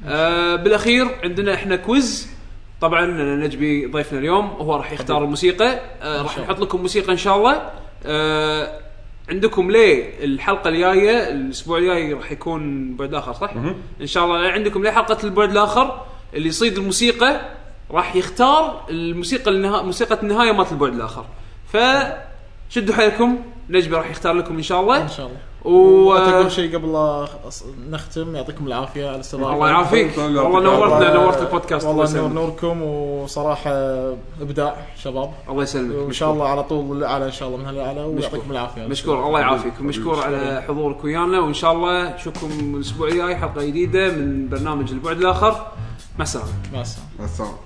آه بالأخير عندنا إحنا كويز. طبعا نجبي ضيفنا اليوم هو راح يختار الموسيقى. آه راح نحط لكم موسيقى إن شاء الله. آه عندكم ليه الحلقة الجاية الأسبوع الجاي راح يكون بعد آخر صح؟ إن شاء الله عندكم ليه حلقة البعد الآخر؟ اللي يصيد الموسيقى راح يختار الموسيقى النها... موسيقى النهاية مالت البعد الآخر. ف شدوا حيلكم. نجبي راح يختار لكم إن شاء الله. إن شاء الله. و تقول شيء قبل لا نختم؟ يعطيكم العافية على الاستضافة. الله يعافيك. الله والله نورتنا نورت البودكاست. الله والله نوركم وصراحة إبداع شباب. الله يسلمك. وإن شاء الله على طول الأعلى إن شاء الله من هالأعلى ويعطيكم العافية. مشكور. الله يعافيك. مشكور على حضورك ويانا وإن شاء الله نشوفكم الأسبوع الجاي حلقة جديدة من برنامج البعد الآخر. مع السلامة. مع السلامة. مع السلامة.